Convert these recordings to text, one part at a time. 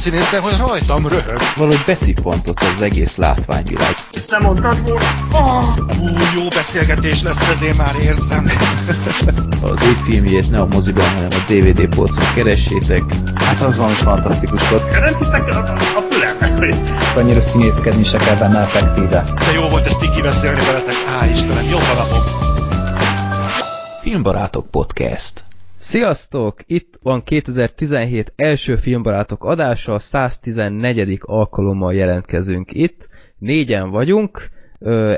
színészem, hogy rajtam röhög. Valahogy beszippantott az egész látványvilág. Ezt nem mondtad volna? Hú, jó beszélgetés lesz, ezért már érzem. az év filmjét ne a moziban, hanem a DVD polcon keressétek. Hát az valami fantasztikus volt. Nem hiszek a, a fülemnek, hogy... Annyira színészkedni se kell benne effektíve. De jó volt ezt tiki beszélni veletek. Á, Istenem, jó napok! Filmbarátok Podcast Sziasztok! Itt van 2017 első Filmbarátok adása, 114. alkalommal jelentkezünk itt. Négyen vagyunk,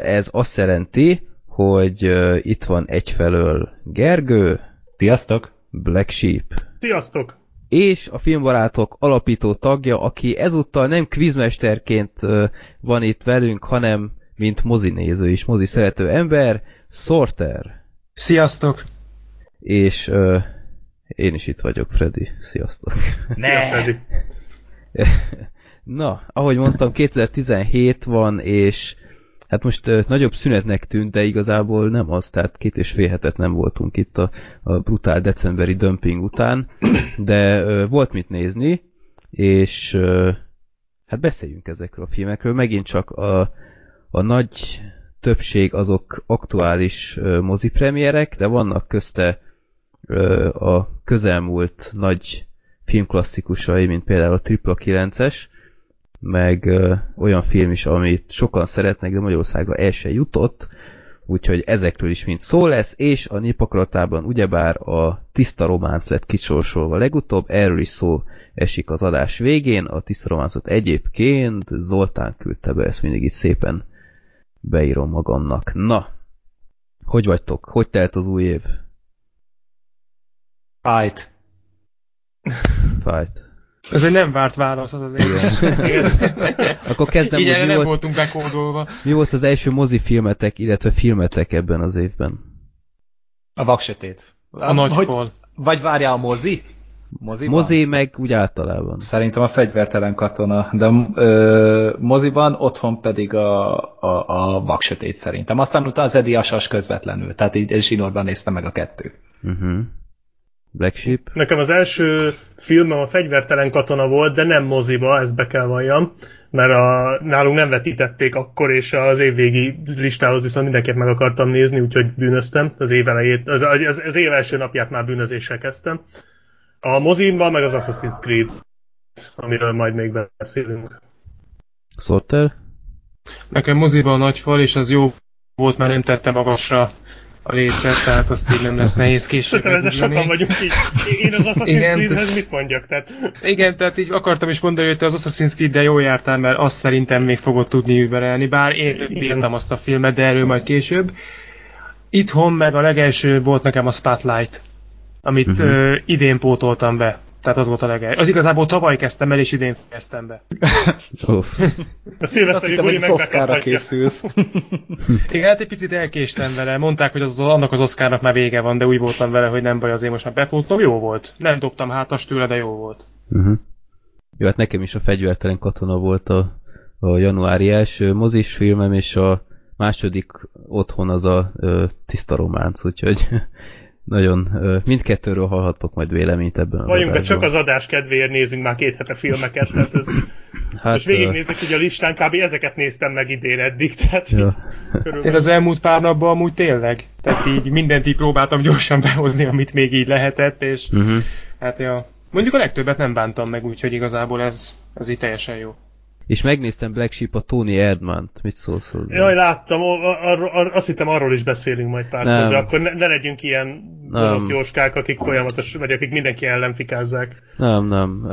ez azt jelenti, hogy itt van egyfelől Gergő. Sziasztok! Black Sheep. Sziasztok! És a Filmbarátok alapító tagja, aki ezúttal nem quizmesterként van itt velünk, hanem mint mozinéző és mozi szerető ember, Sorter. Sziasztok! És uh, én is itt vagyok, Freddy. Sziasztok! Ne! Freddy. Na, ahogy mondtam, 2017 van, és hát most uh, nagyobb szünetnek tűnt, de igazából nem az, tehát két és fél hetet nem voltunk itt a, a brutál decemberi dömping után, de uh, volt mit nézni, és uh, hát beszéljünk ezekről a filmekről. Megint csak a, a nagy többség azok aktuális mozipremierek, de vannak közte a közelmúlt nagy filmklasszikusai, mint például a Tripla 9-es, meg olyan film is, amit sokan szeretnek, de Magyarországra el se jutott, úgyhogy ezekről is mind szó lesz, és a népakaratában ugyebár a tiszta románc lett kisorsolva legutóbb, erről is szó esik az adás végén, a tiszta románcot egyébként Zoltán küldte be, ezt mindig itt szépen beírom magamnak. Na, hogy vagytok? Hogy telt az új év? Fight. Fight. Ez egy nem várt válasz az az Igen. Akkor kezdem, Igen, hogy mi nem volt, voltunk bekódolva. mi volt az első mozifilmetek, illetve filmetek ebben az évben? A vaksötét. A nagy fal. Vagy várjál a mozi? Moziban? Mozi meg úgy általában. Szerintem a fegyvertelen katona, de ö, moziban, otthon pedig a, a, a vaksötét szerintem. Aztán utána az Eddie Asas közvetlenül, tehát így zsinórban néztem meg a kettő. Uh-huh. Black Sheep? Nekem az első filmem a fegyvertelen katona volt, de nem moziba, ezt be kell valljam, mert a, nálunk nem vetítették akkor, és az évvégi listához viszont mindenképp meg akartam nézni, úgyhogy bűnöztem az év elejét, az, az, az év első napját már bűnözéssel kezdtem. A mozimban meg az Assassin's Creed, amiről majd még beszélünk. Sorter? Nekem moziban a nagy fal, és az jó volt, mert nem tette magasra a lécet, tehát azt így nem lesz nehéz később. Szerintem ezzel sokan vagyunk így. Én az Assassin's Igen, Creedhez mit mondjak? Tehát... Igen, tehát így akartam is mondani, hogy te az Assassin's Creed-del jól jártál, mert azt szerintem még fogod tudni überelni, bár én bírtam azt a filmet, de erről majd később. Itthon meg a legelső volt nekem a Spotlight, amit uh-huh. idén pótoltam be. Tehát az volt a legelső. Az igazából tavaly kezdtem el, és idén fejeztem be. Uff. A Azt szilveszteri hittem, buli megkaphatja. készülsz. Igen, hát egy picit elkéstem vele. Mondták, hogy az, annak az Oscarnak már vége van, de úgy voltam vele, hogy nem baj, azért most már bepótlom. Jó volt. Nem dobtam hátas tőle, de jó volt. Uh-huh. Jó, hát nekem is a fegyvertelen katona volt a, a januári első mozis filmem, és a második otthon az a ö, tiszta románc, úgyhogy nagyon mindkettőről hallhattok majd véleményt ebben az Valljunk be, csak az adás kedvéért nézünk már két hete filmeket, tehát ez, hát, most végignézzük, hogy a listán kb. ezeket néztem meg idén eddig, tehát ja. Én körülbelül. az elmúlt pár napban amúgy tényleg. Tehát így mindent így próbáltam gyorsan behozni, amit még így lehetett, és uh-huh. hát ja. Mondjuk a legtöbbet nem bántam meg, úgyhogy igazából ez, ez így teljesen jó. És megnéztem Black Sheep a Tony Erdmant. Mit szólsz hozzá? Jaj, láttam, ar- ar- azt hittem arról is beszélünk majd pár Nem. szó, de akkor ne, ne legyünk ilyen Nem. gonosz jóskák, akik folyamatos, vagy akik mindenki ellen fikázzák. Nem, nem.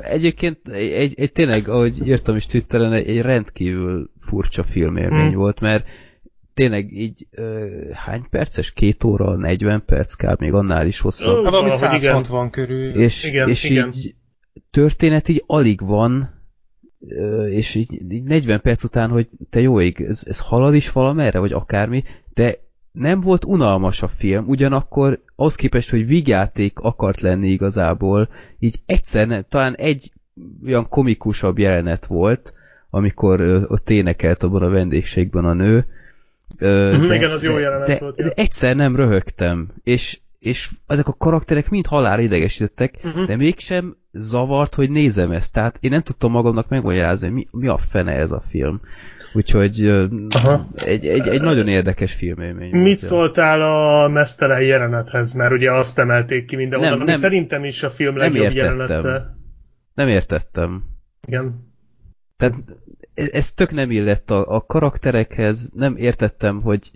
Egyébként egy, egy, egy tényleg, ahogy írtam is Twitteren, egy, egy rendkívül furcsa filmélmény Hmm. volt, mert tényleg így ö, hány perces? Két óra, 40 perc, kb. még annál is hosszabb. Hát valami valahogy igen. 160 körül. és, igen, és igen. így történet így alig van, és így, így 40 perc után, hogy te jó ég, ez, ez halad is valamerre, vagy akármi, de nem volt unalmas a film, ugyanakkor ahhoz képest, hogy vígjáték akart lenni igazából, így egyszer nem, talán egy olyan komikusabb jelenet volt, amikor ö, ott énekelt abban a vendégségben a nő, Ö, Mhm, igen, az jó jelenet de, volt, De ja. egyszer nem röhögtem, és és ezek a karakterek mind halál idegesítettek, Mhm. de mégsem zavart, hogy nézem ezt. Tehát én nem tudtam magamnak megmagyarázni, mi, mi a fene ez a film. Úgyhogy Aha. egy, egy, egy nagyon érdekes filmélmény. volt, Mit ja. szóltál a mesztelen jelenethez? Mert ugye azt emelték ki mindenhol, Nem, nem. szerintem is a film Nem legjobb értettem. jelenete. Nem értettem. Igen. Tehát ez, ez tök nem illett a, a karakterekhez, nem értettem, hogy,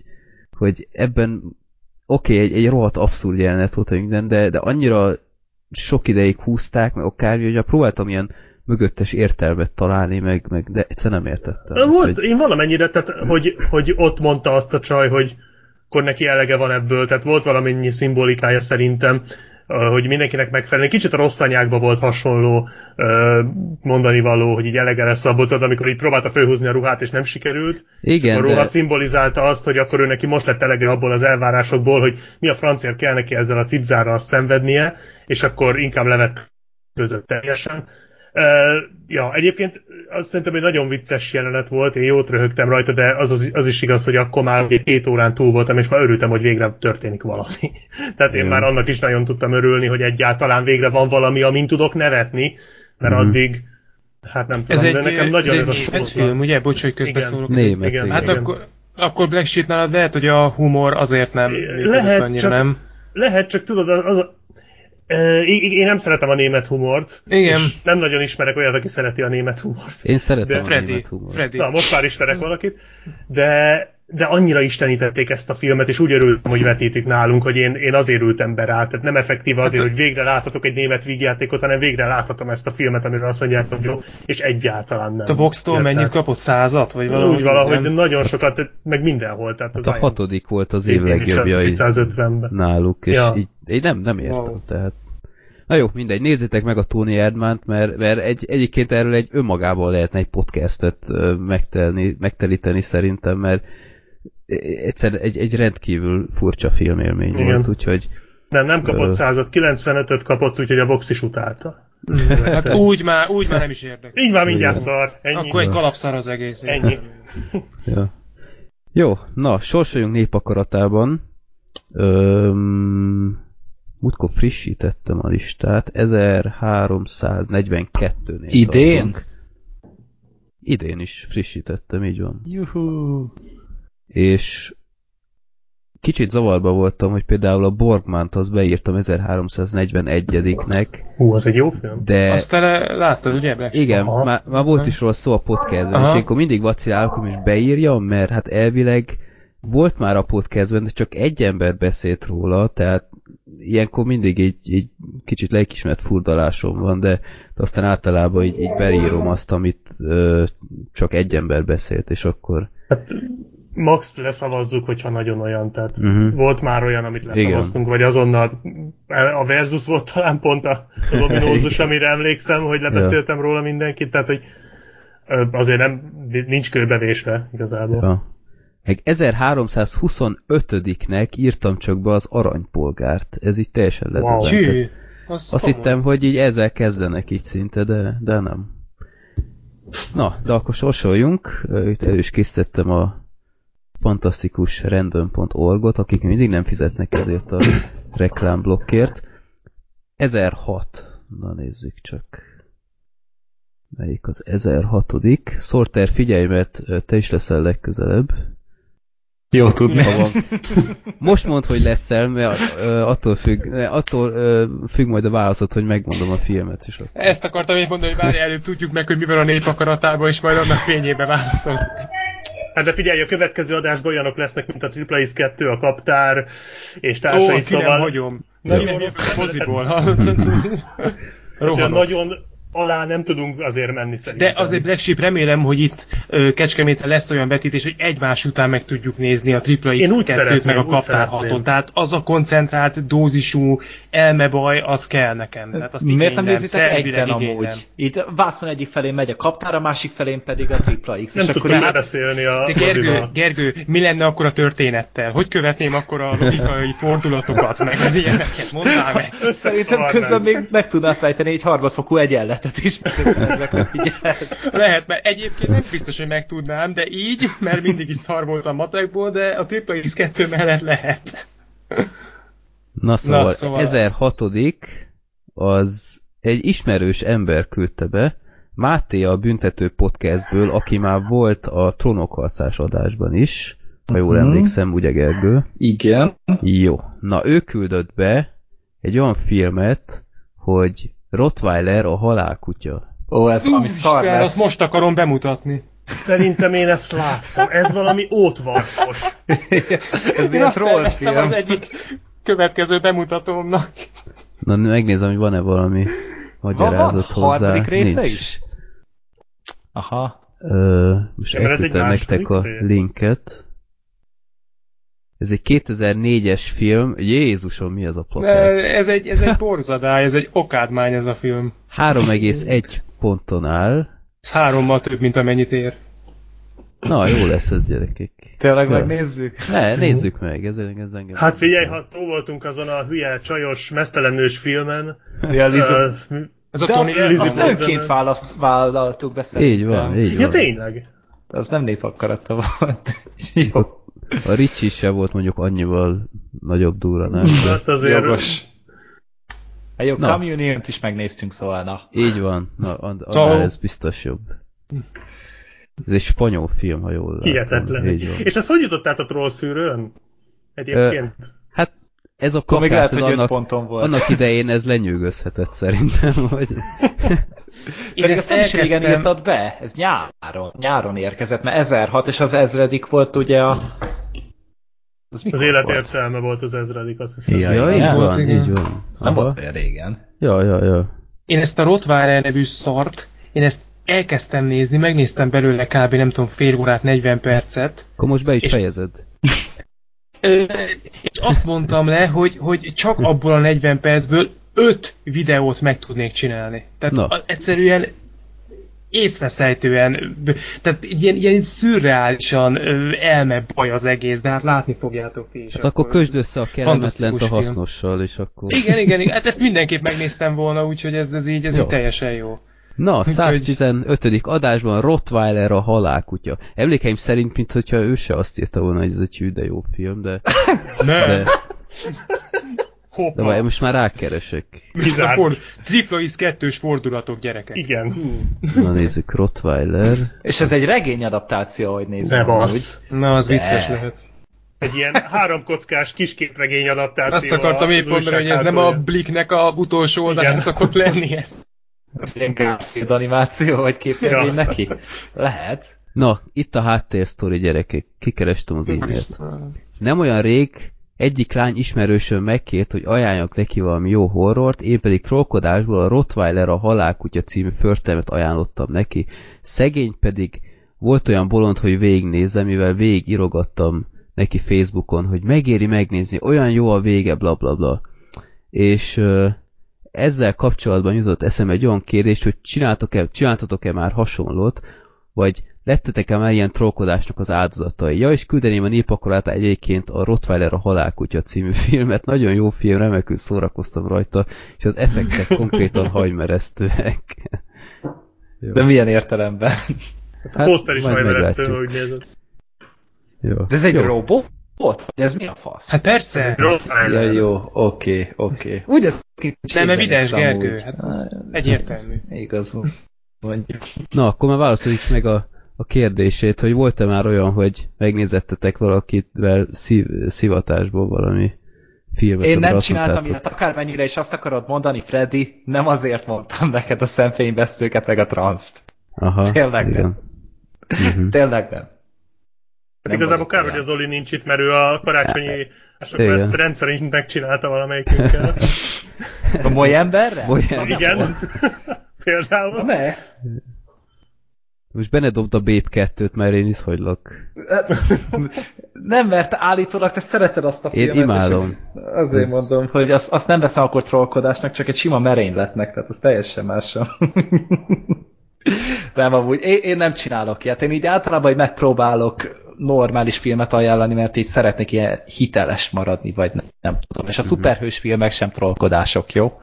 hogy ebben oké, okay, egy, egy rohadt abszurd jelenet volt minden, de, de annyira sok ideig húzták, meg akármi, hogy próbáltam ilyen mögöttes értelmet találni, meg, meg de egyszer nem értettem. Volt, Úgyhogy- én valamennyire, tehát hogy, hogy ott mondta azt a csaj, hogy akkor neki elege van ebből, tehát volt valamennyi szimbolikája szerintem, hogy mindenkinek megfelelni. Kicsit a rossz anyákba volt hasonló mondani való, hogy így elege lesz abból, tudod, amikor így próbálta fölhúzni a ruhát, és nem sikerült. Igen, a ruha de, szimbolizálta azt, hogy akkor ő neki most lett elege abból az elvárásokból, hogy mi a francia kell neki ezzel a cipzárral szenvednie, és akkor inkább levet között teljesen. Uh, ja, egyébként azt szerintem egy nagyon vicces jelenet volt, én jót röhögtem rajta, de az, az, az is igaz, hogy akkor már két órán túl voltam, és már örültem, hogy végre történik valami. Tehát én Igen. már annak is nagyon tudtam örülni, hogy egyáltalán végre van valami, amin tudok nevetni, mert Mhm. addig, hát nem tudom, Ez egy, de nekem ez nagyon egy ez a német film, ugye? Bocs, hogy közbeszólok. Igen. német, igen. Hát Igen. akkor, akkor Black Sheep nálad lehet, hogy a humor azért nem Lehet, annyira, csak- nem? Lehet, csak tudod, az a... E, én nem szeretem a német humort. Igen. És nem nagyon ismerek olyat, aki szereti a német humort. én szeretem de a Freddy, német humort. Freddy. Na, most már ismerek valakit. De, de annyira istenítették ezt a filmet, és úgy örültem, hogy vetítik nálunk, hogy én, én azért ültem be rá. Tehát nem effektíve azért, Hát- hogy végre láthatok egy német vígjátékot, hanem végre láthatom ezt a filmet, amiről azt mondják, hogy jó, és egyáltalán nem. A Vox-tól mennyit kapott? Százat? Vagy valami? Úgy valahogy, de nem? nagyon sokat, meg mindenhol. Tehát Hát a hatodik volt az év legjobbja 250-ben. náluk, és Ja. így, én nem, nem értem, Wow. tehát Na jó, mindegy, nézzétek meg a Tony Erdmant, mert, mert egy, egyébként erről egy önmagában lehetne egy podcastet megtelni, megtelíteni szerintem, mert egyszer egy, egy rendkívül furcsa filmélmény Igen. volt, úgyhogy Nem, nem kapott százat, 95-öt kapott, úgyhogy a Vox is utálta. Hát úgy már, úgy már nem is érdekel. Így már mindjárt Igen. szar. Ennyi. Akkor egy kalapszar az egész. Ennyi. Ja. Jó, na, sorsoljunk népakaratában. Öm, múltkor frissítettem a listát, 1342-nél Idén? tartunk. Idén is frissítettem, így van. Juhu. És kicsit zavarba voltam, hogy például a Borgmant az beírtam 1341-nek, Hú, az egy jó film. de... Azt te le- láttad, ugye? Black? Igen, Aha. már, már volt is róla szó a podcastben, Aha. és akkor mindig vacilálok, hogy most beírjam, mert hát elvileg volt már a podcastben, de csak egy ember beszélt róla, tehát ilyenkor mindig így, így kicsit lelkismert furdalásom van, de, aztán általában így, így beírom azt, amit ö, csak egy ember beszélt, és akkor... Hát max leszavazzuk, hogyha nagyon olyan, tehát Uh-huh. volt már olyan, amit leszavaztunk, vagy azonnal a Versus volt talán pont a- az ominózus, amire emlékszem, hogy lebeszéltem róla mindenkit, tehát hogy azért nem, nincs kőbevésve igazából. Ja. Meg 1325-nek írtam csak be az aranypolgárt. Ez így teljesen Wow. Csű. Az Azt komoly. hittem, hogy így ezzel kezdenek így szinte, de, de nem. Na, de akkor sorsoljunk. Itt el is készítettem a fantasztikus random.org-ot, akik mindig nem fizetnek ezért a reklámblokkért. 1006. Na nézzük csak. Melyik az 1006 Sorter, figyelj, mert te is leszel legközelebb. Jó tudni. Ha van. Most mondd, hogy leszel, mert ö, attól függ, attól ö, függ majd a válaszod, hogy megmondom a filmet is. Ezt akartam én mondani, hogy várj, előbb tudjuk meg, hogy mi van a nép akaratában, és majd annak fényébe válaszol. Hát de figyelj, a következő adásban olyanok lesznek, mint a Triple Ace 2, a Kaptár és Ó, társai, ki nem szóval hagyom. Nagyon Ki nem moziból. de Rohanok. nagyon alá nem tudunk azért menni szerintem. De azért Black Sheep remélem, hogy itt ö, Kecskeméten lesz olyan vetítés, hogy egymás után meg tudjuk nézni a úgy X2-t szeretném, meg a Kaptár szeretném. 6 Tehát az a koncentrált dózisú elmebaj, az kell nekem. Tehát azt Miért nem igénylem, nézitek szervileg egyben igénylem. amúgy? Itt Vászon egyik felén megy a kaptár, a másik felén pedig a tripla X. nem és akkor hát, lebeszélni a De Gergő. Gergő, mi lenne akkor a történettel? Hogy követném akkor a logikai fordulatokat, meg az ilyeneket? Mondd meg! szerintem közben még meg tudnál fejteni egy harmadfokú egyenletet is. Lehet, mert egyébként nem biztos, hogy megtudnám, de így, mert mindig is szar voltam matekból, de a Triple X2 mellett lehet. Na szóval, Na, szóval- 1006 az egy ismerős ember küldte be, Máté a Büntető Podcastből, aki már volt a Trónokharcás adásban is, ha jól Mhm. emlékszem, ugye Gergő? Igen. Jó. Na, ő küldött be egy olyan filmet, hogy Rottweiler a halálkutya. Ó, ez valami szar lesz. azt most akarom bemutatni. Szerintem én ezt láttam. Ez valami ótvarkos. ez Én ilyen azt terveztem trollfilm. az egyik következő bemutatómnak. Na, megnézem, hogy van-e valami Van, magyarázat van hozzá. harmadik része Nincs. is? Aha. Ö, most Ja, elküldtem nektek a rész. linket. Ez egy 2004-es film. Jézusom, mi az a Ne, plakát? Ez egy, ez egy borzadály, ez egy okádmány ez a film. 3,1 ponton áll. Ez hárommal több, mint amennyit ér. Na, jó lesz ez, gyerekek. Tényleg Ja. megnézzük? Ne, nézzük meg, ez, ez engem. Hát figyelj, ha túl voltunk azon a hülye, csajos, mesztelenős filmen. Ja, Lizu. ö, Ez a Tony azt, Lizzie azt önként választ, vállaltuk be szerintem. így van, így Ja, van. tényleg. Az nem népakarata volt. Jó. A, Ricsi se volt mondjuk annyival nagyobb durra, nem? Hát azért... Jogos. Hát jó, Na. így van, na, an- Ciao. annál ez biztos jobb. Ez egy spanyol film, ha jól látom. Hihetetlen. És ezt hogy jutott át a troll szűrőn? Egyébként. Hát ez a Akkor még plakát, lehet, ez hogy annak, ponton volt. annak idején ez lenyűgözhetett szerintem, vagy... Én Pedig ezt nem is régen írtad be, ez nyáron, nyáron érkezett, mert 1006 és az ezredik volt ugye a... Az, Az élet volt? értelme volt az ezredik, azt hiszem. Ja, Ja, így volt, van, igen. így van. Ez nem volt olyan régen. Ja, ja, ja. én ezt a Rottweiler nevű szart, én ezt elkezdtem nézni, megnéztem belőle kb. nem tudom fél órát, 40 percet, Akkor most be is És- fejezed. És azt mondtam le, hogy, hogy csak abból a 40 percből 5 videót meg tudnék csinálni. Tehát Na. a, egyszerűen észveszejtően, tehát ilyen, ilyen szürreálisan elme baj az egész, de hát látni fogjátok ti is. Hát akkor kösd össze a kellemetlent a hasznossal, és akkor... Igen, igen, igen, hát ezt mindenképp megnéztem volna, úgyhogy ez, ez így, ez Jó. így teljesen jó. Na, Úgyhogy- 115. adásban Rottweiler a halálkutya. Emlékeim szerint, mintha ő se azt írta volna, hogy ez egy hű, de jó film, de, Nem, de, de hoppá. majd most már rákeresek. Kizárt. for, tripla is kettős fordulatok, gyerekek. Igen. Na nézzük, Rottweiler. És ez egy regény adaptáció, hogy nézzük. Ne amúgy. bassz. Na, az De. vicces lehet. Egy ilyen háromkockás kisképregény adaptáció. Azt akartam az épp mondani, hogy ez nem a. Blicknek a utolsó oldalán Igen. szokott lenni ez. Ez ilyen Garfield animáció, vagy képregény Ja. neki? Lehet. Na, itt a háttérsztori gyerekek. Kikerestem az e-mailt. Nem olyan rég egyik lány ismerősöm megkért, hogy ajánljak neki valami jó horrort, én pedig trollkodásból a Rottweiler a halálkutya című förtelmet ajánlottam neki. Szegény pedig volt olyan bolond, hogy végignézze, mivel végig írogattam neki Facebookon, hogy megéri megnézni, olyan jó a vége, bla bla bla. És ö, ezzel kapcsolatban jutott eszembe egy olyan kérdés, hogy csináltok-e, csináltatok-e már hasonlót, vagy lettetek-e már ilyen trollkodásnak az áldozatai? Ja, és küldeném a népakorát egyébként a Rottweiler a halálkutya című filmet. Nagyon jó film, remekül szórakoztam rajta, és az effektek konkrétan hajmeresztőek. Jó. De milyen értelemben? A poszter is veresztő, meglátjuk. hogy nézed. Jó. De ez egy Jó. robot? Vagy ez mi a fasz? Hát persze. Ja, jó, oké, oké. Úgy ez ki Nem evidens. Gergő. Hát ez egyértelmű. Igaz. Mondjuk. Na, akkor már válaszoljuk meg a, a kérdését, hogy volt-e már olyan, hogy megnézettetek valakivel szív, szivatásból valami filmet? Én nem csináltam ilyet, akármennyire is azt akarod mondani, Freddy, nem azért mondtam neked a szemfényvesztőket, meg a transzt. Aha, Tényleg igen. nem. Mhm. Tényleg nem. Hát Nem igazából kár, hogy az Oli nincs itt, mert ő a karácsonyi ásokra Igen. ezt rendszerint megcsinálta valamelyikünkkel. A moly emberre? Olyan- Igen. Például. Ne. Most benedobd a Babe 2-t, mert én itt hagylak. Nem, mert állítólag te szereted azt a Én filmet. imádom. és Azért Ez- mondom, hogy azt, azt nem veszem akkor trollkodásnak, csak egy sima merényletnek, tehát az teljesen más. nem, amúgy én, én nem csinálok ilyet. Én így általában hogy megpróbálok normális filmet ajánlani, mert így szeretnék ilyen hiteles maradni, vagy nem, nem tudom. És a szuperhős filmek sem trollkodások, jó?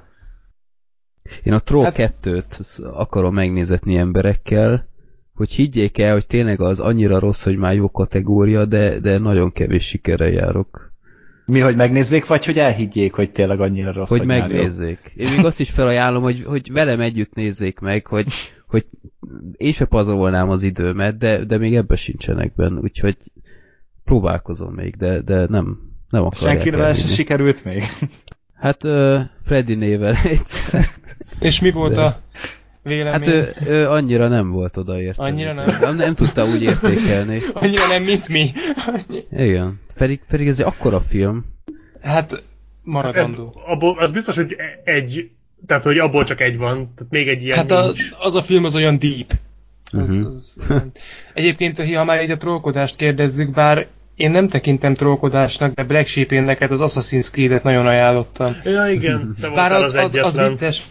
Én a Troll Hát- 2-t akarom megnézetni emberekkel, hogy higgyék el, hogy tényleg az annyira rossz, hogy már jó kategória, de, de nagyon kevés sikerrel járok. Mi, hogy megnézzék, vagy hogy elhiggyék, hogy tényleg annyira rossz, hogy jó? megnézzék. Én még azt is felajánlom, hogy, hogy velem együtt nézzék meg, hogy, hogy én se pazarolnám az időmet, de, de még ebbe sincsenek benne, úgyhogy próbálkozom még, de, de nem, nem akarják Senkivel se sikerült még? Hát uh, Freddy nével egyszer. És mi volt De- a vélemény? Hát ő, ő annyira nem volt odaértve. Annyira nem? nem? Nem tudta úgy értékelni. Annyira nem, mint mi. Igen. Pedig, pedig ez egy akkora film. Hát maradandó. Abból, az biztos, hogy egy, tehát hogy abból csak egy van, tehát még egy ilyen Hát a, nincs. az a film az olyan deep. Az, Mhm. az, egyébként, ha már így a trollkodást kérdezzük, bár én nem tekintem trollkodásnak, de Black sheep én neked az Assassin's Creed-et nagyon ajánlottam. Ja, igen, te Bár az, az, az, az vicces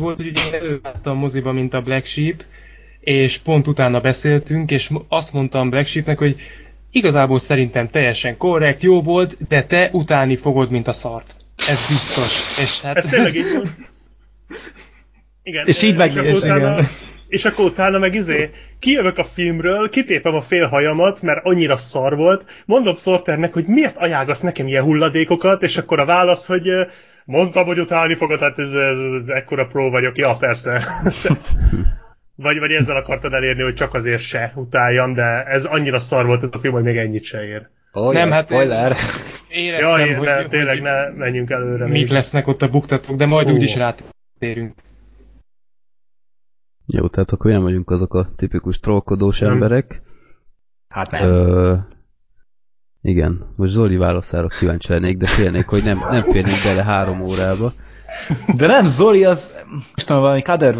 volt, hogy ugye én előváltam a moziba, mint a Black Sheep, és pont utána beszéltünk, és azt mondtam Black Sheepnek, hogy igazából szerintem teljesen korrekt, jó volt, de te utáni fogod, mint a szart. Ez biztos. És hát Ez tényleg így van. Igen, És így meg akkor is, utána, igen. És akkor utána meg izé, kijövök a filmről, kitépem a fél hajamat, mert annyira szar volt, mondom Sorternek, hogy miért ajágasz nekem ilyen hulladékokat, és akkor a válasz, hogy mondtam, hogy utálni fogod, hát ez, ez, ez ekkora pró vagyok, ja persze. vagy, vagy ezzel akartad elérni, hogy csak azért se utáljam, de ez annyira szar volt ez a film, hogy még ennyit se ér. Oh, Nem, hát- spoiler. éreztem, Ja, hogy, ne, hogy, tényleg hogy ne menjünk előre. mik még. lesznek ott a buktatók, de majd Ó. úgyis rátérünk. Jó, tehát akkor nem vagyunk azok a tipikus trollkodós Nem. emberek. Hát nem. Ö, igen, most Zoli válaszára kíváncsi lennék, de félnék, hogy nem, nem férnék bele három órába. De nem, Zoli az, most tudom, valami Kader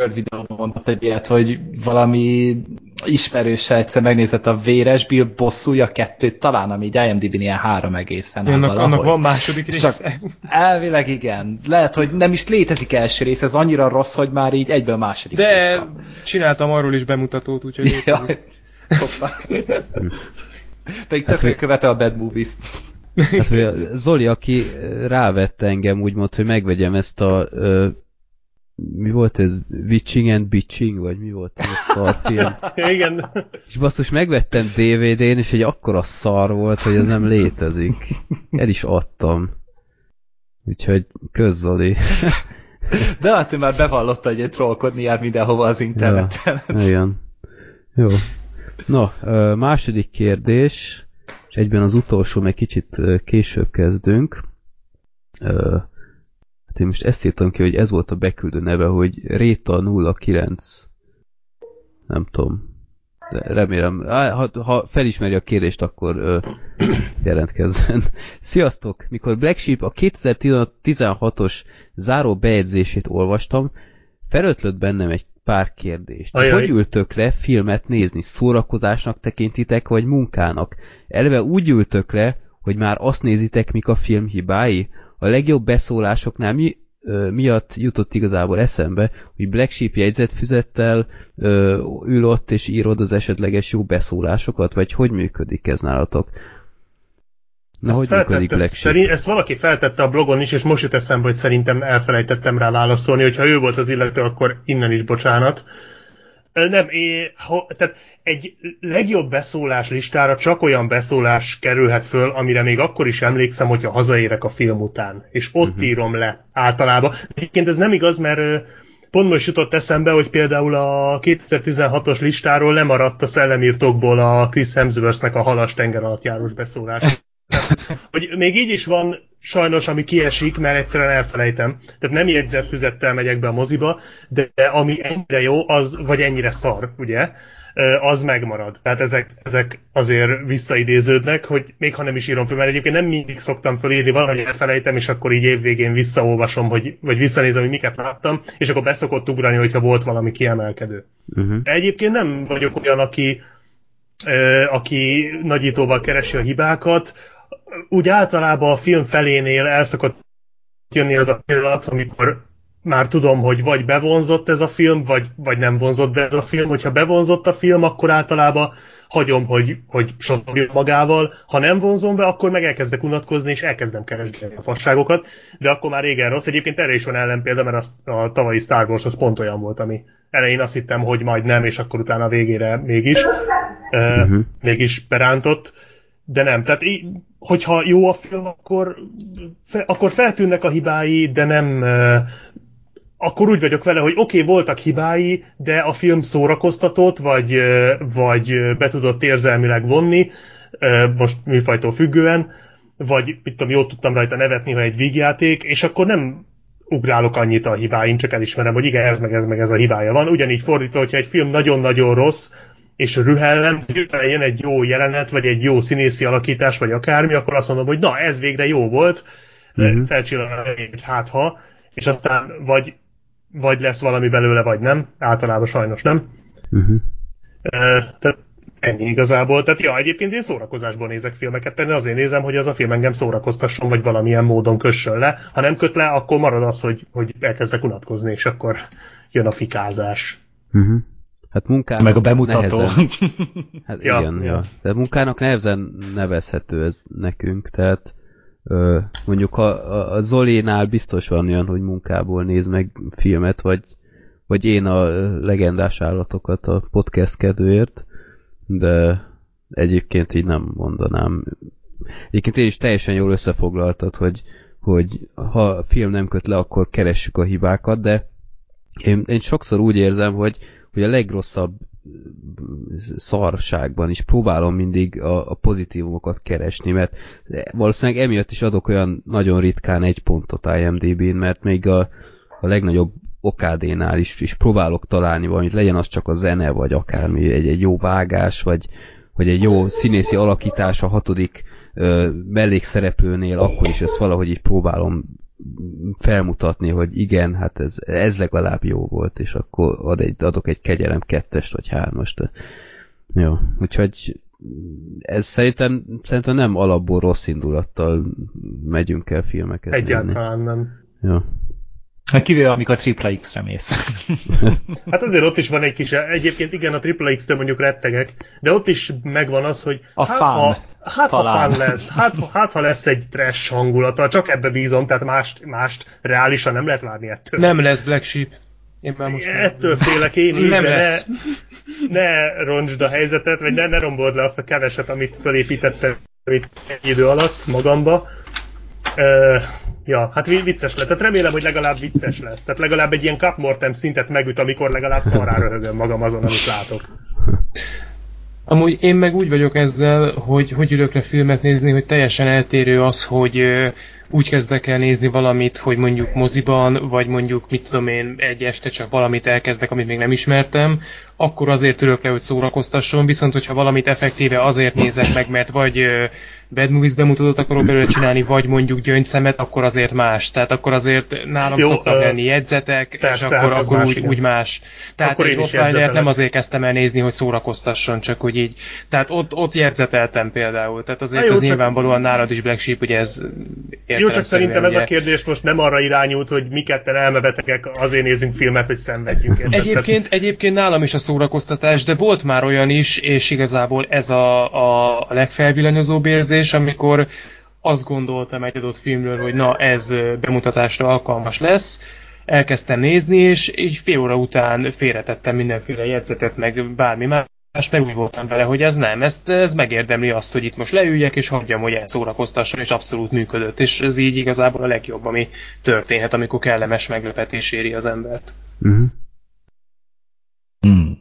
World videóban mondott egy ilyet, hogy valami ismerőse egyszer megnézett a Véres Bill bosszúja kettőt, talán ami így IMDb-n ilyen három egészen áll Annak, valahogy. annak van második És része. Csak elvileg igen. Lehet, hogy nem is létezik első rész, ez annyira rossz, hogy már így egyből második De rész csináltam arról is bemutatót, úgyhogy... Hoppá. Pedig tökre hogy- követe a Bad Movies-t. Hát, a Zoli, aki rávette engem, úgymond, hogy megvegyem ezt a ö, mi volt ez? Witching and Bitching? Vagy mi volt ez a szar film? Igen. És basszus, megvettem DVD-n, és egy akkora szar volt, hogy ez nem létezik. El is adtam. Úgyhogy köz Zoli. De hát ő már bevallotta, hogy egy trollkodni jár mindenhova az interneten. Igen. Jó. No, második kérdés, és egyben az utolsó, meg kicsit később kezdünk. Én most ezt írtam ki, hogy ez volt a beküldő neve, hogy Réta 09. Nem tudom. De remélem, ha, ha felismeri a kérdést, akkor ö, jelentkezzen. Sziasztok! Mikor Black Sheep a 2016-os záró bejegyzését olvastam, felötlött bennem egy pár kérdést. Ajaj. Hogy ültök le filmet nézni? Szórakozásnak tekintitek, vagy munkának? Eleve úgy ültök le, hogy már azt nézitek, mik a film hibái? A legjobb beszólásoknál mi, ö, miatt jutott igazából eszembe, hogy Black Sheep jegyzetfüzettel ö, ül ott és írod az esetleges jó beszólásokat, vagy hogy működik ez nálatok? Na, Ezt hogy működik Black Sheep? szerint, ezt valaki feltette a blogon is, és most jut eszembe, hogy szerintem elfelejtettem rá válaszolni, hogyha ő volt az illető, akkor innen is bocsánat. Ö, Nem, é, ha, tehát egy legjobb beszólás listára csak olyan beszólás kerülhet föl, amire még akkor is emlékszem, hogyha hazaérek a film után. És ott uh-huh. írom le általában. Egyébként ez nem igaz, mert pont most jutott eszembe, hogy például a 2016-os listáról lemaradt a szellemírtókból a Chris Hemsworthnek a halas tenger alatt járós beszólás hogy még így is van sajnos, ami kiesik, mert egyszerűen elfelejtem. Tehát nem jegyzett füzettel megyek be a moziba, de ami ennyire jó, az, vagy ennyire szar, ugye, az megmarad. Tehát ezek, ezek azért visszaidéződnek, hogy még ha nem is írom föl, mert egyébként nem mindig szoktam fölírni, valahogy elfelejtem, és akkor így évvégén visszaolvasom, hogy, vagy visszanézem, hogy miket láttam, és akkor beszokott ugrani, hogyha volt valami kiemelkedő. Uh-huh. Egyébként nem vagyok olyan, aki, aki nagyítóval keresi a hibákat. Úgy általában a film felénél el szokott jönni az a pillanat, amikor már tudom, hogy vagy bevonzott ez a film, vagy, vagy nem vonzott be ez a film. Hogyha bevonzott a film, akkor általában hagyom, hogy, hogy sodorjon magával. Ha nem vonzom be, akkor meg elkezdek unatkozni, és elkezdem keresgélni a fasságokat, de akkor már régen rossz. Egyébként erre is van ellenpélda, mert az, a tavalyi Star Wars az pont olyan volt, ami elején azt hittem, hogy majd nem, és akkor utána a végére mégis. Uh, Mhm. mégis berántott. De nem, tehát í- hogyha jó a film, akkor, fe, akkor feltűnnek a hibái, de nem akkor úgy vagyok vele, hogy oké, okay, voltak hibái, de a film szórakoztatott, vagy, vagy be tudott érzelmileg vonni, most műfajtól függően, vagy mit tudom, jól tudtam rajta nevetni, ha egy vígjáték, és akkor nem ugrálok annyit a hibáin, csak elismerem, hogy igen, ez meg ez meg ez a hibája van. Ugyanígy fordítva, hogyha egy film nagyon-nagyon rossz, és rühellem, hirtelen jön egy jó jelenet, vagy egy jó színészi alakítás, vagy akármi, akkor azt mondom, hogy na, ez végre jó volt, mm-hmm. felcsillan hát ha, és aztán vagy, vagy lesz valami belőle, vagy nem. Általában sajnos nem. Uh-huh. tehát ennyi igazából. Tehát ja, egyébként én szórakozásból nézek filmeket, de azért nézem, hogy az a film engem szórakoztasson, vagy valamilyen módon kössön le. Ha nem köt le, akkor marad az, hogy, hogy elkezdek unatkozni, és akkor jön a fikázás. Uh-huh. Hát munkának Meg a bemutató. Nehezen, hát ja, igen, ja. ja. De munkának nehezen nevezhető ez nekünk, tehát ö, mondjuk a, a Zolénál biztos van olyan, hogy munkából néz meg filmet, vagy, vagy én a legendás állatokat a podcast kedvéért, de egyébként így nem mondanám. Egyébként én is teljesen jól összefoglaltad, hogy, hogy ha a film nem köt le, akkor keressük a hibákat, de én, én sokszor úgy érzem, hogy, hogy a legrosszabb szarságban is próbálom mindig a, a pozitívumokat keresni, mert valószínűleg emiatt is adok olyan nagyon ritkán egy pontot IMDb-n, mert még a, a legnagyobb okádénál is, is próbálok találni valamit, legyen az csak a zene, vagy akármi, egy, egy jó vágás, vagy, vagy egy jó színészi alakítás a hatodik ö, mellékszereplőnél, akkor is ezt valahogy így próbálom felmutatni, hogy igen, hát ez, ez legalább jó volt, és akkor ad egy, adok egy kegyelem kettest vagy hármast. Jó, úgyhogy ez szerintem, szerintem nem alapból rossz indulattal megyünk el filmeket Egyáltalán nézni. nem. Jó. Hát kivéve, amikor tripla X-re mész. hát azért ott is van egy kis, egyébként igen, a tripla X-től mondjuk rettegek, de ott is megvan az, hogy a hát, fun, ha, hát ha fán lesz, hát, hát ha lesz egy trash hangulata, csak ebbe bízom, tehát mást, mást reálisan nem lehet várni ettől. Nem lesz Black Sheep. Én már most Ettől félek én is, nem de lesz. ne, ne roncsd a helyzetet, vagy ne, ne rombold le azt a keveset, amit fölépítettem itt egy idő alatt magamba. Uh, ja, hát vicces lett. Tehát remélem, hogy legalább vicces lesz. Tehát legalább egy ilyen Cup Mortem szintet megüt, amikor legalább szarrá röhögöm magam azon, amit látok. Amúgy én meg úgy vagyok ezzel, hogy hogy ülök le filmet nézni, hogy teljesen eltérő az, hogy úgy kezdek el nézni valamit, hogy mondjuk moziban, vagy mondjuk, mit tudom én, egy este csak valamit elkezdek, amit még nem ismertem, akkor azért ülök le, hogy szórakoztasson, viszont hogyha valamit effektíve azért nézek meg, mert vagy Bad Movies bemutatót akarok belőle csinálni, vagy mondjuk gyöngyszemet, akkor azért más. Tehát akkor azért nálam Jó, szoktak uh, lenni jegyzetek, persze, és akkor, hát akkor más, úgy, úgy más. Tehát akkor egy Rottweilert nem azért kezdtem el nézni, hogy szórakoztasson, csak hogy így. Tehát ott, ott jegyzeteltem például. Tehát azért jó, ez nyilvánvalóan nálad is Black Sheep, hogy ez Jó, csak szerintem ez a kérdés most nem arra irányult, hogy mi ketten elmebetegek, azért nézünk filmet, hogy szenvedjünk. Egyébként, egyébként nálam is a szórakoztatás, de volt már olyan is, és igazából ez a, a legfelvillanozóbb érzés, amikor azt gondoltam egy adott filmről, hogy na ez bemutatásra alkalmas lesz, elkezdtem nézni, és így fél óra után félretettem mindenféle jegyzetet, meg bármi más, meg úgy voltam vele, hogy ez nem, ezt, ez megérdemli azt, hogy itt most leüljek, és hagyjam, hogy elszórakoztasson, és abszolút működött. És ez így igazából a legjobb, ami történhet, amikor kellemes meglepetés éri az embert. Uh-huh. Hmm.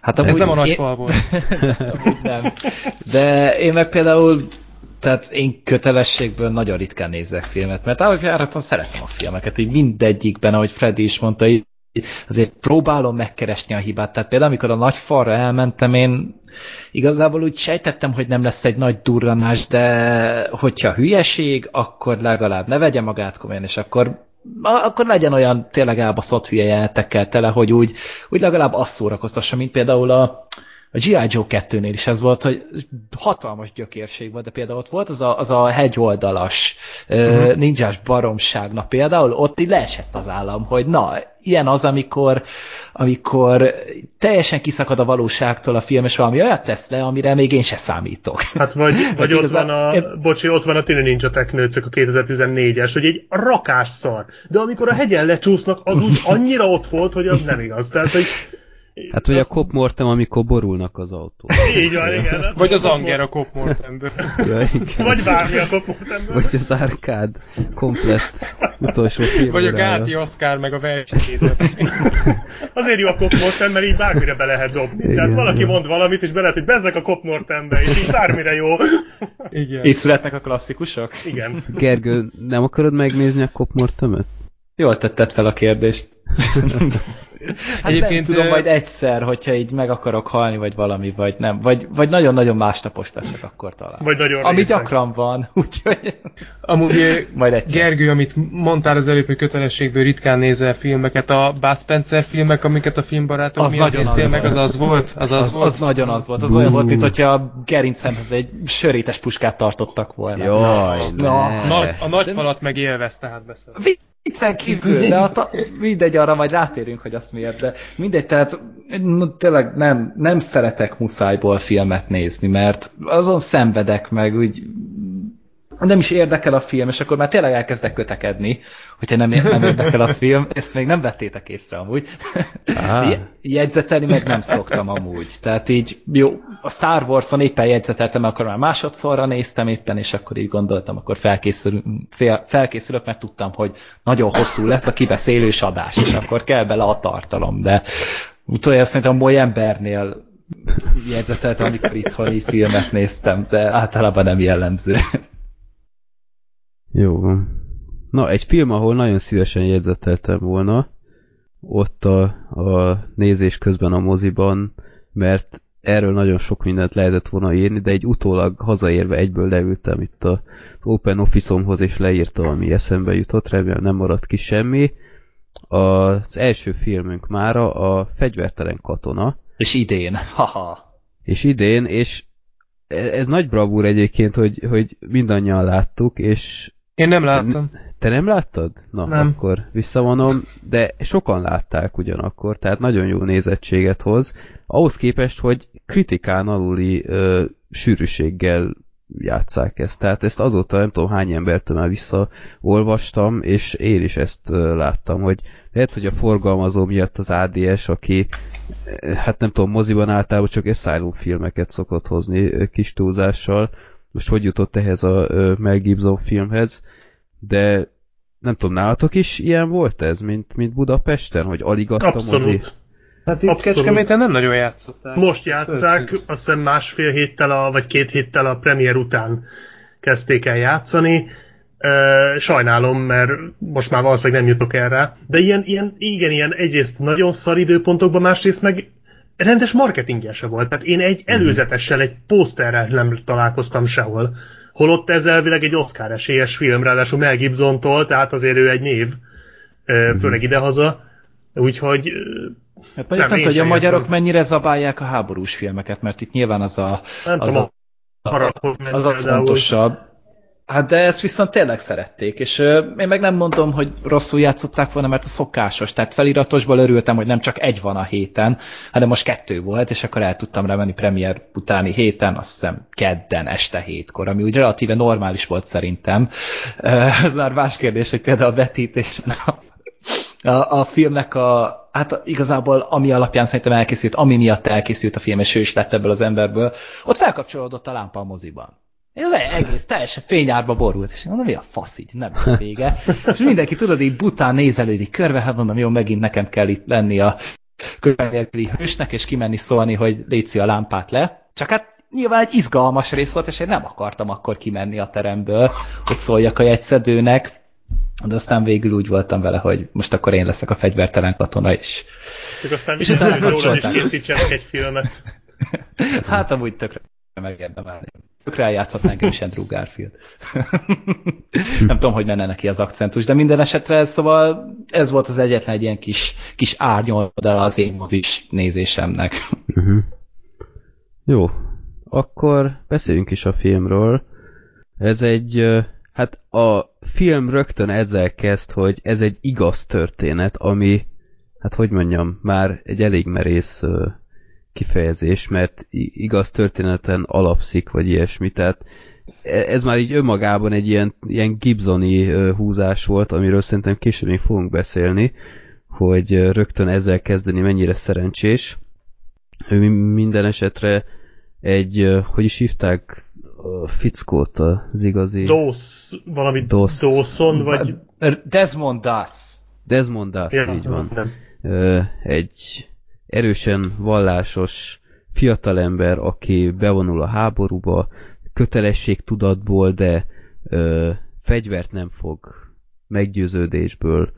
Hát Ez nem a nagy én... fal volt. nem. De én meg például tehát én kötelességből nagyon ritkán nézek filmet, mert ahogy járaton szeretem a filmeket, így mindegyikben, ahogy Freddy is mondta, így azért próbálom megkeresni a hibát. Tehát például, amikor a nagy falra elmentem, én igazából úgy sejtettem, hogy nem lesz egy nagy durranás, de hogyha hülyeség, akkor legalább ne vegye magát komolyan, és akkor akkor legyen olyan tényleg elbaszott hülye jelentekkel tele, hogy úgy, úgy legalább azt szórakoztassa, mint például a, a G.I. Joe 2-nél is ez volt, hogy hatalmas gyökérség volt, de például ott volt az a, az a hegyoldalas uh-huh. uh, ninjás baromság, na például ott így leesett az állam, hogy na, ilyen az, amikor, amikor teljesen kiszakad a valóságtól a film, és valami olyat tesz le, amire még én se számítok. Hát vagy, vagy ott igazán, van a, én... bocsi, ott van a Tini Ninja Technőcök a 2014-es, hogy egy rakás szar. De amikor a hegyen lecsúsznak, az úgy annyira ott volt, hogy az nem igaz. Tehát, hogy Hát vagy a Azt- Cop Mortem, amikor borulnak az autó. Így van, igen. Vagy az Anger a Cop Mortemből. Ja, igen. Vagy bármi a kopmutemben. Vagy az Arkád komplett utolsó film Vagy a. Gáti Oscar, meg a versenyzet. Azért jó a kopmortem, mert így bármire be lehet dobni. Igen, Tehát valaki igen. mond valamit, és be lehet, hogy bezzek a kopmortembe, és így bármire jó. Igen. Itt születnek a klasszikusok? Igen. Gergő, nem akarod megnézni a Cop Mortemet? Jól tetted fel a kérdést. Hát Egyébként nem tudom, majd egyszer, hogyha így meg akarok halni, vagy valami, vagy nem. Vagy, vagy nagyon-nagyon másnapos leszek akkor talán. Vagy nagyon Ami részeg. gyakran van, úgyhogy Amúgy majd egyszer. Gergő, amit mondtál az előbb, hogy kötelességből ritkán nézel filmeket, a Bud Spencer filmek, amiket a filmbarátok Az miatt nagyon néztél az meg, volt. az az volt? Az az, az, volt? az nagyon az volt. Az Bú. olyan volt, mint hogyha a gerincemhez egy sörétes puskát tartottak volna. Jaj, Na, ne. Nagy, a nagy falat meg élvez, tehát beszél. Viccen kívül, de a ta, mindegy, arra majd rátérünk, hogy azt miért, de mindegy, tehát tényleg nem, nem szeretek muszájból filmet nézni, mert azon szenvedek meg, úgy nem is érdekel a film, és akkor már tényleg elkezdek kötekedni, hogyha nem, nem érdekel a film, ezt még nem vettétek észre amúgy. Je- Jegyzetelni meg nem szoktam amúgy. Tehát így, jó, a Star Wars-on éppen jegyzeteltem, akkor már másodszorra néztem éppen, és akkor így gondoltam, akkor felkészül, fél, felkészülök, mert tudtam, hogy nagyon hosszú lesz a kibeszélős adás, és akkor kell bele a tartalom, de utoljára szerintem moly embernél jegyzeteltem, amikor itthoni filmet néztem, de általában nem jellemző. Jó van. Na, egy film, ahol nagyon szívesen jegyzeteltem volna, ott a, a nézés közben a moziban, mert erről nagyon sok mindent lehetett volna írni, de egy utólag hazaérve egyből leültem itt az Open Office-omhoz, és leírtam, ami eszembe jutott, remélem nem maradt ki semmi. Az első filmünk mára a Fegyvertelen katona, És idén, haha. és idén, és e- ez nagy bravúr egyébként, hogy, hogy mindannyian láttuk, és Én nem láttam. te nem láttad? Na, Nem. akkor visszavonom, de sokan látták ugyanakkor, tehát nagyon jó nézettséget hoz. Ahhoz képest, hogy kritikán aluli ö, sűrűséggel játszák ezt. Tehát ezt azóta nem tudom hány embertől már visszaolvastam, és én is ezt ö, láttam, hogy lehet, hogy a forgalmazó miatt az ADS, aki hát nem tudom, moziban általában csak Asylum filmeket szokott hozni kis túlzással. Most hogy jutott ehhez a Mel Gibson filmhez, de nem tudom, nálatok is ilyen volt ez, mint, mint Budapesten, hogy alig adta mozi? Abszolút. Hát itt Abszolút. Kecskeméten nem nagyon játszották. Most játszák, azt hiszem másfél héttel, a, vagy két héttel a premier után kezdték el játszani. Sajnálom, mert most már valószínűleg nem jutok erre. De ilyen, ilyen, igen, ilyen egyrészt nagyon szar időpontokban, másrészt meg rendes marketingje se volt. Tehát én egy előzetessel, egy pószterrel nem találkoztam sehol. Holott ez elvileg egy Oscar esélyes film, ráadásul Mel Gibson-tól, tehát azért ő egy név, ö, főleg idehaza. Úgyhogy Hát Nem, nem, nem tudom, hogy a magyarok mennyire zabálják a háborús filmeket, mert itt nyilván az a, nem az tudom, a, a az a fontosabb. Hát de ezt viszont tényleg szerették, és ö, én meg nem mondom, hogy rosszul játszották volna, mert a szokásos, tehát feliratosból örültem, hogy nem csak egy van a héten, hanem most kettő volt, és akkor el tudtam rá menni premier utáni héten, azt hiszem kedden este hétkor, ami úgy relatíve normális volt szerintem. Ez már más kérdés, hogy például a vetítésen a, a, a filmnek a, hát igazából ami alapján szerintem elkészült, ami miatt elkészült a film, és ő is lett ebből az emberből, ott felkapcsolódott a lámpa a moziban. Ez egész teljesen fényárba borult, és mondom, mi a fasz így, nem a vége. És mindenki tudod, így bután nézelődik körbe, hát mondom, jó, megint nekem kell itt lenni a körbenélküli hősnek, és kimenni szólni, hogy létszi a lámpát le. Csak hát nyilván egy izgalmas rész volt, és én nem akartam akkor kimenni a teremből, hogy szóljak a jegyszedőnek, de aztán végül úgy voltam vele, hogy most akkor én leszek a fegyvertelen katona is. Csak aztán És utána is készítsenek egy filmet. Hát amúgy tökre megérdemelni. Tökre eljátszhatná engem is Andrew Garfield. Nem tudom, hogy menne neki az akcentus, de minden esetre szóval ez volt az egyetlen egy ilyen kis, kis árnyoldala az én mozis nézésemnek. Uh-huh. Jó, akkor beszéljünk is a filmről. Ez egy, hát a film rögtön ezzel kezd, hogy ez egy igaz történet, ami, hát hogy mondjam, már egy elég merész kifejezés, mert igaz történeten alapszik, vagy ilyesmi, tehát e- ez már így önmagában egy ilyen, ilyen Gibsoni húzás volt, amiről szerintem később még fogunk beszélni, hogy rögtön ezzel kezdeni mennyire szerencsés. Ő minden esetre egy, hogy is hívták a fickót az igazi... Dawes, valami Dawes. Dawson, vagy... Desmond Das. Desmond Das, Ja, így van. Nem. Egy erősen vallásos fiatalember, aki bevonul a háborúba, kötelességtudatból, de ö, fegyvert nem fog meggyőződésből,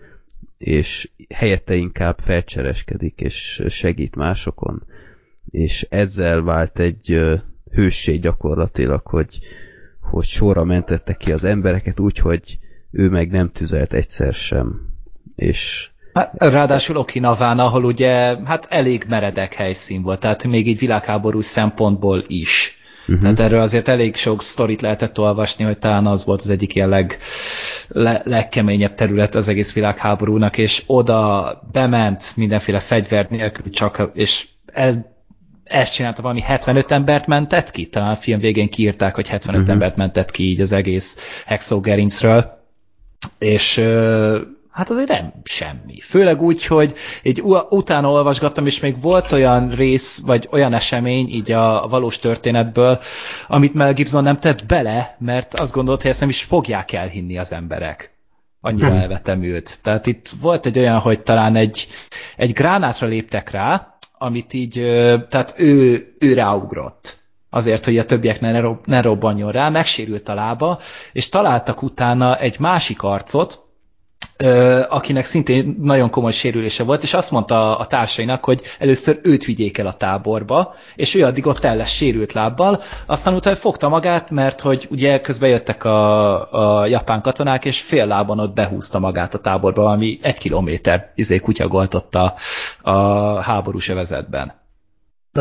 és helyette inkább felcsereskedik, és segít másokon. És ezzel vált egy ö, hősség gyakorlatilag, hogy, hogy sorra mentette ki az embereket úgy, hogy ő meg nem tüzelt egyszer sem. És Hát, ráadásul Okinaván, ahol ugye hát elég meredek helyszín volt, tehát még így világháború szempontból is. Uh-huh. Tehát erről azért elég sok sztorit lehetett olvasni, hogy talán az volt az egyik ilyen leg, le, legkeményebb terület az egész világháborúnak, és oda bement mindenféle fegyver nélkül csak, és ez, ezt csinálta valami 75 embert mentett ki, talán a film végén kiírták, hogy 75 uh-huh. embert mentett ki így az egész hexogerincről, és hát azért nem semmi. Főleg úgy, hogy így utána olvasgattam, és még volt olyan rész, vagy olyan esemény így a, valós történetből, amit Mel Gibson nem tett bele, mert azt gondolt, hogy ezt nem is fogják elhinni az emberek. Annyira Hmm. elvetemült. Tehát itt volt egy olyan, hogy talán egy, egy gránátra léptek rá, amit így, tehát ő, ő ráugrott azért, hogy a többiek ne, rob, ne robbanjon rá, megsérült a lába, és találtak utána egy másik arcot, akinek szintén nagyon komoly sérülése volt, és azt mondta a társainak, hogy először őt vigyék el a táborba, és ő addig ott el lesz sérült lábbal, aztán utána fogta magát, mert hogy ugye közben jöttek a, a japán katonák, és fél lábon ott behúzta magát a táborba, ami egy kilométer izé kutyagolt a, a háborús övezetben.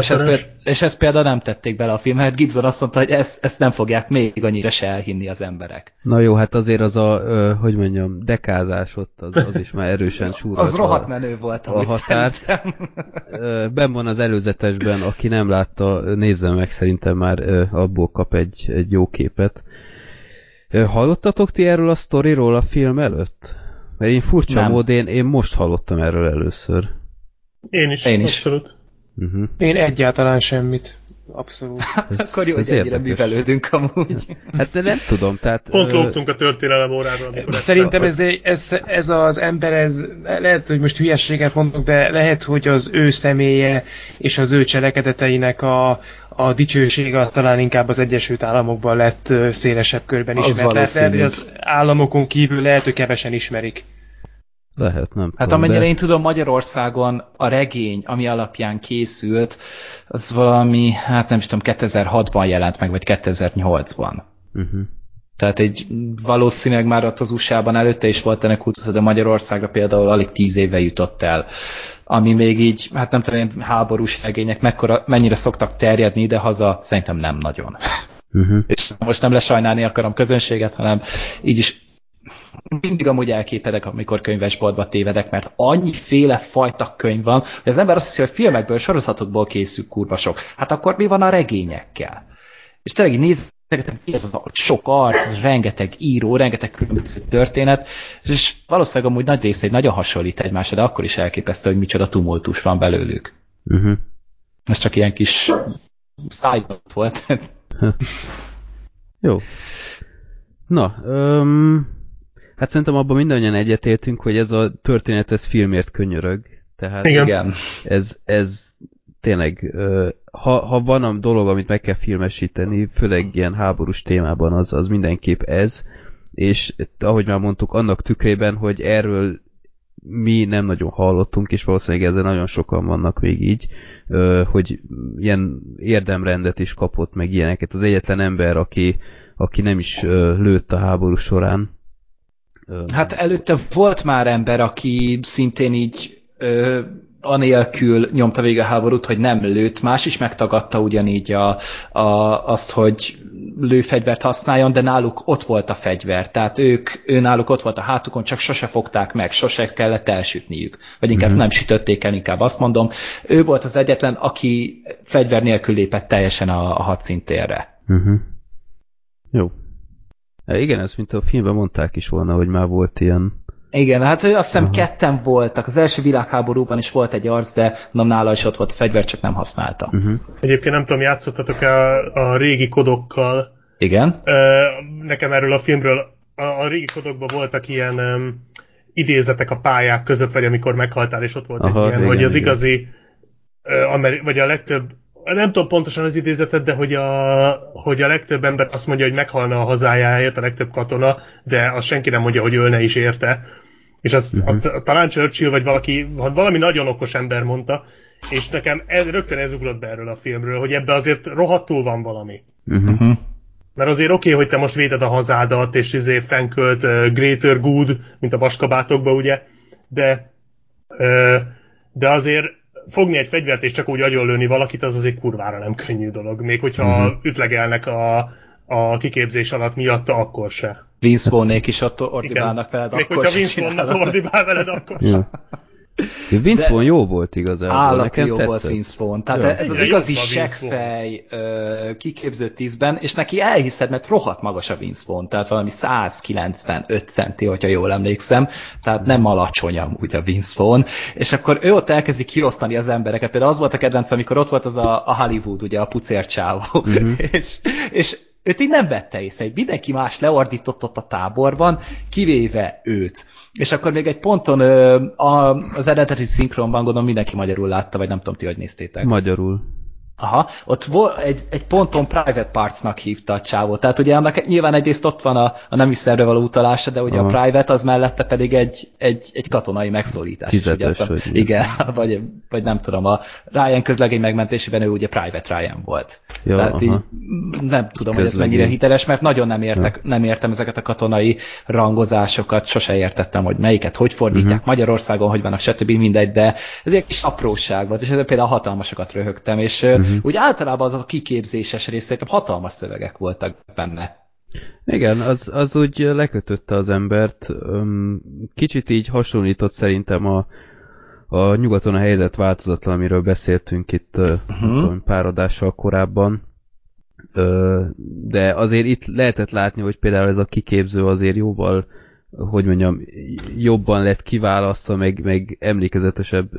És ezt, például, és ezt például nem tették bele a filmbe, hát Gibson azt mondta, hogy ezt, ezt nem fogják még annyira se elhinni az emberek. Na jó, hát azért az a, ö, hogy mondjam, dekázás ott, az, az is már erősen súrolta. Az rohadt menő volt, a határt. Ben van az előzetesben, aki nem látta, nézze meg, szerintem már ö, abból kap egy, egy jó képet. Ö, Hallottatok ti erről a sztoriról a film előtt? Mert én furcsa Nem. mód, én, én most hallottam erről először. Én is, Én is. abszolút. Uh-huh. Én egyáltalán semmit. Abszolút. Ez, Akkor jó, ez hogy ennyire művelődünk amúgy. Hát de nem tudom, tehát... Pont ö, lógtunk a történelem óráról. Szerintem ez, ez, ez az ember, ez, lehet, hogy most hülyességet mondok, de lehet, hogy az ő személye és az ő cselekedeteinek a, a dicsősége az talán inkább az Egyesült Államokban lett szélesebb körben Az ismert. Tehát lehet, hogy az államokon kívül lehet, hogy kevesen ismerik. Lehet, nem Hát tudom, amennyire de... én tudom, Magyarországon a regény, ami alapján készült, az valami, hát nem is tudom, 2006-ban jelent meg, vagy 2008-ban. Uh-huh. Tehát egy valószínűleg már ott az USA-ban előtte is volt ennek kultusza, de Magyarországra például alig tíz éve jutott el. Ami még így, hát nem tudom, háborús regények mekkora, mennyire szoktak terjedni, de haza szerintem nem nagyon. Uh-huh. És most nem lesajnálni akarom közönséget, hanem így is mindig amúgy elképedek, amikor könyvesboltba tévedek, mert annyiféle fajta könyv van, hogy az ember azt hiszi, hogy filmekből, sorozatokból készül kurva sok. Hát akkor mi van a regényekkel? És tényleg nézegetem, mi ez az a sok arc, ez rengeteg író, rengeteg különböző történet, és valószínűleg amúgy nagy része egy nagyon hasonlít egymásra, de akkor is elképesztő, hogy micsoda tumultus van belőlük. Uh-huh. Ez csak ilyen kis szájnot volt. Jó. Na, öm, hát szerintem abban mindannyian egyetértünk, hogy ez a történet, ez filmért könyörög. Tehát Igen. Ez, ez tényleg, ha, ha van a dolog, amit meg kell filmesíteni, főleg ilyen háborús témában, az, az mindenképp ez, és ahogy már mondtuk, annak tükrében, hogy erről mi nem nagyon hallottunk, és valószínűleg ezzel nagyon sokan vannak még így, hogy ilyen érdemrendet is kapott, meg ilyeneket. Az egyetlen ember, aki, aki nem is lőtt a háború során. Hát előtte volt már ember, aki szintén így ö, anélkül nyomta végig a háborút, hogy nem lőtt. Más is megtagadta ugyanígy a, a, azt, hogy lőfegyvert használjon, de náluk ott volt a fegyver. Tehát ők, ő náluk ott volt a hátukon, csak sose fogták meg, sose kellett elsütniük. Vagy inkább Mhm. nem sütötték el, inkább azt mondom. Ő volt az egyetlen, aki fegyver nélkül lépett teljesen a, a hadszintérre. Uh-huh. Jó. E, igen, ez mint a filmben mondták is volna, hogy már volt ilyen. Igen, hát azt hiszem ketten voltak. Az első világháborúban is volt egy arc, de nem nála is ott volt a fegyver, csak nem használta. Uh-huh. Egyébként nem tudom, játszottatok a, a régi kodokkal. Igen? Ö, nekem erről a filmről, a, a régi kodokban voltak ilyen um, idézetek a pályák között, vagy amikor meghaltál, és ott volt Aha, egy ilyen, igen, hogy az igen. igazi, ameri- vagy a legtöbb, nem tudom pontosan az idézetet, de hogy a, hogy a legtöbb ember azt mondja, hogy meghalna a hazájáért, a legtöbb katona, de azt senki nem mondja, hogy ölne is érte. És az, uh-huh. a, talán Churchill, vagy valaki, valami nagyon okos ember mondta, és nekem ez, rögtön ez ugrott be erről a filmről, hogy ebbe azért rohadtul van valami. Uh-huh. Mert azért oké, okay, hogy te most véded a hazádat, és izé fenkölt uh, Greater Good, mint a vaskabátokba, ugye, de, uh, de azért fogni egy fegyvert és csak úgy agyonlőni valakit, az azért kurvára nem könnyű dolog. Még hogyha uh-huh. ütlegelnek a, a kiképzés alatt miatta, akkor se. Vince is ott ordibálnak veled, Még akkor hogyha se Vince ordibál veled, akkor se. Ja. Vince De- Vaughn jó volt igazából, Állati nekem jó tetszett. volt Vince Vaughn. Tehát Ja. ez az Igen, igazi seggfej kiképző tízben, és neki elhiszed, mert rohadt magas a Vince Vaughn, tehát valami 195 centi, hogyha jól emlékszem, tehát nem alacsony amúgy a Vince Vaughn, és akkor ő ott elkezdi kiosztani az embereket. Például az volt a kedvenc, amikor ott volt az a, a Hollywood, ugye a pucércsávó, uh-huh. és, és őt így nem vette észre, hogy mindenki más leordított ott a táborban, kivéve őt. És akkor még egy ponton az eredeti szinkronban gondolom mindenki magyarul látta, vagy nem tudom ti, hogy néztétek. Magyarul. Aha, ott vo- egy, egy ponton Private Partsnak hívta a csávót. Tehát ugye annak nyilván egyrészt ott van a, a nemi szerre való utalása, de ugye Aha. a Private az mellette pedig egy, egy, egy katonai megszólítás. is, Fizetes, ugye vagy? Igen, vagy, vagy nem tudom, a Ryan közlegény megmentésében ő ugye Private Ryan volt. Ja, Tehát így, nem tudom, hogy ez Közlegény. mennyire hiteles, mert nagyon nem, értek, nem értem ezeket a katonai rangozásokat, sose értettem, hogy melyiket hogy fordítják, uh-huh. Magyarországon hogy vannak, stb. mindegy, de ez egy kis apróság volt, és ezzel például hatalmasokat röhögtem, és Mhm. Uh-huh. úgy általában az a kiképzéses rész, szerintem hatalmas szövegek voltak benne. Igen, az, az úgy lekötötte az embert. Kicsit így hasonlított szerintem a, a nyugaton a helyzet változatlan, amiről beszéltünk itt uh-huh. pár adással korábban. De azért itt lehetett látni, hogy például ez a kiképző azért jóval, hogy mondjam, jobban lett kiválasztva, meg, meg emlékezetesebb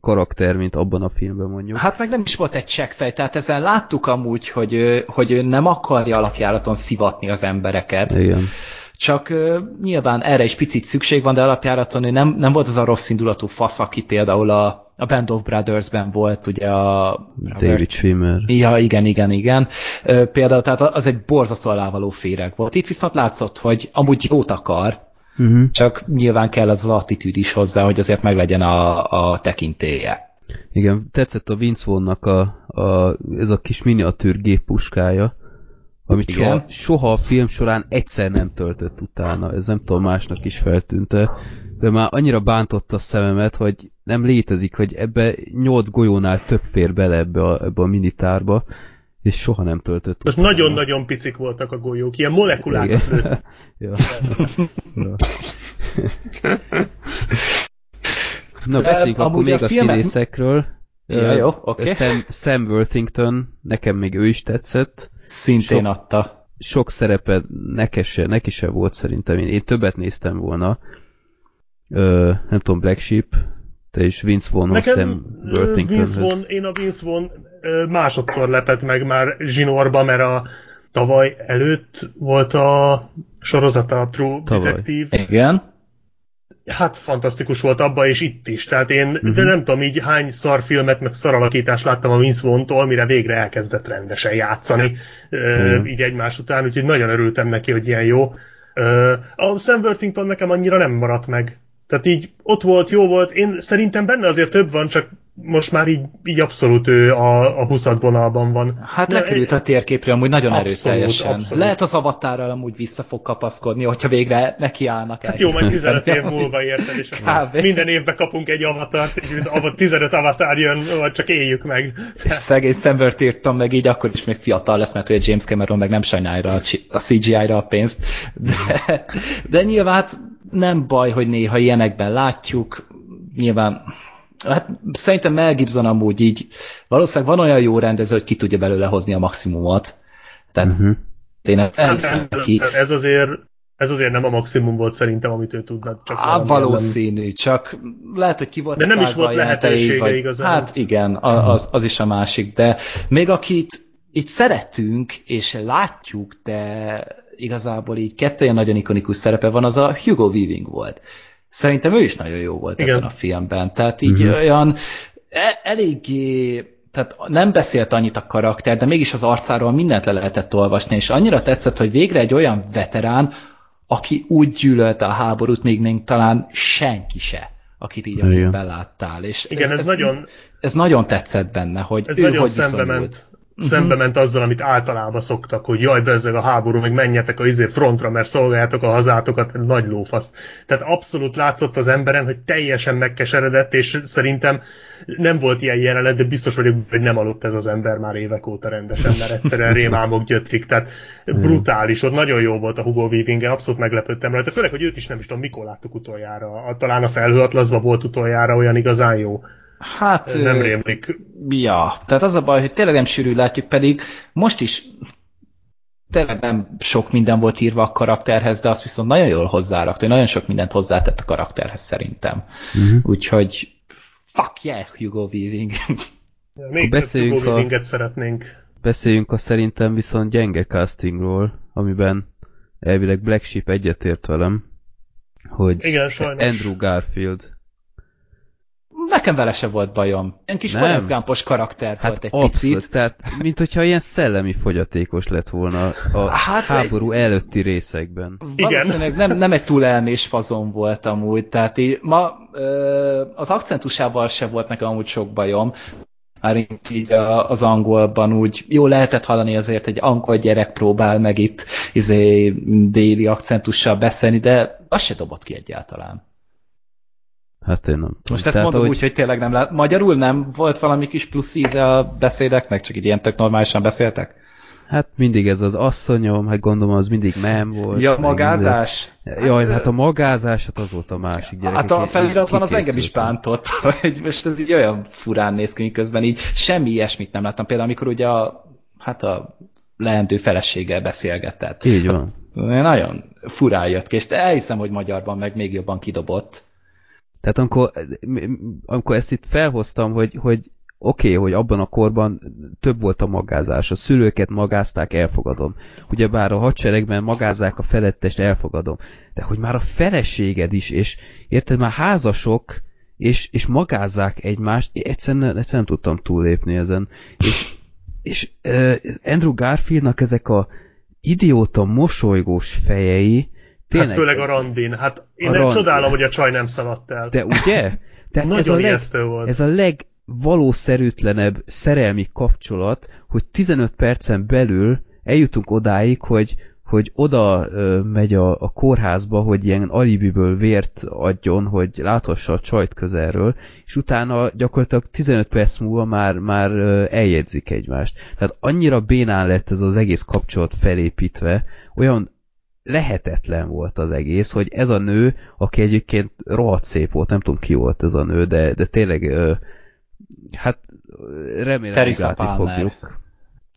karakter, mint abban a filmben mondjuk. Hát meg nem is volt egy csekkfej, tehát ezen láttuk amúgy, hogy, hogy ő nem akarja alapjáraton szivatni az embereket. Igen. Csak uh, nyilván erre is picit szükség van, de alapjáraton nem, nem volt az a rossz indulatú fasz, aki például a, a Band of Brothers-ben volt, ugye a... David Schwimmer. Ja, igen, igen, igen. Ö, Például tehát az egy borzasztó alávaló féreg volt. Itt viszont látszott, hogy amúgy jót akar, Uh-huh. csak nyilván kell az az attitűd is hozzá, hogy azért meglegyen a, a tekintélye. Igen, tetszett a Vince Vaughn-nak a, a, ez a kis miniatűr géppuskája, amit Igen. soha, soha a film során egyszer nem töltött utána. Ez nem tudom, másnak is feltűnte, de már annyira bántotta a szememet, hogy nem létezik, hogy ebbe nyolc golyónál több fér bele ebbe a, ebbe a minitárba, és soha nem töltött Most nagyon-nagyon picik voltak a golyók, ilyen. Igen. ja. ja. Na, beszéljünk akkor még a a, filmet- színészekről. Ja, jó, oké. Sam, Sam Worthington, nekem még ő is tetszett. Szintén Sok- adta. Sok szerepe neki se, neki se volt szerintem. Én, én többet néztem volna. Ö, nem tudom, Black Sheep, te is Vince Vaughnhoz, Sam Nekem ö, Worthington. Vince Vaughn, én a Vince Vaughn másodszor lepett meg már zsinórba, mert a tavaly előtt volt a sorozata a True Tavaly. Detective. Igen. Hát fantasztikus volt abba és itt is. Tehát én, Mhm. uh-huh. de nem tudom így hány szarfilmet, meg szaralakítást láttam a Vince Vaughn-tól, mire végre elkezdett rendesen játszani, Mhm. így egymás után, úgyhogy nagyon örültem neki, hogy ilyen jó. A Sam Worthington nekem annyira nem maradt meg. Tehát így ott volt, jó volt. Én szerintem benne azért több van, csak most már így, így abszolút ő a, a 20 vonalban van. Hát De- lekerült a térképre amúgy nagyon Abszolút, erőteljesen. abszolút. Lehet az avatárral amúgy vissza fog kapaszkodni, hogyha végre nekiállnak el. Hát jó, majd 15 év múlva érted, és Kb. minden évben kapunk egy avatart, és ava- 15 avatár jön, vagy csak éljük meg. És szegény Szembert írtam meg így, akkor is még fiatal lesz, mert ugye James Cameron meg nem sajnálja a CGI-ra a pénzt. De, de nyilván hát nem baj, hogy néha ilyenekben látjuk. Nyilván Hát szerintem Mel Gibson amúgy így valószínűleg van olyan jó rendező, hogy ki tudja belőle hozni a maximumot. Tehát Uh-huh. én Hát elhiszem neki. ez azért, Ez azért nem a maximum volt szerintem, amit ő tudna. Csak Á, valószínű, nem... csak lehet, hogy ki volt De nem is volt lehetősége vagy... igazán. Hát igen, az, az is a másik, de még akit itt szeretünk és látjuk, de igazából így kettő ilyen nagyon ikonikus szerepe van, az a Hugo Weaving volt. Szerintem ő is nagyon jó volt Igen. ebben a filmben. Tehát így uh-huh. olyan e- eléggé tehát nem beszélt annyit a karakter, de mégis az arcáról mindent le lehetett olvasni, és annyira tetszett, hogy végre egy olyan veterán, aki úgy gyűlölte a háborút, még még talán senki se, akit így a filmben láttál. És Igen, ez, ez, ez, nagyon... Ez nagyon tetszett benne, hogy ez ő nagyon hogy szembe ment. Szembe ment azzal, amit általában szoktak, hogy jaj, bezzeg a háború, meg menjetek a izé frontra, mert szolgáljátok a hazátokat, nagy lófasz. Tehát abszolút látszott az emberen, hogy teljesen megkeseredett, és szerintem nem volt ilyen jelenet, de biztos vagyok, hogy nem aludt ez az ember már évek óta rendesen, mert egyszerűen rémámok gyötrik, tehát brutális, ott nagyon jó volt a Hugo Weavingen, abszolút meglepődtem rajta, főleg, hogy őt is nem is tudom, mikor láttuk utoljára, talán a felhőatlaszban volt utoljára olyan igazán jó. Hát... Nem rémlik. Ja, tehát az a baj, hogy tényleg nem sűrű látjuk, pedig most is tényleg nem sok minden volt írva a karakterhez, de azt viszont nagyon jól hozzárakta, nagyon sok mindent hozzátett a karakterhez szerintem. Uh-huh. Úgyhogy fuck yeah, Hugo Weaving. Ja, még beszéljünk Hugo a, szeretnénk. Beszéljünk a szerintem viszont gyenge castingról, amiben elvileg Black Sheep egyetért velem, hogy Igen, Andrew Garfield Nekem vele se volt bajom. Ilyen kis Forrest karakter hát volt egy abszolút, picit. tehát mint hogyha ilyen szellemi fogyatékos lett volna a hát háború egy... előtti részekben. Valószínűleg nem, nem egy túl elmés fazon volt amúgy, tehát így ma az akcentusával se volt nekem amúgy sok bajom, már így az angolban úgy jó lehetett hallani azért, egy angol gyerek próbál meg itt izé, déli akcentussal beszélni, de az se dobott ki egyáltalán. Hát én nem. Most ezt Tehát, mondom ahogy... úgy, hogy tényleg nem lát. Magyarul nem volt valami kis plusz íze a beszédeknek, csak így ilyen tök normálisan beszéltek? Hát mindig ez az asszonyom, hát gondolom az mindig nem volt. Ja, magázás? Minden... Jaj, hát, hát a magázás, hát az volt a másik gyerek. Hát a feliratban az engem is bántott, hogy most ez így olyan furán néz ki, közben így semmi ilyesmit nem láttam. Például amikor ugye a, hát a leendő feleséggel beszélgetett. Így van. Nagyon furán jött ki, és elhiszem, hogy magyarban meg még jobban kidobott. Tehát amikor, amikor ezt itt felhoztam, hogy, hogy oké, okay, hogy abban a korban több volt a magázás, a szülőket magázták, elfogadom. Ugyebár a hadseregben magázzák a felettest, elfogadom. De hogy már a feleséged is, és érted, már házasok, és, és magázzák egymást, egyszerűen, egyszerűen nem tudtam túllépni ezen. És, és uh, Andrew Garfieldnak ezek a idióta mosolygós fejei, Tényleg. Hát főleg a randin. Hát én a nem rand... csodálom, hogy a csaj nem szaladt el. De ugye? Tehát Nagyon ez a, leg, volt. ez a legvalószerűtlenebb szerelmi kapcsolat, hogy 15 percen belül eljutunk odáig, hogy, hogy oda ö, megy a, a kórházba, hogy ilyen alibiből vért adjon, hogy láthassa a csajt közelről, és utána gyakorlatilag 15 perc múlva már, már ö, eljegyzik egymást. Tehát annyira bénán lett ez az egész kapcsolat felépítve, olyan lehetetlen volt az egész, hogy ez a nő, aki egyébként rohadt szép volt, nem tudom ki volt ez a nő, de, de tényleg hát remélem, hogy látni fogjuk.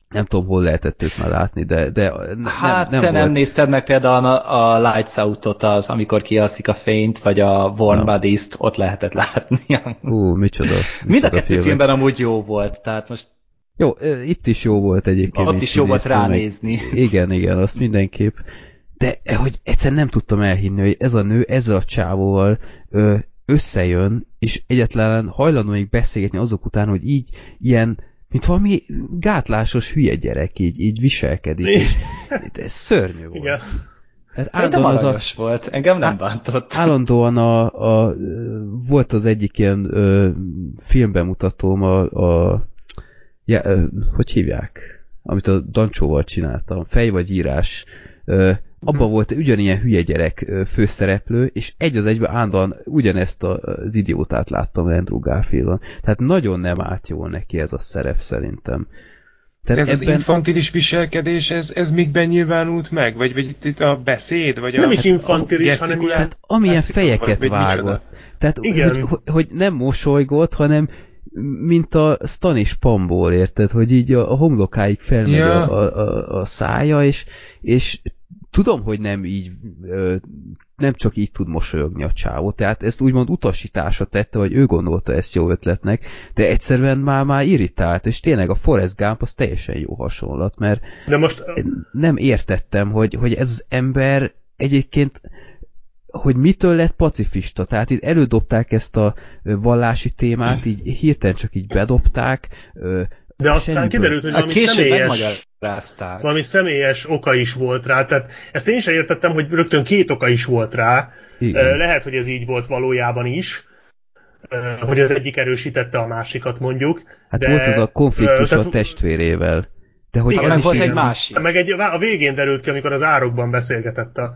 Nem tudom, hol lehetett őt már látni, de, de ne, hát nem, nem te volt. nem nézted meg például a, a Lights Out-ot, az, amikor kialszik a fényt, vagy a Warm Bodies-t, ott lehetett látni. Ú, micsoda. micsoda Mind a kettő filmben amúgy jó volt, tehát most jó, itt is jó volt egyébként. Ott is jó volt ránézni. Meg. Igen, igen, azt mindenképp de eh, hogy egyszer nem tudtam elhinni, hogy ez a nő ezzel a csávóval ö, összejön, és egyetlen hajlandó még beszélgetni azok után, hogy így ilyen, mint valami gátlásos hülye gyerek így, így viselkedik, és ez szörnyű volt. Igen. Ez állandóan az a, volt, engem nem bántott. Állandóan a, a, volt az egyik ilyen ö, filmbemutatóm, a, a ja, ö, hogy hívják? Amit a Dancsóval csináltam, fej vagy írás abban uh-huh. volt ugyanilyen hülye gyerek főszereplő, és egy az egyben állandóan ugyanezt az idiótát láttam Andrew Garfieldon. Tehát nagyon nem állt jól neki ez a szerep szerintem. Tehát ez ebben... az infantilis viselkedés, ez, ez mikben nyilvánult meg? Vagy, vagy itt a beszéd? Vagy nem a, is infantilis, hanem ilyen... Tehát amilyen fejeket vagy, vágott. Tehát, Igen. Hogy, hogy, hogy nem mosolygott, hanem mint a Stanis Pamból, érted? Hogy így a, a homlokáig felmegy ja. a, a, a szája, és, és tudom, hogy nem így, nem csak így tud mosolyogni a csávó, tehát ezt úgymond utasításra tette, vagy ő gondolta ezt jó ötletnek, de egyszerűen már, már irritált, és tényleg a Forrest Gump az teljesen jó hasonlat, mert De most nem értettem, hogy, hogy ez az ember egyébként hogy mitől lett pacifista. Tehát itt elődobták ezt a vallási témát, így hirtelen csak így bedobták. De aztán semmiből. kiderült, hogy A valami személyes, valami személyes oka is volt rá. Tehát ezt én sem értettem, hogy rögtön két oka is volt rá. Igen. Lehet, hogy ez így volt valójában is, hogy az egyik erősítette a másikat mondjuk. Hát de, volt az a konfliktus ö, a tehát- testvérével. De hogy Igen, az volt egy másik. Meg egy, a végén derült ki, amikor az árokban beszélgetett a,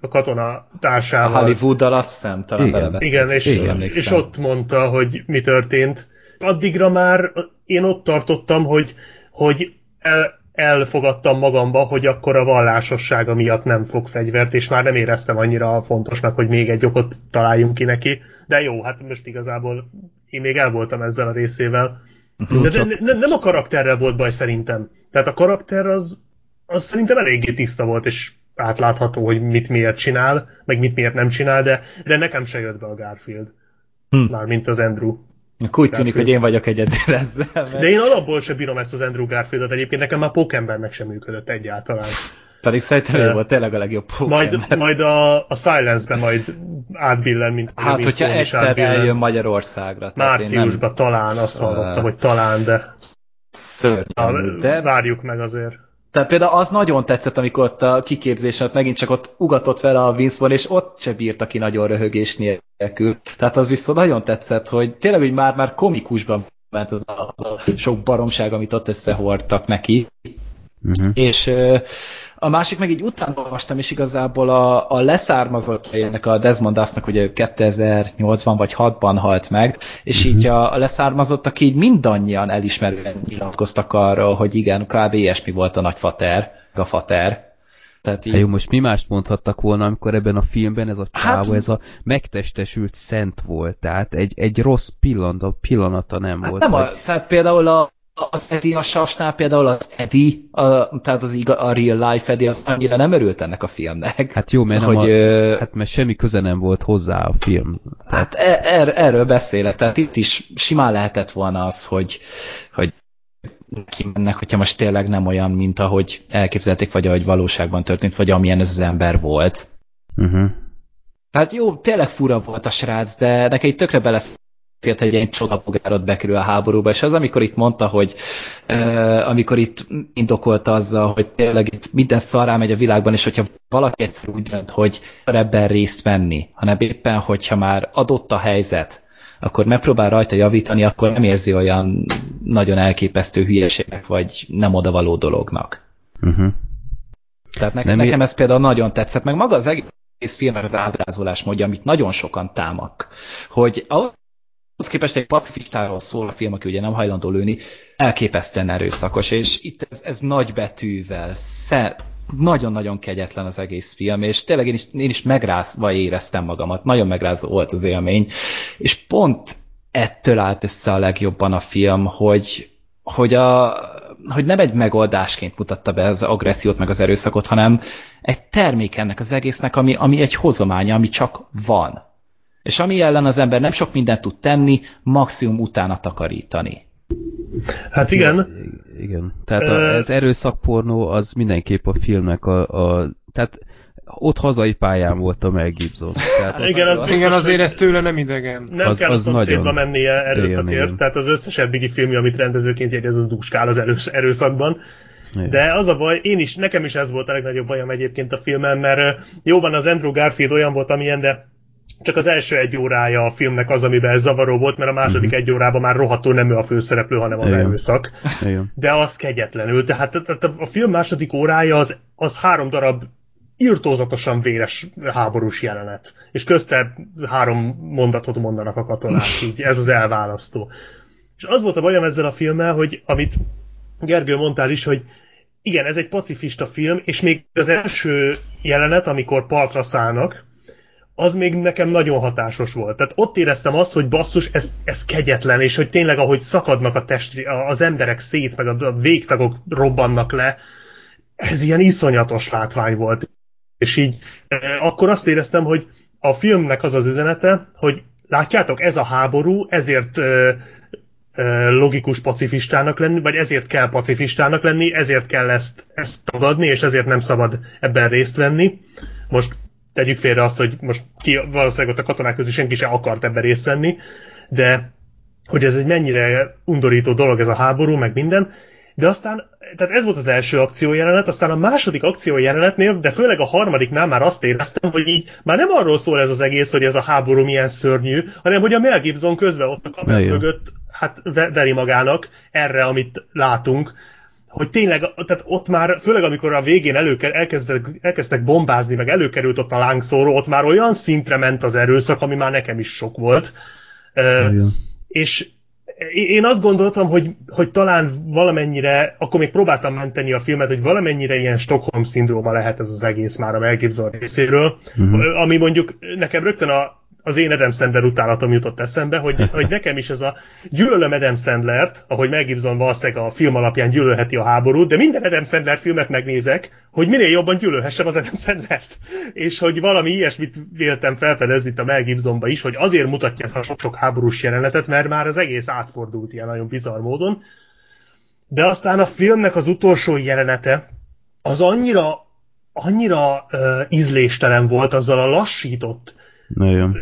a katona A társával. Hollywood-dal azt hiszem, talán Igen. Igen, és, Igen, és ott mondta, hogy mi történt. Addigra már én ott tartottam, hogy, hogy el, elfogadtam magamba, hogy akkor a vallásossága miatt nem fog fegyvert, és már nem éreztem annyira fontosnak, hogy még egy okot találjunk ki neki. De jó, hát most igazából én még el voltam ezzel a részével. Jó, De, de ne, nem a karakterrel volt baj szerintem. Tehát a karakter az, az szerintem eléggé tiszta volt, és átlátható, hogy mit miért csinál, meg mit miért nem csinál, de, de nekem se jött be a Garfield. Hm. Mármint az Andrew. Akkor Úgy tűnik, hogy én vagyok egyedül ezzel. mert- De én alapból sem bírom ezt az Andrew Garfieldot egyébként, nekem már Pókembernek sem működött egyáltalán. Pedig szerintem ő volt tényleg a legjobb Majd, Pokémon. majd a, a Silence-be majd átbillen, mint Hát, hogyha egyszer átbillen. eljön Magyarországra. én nem- Márciusban talán, azt hallottam, Ö, hogy talán, de Szörnyű. De várjuk meg azért. Tehát például az nagyon tetszett, amikor ott a kiképzésen ott megint csak ott ugatott vele a Vince Vaughn, és ott se bírta ki nagyon röhögés nélkül. Tehát az viszont nagyon tetszett, hogy tényleg hogy már, már komikusban ment az a, az a sok baromság, amit ott összehordtak neki. Uh-huh. És a másik meg így utána olvastam, és igazából a, a leszármazottjainak, a Desmond Dustnak ugye 2008-ban vagy 6-ban halt meg, és Mhm. így a, a leszármazottak így mindannyian elismerően nyilatkoztak arról, hogy igen, kb. ilyesmi volt a nagyfater, a fater. Tehát így, Hát jó, most mi mást mondhattak volna, amikor ebben a filmben ez a csávó, Hát- ez a megtestesült szent volt, tehát egy, egy rossz pillanata, pillanata nem hát volt. nem a, tehát például a, az Eddie a Sasnál például az Eddie, a, tehát az iga, a real life Eddie, az annyira nem örült ennek a filmnek. Hát jó, mert, hogy, a, ö, hát mert semmi köze nem volt hozzá a film. Hát er, er, erről beszélek, tehát itt is simán lehetett volna az, hogy, hogy neki mennek, hogyha most tényleg nem olyan, mint ahogy elképzelték, vagy ahogy valóságban történt, vagy amilyen ez az ember volt. Uh-huh. Tehát jó, tényleg fura volt a srác, de neki itt tökre belefért, hogy egy csodapogárot bekerül a háborúba, és az, amikor itt mondta, hogy uh, amikor itt indokolta azzal, hogy tényleg itt minden szarrá megy a világban, és hogyha valaki egyszer úgy dönt, hogy ebben részt venni, hanem éppen, hogyha már adott a helyzet, akkor megpróbál rajta javítani, akkor nem érzi olyan nagyon elképesztő hülyeségnek, vagy nem odavaló dolognak. Uh-huh. Tehát ne, Nem nekem ez például nagyon tetszett, meg maga az egész filmnek az ábrázolás módja, amit nagyon sokan támak, hogy ahhoz képest egy pacifistáról szól a film, aki ugye nem hajlandó lőni, elképesztően erőszakos, és itt ez, ez nagy betűvel, sze- nagyon-nagyon kegyetlen az egész film, és tényleg én is, én is megrázva éreztem magamat, nagyon megrázó volt az élmény, és pont ettől állt össze a legjobban a film, hogy, hogy, a, hogy nem egy megoldásként mutatta be az agressziót, meg az erőszakot, hanem egy termék ennek az egésznek, ami, ami egy hozománya, ami csak van. És ami ellen az ember nem sok mindent tud tenni, maximum utána takarítani. Hát igen, Igen. Tehát a, Ö- ez erőszakpornó az mindenképp a filmnek a, a tehát ott hazai pályán volt a Mel Gibson. Tehát igen, az biztos, Igen, azért ez tőle nem idegen. nem az- kell az a szomszédba mennie erőszakért, Igen, igen. tehát az összes eddigi filmje, amit rendezőként jegyez, az duskál az erős, erőszakban. Igen. De az a baj, én is, nekem is ez volt a legnagyobb bajom egyébként a filmen, mert jó van, az Andrew Garfield olyan volt, amilyen, de csak az első egy órája a filmnek az, amiben ez zavaró volt, mert a második egy órában már rohadtul nem ő a főszereplő, hanem az Igen. erőszak. Igen. De az kegyetlenül. Tehát tehát a, a film második órája az, az három darab írtózatosan véres háborús jelenet. És közte három mondatot mondanak a katonák, így ez az elválasztó. És az volt a bajom ezzel a filmmel, hogy amit Gergő mondtál is, hogy igen, ez egy pacifista film, és még az első jelenet, amikor partra szállnak, az még nekem nagyon hatásos volt. Tehát ott éreztem azt, hogy basszus, ez, ez kegyetlen, és hogy tényleg ahogy szakadnak a testri, az emberek szét, meg a, végtagok robbannak le, ez ilyen iszonyatos látvány volt. És így eh, akkor azt éreztem, hogy a filmnek az az üzenete, hogy látjátok, ez a háború, ezért eh, eh, logikus pacifistának lenni, vagy ezért kell pacifistának lenni, ezért kell ezt, ezt tagadni, és ezért nem szabad ebben részt venni. Most tegyük félre azt, hogy most ki, valószínűleg ott a katonák közül senki sem akart ebben részt venni, de hogy ez egy mennyire undorító dolog ez a háború, meg minden, de aztán, tehát ez volt az első akciójelenet, aztán a második akciójelenetnél, de főleg a harmadiknál már azt éreztem, hogy így már nem arról szól ez az egész, hogy ez a háború milyen szörnyű, hanem hogy a Mel Gibson közben ott a kamera mögött hát veri magának erre, amit látunk, hogy tényleg, tehát ott már, főleg amikor a végén előker, elkezdtek, elkezdtek bombázni, meg előkerült ott a lángszóró, ott már olyan szintre ment az erőszak, ami már nekem is sok volt. Uh, és én azt gondoltam, hogy, hogy talán valamennyire, akkor még próbáltam menteni a filmet, hogy valamennyire ilyen Stockholm-szindróma lehet ez az egész már a Mel Gibson részéről, uh-huh. ami mondjuk nekem rögtön a, az én Adam Sandler utálatom jutott eszembe, hogy, hogy nekem is ez a gyűlölöm Adam Sandlert, ahogy Mel Gibson valószínűleg a film alapján gyűlölheti a háborút, de minden Adam Sandler filmet megnézek, hogy minél jobban gyűlölhessem az Adam Sandlert. És hogy valami ilyesmit véltem felfedezni itt a Mel Gibsonba is, hogy azért mutatja ezt a sok-sok háborús jelenetet, mert már az egész átfordult ilyen nagyon bizarr módon. De aztán a filmnek az utolsó jelenete, az annyira annyira uh, ízléstelen volt azzal a lassított nagyon.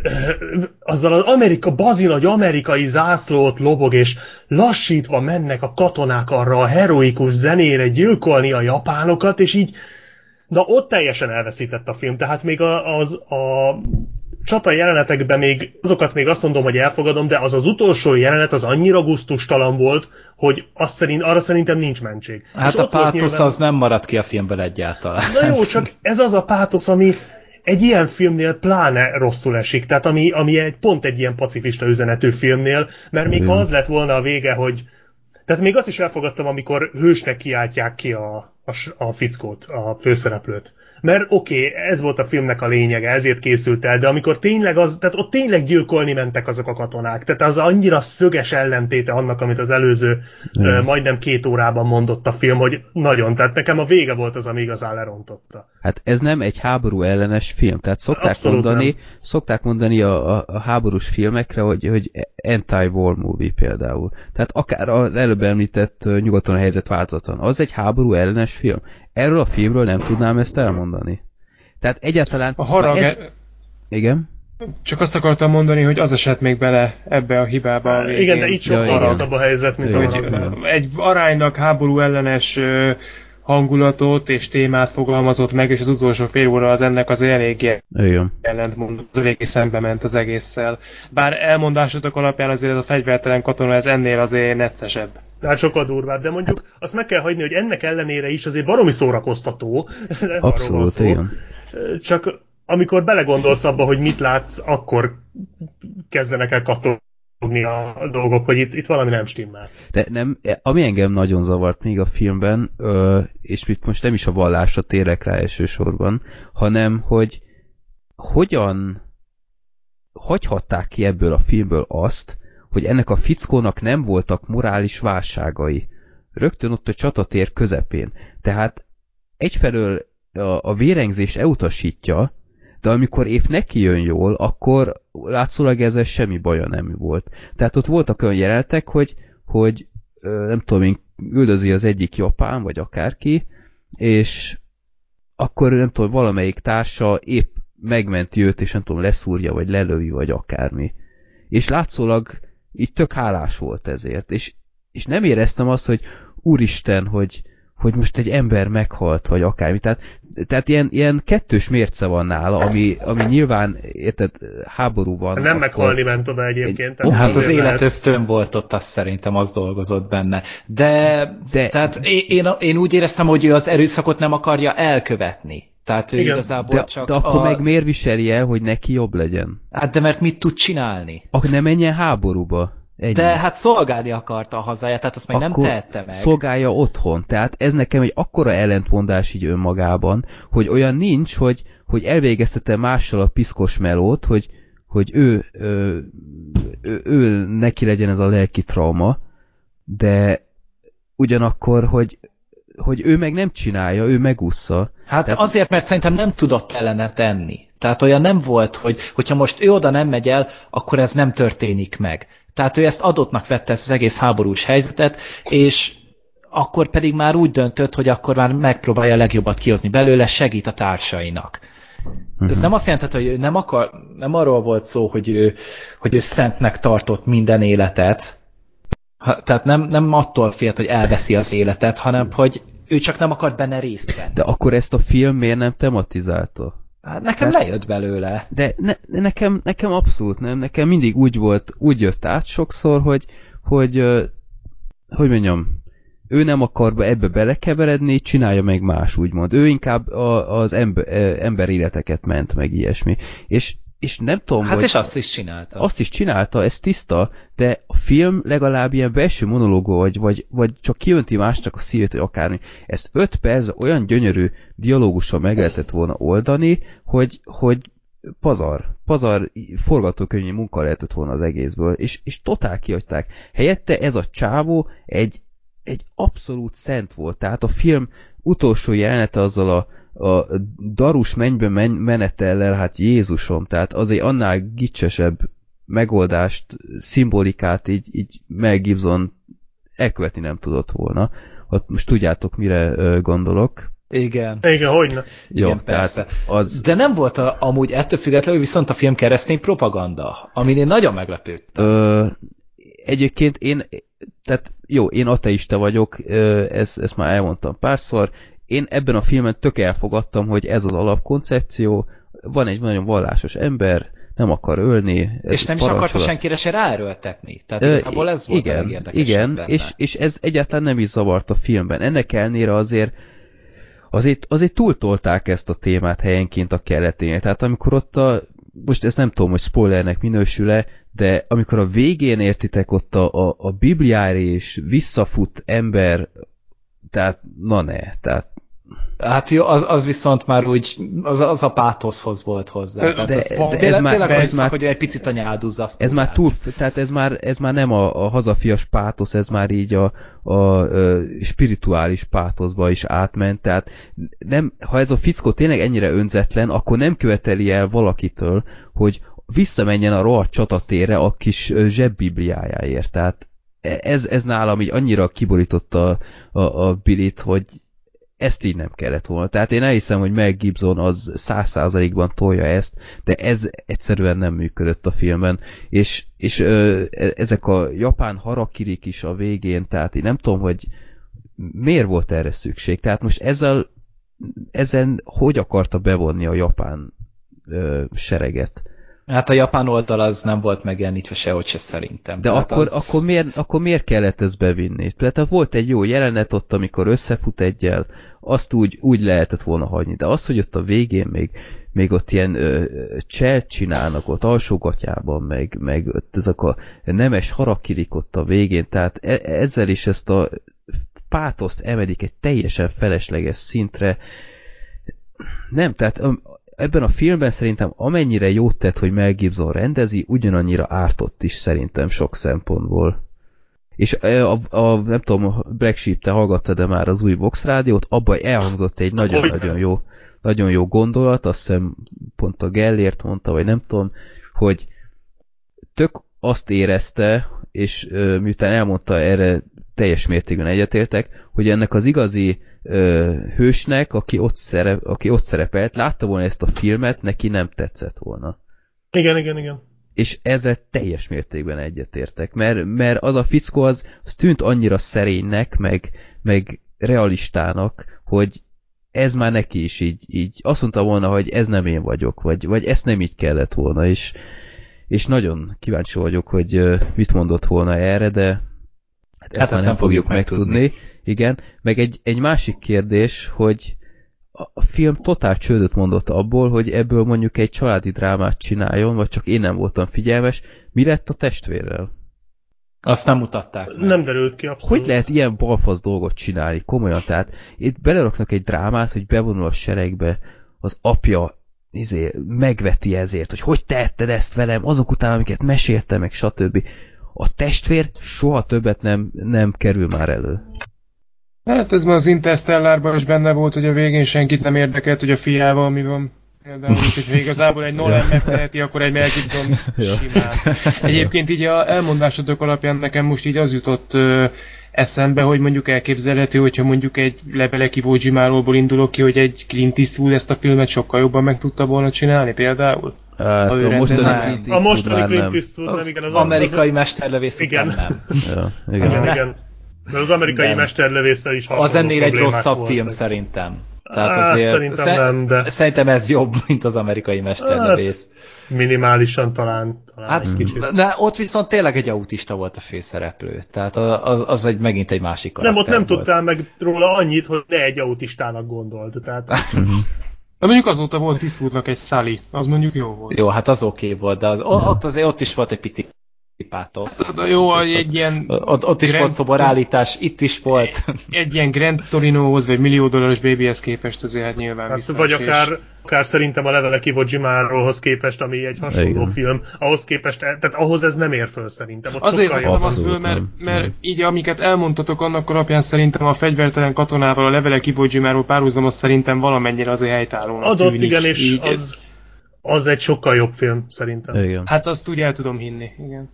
Azzal az Amerika, bazi nagy amerikai zászlót lobog, és lassítva mennek a katonák arra a heroikus zenére gyilkolni a japánokat, és így, na ott teljesen elveszített a film, tehát még a, az, a csata jelenetekben még, azokat még azt mondom, hogy elfogadom, de az az utolsó jelenet az annyira gusztustalan volt, hogy azt szerint, arra szerintem nincs mentség. Hát és a pátosz nyilván... az nem maradt ki a filmből egyáltalán. Na jó, csak ez az a pátosz, ami, egy ilyen filmnél pláne rosszul esik, tehát ami, ami egy, pont egy ilyen pacifista üzenetű filmnél, mert még ha az lett volna a vége, hogy tehát még azt is elfogadtam, amikor hősnek kiáltják ki a, a, a fickót, a főszereplőt mert oké, okay, ez volt a filmnek a lényege, ezért készült el, de amikor tényleg az, tehát ott tényleg gyilkolni mentek azok a katonák, tehát az annyira szöges ellentéte annak, amit az előző uh, majdnem két órában mondott a film, hogy nagyon, tehát nekem a vége volt az, ami igazán lerontotta. Hát ez nem egy háború ellenes film, tehát szokták Abszolút mondani, nem. szokták mondani a, a, a háborús filmekre, hogy, hogy anti-war movie például. Tehát akár az előbb említett nyugaton a helyzet változatlan. Az egy háború ellenes film erről a filmről nem tudnám ezt elmondani. Tehát egyáltalán... A harag... Ez... E- Igen? Csak azt akartam mondani, hogy az esett még bele ebbe a hibába. A igen, de itt sokkal rosszabb a helyzet, mint hogy a Egy aránynak háború ellenes hangulatot és témát fogalmazott meg, és az utolsó fél óra az ennek az eléggé ellentmond, az eléggé szembe ment az egésszel. Bár elmondásotok alapján azért ez a fegyvertelen katona, ez ennél azért neccesebb. Hát sokkal durvább, de mondjuk azt meg kell hagyni, hogy ennek ellenére is azért baromi szórakoztató. Abszolút, igen. Csak amikor belegondolsz abba, hogy mit látsz, akkor kezdenek el kattogni a dolgok, hogy itt, itt valami nem stimmel. De nem, ami engem nagyon zavart még a filmben, és itt most nem is a vallásra térek rá elsősorban, hanem hogy hogyan hagyhatták ki ebből a filmből azt, hogy ennek a fickónak nem voltak morális válságai. Rögtön ott a csatatér közepén. Tehát egyfelől a, a vérengzés elutasítja, de amikor épp neki jön jól, akkor látszólag ezzel semmi baja nem volt. Tehát ott voltak olyan jelenetek, hogy, hogy nem tudom én, üldözi az egyik japán, vagy akárki, és akkor nem tudom, valamelyik társa épp megmenti őt, és nem tudom, leszúrja, vagy lelövi, vagy akármi. És látszólag így tök hálás volt ezért, és, és nem éreztem azt, hogy úristen, hogy, hogy most egy ember meghalt, vagy akármi. Tehát, tehát ilyen, ilyen kettős mérce van nála, ami, ami nyilván, érted, háború van. Nem akkor... meghalni ment oda egyébként. Egy, hát az élet ösztön volt ott, azt szerintem az dolgozott benne. De, De tehát én, én, én úgy éreztem, hogy ő az erőszakot nem akarja elkövetni. Tehát ő Igen. igazából de, csak de akkor a... meg miért viseli el, hogy neki jobb legyen? Hát de mert mit tud csinálni? Akkor nem menjen háborúba. Ennyi. De hát szolgálni akarta a hazáját, tehát azt meg Akkor nem tehette meg. szolgálja otthon. Tehát ez nekem egy akkora ellentmondás így önmagában, hogy olyan nincs, hogy, hogy elvégeztette mással a piszkos melót, hogy, hogy ő, ő, ő, ő neki legyen ez a lelki trauma, de ugyanakkor, hogy hogy ő meg nem csinálja, ő megúszza. Hát Tehát- azért, mert szerintem nem tudott ellene tenni. Tehát olyan nem volt, hogy hogyha most ő oda nem megy el, akkor ez nem történik meg. Tehát ő ezt adottnak vette ezt az egész háborús helyzetet, és akkor pedig már úgy döntött, hogy akkor már megpróbálja a legjobbat kihozni belőle, segít a társainak. Mhm. Ez nem azt jelenti, hogy nem, akar, nem arról volt szó, hogy ő, hogy ő szentnek tartott minden életet, ha, tehát nem, nem attól félt, hogy elveszi az életet, hanem hogy ő csak nem akart benne részt venni. De akkor ezt a film miért nem tematizálta? Hát nekem Tehát- lejött belőle. De ne, nekem, nekem abszolút nem, nekem mindig úgy volt, úgy jött át sokszor, hogy, hogy, ö, hogy mondjam, ő nem akar be- ebbe belekeveredni, csinálja meg más, úgymond. Ő inkább a, az ember, ember életeket ment, meg ilyesmi. És, és nem tudom, Hát és azt is csinálta. Azt is csinálta, ez tiszta, de a film legalább ilyen belső monológa, vagy, vagy, vagy csak kiönti másnak a szívét, vagy akármi. Ezt öt percben olyan gyönyörű dialógussal meg lehetett volna oldani, hogy, hogy pazar, pazar forgatókönyvi munka lehetett volna az egészből, és, és totál kihagyták. Helyette ez a csávó egy, egy abszolút szent volt, tehát a film utolsó jelenete azzal a, a darus mennybe men menetellel, hát Jézusom, tehát az egy annál gicsesebb megoldást, szimbolikát így, így Mel Gibson elkövetni nem tudott volna. Ott most tudjátok, mire gondolok. Igen. Igen, hogyne. Jó, Igen, persze. az... De nem volt a, amúgy ettől függetlenül viszont a film keresztény propaganda, amin én nagyon meglepődtem. Ö, egyébként én, tehát jó, én ateista vagyok, ezt, ezt már elmondtam párszor, én ebben a filmen tök elfogadtam, hogy ez az alapkoncepció, van egy nagyon vallásos ember, nem akar ölni. És nem is akarta senkire se ráerőltetni. Tehát igazából ez volt a igen, legérdekesebb igen, benne. és, és ez egyáltalán nem is zavart a filmben. Ennek ellenére azért azért, azért túltolták ezt a témát helyenként a keleténél. Tehát amikor ott a, most ezt nem tudom, hogy spoilernek minősül-e, de amikor a végén értitek ott a, a, a Bibliára és visszafut ember, tehát na ne, tehát Hát jó, az, az viszont már úgy, az, az a pátoszhoz volt hozzá. De- Tehát az, de ez már- tényleg ez már- hogy egy picit a nyáldúzza azt ez már túl, tehát ez már, ez már nem a, a hazafias pátosz, ez már így a, a, a spirituális pátoszba is átment, tehát nem, ha ez a fickó tényleg ennyire önzetlen, akkor nem követeli el valakitől, hogy visszamenjen a rohadt csatatérre a kis zsebbibliájáért, tehát ez, ez nálam így annyira kiborította a, a, a Billit, hogy ezt így nem kellett volna. Tehát én elhiszem, hogy Mel Gibson az száz százalékban tolja ezt, de ez egyszerűen nem működött a filmben, és, és ö, e- ezek a japán harakirik is a végén, tehát én nem tudom, hogy miért volt erre szükség. Tehát most ezzel, ezen hogy akarta bevonni a japán ö, sereget? Hát a japán oldal az nem volt megjelenítve sehogy se szerintem. De Tehát akkor, az... akkor, miért, akkor miért kellett ezt bevinni? Tehát volt egy jó jelenet ott, amikor összefut egyel, azt úgy, úgy lehetett volna hagyni, de az, hogy ott a végén még, még ott ilyen ö, cselt csinálnak ott alsógatyában, meg, meg ott ezek a nemes harakirik ott a végén, tehát e, ezzel is ezt a pátoszt emelik egy teljesen felesleges szintre. Nem, tehát ebben a filmben szerintem amennyire jót tett, hogy Mel Gibson rendezi, ugyanannyira ártott is szerintem sok szempontból. És a, a, a nem tudom, Black Sheep, te hallgattad de már az új Vox rádiót, abban elhangzott egy nagyon-nagyon jó, nagyon jó gondolat, azt hiszem pont a Gellért mondta, vagy nem tudom, hogy tök azt érezte, és ö, miután elmondta erre teljes mértékben egyetértek, hogy ennek az igazi ö, hősnek, aki ott, szerep, aki ott szerepelt, látta volna ezt a filmet, neki nem tetszett volna. Igen, igen, igen. És ezzel teljes mértékben egyetértek, mert, mert az a fickó az, az tűnt annyira szerénynek, meg, meg realistának, hogy ez már neki is így, így azt mondta volna, hogy ez nem én vagyok, vagy, vagy ezt nem így kellett volna, és, és nagyon kíváncsi vagyok, hogy mit mondott volna erre, de hát Hát ezt nem fogjuk megtudni. Igen, meg egy, egy másik kérdés, hogy a, a film totál csődöt mondott abból, hogy ebből mondjuk egy családi drámát csináljon, vagy csak én nem voltam figyelmes. Mi lett a testvérrel? Azt nem mutatták meg. Nem derült ki abszolút. Hogy lehet ilyen balfasz dolgot csinálni? Komolyan, tehát itt beleraknak egy drámát, hogy bevonul a seregbe, az apja izé, megveti ezért, hogy hogy tetted ezt velem, azok után, amiket meséltem, meg stb. A testvér soha többet nem, nem kerül már elő. Hát ez már az Interstellárban is benne volt, hogy a végén senkit nem érdekelt, hogy a fiával mi van. Például, hogy igazából egy Nolan megteheti, akkor egy Mel Gibson simán. Egyébként így a elmondásodok alapján nekem most így az jutott eszembe, hogy mondjuk elképzelhető, hogyha mondjuk egy Lebeleki Iwo indulok ki, hogy egy Clint Eastwood ezt a filmet sokkal jobban meg tudta volna csinálni például? Hát A a mostani Clint A Eastwood mostani már Clint nem. Eastwood nem, Az, igen, az amerikai Az, mesterlövész Igen. után nem. Ja, igen, igen. igen. Mert az amerikai Nem. mesterlövésszel is Az ennél egy rosszabb voltak. film szerintem. Tehát Hát, azért szerintem szer- nem, de- Szerintem ez jobb, mint az amerikai mesterlövész. Minimálisan talán. talán Hát, egy kicsit. de ott viszont tényleg egy autista volt a főszereplő. Tehát az, az egy megint egy másik Nem, ott karakter nem volt. tudtál meg róla annyit, hogy ne egy autistának gondolt. Tehát De mondjuk azóta volt Eastwoodnak egy Sally, az mondjuk jó volt. Jó, hát az oké okay volt, de az, ott azért ott is volt egy pici pátosz. De jó, hogy egy ilyen, Ott, ott is Grand- volt szoborállítás, itt is volt. egy ilyen Grand Torinohoz, vagy millió dolláros babyhez képest azért hát nyilván Hát, vagy akár, akár szerintem a levelek Iwo Jimáról képest, ami egy hasonló Igen. film, ahhoz képest, tehát ahhoz ez nem ér föl szerintem. Ott Azért hoztam azt föl, mert, mert Nem. így amiket elmondtatok annak alapján szerintem a fegyvertelen katonával a levelek Iwo Jimáról párhuzamos szerintem valamennyire azért helytállónak Adott, tűnik. igen, és Így- az, az egy sokkal jobb film, szerintem. Igen. Hát azt úgy el tudom hinni, igen.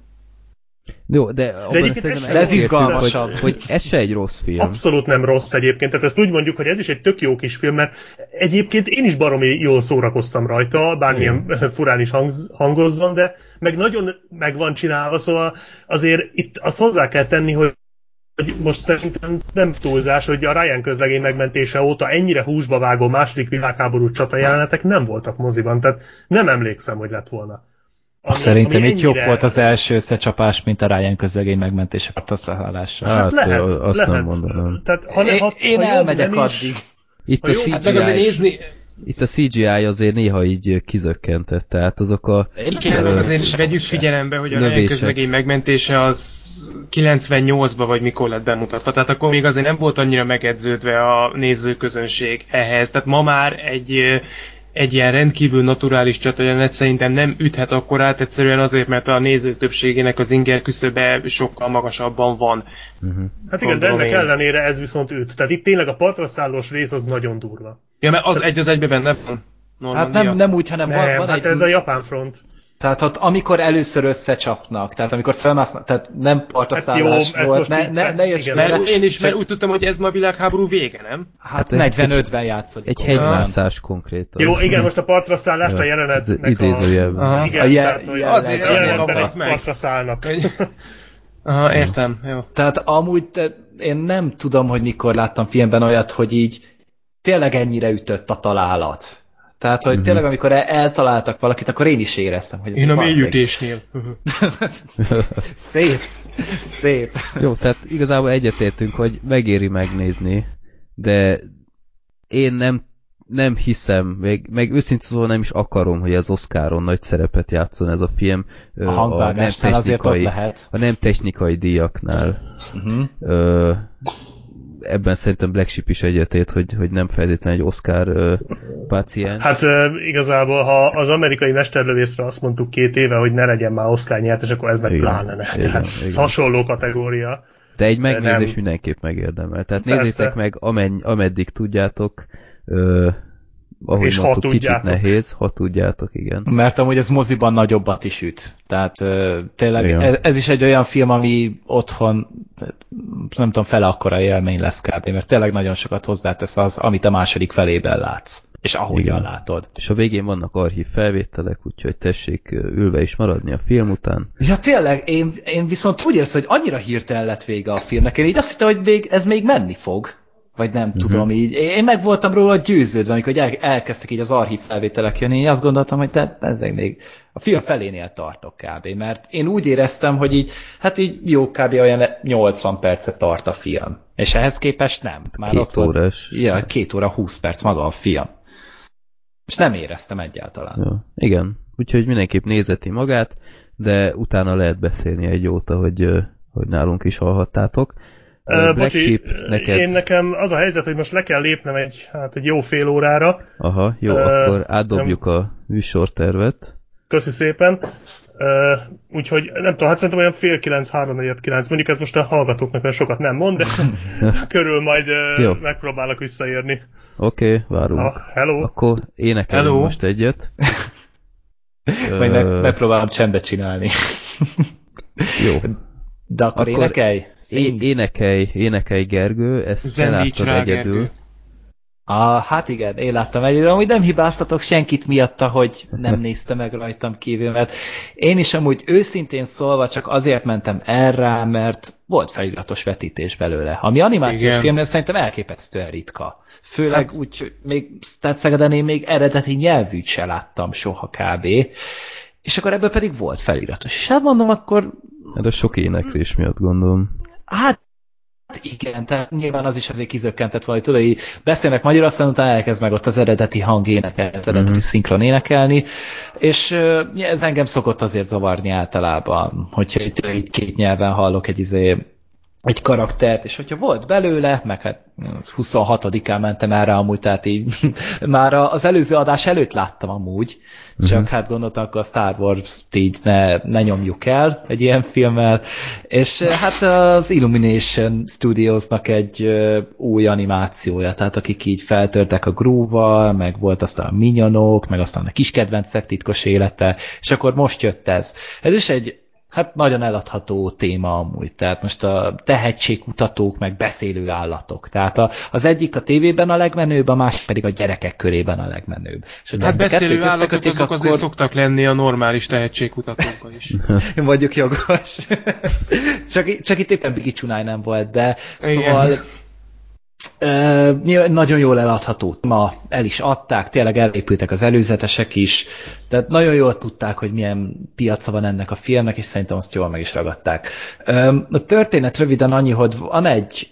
Jó, de abban egyébként ez- de ez izgalmasabb. Hogy, hogy ez se egy rossz film. Abszolút nem rossz egyébként, tehát ezt úgy mondjuk, hogy ez is egy tök jó kis film, mert egyébként én is baromi jól szórakoztam rajta, bármilyen furán is hangz, hangozzon, de meg nagyon meg van csinálva, szóval azért itt azt hozzá kell tenni, hogy hogy most szerintem nem túlzás, hogy a Ryan közlegény megmentése óta ennyire húsba vágó második világháború csata jelenetek nem voltak moziban, tehát nem emlékszem, hogy lett volna. Ami- Szerintem ami itt jobb ennyire- volt az első összecsapás, mint a Ryan közlegény megmentése katasztrofálása. Hát, lehet, azt lehet. nem mondom. Tehát, ha, ne- Én, ha, én ha jobb elmegyek is- addig. Itt a, jó, Hát CGI, nézni, itt a CGI azért néha így kizökkentett, tehát azok a... Igen, Ö, azért vegyük figyelembe, hogy a Ryan közlegény megmentése az 98-ban vagy mikor lett bemutatva. Tehát akkor még azért nem volt annyira megedződve a nézőközönség ehhez. Tehát ma már egy egy ilyen rendkívül naturális csatajelenet szerintem nem üthet akkorát, egyszerűen azért, mert a néző többségének az inger küszöbe sokkal magasabban van. Hát igen, de ennek én. ellenére ez viszont üt. Tehát itt tényleg a partra szállós rész az nagyon durva. Ja, mert az egy az egybe benne van. Hát Normandia. nem, nem úgy, hanem van, Nem, van hát egy... ez a japán front. Tehát ott, amikor először összecsapnak, tehát amikor felmásznak, tehát nem partaszállás Hát jó, volt, most ne, így- ne, ne érts. Mert én is, mert úgy tudtam, hogy ez ma a világháború vége, nem? Hát Hát egy- 45-ben játszott. Egy hegymászás konkrétan. Jó, igen, most a partra szállást a jelenetnek idézőjelben. A Igen, tehát, jelleg- Azért- a jelenetben partra szállnak. Aha, értem, jó. Tehát amúgy te, én nem tudom, hogy mikor láttam filmben olyat, hogy így tényleg ennyire ütött a találat. Tehát, hogy tényleg amikor el- eltaláltak valakit, akkor én is éreztem, hogy... Én a mélyütésnél. Szép. Szép. Jó, tehát igazából egyetértünk, hogy megéri megnézni, de én nem, nem hiszem, meg, meg őszintén szóval nem is akarom, hogy az Oscaron nagy szerepet játszon ez a film ö, A nem hangvágásnál azért ott technikai, lehet. a nem technikai díjaknál. Uh-huh. Ö, ebben szerintem Black Sheep is egyetért, hogy, hogy nem feltétlenül egy Oscar ö, páciens. Hát ö, igazából, ha az amerikai mesterlövészre azt mondtuk két éve, hogy ne legyen már Oscar nyertes, akkor ez meg Igen, pláne ne. igen, Tehát igen. ez hasonló kategória. De egy megnézés nem. mindenképp megérdemel. Tehát Persze. nézzétek meg, amenny, ameddig tudjátok, ö, ahogy És ha mondtuk, kicsit tudjátok. nehéz, ha tudjátok, igen. Mert amúgy ez moziban nagyobbat is üt. Tehát ö, tényleg Igen. ez, ez is egy olyan film, ami otthon nem tudom, fele akkora élmény lesz kb. Mert tényleg nagyon sokat hozzátesz az, amit a második felében látsz. És ahogyan Igen. látod. És a végén vannak archív felvételek, úgyhogy tessék ülve is maradni a film után. Ja tényleg, én, én viszont úgy érzem, hogy annyira hirtelen lett vége a filmnek. Én így azt hittem, hogy még, ez még menni fog. Vagy nem uh-huh. tudom így. Én meg voltam róla győződve, amikor el, elkezdtek így az archív felvételek jönni, én azt gondoltam, hogy te ezek még a film felénél tartok kb. Mert én úgy éreztem, hogy így, hát így jó kb. olyan 80 percet tart a film. És ehhez képest nem. Már Két ott volt- órás. Ja, két óra 20 perc maga a film. És nem éreztem egyáltalán. Ja, igen, úgyhogy mindenképp nézeti magát, de utána lehet beszélni egy jóta, hogy, hogy nálunk is hallhattátok. Uh, Black bocsi, Sheep, neked... én nekem az a helyzet, hogy most le kell lépnem egy, hát egy jó fél órára. Aha, jó, Ö, akkor átdobjuk a műsortervet. Köszi szépen. Uh, úgyhogy nem tudom, hát szerintem olyan fél kilenc, három, negyed kilenc, mondjuk ez most a hallgatóknak olyan sokat nem mond, de körül majd uh, megpróbálok visszaérni. Oké, okay, várunk. Ah, hello. Akkor énekelünk hello. most egyet. Majd meg, megpróbálom csendbe csinálni. Jó. De akkor, akkor énekelj? É- énekelj, énekelj Gergő, ezt láttad egyedül. Gergő. Ah, hát igen, én láttam egyedül. Amúgy nem hibáztatok senkit miatta, hogy nem nézte meg rajtam kívül, mert én is amúgy őszintén szólva csak azért mentem erre, mert volt feliratos vetítés belőle. Ami animációs filmnél szerintem elképesztően ritka. Főleg hát... úgy, hogy még Szegeden én még eredeti nyelvűt se láttam soha kb. És akkor ebből pedig volt feliratos. És hát mondom, akkor... Hát a sok éneklés miatt gondolom. Hát igen, tehát nyilván az is azért kizökkentett valahogy, tudod, hogy beszélnek magyar, aztán utána elkezd meg ott az eredeti hang énekelni, az eredeti mm-hmm. szinkron énekelni, és ez engem szokott azért zavarni általában, hogyha itt, itt két nyelven hallok egy izé egy karaktert, és hogyha volt belőle, meg hát 26-án mentem erre amúgy, tehát így már az előző adás előtt láttam amúgy, csak uh-huh. hát gondoltam, akkor a Star Wars-t így ne, ne nyomjuk el egy ilyen filmmel, és hát az Illumination Studiosnak egy új animációja, tehát akik így feltörtek a groove meg volt aztán a minyonok, meg aztán a kis kedvencek titkos élete, és akkor most jött ez. Ez is egy hát nagyon eladható téma amúgy. Tehát most a tehetségkutatók, meg beszélő állatok. Tehát a, az egyik a tévében a legmenőbb, a másik pedig a gyerekek körében a legmenőbb. És hát beszélő állatok azok akkor... azért szoktak lenni a normális tehetségkutatókkal is. Vagyok jogos. csak, csak itt éppen Bigi Csunáj nem volt, de Igen. Nagyon jól eladható. Ma el is adták, tényleg elépültek az előzetesek is, tehát nagyon jól tudták, hogy milyen piaca van ennek a filmnek, és szerintem azt jól meg is ragadták. A történet röviden annyi, hogy van egy,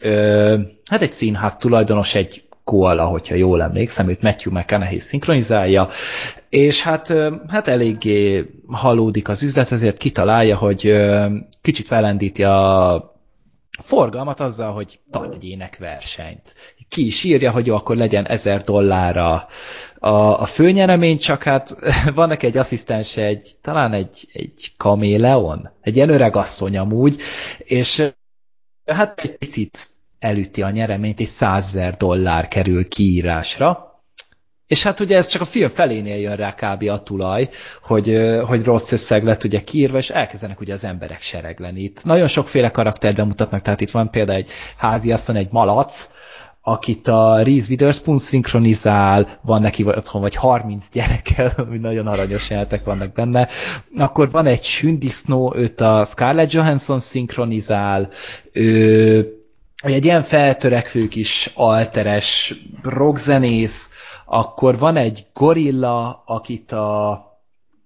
hát egy színház tulajdonos, egy koala, hogyha jól emlékszem, őt Matthew McConaughey szinkronizálja, és hát, hát eléggé halódik az üzlet, ezért kitalálja, hogy kicsit felendíti a forgalmat azzal, hogy tart egy énekversenyt. Ki is írja, hogy jó, akkor legyen ezer dollárra. A, a főnyeremény, csak hát van neki egy asszisztens, egy, talán egy, egy kaméleon, egy ilyen öreg asszony amúgy, és hát egy picit elüti a nyereményt, és százezer dollár kerül kiírásra, és hát ugye ez csak a film felénél jön rá kb. a tulaj, hogy, hogy rossz összeg lett ugye kiírva, és elkezdenek ugye az emberek seregleni. Itt nagyon sokféle karaktert bemutatnak, tehát itt van például egy háziasszony, egy malac, akit a Reese Witherspoon szinkronizál, van neki otthon vagy 30 gyerekkel, ami nagyon aranyos jeltek vannak benne. Akkor van egy sündisznó, őt a Scarlett Johansson szinkronizál, ő egy ilyen feltörekvő kis alteres rockzenész, akkor van egy gorilla, akit a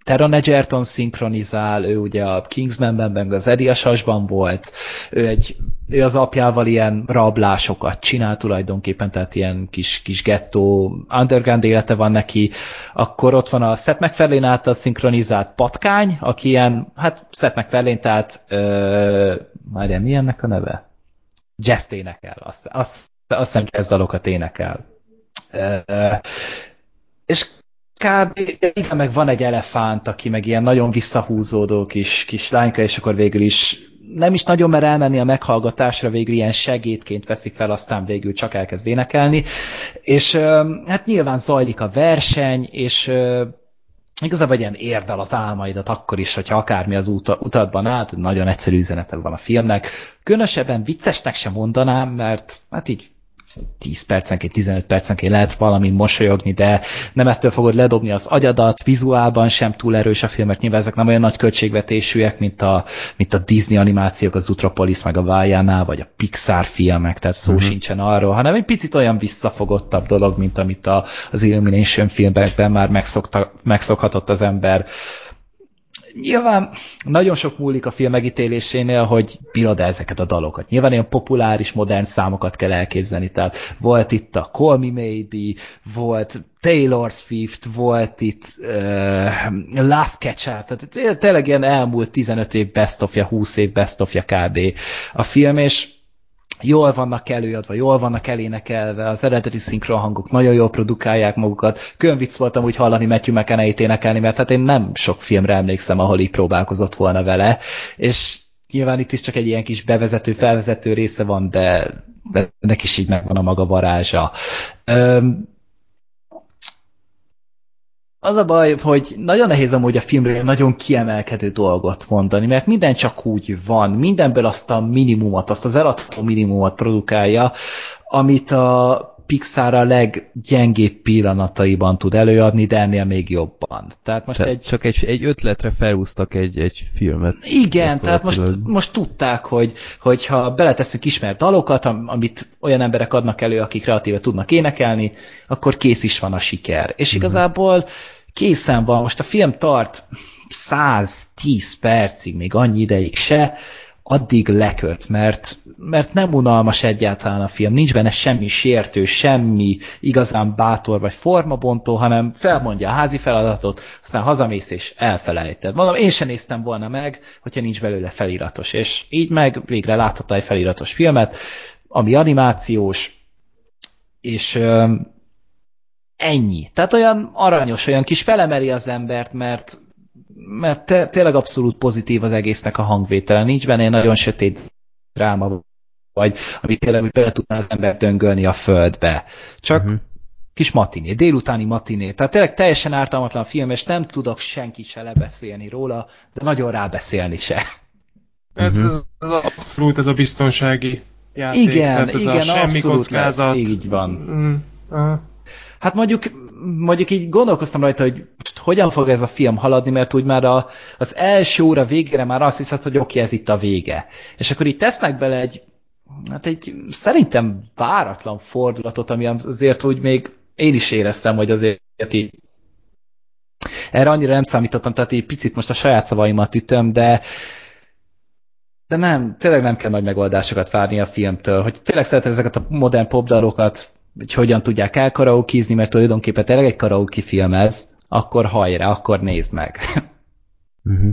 Teron Egerton szinkronizál, ő ugye a Kingsmanben, meg az Ediasasban volt, ő, egy, ő az apjával ilyen rablásokat csinál tulajdonképpen, tehát ilyen kis, kis gettó underground élete van neki, akkor ott van a Seth MacFarlane által szinkronizált patkány, aki ilyen, hát Seth MacFarlane, tehát ö, már mi ennek a neve? Jazz énekel, azt, azt, azt hiszem jazz dalokat énekel és kb. igen, meg van egy elefánt, aki meg ilyen nagyon visszahúzódó kis, kis lányka, és akkor végül is nem is nagyon mer elmenni a meghallgatásra, végül ilyen segédként veszik fel, aztán végül csak elkezd énekelni. És hát nyilván zajlik a verseny, és igazából ilyen érdel az álmaidat akkor is, hogyha akármi az út, utatban áll, nagyon egyszerű üzenete van a filmnek. Különösebben viccesnek sem mondanám, mert hát így 10 percenként, 15 percenként lehet valami mosolyogni, de nem ettől fogod ledobni az agyadat, vizuálban sem túl erős a film, mert nyilván ezek nem olyan nagy költségvetésűek, mint a, mint a Disney animációk, az Utropolis, meg a Vájánál, vagy a Pixar filmek, tehát szó uh-huh. sincsen arról, hanem egy picit olyan visszafogottabb dolog, mint amit a, az Illumination filmekben már megszokta, megszokhatott az ember nyilván nagyon sok múlik a film megítélésénél, hogy bírod -e ezeket a dalokat. Nyilván ilyen populáris, modern számokat kell elképzelni. Tehát volt itt a Call Me Maybe, volt Taylor Swift, volt itt uh, Last Catch Up, tehát tényleg ilyen elmúlt 15 év best ofja, 20 év best ofja kb. a film, és jól vannak előadva, jól vannak elénekelve, az eredeti szinkron hangok nagyon jól produkálják magukat. Külön vicc voltam úgy hallani Matthew mcconaughey énekelni, mert hát én nem sok filmre emlékszem, ahol így próbálkozott volna vele, és nyilván itt is csak egy ilyen kis bevezető, felvezető része van, de, de ennek is így megvan a maga varázsa. Öm, az a baj, hogy nagyon nehéz amúgy a filmről nagyon kiemelkedő dolgot mondani, mert minden csak úgy van, mindenből azt a minimumot, azt az eladható minimumot produkálja, amit a Pixar a leggyengébb pillanataiban tud előadni, de ennél még jobban. Tehát most Te, egy... Csak egy, egy ötletre felhúztak egy, egy filmet. Igen, tehát most, most tudták, hogy, hogy ha beleteszünk ismert dalokat, amit olyan emberek adnak elő, akik kreatíve tudnak énekelni, akkor kész is van a siker. És Mhm. igazából készen van. Most a film tart 110 percig, még annyi ideig se, addig leköt, mert, mert nem unalmas egyáltalán a film, nincs benne semmi sértő, semmi igazán bátor vagy formabontó, hanem felmondja a házi feladatot, aztán hazamész és elfelejted. Mondom, én sem néztem volna meg, hogyha nincs belőle feliratos, és így meg végre láthatta egy feliratos filmet, ami animációs, és ennyi. Tehát olyan aranyos, olyan kis felemeli az embert, mert mert te, tényleg abszolút pozitív az egésznek a hangvétele. Nincs benne egy nagyon sötét dráma, vagy amit tényleg bele tudná az ember döngölni a földbe. Csak uh-huh. kis matiné, délutáni matiné. Tehát tényleg teljesen ártalmatlan film, és nem tudok senki se lebeszélni róla, de nagyon rábeszélni se. Hát ez, ez abszolút ez a biztonsági játék. Igen, tehát ez igen, a semmi abszolút kockázat. Így van. Mm, aha. Hát mondjuk, mondjuk így gondolkoztam rajta, hogy hogyan fog ez a film haladni, mert úgy már a, az első óra végére már azt hiszed, hogy oké, ez itt a vége. És akkor így tesznek bele egy, hát egy szerintem váratlan fordulatot, ami azért úgy még én is éreztem, hogy azért így erre annyira nem számítottam, tehát így picit most a saját szavaimat ütöm, de de nem, tényleg nem kell nagy megoldásokat várni a filmtől, hogy tényleg szereted ezeket a modern popdalokat, hogy hogyan tudják elkaraokizni, mert tulajdonképpen tényleg egy karaoke film ez, akkor hajrá, akkor nézd meg. Uh-huh.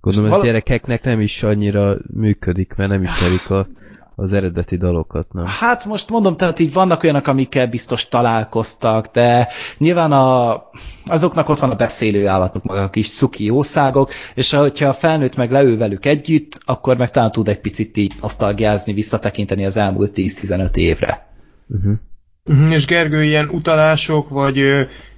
Gondolom, ez gyerekeknek nem is annyira működik, mert nem ismerik a, az eredeti dalokat, nem? Hát most mondom, tehát így vannak olyanok, amikkel biztos találkoztak, de nyilván a, azoknak ott van a beszélő állatok, maga a kis cuki jószágok, és hogyha a felnőtt meg leül velük együtt, akkor meg talán tud egy picit így nosztalgiázni, visszatekinteni az elmúlt 10-15 évre. Uh-huh. Uh-huh. És Gergő, ilyen utalások, vagy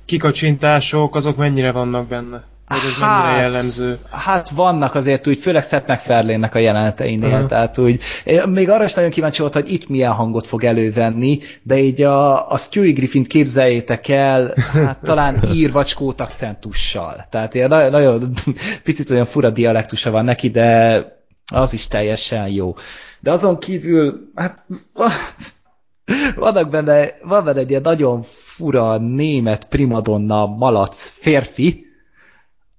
kikacsintások, azok mennyire vannak benne? Vagy ez hát, mennyire jellemző? Hát vannak azért úgy, főleg Seth MacFarlane-nek a jeleneteinél, uh-huh. tehát úgy, még arra is nagyon kíváncsi volt, hogy itt milyen hangot fog elővenni, de így a, a Stewie Griffin-t képzeljétek el, hát talán írvacskót akcentussal. Tehát ilyen nagyon, nagyon picit olyan fura dialektusa van neki, de az is teljesen jó. De azon kívül, hát vannak benne, van benne egy ilyen nagyon fura német primadonna malac férfi,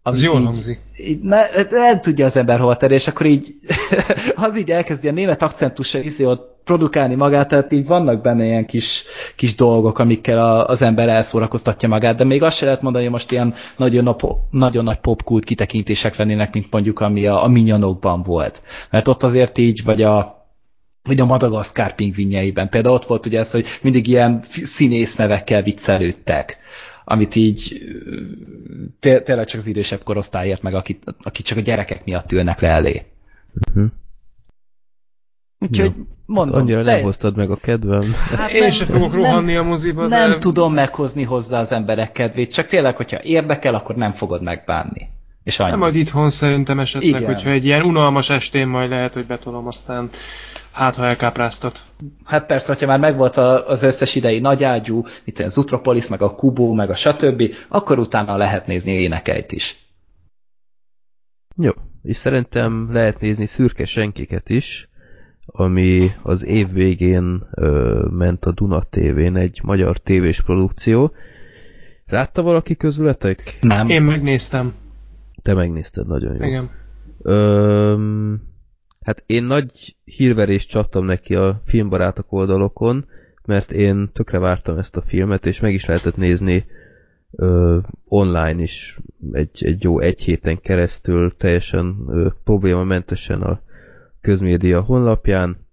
az jól hangzik. Így, ne, nem tudja az ember hova tenni, és akkor így az így elkezdi a német akcentussal izé ott produkálni magát, tehát így vannak benne ilyen kis, kis dolgok, amikkel a, az ember elszórakoztatja magát, de még azt se lehet mondani, hogy most ilyen nagyon, nap, nagyon nagy popkult kitekintések lennének, mint mondjuk ami a, a Minyonokban volt. Mert ott azért így, vagy a vagy a Madagaszkár pingvinjeiben. Például ott volt ugye ez, hogy mindig ilyen színész nevekkel viccelődtek amit így té tényleg csak az idősebb korosztályért meg, akik, akik csak a gyerekek miatt ülnek le elé. Uh-huh. Úgyhogy mondom. Annyira nem hoztad meg a kedvem. Hát Én nem, sem fogok rohanni a moziba, Nem de... tudom meghozni hozzá az emberek kedvét, csak tényleg, hogyha érdekel, akkor nem fogod megbánni. És annyi. Nem majd itthon szerintem esetleg, Igen. hogyha egy ilyen unalmas estén majd lehet, hogy betolom, aztán hát ha elkápráztat. Hát persze, hogyha már megvolt az összes idei nagyágyú, itt a Zutropolis, meg a Kubo, meg a stb., akkor utána lehet nézni énekeit is. Jó, és szerintem lehet nézni szürke senkiket is, ami az év végén ö, ment a Duna TV-n, egy magyar tévés produkció. Látta valaki közületek? Nem. Én megnéztem. Te megnézted, nagyon jó. Igen. Ö, Hát én nagy hírverést csaptam neki a filmbarátok oldalokon, mert én tökre vártam ezt a filmet, és meg is lehetett nézni ö, online is egy, egy jó egy héten keresztül, teljesen ö, problémamentesen a közmédia honlapján.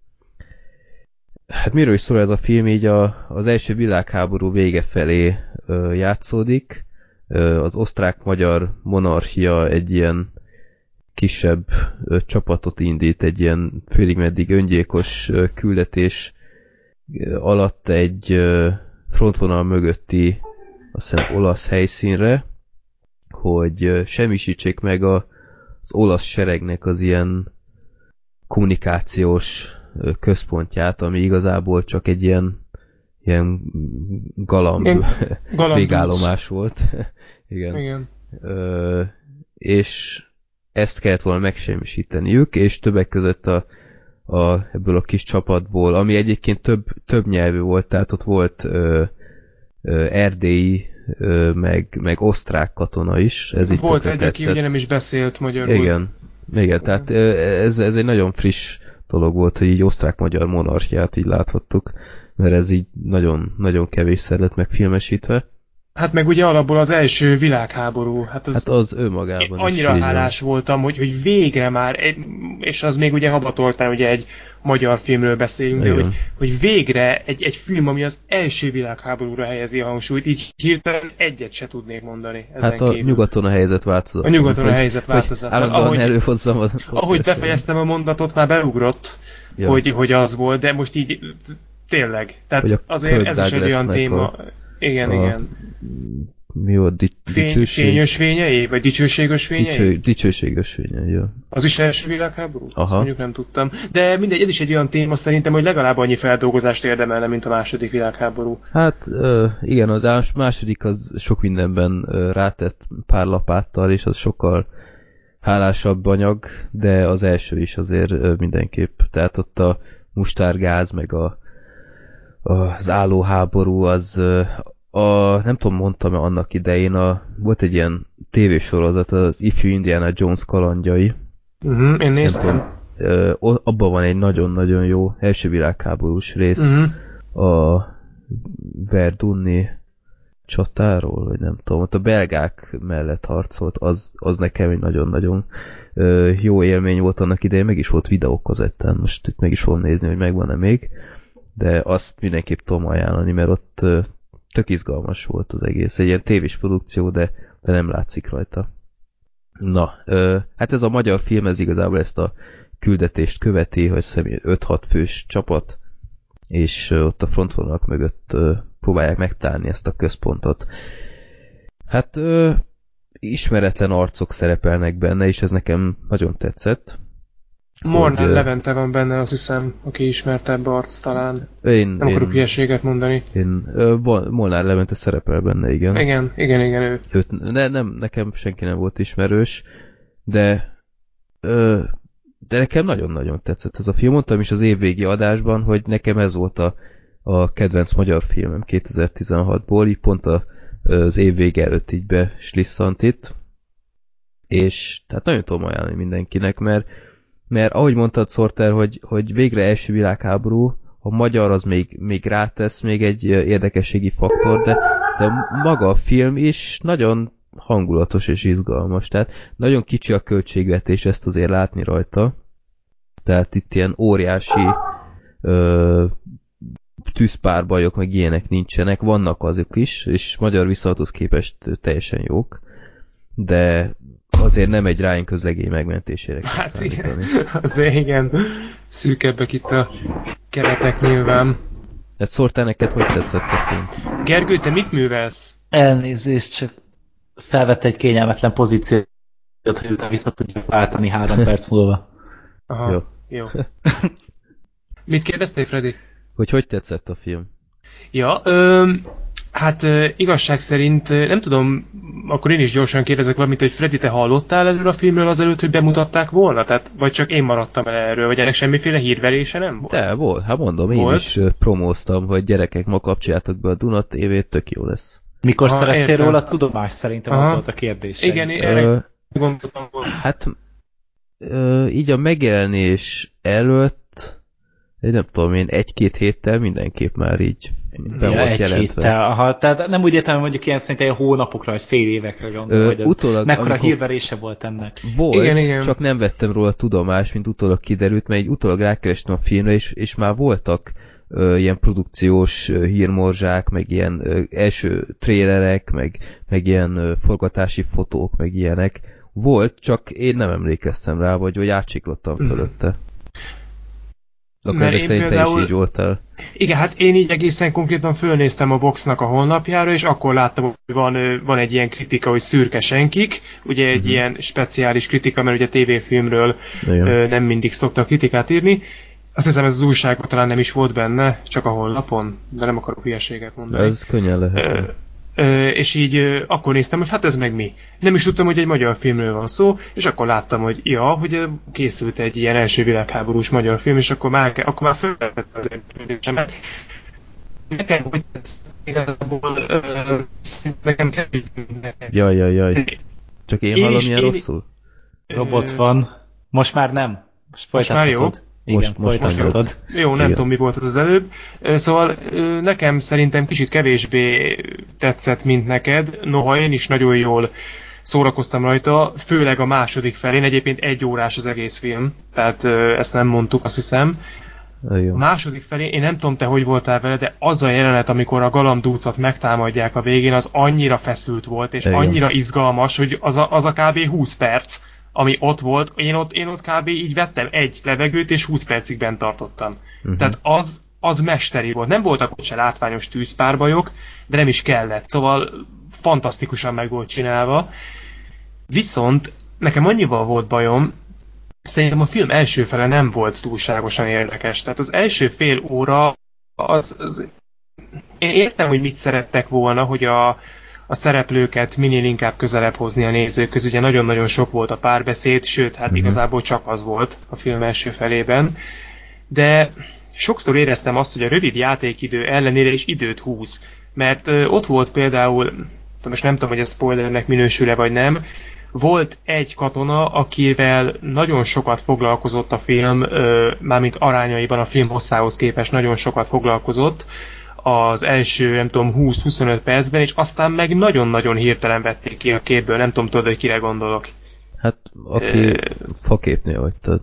hát miről is szól ez a film, így a, az első világháború vége felé ö, játszódik. Ö, az osztrák-magyar monarchia egy ilyen kisebb ö, csapatot indít, egy ilyen félig meddig öngyilkos ö, küldetés ö, alatt egy ö, frontvonal mögötti azt hiszem olasz helyszínre, hogy ö, semmisítsék meg a, az olasz seregnek az ilyen kommunikációs ö, központját, ami igazából csak egy ilyen ilyen galamb Galandus. végállomás volt. Igen. Igen. Ö, és ezt kellett volna megsemmisíteniük, és többek között a, a, ebből a kis csapatból, ami egyébként több, több nyelvű volt, tehát ott volt ö, ö, erdélyi, ö, meg, meg osztrák katona is, ez így Volt egy, aki ugye nem is beszélt magyarul. Igen, igen, tehát ez, ez egy nagyon friss dolog volt, hogy így osztrák-magyar monarchiát így láthattuk, mert ez így nagyon, nagyon kevésszer lett megfilmesítve. Hát meg ugye alapból az első világháború. Hát az, Hát az önmagában Én is annyira így van. hálás voltam, hogy, hogy végre már, egy, és az még ugye habatoltán ugye egy magyar filmről beszélünk, de hogy, hogy végre egy, egy film, ami az első világháborúra helyezi a hangsúlyt, így hirtelen egyet se tudnék mondani. Ezen Hát a kívül. nyugaton a helyzet változott. A nyugaton a Hogy- helyzet hogy változott. Állandóan Ahogy- előhozzam a... Ahogy befejeztem a mondatot, már beugrott, Ja. hogy, hogy az volt, de most így tényleg. Tehát Hogy azért ez is egy olyan téma. a- Igen, a igen. Mi volt? Di- Fény, dicsőség? fényös fényei? Vagy dicsőséges fényei? Dicső, dicsőséges fényei, jó. Az is első világháború? Azt Aha. mondjuk nem tudtam. De mindegy, ez is egy olyan téma szerintem, hogy legalább annyi feldolgozást érdemelne, mint a második világháború. Hát igen, az ás- második az sok mindenben rátett pár lapáttal, és az sokkal hálásabb anyag, de az első is azért mindenképp. Tehát ott a mustárgáz, meg a, a az állóháború, az a, nem tudom, mondtam-e annak idején, a, volt egy ilyen tévésorozat, az ifjú Indiana Jones kalandjai, Uh-huh, én néztem. tudom, abban van egy nagyon-nagyon jó első világháborús rész, Uh-huh. a Verdunni csatáról, vagy nem tudom, ott a belgák mellett harcolt, az, az nekem egy nagyon-nagyon jó élmény volt annak idején, meg is volt videókazettán, most itt meg is fogom nézni, hogy megvan-e még, de azt mindenképp tudom ajánlani, mert ott tök izgalmas volt az egész, egy ilyen tévés produkció, de, de nem látszik rajta. Na, ö, hát ez a magyar film, ez igazából ezt a küldetést követi, hogy személy 5-6 fős csapat, és ott a frontvonalak mögött ö, próbálják megtalálni ezt a központot. Hát ö, ismeretlen arcok szerepelnek benne, és ez nekem nagyon tetszett. Mornán Hogy, Levente van benne, azt hiszem, aki ismertebb arc talán. Én, Nem akarok én, hülyeséget mondani. én Vol- Molnár Levente szerepel benne, igen. Igen, igen, igen, ő. Őt, ne, nem, nekem senki nem volt ismerős, de ö, de nekem nagyon-nagyon tetszett ez a film. Mondtam is az évvégi adásban, hogy nekem ez volt a, a kedvenc magyar filmem 2016-ból, így pont a, az évvége előtt így beslisszant itt. És tehát nagyon tudom ajánlani mindenkinek, mert, mert ahogy mondtad, Sorter, hogy, hogy végre első világháború, a magyar az még, még rátesz még egy érdekességi faktor, de, de maga a film is nagyon hangulatos és izgalmas. Tehát nagyon kicsi a költségvetés, ezt azért látni rajta. Tehát itt ilyen óriási ö, tűzpárbajok, meg ilyenek nincsenek, vannak azok is, és magyar viszonylathoz képest teljesen jók, de azért nem egy Ryan közlegény megmentésére kell Hát igen, számítani. azért igen, szűkebbek itt a keretek nyilván. Hát szórtál neked, hogy tetszett a film? Gergő, te mit művelsz? Elnézést, csak felvette egy kényelmetlen pozíciót, hogy utána vissza tudjuk váltani három perc múlva. Aha, Jó. jó. Mit kérdeztél, Freddy? Hogy hogy tetszett a film? Ja, ö, hát igazság szerint, nem tudom, akkor én is gyorsan kérdezek valamit, hogy Freddy, te hallottál erről a filmről azelőtt, hogy bemutatták volna? Tehát, vagy csak én maradtam el erről, vagy ennek semmiféle hírverése nem volt? De volt, hát mondom, én Volt? is promóztam, hogy gyerekek, ma kapcsoljátok be a Duna TV-t, tök jó lesz. Mikor Aha, szereztél értem. róla tudomás szerintem az Aha. volt a kérdés. Igen, erre gondoltam volna. Hát ö, így a megjelenés előtt egy nem tudom én, egy-két héttel mindenképp már így be ja, volt egy jelentve. héttel, aha, tehát nem úgy értem, hogy mondjuk ilyen szerintem ilyen hónapokra, vagy fél évekre gondolom, hogy ez utólag, mekkora hírverése volt ennek. Volt, Igen, igen. csak nem vettem róla tudomást, mint utólag kiderült, mert egy utólag rákerestem a filmre, és, és már voltak ö, ilyen produkciós ö, hírmorzsák, meg ilyen ö, első trélerek, meg, meg ilyen ö, forgatási fotók, meg ilyenek. Volt, csak én nem emlékeztem rá, vagy, vagy átsiklottam Mhm. fölötte. Akkor Mert ezek szerint te például- is így voltál. Igen, hát én így egészen konkrétan fölnéztem a Vox-nak a honlapjára, és akkor láttam, hogy van, van egy ilyen kritika, hogy szürke senkik, ugye egy Mhm. ilyen speciális kritika, mert ugye tévéfilmről ö, nem mindig szoktak kritikát írni. Azt hiszem ez az újságban talán nem is volt benne, csak a honlapon, de nem akarok hülyeséget mondani. Ez könnyen lehet. ö, és így akkor néztem, hogy hát ez meg mi. Nem is tudtam, hogy egy magyar filmről van szó, és akkor láttam, hogy ja, hogy készült egy ilyen első világháborús magyar film, és akkor már, akkor már felvetett az érdeklődésemet. Nekem, hogy ez igazából nekem kevés nekem. Jaj, jaj, jaj. Csak én Én hallom ilyen én- rosszul? Robot van. Most már nem. Most Most már jó? Igen, Most- most már jó. Jó, nem Igen. tudom, mi volt az az előbb. Szóval nekem szerintem kicsit kevésbé tetszett, mint neked. Noha én is nagyon jól szórakoztam rajta, főleg a második felén. Egyébként egy órás az egész film, tehát ezt nem mondtuk, azt hiszem. Jó. A második felén, én nem tudom te, hogy voltál vele, de az a jelenet, amikor a galambdúcot megtámadják a végén, az annyira feszült volt, és Igen. annyira izgalmas, hogy az a, az a kb. 20 perc, ami ott volt, én ott, én ott kb. így vettem egy levegőt, és 20 percig bent tartottam. Mhm. Tehát az, az mesteri volt. Nem voltak ott se látványos tűzpárbajok, de nem is kellett. Szóval fantasztikusan meg volt csinálva. Viszont nekem annyival volt bajom, szerintem a film első fele nem volt túlságosan érdekes. Tehát az első fél óra az, az én értem, hogy mit szerettek volna, hogy a, a szereplőket minél inkább közelebb hozni a nézőköz. Ugye nagyon-nagyon sok volt a párbeszéd, sőt, hát Mhm. igazából csak az volt a film első felében. De sokszor éreztem azt, hogy a rövid játékidő ellenére is időt húz. Mert ott volt például, most nem tudom, hogy ez spoilernek minősül-e vagy nem, volt egy katona, akivel nagyon sokat foglalkozott a film, mármint arányaiban a film hosszához képest nagyon sokat foglalkozott az első, nem tudom, 20-25 percben, és aztán meg nagyon-nagyon hirtelen vették ki a képből, nem tudom, tudod, hogy kire gondolok. Hát, aki Ö, faképnél vagy, te,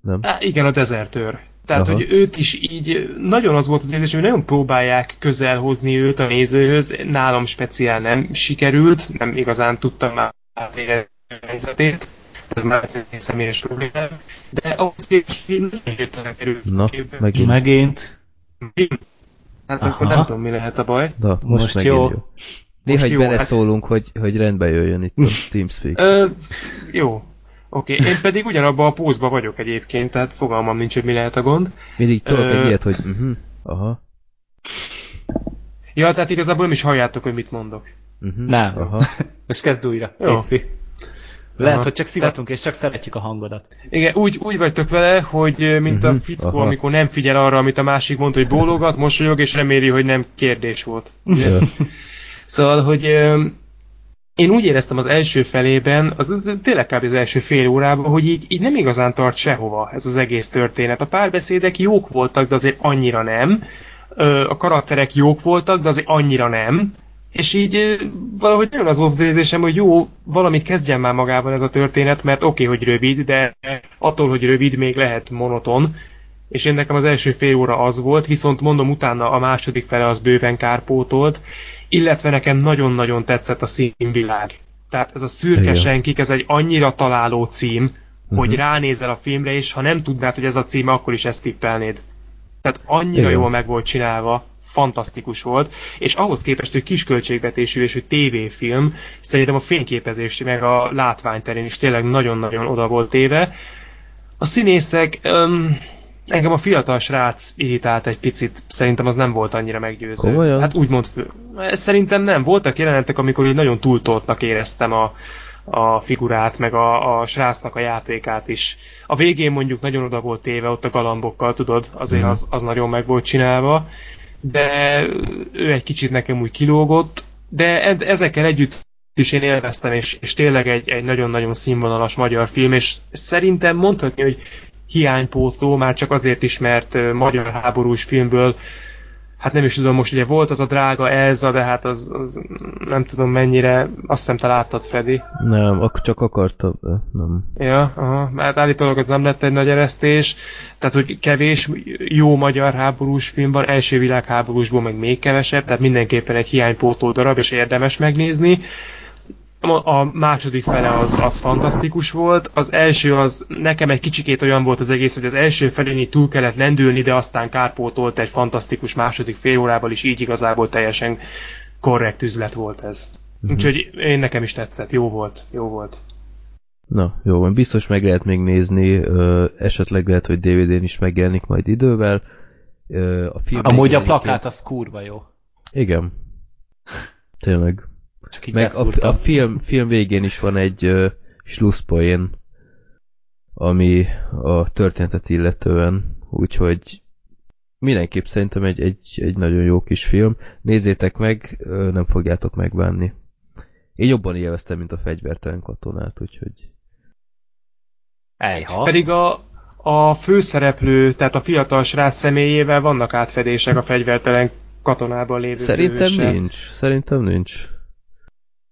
nem? Á, igen, a dezertőr. Tehát, Aha. hogy őt is így nagyon az volt az érzés, hogy nagyon próbálják közel hozni őt a nézőhöz. Nálam speciál nem sikerült, nem igazán tudtam már helyzetét. Ez már egy személyes problémám. De ahhoz képest nagyon hirtelen került Na, a képbe. megint. Megint. Hát Aha. akkor nem tudom, mi lehet a baj. Na, most, Most jó. jó. Néha Most jó, hát- beleszólunk, hogy, hogy rendbe jöjjön itt a TeamSpeak. Ö, jó. Oké, én pedig ugyanabban a pózban vagyok egyébként, tehát fogalmam nincs, hogy mi lehet a gond. Mindig tudok Ö, egy ilyet, hogy uh-huh, aha, Ja, tehát igazából nem is halljátok, hogy mit mondok. uh-huh, Nem. aha. Most kezd újra. Jó. Léci. Lehet, Aha. hogy csak szivatunk, és csak szeretjük a hangodat. Igen, úgy, úgy vagytok vele, hogy ö, mint a Mhm, fickó, aha. amikor nem figyel arra, amit a másik mond, hogy bólogat, mosolyog, és reméli, hogy nem kérdés volt. Szóval, hogy ö, én úgy éreztem az első felében, az az tényleg kb. az első fél órában, hogy így, így nem igazán tart sehova ez az egész történet. A párbeszédek jók voltak, de azért annyira nem. A karakterek jók voltak, de azért annyira nem. És így valahogy nagyon az volt az érzésem, hogy jó, valamit kezdjen már magával ez a történet, mert oké, okay, hogy rövid, de attól, hogy rövid, még lehet monoton. És én nekem az első fél óra az volt, viszont mondom utána a második fele az bőven kárpótolt, illetve nekem nagyon-nagyon tetszett a színvilág. Tehát ez a szürke Igen. senkik, ez egy annyira találó cím, hogy Mhm. ránézel a filmre, és ha nem tudnád, hogy ez a címe, akkor is ezt tippelnéd. Tehát annyira Igen. jól meg volt csinálva, fantasztikus volt, és ahhoz képest, hogy kisköltségvetésű és hogy tévéfilm, szerintem a fényképezés meg a látványterén is tényleg nagyon-nagyon oda volt téve. A színészek, öm, engem a fiatal srác irritált egy picit, szerintem az nem volt annyira meggyőző. Komolyan? Hát úgymond fő. Szerintem nem. Voltak jelenetek, amikor így nagyon túltoltnak éreztem a, a figurát, meg a, a srácnak a játékát is. A végén mondjuk nagyon oda volt téve ott a galambokkal, tudod, azért Mhm. az, az nagyon meg volt csinálva, de ő egy kicsit nekem úgy kilógott, de ezekkel együtt is én élveztem, és, és tényleg egy, egy nagyon-nagyon színvonalas magyar film, és szerintem mondhatni, hogy hiánypótló, már csak azért is, mert magyar háborús filmből hát nem is tudom, most ugye volt az a drága Elza, de hát az, az nem tudom mennyire, azt hiszem te láttad, Freddy. Nem, ak- csak akartam, de nem. Ja, aha, mert állítólag az nem lett egy nagy eresztés, tehát hogy kevés jó magyar háborús film van, első világháborúsból meg még kevesebb, tehát mindenképpen egy hiánypótó darab, és érdemes megnézni. A második fele az, az fantasztikus volt, az első az nekem egy kicsikét olyan volt az egész, hogy az első felén túl kellett lendülni, de aztán kárpótolt egy fantasztikus második fél órával, is így igazából teljesen korrekt üzlet volt ez. Úgyhogy én nekem is tetszett, jó volt, jó volt. Na, jó van, biztos meg lehet még nézni, ö, esetleg lehet, hogy DVD-n is megjelenik majd idővel. Ö, a film Amúgy a plakát az kurva jó. Igen. Tényleg. Csak így Meg a, a film, film végén is van egy uh, slusszpoén, ami a történetet illetően, úgyhogy mindenképp szerintem egy, egy, egy nagyon jó kis film. Nézzétek meg, nem fogjátok megbánni. Én jobban élveztem, mint a fegyvertelen katonát, úgyhogy... Ejha. Pedig a, a főszereplő, tehát a fiatal srác személyével vannak átfedések a fegyvertelen katonában lévő Szerintem főhőssel. nincs. Szerintem nincs.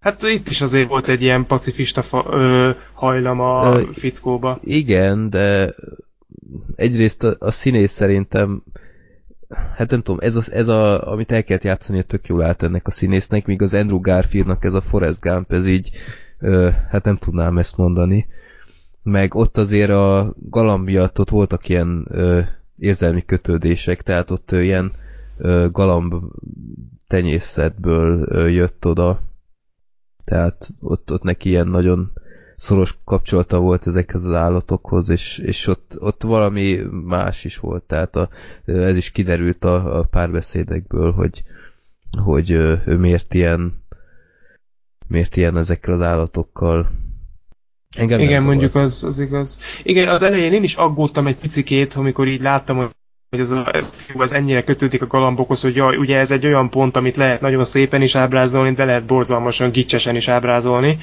Hát itt is azért volt egy ilyen pacifista fa, ö, hajlam a Ö, fickóba. Igen, de egyrészt a, a színész szerintem hát nem tudom, ez, az, ez a, amit el kellett játszani, tök jól állt ennek a színésznek, míg az Andrew Garfieldnak ez a Forrest Gump, ez így, ö, hát nem tudnám ezt mondani. Meg ott azért a galamb miatt ott voltak ilyen ö, érzelmi kötődések, tehát ott ö, ilyen ö, galamb tenyészetből ö, jött oda. Tehát ott, ott neki ilyen nagyon szoros kapcsolata volt ezekhez az állatokhoz, és, és ott, ott valami más is volt, tehát a, ez is kiderült a, a párbeszédekből, hogy, hogy ő miért ilyen miért ilyen ezekkel az állatokkal. Engem Igen, mondjuk az, az igaz. Igen, az elején én is aggódtam egy picikét, amikor így láttam, hogy hogy ez, a, ez, ennyire kötődik a galambokhoz, hogy jaj, ugye ez egy olyan pont, amit lehet nagyon szépen is ábrázolni, de lehet borzalmasan gicsesen is ábrázolni,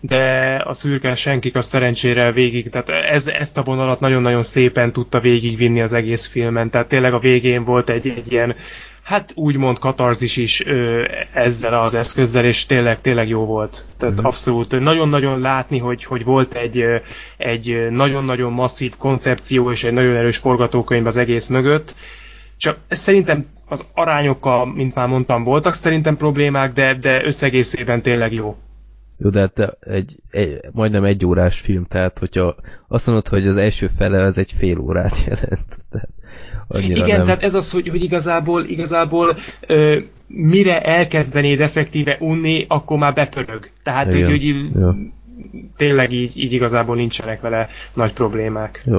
de a szürke senkik a szerencsére végig, tehát ez, ezt a vonalat nagyon-nagyon szépen tudta végigvinni az egész filmen, tehát tényleg a végén volt egy, egy ilyen, hát úgymond katarzis is ö, ezzel az eszközzel, és tényleg, tényleg jó volt. Tehát Mhm. abszolút nagyon-nagyon látni, hogy, hogy volt egy, egy nagyon-nagyon masszív koncepció és egy nagyon erős forgatókönyv az egész mögött. Csak szerintem az arányokkal, mint már mondtam, voltak szerintem problémák, de, de összegészében tényleg jó. Jó, de hát egy, egy, majdnem egy órás film, tehát hogyha azt mondod, hogy az első fele az egy fél órát jelent, tehát annyira Igen, nem. tehát ez az, hogy, hogy igazából, igazából ö, mire elkezdenéd effektíve unni, akkor már bepörög. Tehát, hogy, Igen. hogy így, Jó. tényleg így, így igazából nincsenek vele nagy problémák. Jó.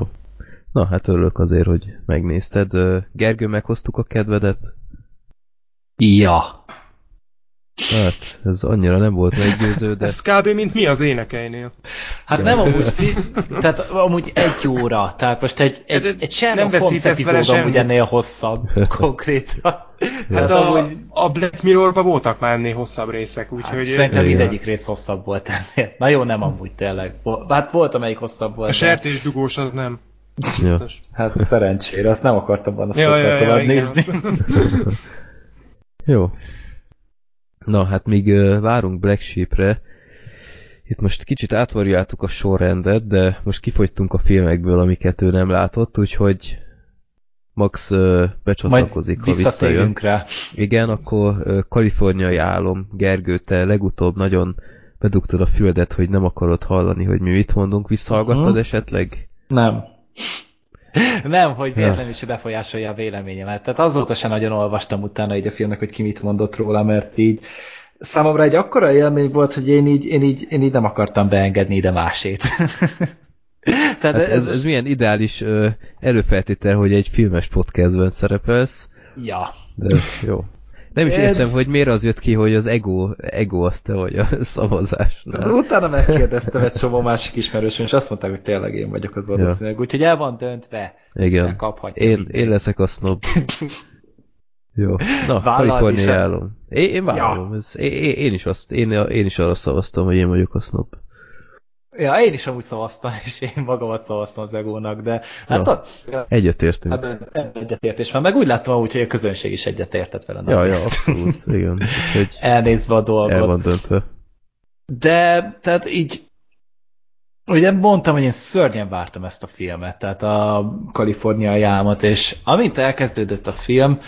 Na, hát örülök azért, hogy megnézted. Gergő, meghoztuk a kedvedet? Ja. Hát, ez annyira nem volt meggyőző, de Ez kb. mint mi az énekeinél. Hát nem amúgy, fi, tehát amúgy egy óra, tehát most egy, egy, De egy Sherlock nem Holmes epizód amúgy ennél hosszabb konkrétan. Hát Tehát a, amúgy- a Black Mirrorban voltak már ennél hosszabb részek, úgyhogy Hát, szerintem Igen. mindegyik rész hosszabb volt ennél. Na jó, nem amúgy tényleg. Hát volt, amelyik hosszabb volt. a de- sertésdugós az nem. ja. Hát szerencsére, azt nem akartam volna Ja, sokkal ja, ja, tovább igen. nézni. Jó. Na, hát míg várunk Black Sheep-re, itt most kicsit átvarjáltuk a sorrendet, de most kifogytunk a filmekből, amiket ő nem látott, úgyhogy Max ö, Majd becsatlakozik, ha visszajön. rá. Igen, akkor kaliforniai álom. Gergő, te legutóbb nagyon bedugtad a füldet, hogy nem akarod hallani, hogy mi mit mondunk. Visszahallgattad Mhm. esetleg? Nem. Nem, hogy véletlenül is befolyásolja a véleményemet. Tehát azóta sem nagyon olvastam utána így a filmnek, hogy ki mit mondott róla, mert így számomra egy akkora élmény volt, hogy én így, én így, én így nem akartam beengedni ide másét. Tehát Hát ez, ez milyen ideális előfeltétel, hogy egy filmes podcastben szerepelsz, Ja. de jó. Nem is Én- értem, hogy miért az jött ki, hogy az ego, ego az te vagy a De szavazásnál. utána megkérdeztem egy csomó másik ismerősöm, és azt mondták, hogy tényleg én vagyok az valószínűleg. Úgyhogy el van döntve. Igen. Én, én leszek a snob. Jó. Na, Vállald Kaliforniai is el. álom. Én, én vállalom. Ez, én, én, is azt, én, én is arra szavaztam, hogy én vagyok a snob. Ja, én is amúgy szavaztam, és én magamat szavaztam az egónak, de hát Ja. ja. Egyetértünk. ebben egyetértés van, meg úgy láttam úgy, hogy a közönség is egyetértett vele. Ja, ja, abszolút, igen. Úgyhogy Elnézve a dolgot. el van döntve. De, tehát így, ugye mondtam, hogy én szörnyen vártam ezt a filmet, tehát a kaliforniai álmot, és amint elkezdődött a film,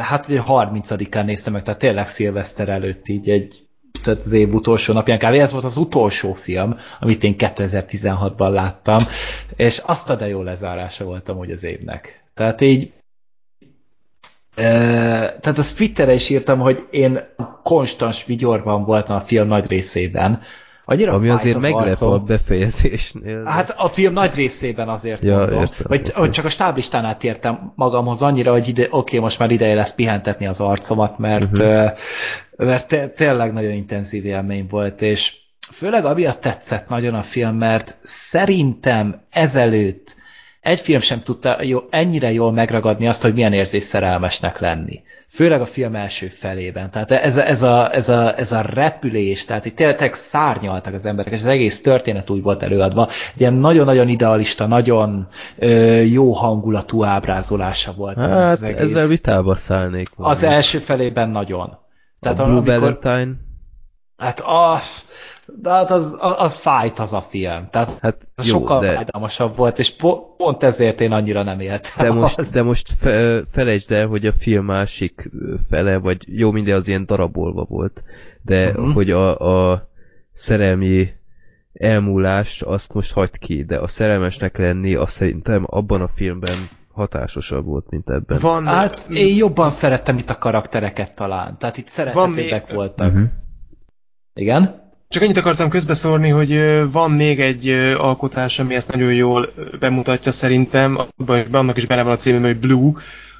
hát ugye 30-án néztem meg, tehát tényleg szilveszter előtt így egy tehát az év utolsó napján, kb. ez volt az utolsó film, amit én 2016-ban láttam, és azt a de jó lezárása voltam úgy az évnek. Tehát így tehát azt Twitterre is írtam, hogy én konstans vigyorban voltam a film nagy részében. Annyira Ami azért az meglep arcom. a befejezésnél. Hát a film nagy részében azért Ja, mondom. értem, vagy, vagy csak a stáblistán átértem magamhoz annyira, hogy ide, oké, most már ideje lesz pihentetni az arcomat, mert, uh-huh. mert té- tényleg nagyon intenzív élmény volt, és főleg amiatt tetszett nagyon a film, mert szerintem ezelőtt egy film sem tudta jó, ennyire jól megragadni azt, hogy milyen érzés szerelmesnek lenni. Főleg a film első felében. Tehát ez a, ez a, ez a, ez a repülés, tehát itt tényleg szárnyaltak az emberek, és az egész történet úgy volt előadva. Ilyen nagyon-nagyon idealista, nagyon ö, jó hangulatú ábrázolása volt Hát az egész. ezzel vitába szállnék. Az valamit. első felében nagyon. Tehát a a- Blue amikor- Valentine, Hát, a, de hát az, az, az fájt az a film. Tehát hát jó, sokkal de, fájdalmasabb volt, és po, pont ezért én annyira nem éltem. de most, azt. de most fe, felejtsd el, hogy a film másik fele, vagy jó, minden az ilyen darabolva volt, de Mhm. hogy a, a szerelmi elmúlás, azt most hagyd ki, de a szerelmesnek lenni, azt szerintem abban a filmben hatásosabb volt, mint ebben. Van, Hát én jobban szerettem itt a karaktereket talán. Tehát itt szerethetőbbek még- voltak. Mhm. Igen? Csak ennyit akartam közbeszórni, hogy van még egy alkotás, ami ezt nagyon jól bemutatja szerintem, abban annak is benne van a címe, hogy Blue,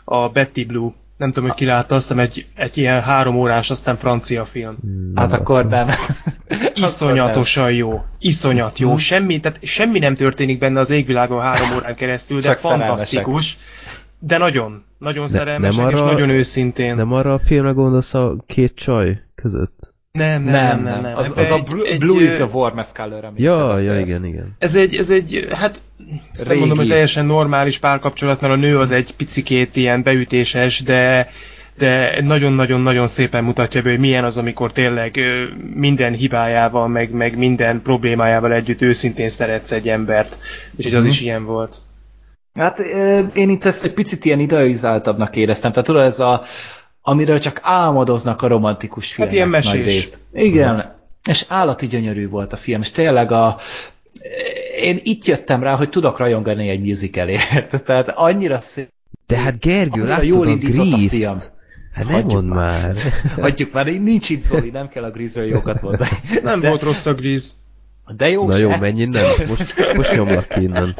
a Betty Blue. Nem tudom, hogy ki látta, azt hiszem egy, egy ilyen három órás, aztán francia film. Hát akkor nem. Iszonyatosan jó. Iszonyat jó. Semmi, tehát semmi nem történik benne az égvilágon három órán keresztül, de Csak fantasztikus. De nagyon, nagyon Ne- szerelmesek, nem és arra- nagyon őszintén. Nem arra a filmre gondolsz a két csaj között? Nem, nem, Nem, nem, nem. Az, az a egy- Blue, egy, Blue is the warmest color, Ja, ja, igen, igen. Ez egy, ez egy, hát ezt nem mondom, hogy teljesen normális párkapcsolat, mert a nő az egy picikét ilyen beütéses, de de nagyon-nagyon-nagyon szépen mutatja be, hogy milyen az, amikor tényleg minden hibájával, meg, meg minden problémájával együtt őszintén szeretsz egy embert, és hogy az Mhm. is ilyen volt. Hát én itt ezt egy picit ilyen idealizáltabbnak éreztem. Tehát tudod, ez a, amiről csak álmodoznak a romantikus filmek. ilyen mesés. nagy részt. Igen. És állati gyönyörű volt a film, és tényleg a én itt jöttem rá, hogy tudok rajongani egy musicalért. Tehát annyira szép. De hát Gergő, láttad jól a. Grease-t? Hát ne Hagyjuk mondd már. már. Hagyjuk már, nincs itt Zoli, nem kell a Grizzly jókat mondani. Nem de, volt rossz a Grease. De jó Na se. jó, menj innen, most, most nyomlak innen.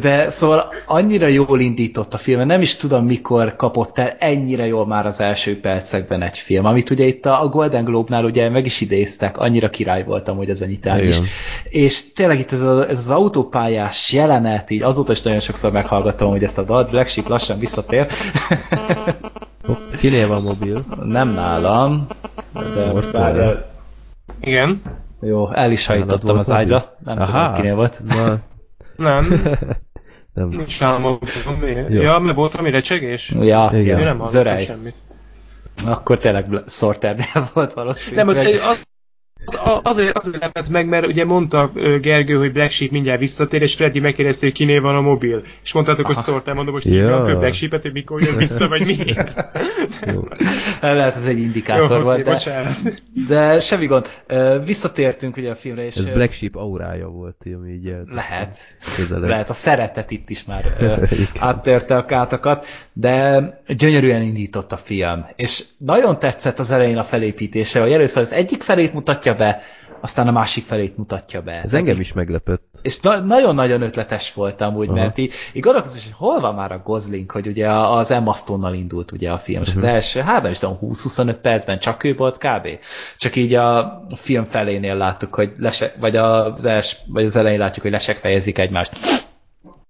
De szóval annyira jól indított a film, nem is tudom mikor kapott el ennyire jól már az első percekben egy film, amit ugye itt a Golden Globe-nál ugye meg is idéztek, annyira király voltam, hogy ez a nyitán is. És tényleg itt ez, a, ez az autópályás jelenet, így azóta is nagyon sokszor meghallgatom, hogy ezt a dalt Black Sheep lassan visszatér. Kinél van mobil? nem nálam, de Most várjál. Igen. Jó, el is hajtottam az ágyra. Nem tudom, kinél volt. Na, Nem, nem. nincs Jó. Ja, mert volt valami recsegés? Ja, Igen. Én nem hallottam semmit. Akkor tényleg Sorternél volt valószínűleg. Nem, az, az, az, azért, azért lepett meg, mert ugye mondta Gergő, hogy Black Sheep mindjárt visszatér, és Freddy megkérdezte, hogy kinél van a mobil. És mondtátok, hogy Sorter, mondom, most Ja. föl Black Sheepet, hogy mikor jön vissza, vagy miért. Jó. Lehet, ez egy indikátor Jó, volt, de, bocsánat. de semmi gond. Visszatértünk ugye a filmre, és Ez Black Sheep aurája volt, ami így jelzett. lehet. Közelebb. Lehet, a szeretet itt is már áttérte a kátakat, de gyönyörűen indított a film. És nagyon tetszett az elején a felépítése, hogy először az egyik felét mutatja be, aztán a másik felét mutatja be. Ez engem is meglepett. És na- nagyon-nagyon ötletes voltam úgy, Aha. mert így, így gondolkozom, hogy hol van már a Gosling, hogy ugye az Emma Stone-nal indult ugye a film, és Mhm. az első, hát nem is tudom, 20-25 percben csak ő volt kb. Csak így a film felénél láttuk, hogy lesek, vagy az, els, vagy az elején látjuk, hogy lesek fejezik egymást.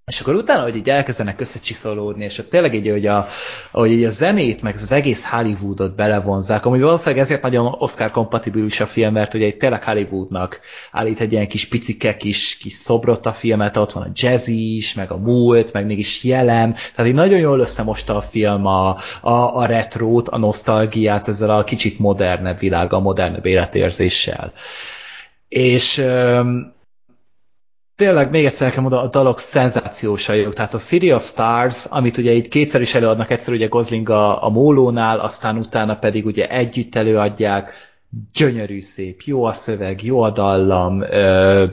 És akkor utána, hogy így elkezdenek összecsiszolódni, és tényleg így, hogy a, hogy így a zenét, meg az egész Hollywoodot belevonzák, ami valószínűleg ezért nagyon Oscar kompatibilis a film, mert ugye tényleg Hollywoodnak állít egy ilyen kis picike kis, kis szobrot a filmet, ott van a jazz is, meg a múlt, meg mégis jelen, tehát így nagyon jól összemosta a film a, a, a retrót, a nosztalgiát ezzel a kicsit modernebb világgal, modernebb életérzéssel. És tényleg még egyszer nekem oda a dalok szenzációsan jók. Tehát a City of Stars, amit ugye itt kétszer is előadnak, egyszer ugye Gosling a, a mólónál, aztán utána pedig ugye együtt előadják, gyönyörű szép, jó a szöveg, jó a dallam, ö,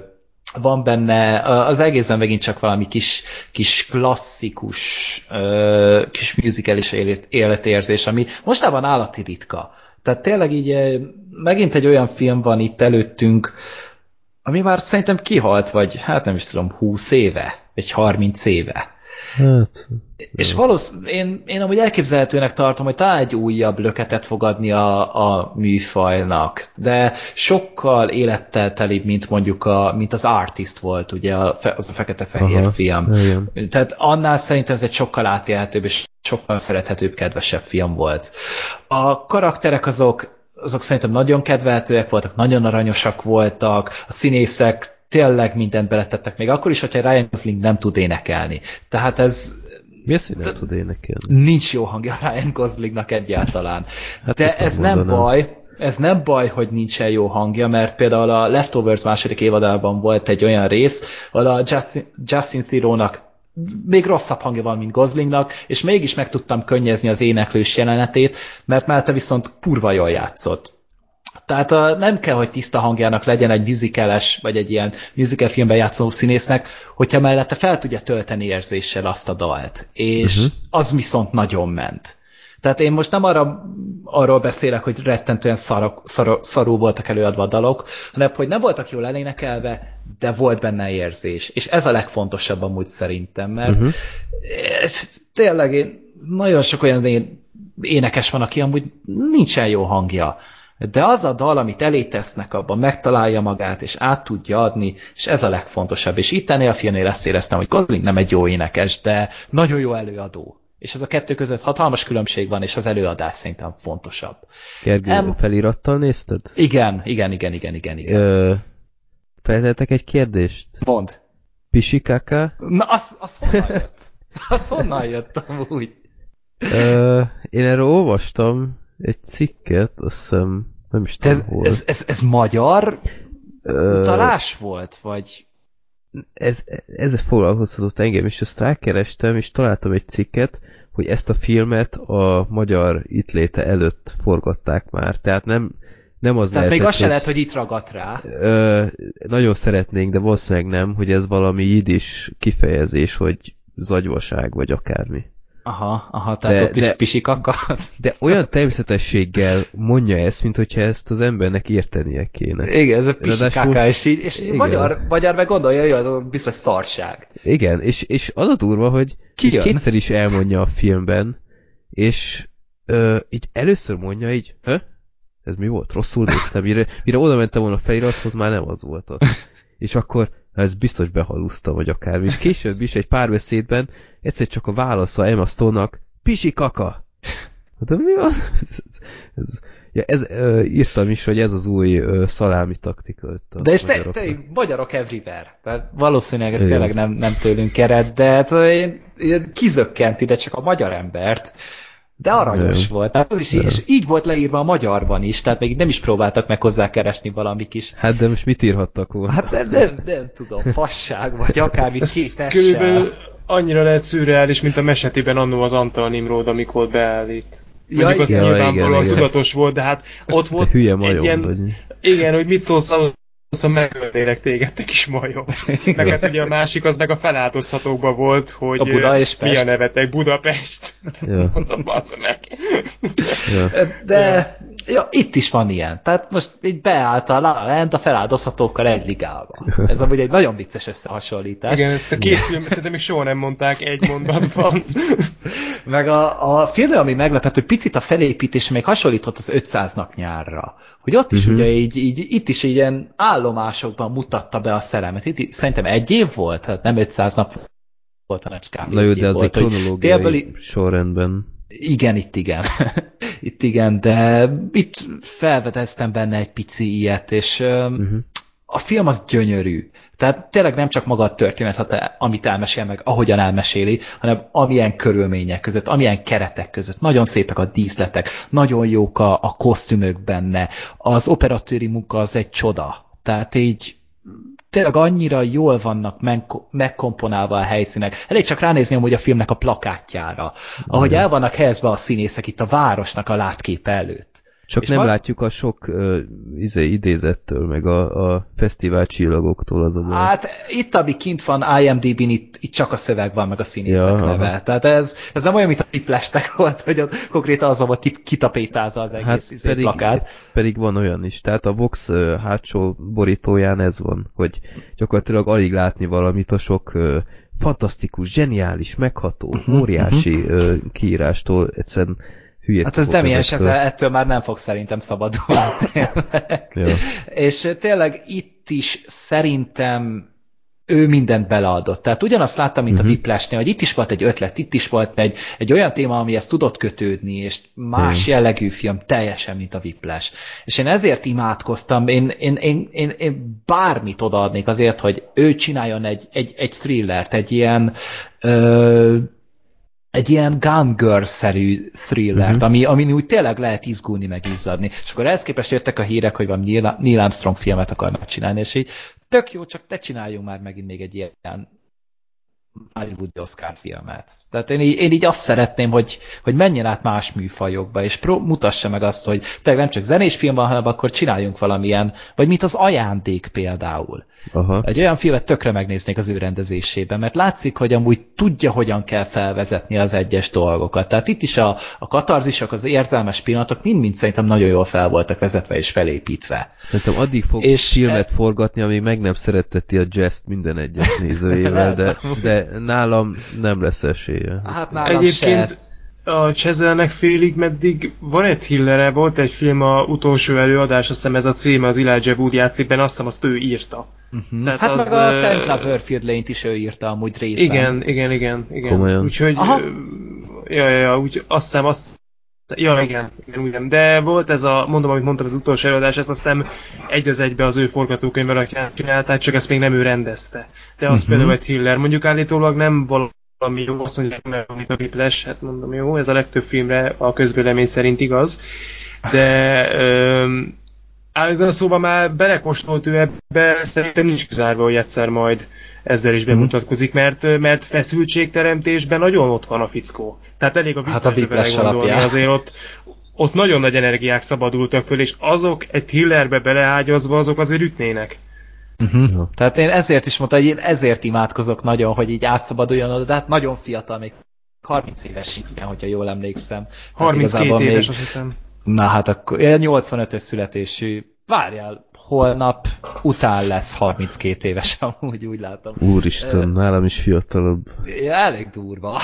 van benne, az egészben megint csak valami kis, kis klasszikus, ö, kis musicalis életérzés, ami mostában állati ritka. Tehát tényleg így megint egy olyan film van itt előttünk, ami már szerintem kihalt, vagy hát nem is tudom, 20 éve, vagy 30 éve. Hát, és valószínűleg én, én amúgy elképzelhetőnek tartom, hogy talán egy újabb löketet fog adni a, a műfajnak, de sokkal élettel telibb, mint mondjuk a, mint az Artist volt, ugye az a fekete-fehér film. Igen. Tehát annál szerintem ez egy sokkal átélhetőbb és sokkal szerethetőbb, kedvesebb film volt. A karakterek azok azok szerintem nagyon kedvelhetőek voltak, nagyon aranyosak voltak, a színészek tényleg mindent beletettek, még akkor is, hogyha Ryan Gosling nem tud énekelni. Tehát ez... Mi az, hogy nem tud énekelni? Nincs jó hangja Ryan Goslingnak egyáltalán. Hát De ez nem baj, ez nem baj, hogy nincsen jó hangja, mert például a Leftovers második évadában volt egy olyan rész, ahol a Justin, Justin Theroux-nak még rosszabb hangja van, mint Goslingnak, és mégis meg tudtam könnyezni az éneklős jelenetét, mert mellette viszont kurva jól játszott. Tehát a, nem kell, hogy tiszta hangjának legyen egy musicales, vagy egy ilyen musical filmben játszó színésznek, hogyha mellette fel tudja tölteni érzéssel azt a dalt. És uh-huh. az viszont nagyon ment. Tehát én most nem arra, arról beszélek, hogy rettentően szarok, szarok, szarú voltak előadva a dalok, hanem hogy nem voltak jól elénekelve, de volt benne érzés. És ez a legfontosabb amúgy szerintem, mert uh-huh. ez, tényleg én, nagyon sok olyan én, énekes van, aki amúgy nincsen jó hangja. De az a dal, amit elé tesznek, abban megtalálja magát, és át tudja adni, és ez a legfontosabb. És itt ennél a filmnél ezt éreztem, hogy Gosling nem egy jó énekes, de nagyon jó előadó és ez a kettő között hatalmas különbség van, és az előadás szerintem fontosabb. Gergő, em... felirattal nézted? Igen, igen, igen, igen, igen. igen. Ö, feltettek egy kérdést? Mond. Pisikaka? Na, az, az honnan jött? Az honnan jött amúgy? Ö, én erről olvastam egy cikket, azt hiszem, nem is tudom ez, hol. Ez, ez, ez magyar Ö... utalás volt, vagy ez, ez foglalkoztatott engem, és azt rákerestem, és találtam egy cikket, hogy ezt a filmet a magyar itt léte előtt forgatták már. Tehát nem, nem az Tehát lehetett, még az se lehet, hogy itt ragadt rá. Ö, nagyon szeretnénk, de valószínűleg nem, hogy ez valami idis kifejezés, hogy zagyvaság, vagy akármi. Aha, aha, tehát de, ott is de, pisik akad. De olyan természetességgel mondja ezt, mint hogyha ezt az embernek értenie kéne. Igen, ez a pisikaká, és így, és igen. magyar, magyar meg gondolja, hogy az biztos szarság. Igen, és, és az a durva, hogy Ki kétszer is elmondja a filmben, és ö, így először mondja így, Hö? ez mi volt? Rosszul néztem, mire, mire oda mentem volna a felirathoz, már nem az volt az. És akkor ez biztos behalúzta, vagy akármi. És később is egy párbeszédben egyszer csak a válasza Emma Stone-nak, pisi kaka! De mi van? Ez, ez, ja, ez, ö, írtam is, hogy ez az új ö, szalámi taktika. A de és te, te, magyarok everywhere. Tehát valószínűleg ez Igen. tényleg nem, nem tőlünk ered, de hát, én, én kizökkent ide csak a magyar embert, de aranyos nem. volt. Hát az is, és így volt leírva a magyarban is, tehát még nem is próbáltak meg hozzákeresni valami kis... Hát de most mit írhattak volna? Hát nem, nem, nem tudom, fasság, vagy akármi kétessel. annyira lehet szürreális, mint a mesetében annó az Antal Nimród, amikor beállít. Ja, Mondjuk az nyilvánvalóan tudatos volt, de hát ott volt de hülye majom, egy ilyen, vagy... igen, hogy mit szólsz Szóval megölnélek téged, te kis majom. meg hát ugye a másik az meg a feláldozhatókban volt, hogy a Buda és mi a nevetek, Budapest. Ja. Mondom, meg. Ja. De ja, itt is van ilyen. Tehát most így beállt a La Land a feláldozhatókkal egy ligában. Ez amúgy egy nagyon vicces összehasonlítás. Igen, ezt a két filmet szerintem még soha nem mondták egy mondatban. meg a, a film, ami meglepett, hogy picit a felépítés még hasonlított az 500 nap nyárra. Hogy ott is uh-huh. ugye így, így, itt is ilyen állomásokban mutatta be a szerelmet. Itt szerintem egy év volt, hát nem 500 nap volt, hanem Na jó, de azért volt, hogy kronológiai tényleg- sorrendben. Igen, itt igen. itt igen, de itt felvedeztem benne egy pici ilyet, és uh-huh. a film az gyönyörű. Tehát tényleg nem csak maga a történet, amit elmesél meg, ahogyan elmeséli, hanem amilyen körülmények között, amilyen keretek között. Nagyon szépek a díszletek, nagyon jók a, a kosztümök benne. Az operatőri munka az egy csoda. Tehát így tényleg annyira jól vannak megkomponálva a helyszínek. Elég csak ránézni amúgy a filmnek a plakátjára. Ahogy el vannak helyezve a színészek itt a városnak a látképe előtt. Csak És nem ma- látjuk a sok uh, izé, idézettől, meg a, a fesztivál csillagoktól az a baj. Hát itt, ami kint van IMDb-n, itt, itt csak a szöveg van, meg a színészek Ja, ja, aha. neve. Tehát ez, ez nem olyan, mint a tiplestek volt, hogy ott konkrétan az volt tip, kitapétázza az egész Hát izé, pedig, plakát. pedig van olyan is. Tehát a Vox uh, hátsó borítóján ez van, hogy gyakorlatilag alig látni valamit a sok uh, fantasztikus, zseniális, megható, Mhm, óriási uh, kiírástól egyszerűen hülyét Hát ez ezektől. ezzel, ettől már nem fog szerintem szabadulni. Ja. És tényleg itt is szerintem ő mindent beleadott. Tehát ugyanazt láttam, mint uh-huh. a Whiplashnél, hogy itt is volt egy ötlet, itt is volt egy, egy olyan téma, amihez tudott kötődni, és más Hmm. jellegű film, teljesen, mint a Whiplash. És én ezért imádkoztam, én, én, én, én, én bármit odaadnék azért, hogy ő csináljon egy, egy, egy thrillert, egy ilyen ö, egy ilyen Gun Girl-szerű thrillert, Mhm. ami, amin úgy tényleg lehet izgulni, meg izzadni. És akkor ehhez képest jöttek a hírek, hogy van Neil, Neil Armstrong filmet akarnak csinálni, és így tök jó, csak te csináljunk már megint még egy ilyen Hollywood Oscar filmet. Tehát én így, én így azt szeretném, hogy, hogy menjen át más műfajokba, és pró- mutassa meg azt, hogy tényleg nem csak zenés film van, hanem akkor csináljunk valamilyen, vagy mint az ajándék például. Aha. Egy olyan filmet tökre megnéznék az ő rendezésében, mert látszik, hogy amúgy tudja, hogyan kell felvezetni az egyes dolgokat. Tehát itt is a, a katarzisok, az érzelmes pillanatok mind-mind szerintem nagyon jól fel voltak vezetve és felépítve. Szerintem addig fog És- filmet forgatni, amíg meg nem szeretteti a jazz minden egyes nézőjével, de, de nálam nem lesz esélye. Hát nálam Egyébként se. a Csezelnek félig meddig van egy thrillere, volt egy film a utolsó előadás, azt hiszem ez a címe, az Elijah Wood játszik benne, azt hiszem azt ő írta. Uh-huh. tehát Hát az, meg a Ten Cloverfield Lane-t is ő írta amúgy részben. Igen, igen, igen, igen. Komolyan? Úgyhogy, Aha. ja, ja, ja, úgy azt hiszem, azt Ja, igen, igen, igen. De volt ez a, mondom, amit mondtam, az utolsó előadás, ezt azt hiszem egy az egybe az ő forgatókönyv alapján csinálták, csak ezt még nem ő rendezte. De az uh-huh. például egy thriller. Mondjuk állítólag nem valami jó, azt mondják, mert a Whiplash, hát mondom, jó, ez a legtöbb filmre a közvélemény szerint igaz. De öm, ez a szóval már belekóstolt ő ebbe, szerintem nincs kizárva, hogy egyszer majd ezzel is bemutatkozik, mert, mert feszültségteremtésben nagyon ott van a fickó. Tehát elég a Hát a belegondolni, azért ott, ott nagyon nagy energiák szabadultak föl, és azok egy thrillerbe beleágyazva, azok azért ütnének. Uh-huh. Tehát én ezért is mondtam, hogy én ezért imádkozok nagyon, hogy így átszabaduljon oda, de hát nagyon fiatal, még 30 éves, igen, hogyha jól emlékszem. Tehát 32 igazából éves, még- azt hiszem. Na hát akkor, én 85-ös születésű, várjál, holnap után lesz 32 éves, amúgy úgy látom. Úristen, nálam is fiatalabb. Elég durva.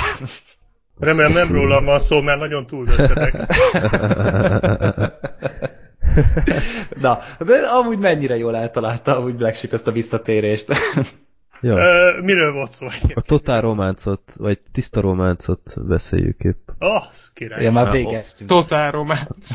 Remélem nem rólam van szó, mert nagyon túldöttetek. Na, de amúgy mennyire jól eltalálta amúgy Black Sheep ezt a visszatérést. Ja. Ö, miről volt szó? A totál románcot, vagy tiszta románcot beszéljük épp. Ah, oh, király. ja, már végeztünk. Totál románc.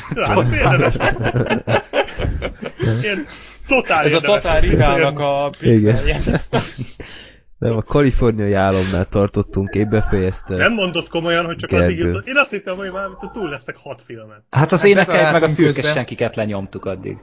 Ilyen totál Ez a. Totál Rivának a Igen. Nem, a kaliforniai álomnál tartottunk, én befejezte. Nem mondott komolyan, hogy csak Gergő. addig jutott. Én azt hittem, hogy már túl lesznek hat filmen. Hát az Hát meg a szürke senkiket lenyomtuk addig.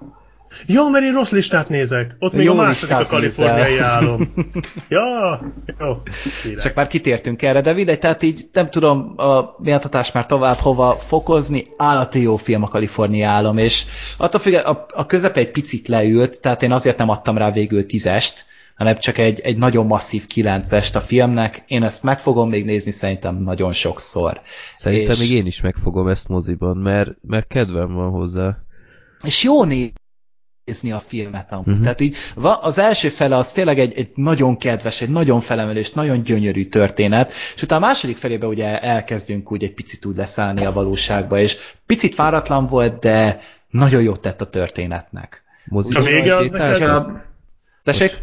Ja, mert én rossz listát nézek. Ott még Jó a második a kaliforniai álom. Ja, jó. Király. Csak már kitértünk erre, de mindegy, tehát így nem tudom a méltatást már tovább hova fokozni. Állati jó film a Kalifornia álom, és attól függ, a, a közepe egy picit leült, tehát én azért nem adtam rá végül tízest, hanem csak egy, egy nagyon masszív kilencest a filmnek. Én ezt meg fogom még nézni szerintem nagyon sokszor. Szerintem és- még én is megfogom ezt moziban, mert, mert kedvem van hozzá. És jó nézni a filmet amúgy. Uh-huh. Tehát így va- az első fele az tényleg egy, egy nagyon kedves, egy nagyon felemelős, nagyon gyönyörű történet, és utána a második felébe ugye elkezdünk úgy egy picit úgy leszállni a valóságba, és picit fáratlan volt, de nagyon jót tett a történetnek. Moziban A vége az neked- Tessék?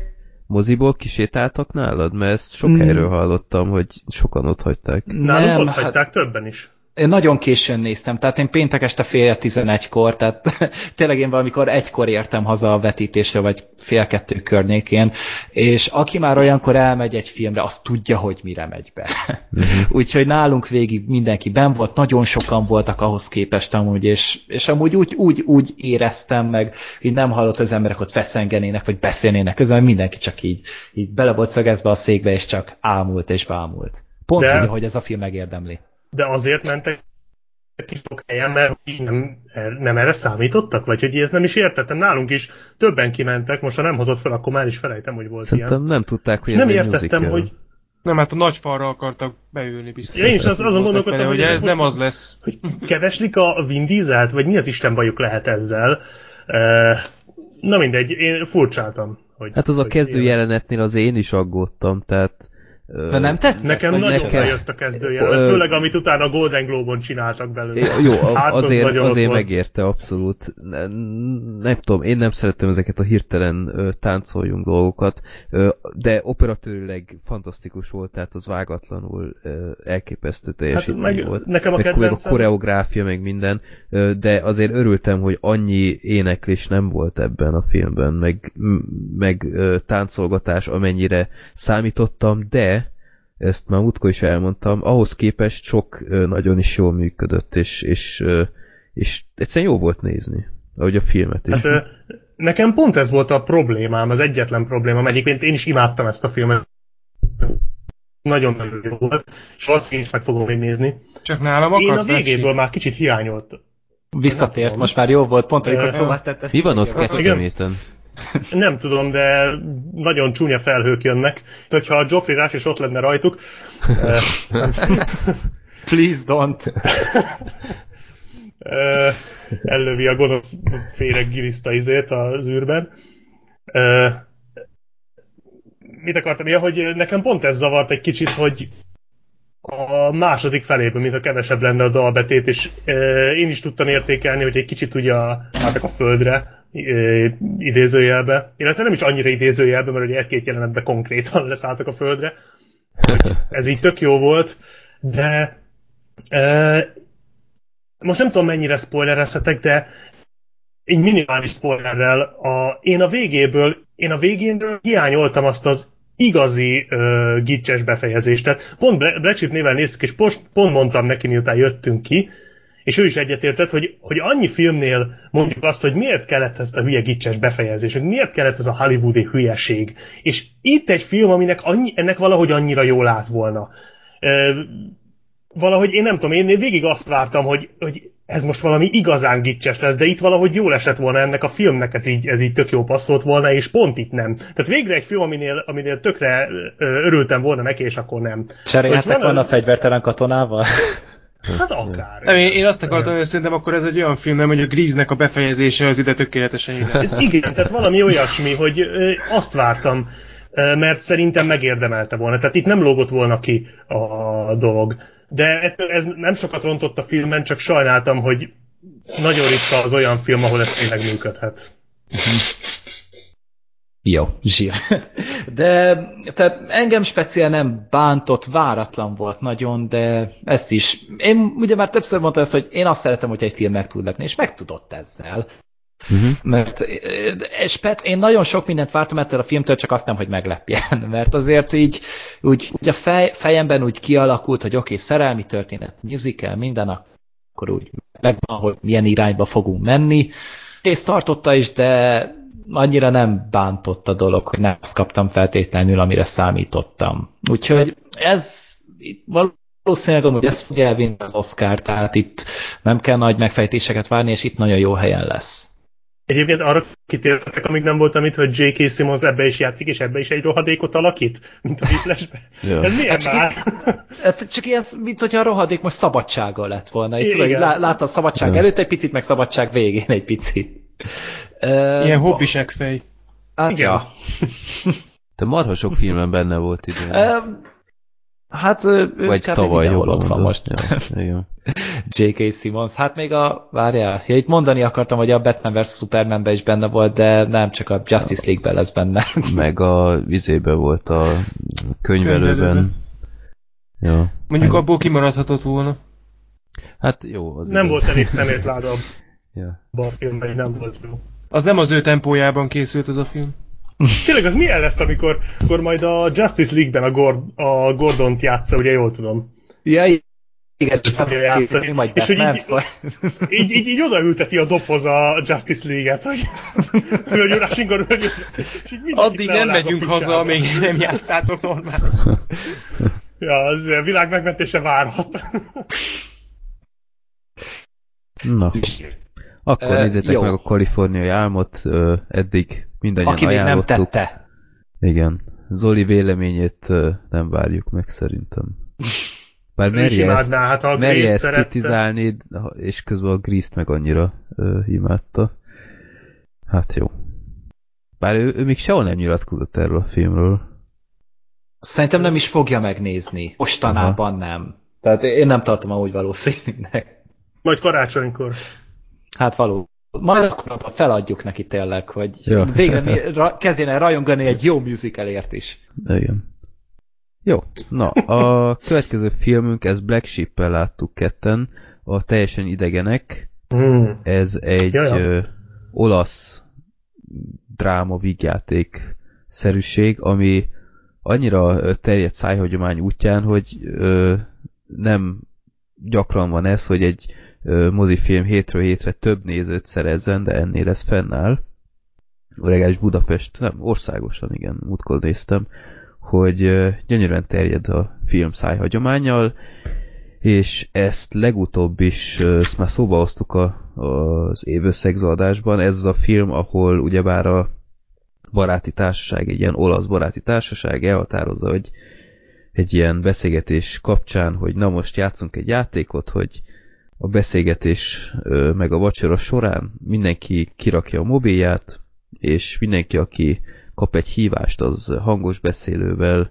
moziból kisétáltak nálad? Mert ezt sok Mm. helyről hallottam, hogy sokan ott hagyták. Nálunk Nem, ott hát hagyták többen is. Én nagyon későn néztem, tehát én péntek este fél tizenegykor, tehát tényleg én valamikor egykor értem haza a vetítésre, vagy fél kettő környékén, és aki már olyankor elmegy egy filmre, az tudja, hogy mire megy be. Úgyhogy nálunk végig mindenki ben volt, nagyon sokan voltak ahhoz képest amúgy, és, és amúgy úgy, úgy, úgy éreztem meg, hogy nem hallott az emberek ott feszengenének, vagy beszélnének közben, mindenki csak így, így bele volt szögezve a székbe, és csak ámult és bámult. Pont De- úgy, hogy ez a film megérdemli. De azért mentek ki sok helyen, mert így nem, nem erre számítottak? Vagy hogy ezt nem is értettem. Nálunk is többen kimentek, most ha nem hozott fel, akkor már is felejtem, hogy volt Szerintem ilyen. nem tudták, hogy És ez nem értettem, musical. hogy, Nem, hát a nagy falra akartak beülni biztos. Ja, én is az- azon gondolkodtam, hogy hogy ez nem az lesz. hogy keveslik a Vin Dieselt, vagy mi az Isten bajuk lehet ezzel. Na mindegy, én furcsáltam. Hogy, Hát az a hogy kezdő ilyen. jelenetnél az én is aggódtam, tehát... De nem tetszett? Nekem nagyon nekem- bejött a kezdőjelenet, főleg amit utána a Golden Globe-on csináltak belőle. Jó, Hát az azért, azért volt. megérte abszolút. Nem, nem tudom, én nem szeretem ezeket a hirtelen táncoljunk dolgokat, de operatőrileg fantasztikus volt, tehát az vágatlanul elképesztő teljesítmény Hát meg volt. nekem a meg, meg a kedvencem- koreográfia, meg minden, de azért örültem, hogy annyi éneklés nem volt ebben a filmben, meg, meg táncolgatás, amennyire számítottam, de ezt már múltkor is elmondtam, ahhoz képest sok nagyon is jól működött, és, és, és egyszerűen jó volt nézni, ahogy a filmet is. Hát nekem pont ez volt a problémám, az egyetlen problémám. Egyébként én is imádtam ezt a filmet. Nagyon-nagyon jó volt, és valószínűleg is meg fogom még nézni. Csak nálam Én a akarsz végéből már kicsit hiányolt. Visszatért, most már jó volt, pont amikor szóval tette. Mi van ott Kecskeméten? Nem tudom, de nagyon csúnya felhők jönnek. Hogyha a Joffrey Rush is ott lenne rajtuk, Please don't. ellövi a gonosz féreg giliszta izét az űrben. Mit akartam? Ja, hogy nekem pont ez zavart egy kicsit, hogy a második felében, mint a kevesebb lenne a dalbetét, és ö, én is tudtam értékelni, hogy egy kicsit ugye álltak a földre, ö, idézőjelbe, illetve nem is annyira idézőjelbe, mert ugye egy-két jelenetben konkrétan leszálltak a földre, ez így tök jó volt, de ö, most nem tudom mennyire spoilerezhetek, de egy minimális spoilerrel, a, én a végéből, én a végénről hiányoltam azt az igazi uh, gicses befejezést. Tehát pont Brecsit néven néztük, és pont, pont mondtam neki, miután jöttünk ki, és ő is egyetértett, hogy, hogy annyi filmnél mondjuk azt, hogy miért kellett ezt a hülye gicses befejezés, hogy miért kellett ez a hollywoodi hülyeség. És itt egy film, aminek annyi, ennek valahogy annyira jól állt volna. Ö, valahogy én nem tudom, én végig azt vártam, hogy, hogy ez most valami igazán gicses lesz, de itt valahogy jól esett volna ennek a filmnek, ez így, ez így tök jó passzolt volna, és pont itt nem. Tehát végre egy film, aminél, aminél tökre örültem volna neki, és akkor nem. Van volna a- a fegyvertelen katonával? Hát akár. Nem, én, én azt akartam, hogy szerintem akkor ez egy olyan film, nem, hogy a Grease-nek a befejezése az ide tökéletesen ide. Ez igen, tehát valami olyasmi, hogy azt vártam, mert szerintem megérdemelte volna. Tehát itt nem lógott volna ki a dolog. De ettől ez nem sokat rontott a filmen, csak sajnáltam, hogy nagyon ritka az olyan film, ahol ez tényleg működhet. Jó, zsír. De tehát engem speciál nem bántott, váratlan volt nagyon, de ezt is. Én ugye már többször mondtam ezt, hogy én azt szeretem, hogy egy film meg tud lepni, és meg tudott ezzel. Uh-huh. Mert eh, és Pet, én nagyon sok mindent vártam ettől a filmtől, csak azt nem, hogy meglepjen. Mert azért így úgy, úgy a fej, fejemben úgy kialakult, hogy oké, okay, szerelmi történet, musical, minden, akkor úgy megvan, hogy milyen irányba fogunk menni. És tartotta is, de annyira nem bántott a dolog, hogy nem azt kaptam feltétlenül, amire számítottam. Úgyhogy ez valószínűleg hogy ez fogja elvinni az Oscar, tehát itt nem kell nagy megfejtéseket várni, és itt nagyon jó helyen lesz. Egyébként arra kitértek, amíg nem voltam itt, hogy J.K. Simmons ebbe is játszik, és ebbe is egy rohadékot alakít, mint a Whiplashbe. Ja. Ez milyen Hát már? Hát csak ilyen, mint hogyha a rohadék most szabadsága lett volna. Itt tudod, lá, látta a szabadság Ja. előtt egy picit, meg szabadság végén egy picit. Uh, Ilyen hobbisek fej. Hát, Igen. ja. Te marha sok filmben benne volt idén. Hát ő, Vagy tavaly jobban ott van most. Ja, igen. J.K. Simmons. Hát még a, várjál, ja, itt mondani akartam, hogy a Batman vs. Supermanben is benne volt, de nem csak a Justice League-ben lesz benne. Meg a vizébe volt a könyvelőben. Könyvelőben. Ja. Mondjuk Meg- abból kimaradhatott volna. Hát jó, az Nem igaz. volt elég szemétláda abban Ja. a filmben, nem volt jó. Az nem az ő tempójában készült az a film. Tényleg az milyen lesz, amikor, amikor majd a Justice League-ben a, Gord, a Gordont játsza, ugye jól tudom. ja, igen, játszani. majd És hogy így- Így, így, így odaülteti a doboz a Justice League-et, hogy így mindenkit Addig nem megyünk haza, amíg nem játszátok normálisan. Ja, az a világ megmentése várhat. Na. Akkor Ö, nézzétek jó. meg a kaliforniai álmot, ö, eddig mindannyian Aki még nem tette. Igen. Zoli véleményét nem várjuk meg szerintem. Bár merje ezt, hát ha a merje ezt szerette. kritizálni, és közben a Grease-t meg annyira ö, imádta. Hát jó. Bár ő, ő még sehol nem nyilatkozott erről a filmről. Szerintem nem is fogja megnézni. Mostanában nem. Tehát én nem tartom amúgy valószínűnek. Majd karácsonykor. Hát való. Majd akkor feladjuk neki tényleg, hogy Ja. végre mi, ra, kezdjen el rajongani egy jó musicalért is. Igen. Jó, na, a következő filmünk, ez Black Sheep-el láttuk ketten, a Teljesen Idegenek. Mm. Ez egy ö, olasz dráma vígjáték szerűség, ami annyira terjedt szájhagyomány útján, hogy ö, nem gyakran van ez, hogy egy mozifilm hétről hétre több nézőt szerezzen, de ennél ez fennáll. Legalábbis Budapest, nem, országosan, igen, múltkor néztem, hogy gyönyörűen terjed a film szájhagyományjal, és ezt legutóbb is, ezt már szóba hoztuk a, az évösszegző adásban, ez az a film, ahol ugyebár a baráti társaság, egy ilyen olasz baráti társaság elhatározza, hogy egy ilyen beszélgetés kapcsán, hogy na most játszunk egy játékot, hogy a beszélgetés meg a vacsora során mindenki kirakja a mobilját, és mindenki, aki kap egy hívást, az hangos beszélővel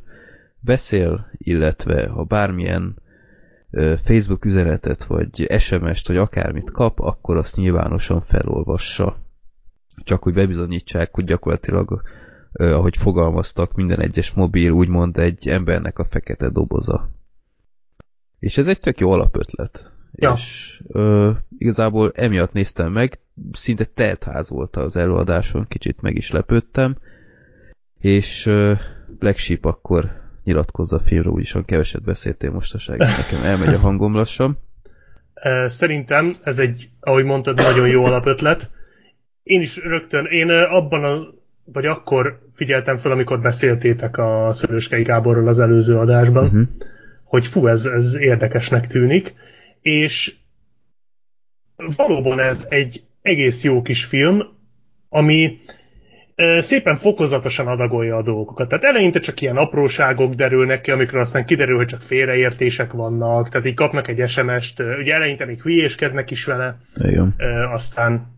beszél, illetve ha bármilyen Facebook üzenetet, vagy SMS-t, vagy akármit kap, akkor azt nyilvánosan felolvassa. Csak hogy bebizonyítsák, hogy gyakorlatilag, ahogy fogalmaztak, minden egyes mobil úgymond egy embernek a fekete doboza. És ez egy tök jó alapötlet. Ja. És ö, igazából emiatt néztem meg, szinte teltház volt az előadáson, kicsit meg is lepődtem, és ö, Black Sheep akkor nyilatkozza a filmről, úgyis keveset beszéltél mostaság, nekem elmegy a hangom lassan. Szerintem ez egy, ahogy mondtad, nagyon jó alapötlet. Én is rögtön, én abban a, vagy akkor figyeltem fel, amikor beszéltétek a Szöröskei Gáborról az előző adásban, Uh-huh. hogy fú, ez, ez érdekesnek tűnik, és valóban ez egy egész jó kis film, ami szépen fokozatosan adagolja a dolgokat. Tehát eleinte csak ilyen apróságok derülnek ki, amikről aztán kiderül, hogy csak félreértések vannak, tehát így kapnak egy SMS-t, ugye eleinte még hülyéskednek is vele, Igen. aztán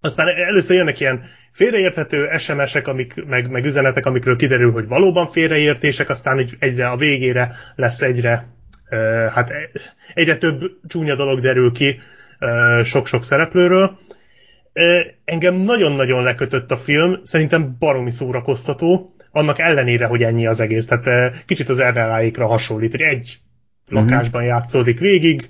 aztán először jönnek ilyen félreérthető SMS-ek, amik, meg, meg üzenetek, amikről kiderül, hogy valóban félreértések, aztán egyre a végére lesz egyre, hát egyre több csúnya dolog derül ki sok-sok szereplőről. Engem nagyon-nagyon lekötött a film, szerintem baromi szórakoztató, annak ellenére, hogy ennyi az egész. Tehát kicsit az RLA-ikra hasonlít, hogy egy lakásban játszódik végig.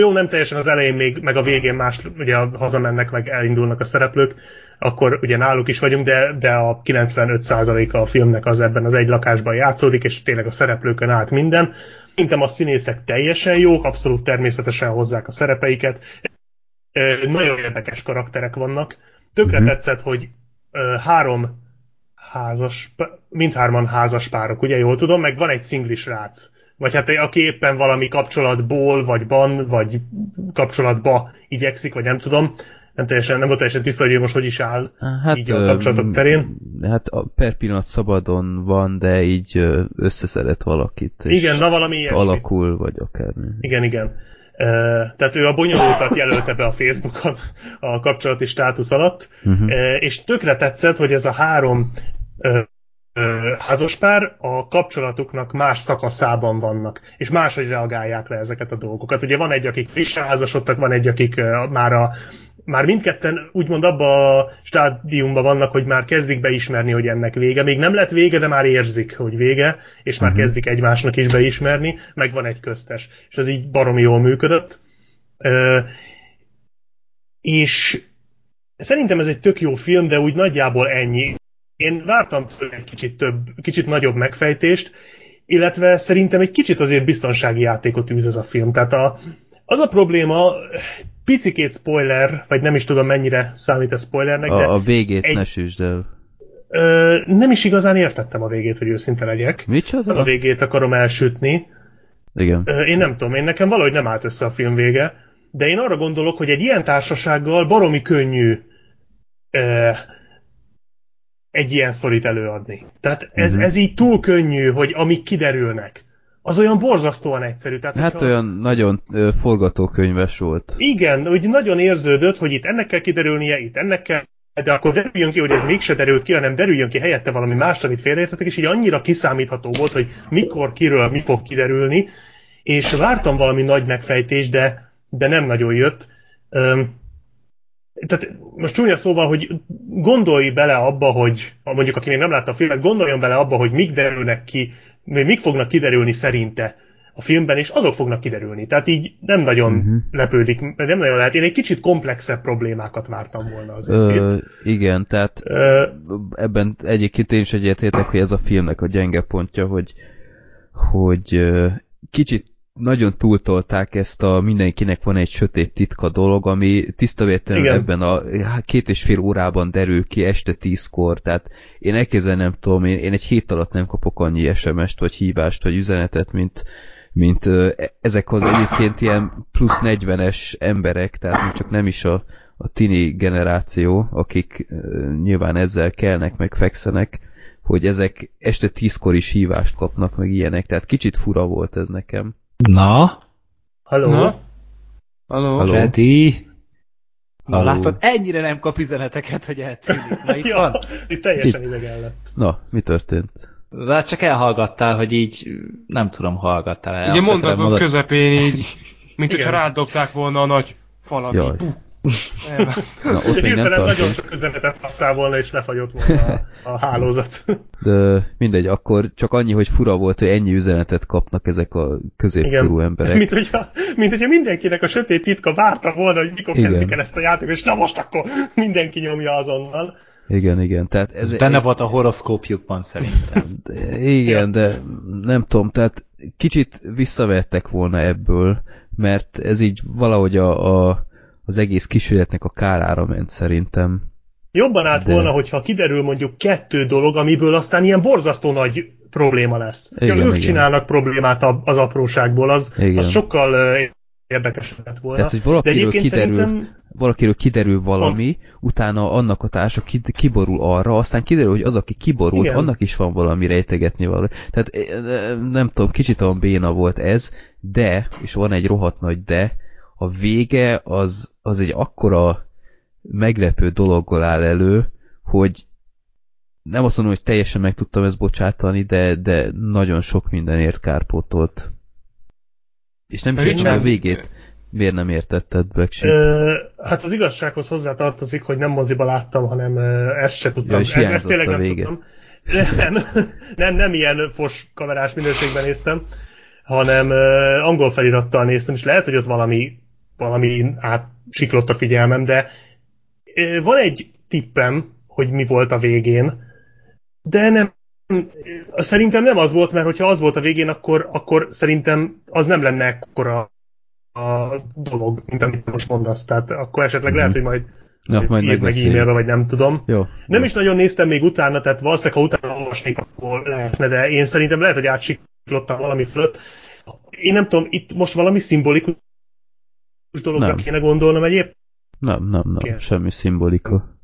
Jó, nem teljesen az elején még, meg a végén más, ugye hazamennek, meg elindulnak a szereplők, akkor ugye náluk is vagyunk, de, de a 95%-a a filmnek az ebben az egy lakásban játszódik, és tényleg a szereplőkön át minden. Szerintem a színészek teljesen jók, abszolút természetesen hozzák a szerepeiket. Nagyon érdekes karakterek vannak. Tökre Mhm. tetszett, hogy három házas, mindhárman házas párok, ugye jól tudom, meg van egy szinglis rác. Vagy hát aki éppen valami kapcsolatból, vagy ban, vagy kapcsolatba igyekszik, vagy nem tudom. Nem, teljesen, nem volt teljesen tiszta, hogy ő most hogy is áll Hát, így a kapcsolatok terén. Hát a per pillanat szabadon van, de így ö, összeszedett valakit, Igen, na valami ilyesmi. alakul, vagy akármi. Igen, igen. Tehát ő a bonyolultat jelölte be a Facebookon a kapcsolati státusz alatt, Uh-huh. És tökre tetszett, hogy ez a három házaspár a kapcsolatuknak más szakaszában vannak, és máshogy reagálják le ezeket a dolgokat. Ugye van egy, akik frissen házasodtak, van egy, akik már a már mindketten úgymond abba a stádiumban vannak, hogy már kezdik beismerni, hogy ennek vége. Még nem lett vége, de már érzik, hogy vége, és már uh-huh. kezdik egymásnak is beismerni, meg van egy köztes. És ez így baromi jól működött. Ö, és szerintem ez egy tök jó film, de úgy nagyjából ennyi. Én vártam tőle egy kicsit több, kicsit nagyobb megfejtést, illetve szerintem egy kicsit azért biztonsági játékot űz ez a film. Tehát a, az a probléma, picikét spoiler, vagy nem is tudom mennyire számít a spoilernek, A, de a végét egy- ne süsd el. ö, nem is igazán értettem a végét, hogy őszinte legyek. Nem a Micsoda? végét akarom elsütni. Igen. Ö, Én nem tudom, én nekem valahogy nem állt össze a film vége, de én arra gondolok, hogy egy ilyen társasággal baromi könnyű ö, egy ilyen sztorit előadni. Tehát ez, Mhm. ez így túl könnyű, hogy amik kiderülnek, az olyan borzasztóan egyszerű. Tehát, Hát hogyha- olyan nagyon ö, forgatókönyves volt. Igen, úgy nagyon érződött, hogy itt ennek kell kiderülnie, itt ennek kell, de akkor derüljön ki, hogy ez mégse derült ki, hanem derüljön ki helyette valami más, amit félreértettek, és így annyira kiszámítható volt, hogy mikor, kiről mi fog kiderülni, és vártam valami nagy megfejtés, de, de nem nagyon jött. Öm, tehát most csúnya szóval, hogy gondolj bele abba, hogy mondjuk aki még nem látta a filmet, gondoljon bele abba, hogy mik derülnek ki, mik fognak kiderülni szerinte a filmben, és azok fognak kiderülni. Tehát így nem nagyon uh-huh. lepődik, nem nagyon lehet. Én egy kicsit komplexebb problémákat vártam volna azért. Ö, igen, tehát Ö, ebben egyébként én is egyetértek, hogy ez a filmnek a gyenge pontja, hogy, hogy kicsit nagyon túltolták ezt a mindenkinek van egy sötét titka dolog, ami tisztavétlenül Igen. ebben a hát, két és fél órában derül ki este tízkor, tehát én elképzelni nem tudom, én, én egy hét alatt nem kapok annyi SMS-t, vagy hívást, vagy üzenetet, mint, mint e- ezek az egyébként ilyen plusz 40-es emberek, tehát még csak nem is a, a tini generáció, akik nyilván ezzel kelnek, meg fekszenek, hogy ezek este tízkor is hívást kapnak, meg ilyenek, tehát kicsit fura volt ez nekem. Na, halló? Na? Halló? Halló? Freddy? Na Halló. látod, ennyire nem kap üzeneteket, hogy eltűnik. Na itt Ja, van. itt teljesen idegen lett. Na, mi történt? De hát csak elhallgattál, hogy így nem tudom, hallgattál el. Ugye mondatod mondod- közepén így, mint hogyha rádobták volna a nagy falat. Jaj. így, El- Na, ott még nem nagyon sok üzenetet kaptál volna, és lefagyott volna a, a hálózat. De mindegy, akkor csak annyi, hogy fura volt, hogy ennyi üzenetet kapnak ezek a középkorú emberek. Mint hogyha, mint hogyha mindenkinek a sötét titka várta volna, hogy mikor Igen. kezdik el ezt a játékot, és na most akkor mindenki nyomja azonnal. Igen, igen. Tehát ez, Ez benne volt a horoszkópjukban szerintem. De, igen, de nem tudom, tehát kicsit visszavettek volna ebből, mert ez így valahogy a, a, az egész kísérletnek a kárára ment szerintem. Jobban állt De- volna, hogyha kiderül mondjuk kettő dolog, amiből aztán ilyen borzasztó nagy probléma lesz. Igen, ők igen. csinálnak problémát a- az apróságból, az, Igen. az sokkal ö, érdekesebb lett volna. Tehát, hogy valakiről kiderül, szerintem valakiről kiderül valami, utána annak a társa ki, kiborul arra, aztán kiderül, hogy az, aki kiborult, Igen. annak is van valami rejtegetni való. Tehát eh, nem tudom, kicsit olyan béna volt ez, de, és van egy rohadt nagy de, a vége az, az egy akkora meglepő dologgal áll elő, hogy nem azt mondom, hogy teljesen meg tudtam ezt bocsátani, de, de nagyon sok mindenért kárpótolt. És nem is a végét. Miért nem értetted, Black Sheep? Ö, hát az igazsághoz hozzá tartozik, hogy nem moziba láttam, hanem ezt se tudtam. Ja, és ezt, ezt tényleg a nem vége. tudtam. Nem, nem, nem ilyen fos kamerás minőségben néztem, hanem angol felirattal néztem, és lehet, hogy ott valami, valami átsiklott a figyelmem, de van egy tippem, hogy mi volt a végén, de nem, szerintem nem az volt, mert hogyha az volt a végén, akkor, akkor szerintem az nem lenne ekkora a dolog, mint amit most mondasz. Tehát akkor esetleg Mhm. lehet, hogy majd, Na, majd írd meg e-mailbe, vagy nem tudom. Jó. Nem is nagyon néztem még utána, tehát valószínűleg, ha utána olvasnék, akkor lehetne, de én szerintem lehet, hogy átsiklottam valami fölött. Én nem tudom, itt most valami szimbolikus dologra Nem. kéne gondolnom egyébként, Nem, nem, nem, Oké. semmi szimbolika.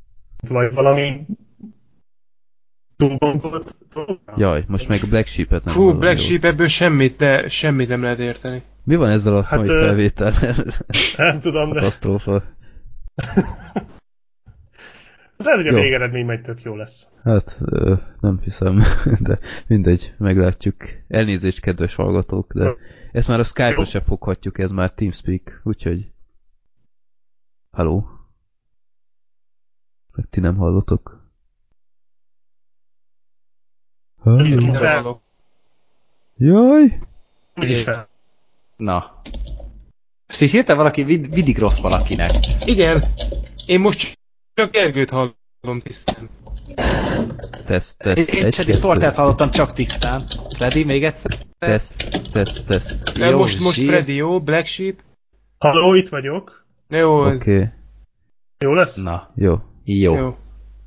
vagy valami túl gondolt dologra? Jaj, most meg a Black Sheep-et nem Fú, hallom Black. Sheep ebből semmit, de semmit nem lehet érteni. Mi van ezzel a Hát, mai ö, felvétellel? Nem tudom, de Katasztrófa. Lehet, hogy a végeredmény majd tök jó lesz. Hát ö, nem hiszem, de mindegy, meglátjuk. Elnézést, kedves hallgatók, de ezt már a Skype-ra se foghatjuk, ez már Teamspeak, úgyhogy... Haló? Meg ti nem hallotok? Halló? Jaj! Úgyis fel. Na. Most így hirtelen valaki vid- mindig rossz valakinek. Igen. Én most csak Gergőt hallom tisztán. Teszt, teszt, Én egy, Csedi kettő. Sortert hallottam csak tisztán. Freddy, még egyszer? Teszt, teszt, teszt. Jó, most, most zsír. Freddy, jó? Black Sheep? Halló, itt vagyok. Jó, Oké, okay. Jó lesz? Na, jó, jó. jó.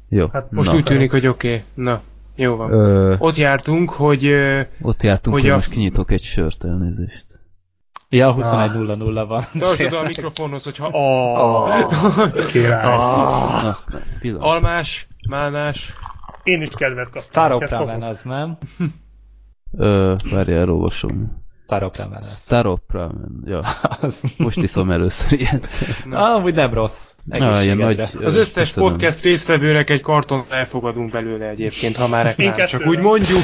jó. Hát Most Na. úgy tűnik, hogy oké. Okay. Na, jó van. Ö, Ott jártunk, hogy ott jártunk, Hogy hogy, a- most kinyitok egy sört, elnézést. Ja, 21.00 van. tartsd a mikrofonhoz, hogyha a Király. Ah, Na, pillanat. almás, málnás, Én is kedvet kaptam. Ramen fogom. az, nem? Ö, várjál, elolvasom. Starok Ramen az. Starop Ramen, ja. az. Most iszom először ilyet. Ah, amúgy nem rossz. Na, ilyen nagy... Az összes köszönöm. podcast résztvevőnek egy karton elfogadunk belőle egyébként, ha már reklám, csak úgy mondjuk.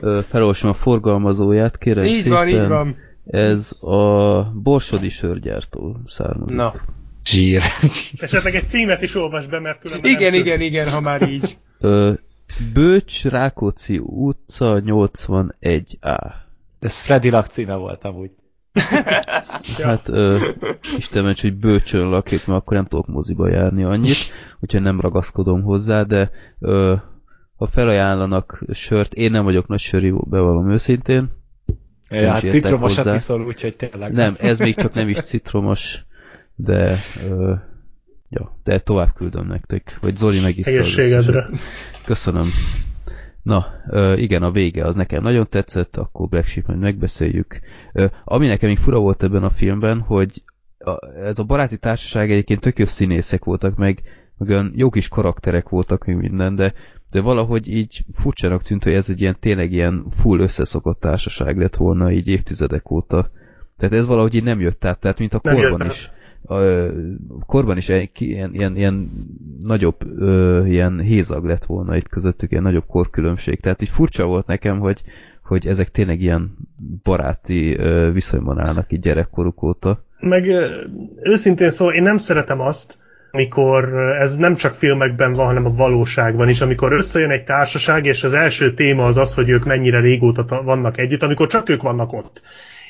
Ö, Felolvasom a forgalmazóját, kérem Így van, szépen. így van. Ez a Borsodi sörgyártó származik. Na, Zsír. Esetleg egy címet is olvas be, mert különben igen, nem igen, igen, ha már így. Bőcs Rákóczi utca 81A. Ez Freddy lakcíme volt amúgy. Hát ö, Isten hogy bőcsön lakik, mert akkor nem tudok moziba járni annyit, úgyhogy nem ragaszkodom hozzá, de ö, ha felajánlanak sört, én nem vagyok nagy sörívó, bevallom őszintén. Ja, hát citromosat hozzá. iszol, úgyhogy tényleg. Nem, ez még csak nem is citromos, de ö, ja, de tovább küldöm nektek, vagy Zoli meg is Egészségedre. Köszönöm. Na, ö, igen, a vége az nekem nagyon tetszett, akkor Black Sheep majd megbeszéljük. Ö, ami nekem még fura volt ebben a filmben, hogy a, ez a baráti társaság egyébként tök jó színészek voltak, meg, meg olyan jó kis karakterek voltak, még minden, de, de valahogy így furcsának tűnt, hogy ez egy ilyen tényleg ilyen full összeszokott társaság lett volna így évtizedek óta. Tehát ez valahogy így nem jött át, tehát mint a Nem korban is. A, korban is ilyen, ilyen, ilyen nagyobb ö, ilyen hézag lett volna itt közöttük, ilyen nagyobb korkülönbség. Tehát így furcsa volt nekem, hogy, hogy ezek tényleg ilyen baráti ö, viszonyban állnak így gyerekkoruk óta. Meg ö, őszintén szóval én nem szeretem azt, amikor ö, ez nem csak filmekben van, hanem a valóságban is, amikor összejön egy társaság, és az első téma az az, hogy ők mennyire régóta ta- vannak együtt, amikor csak ők vannak ott.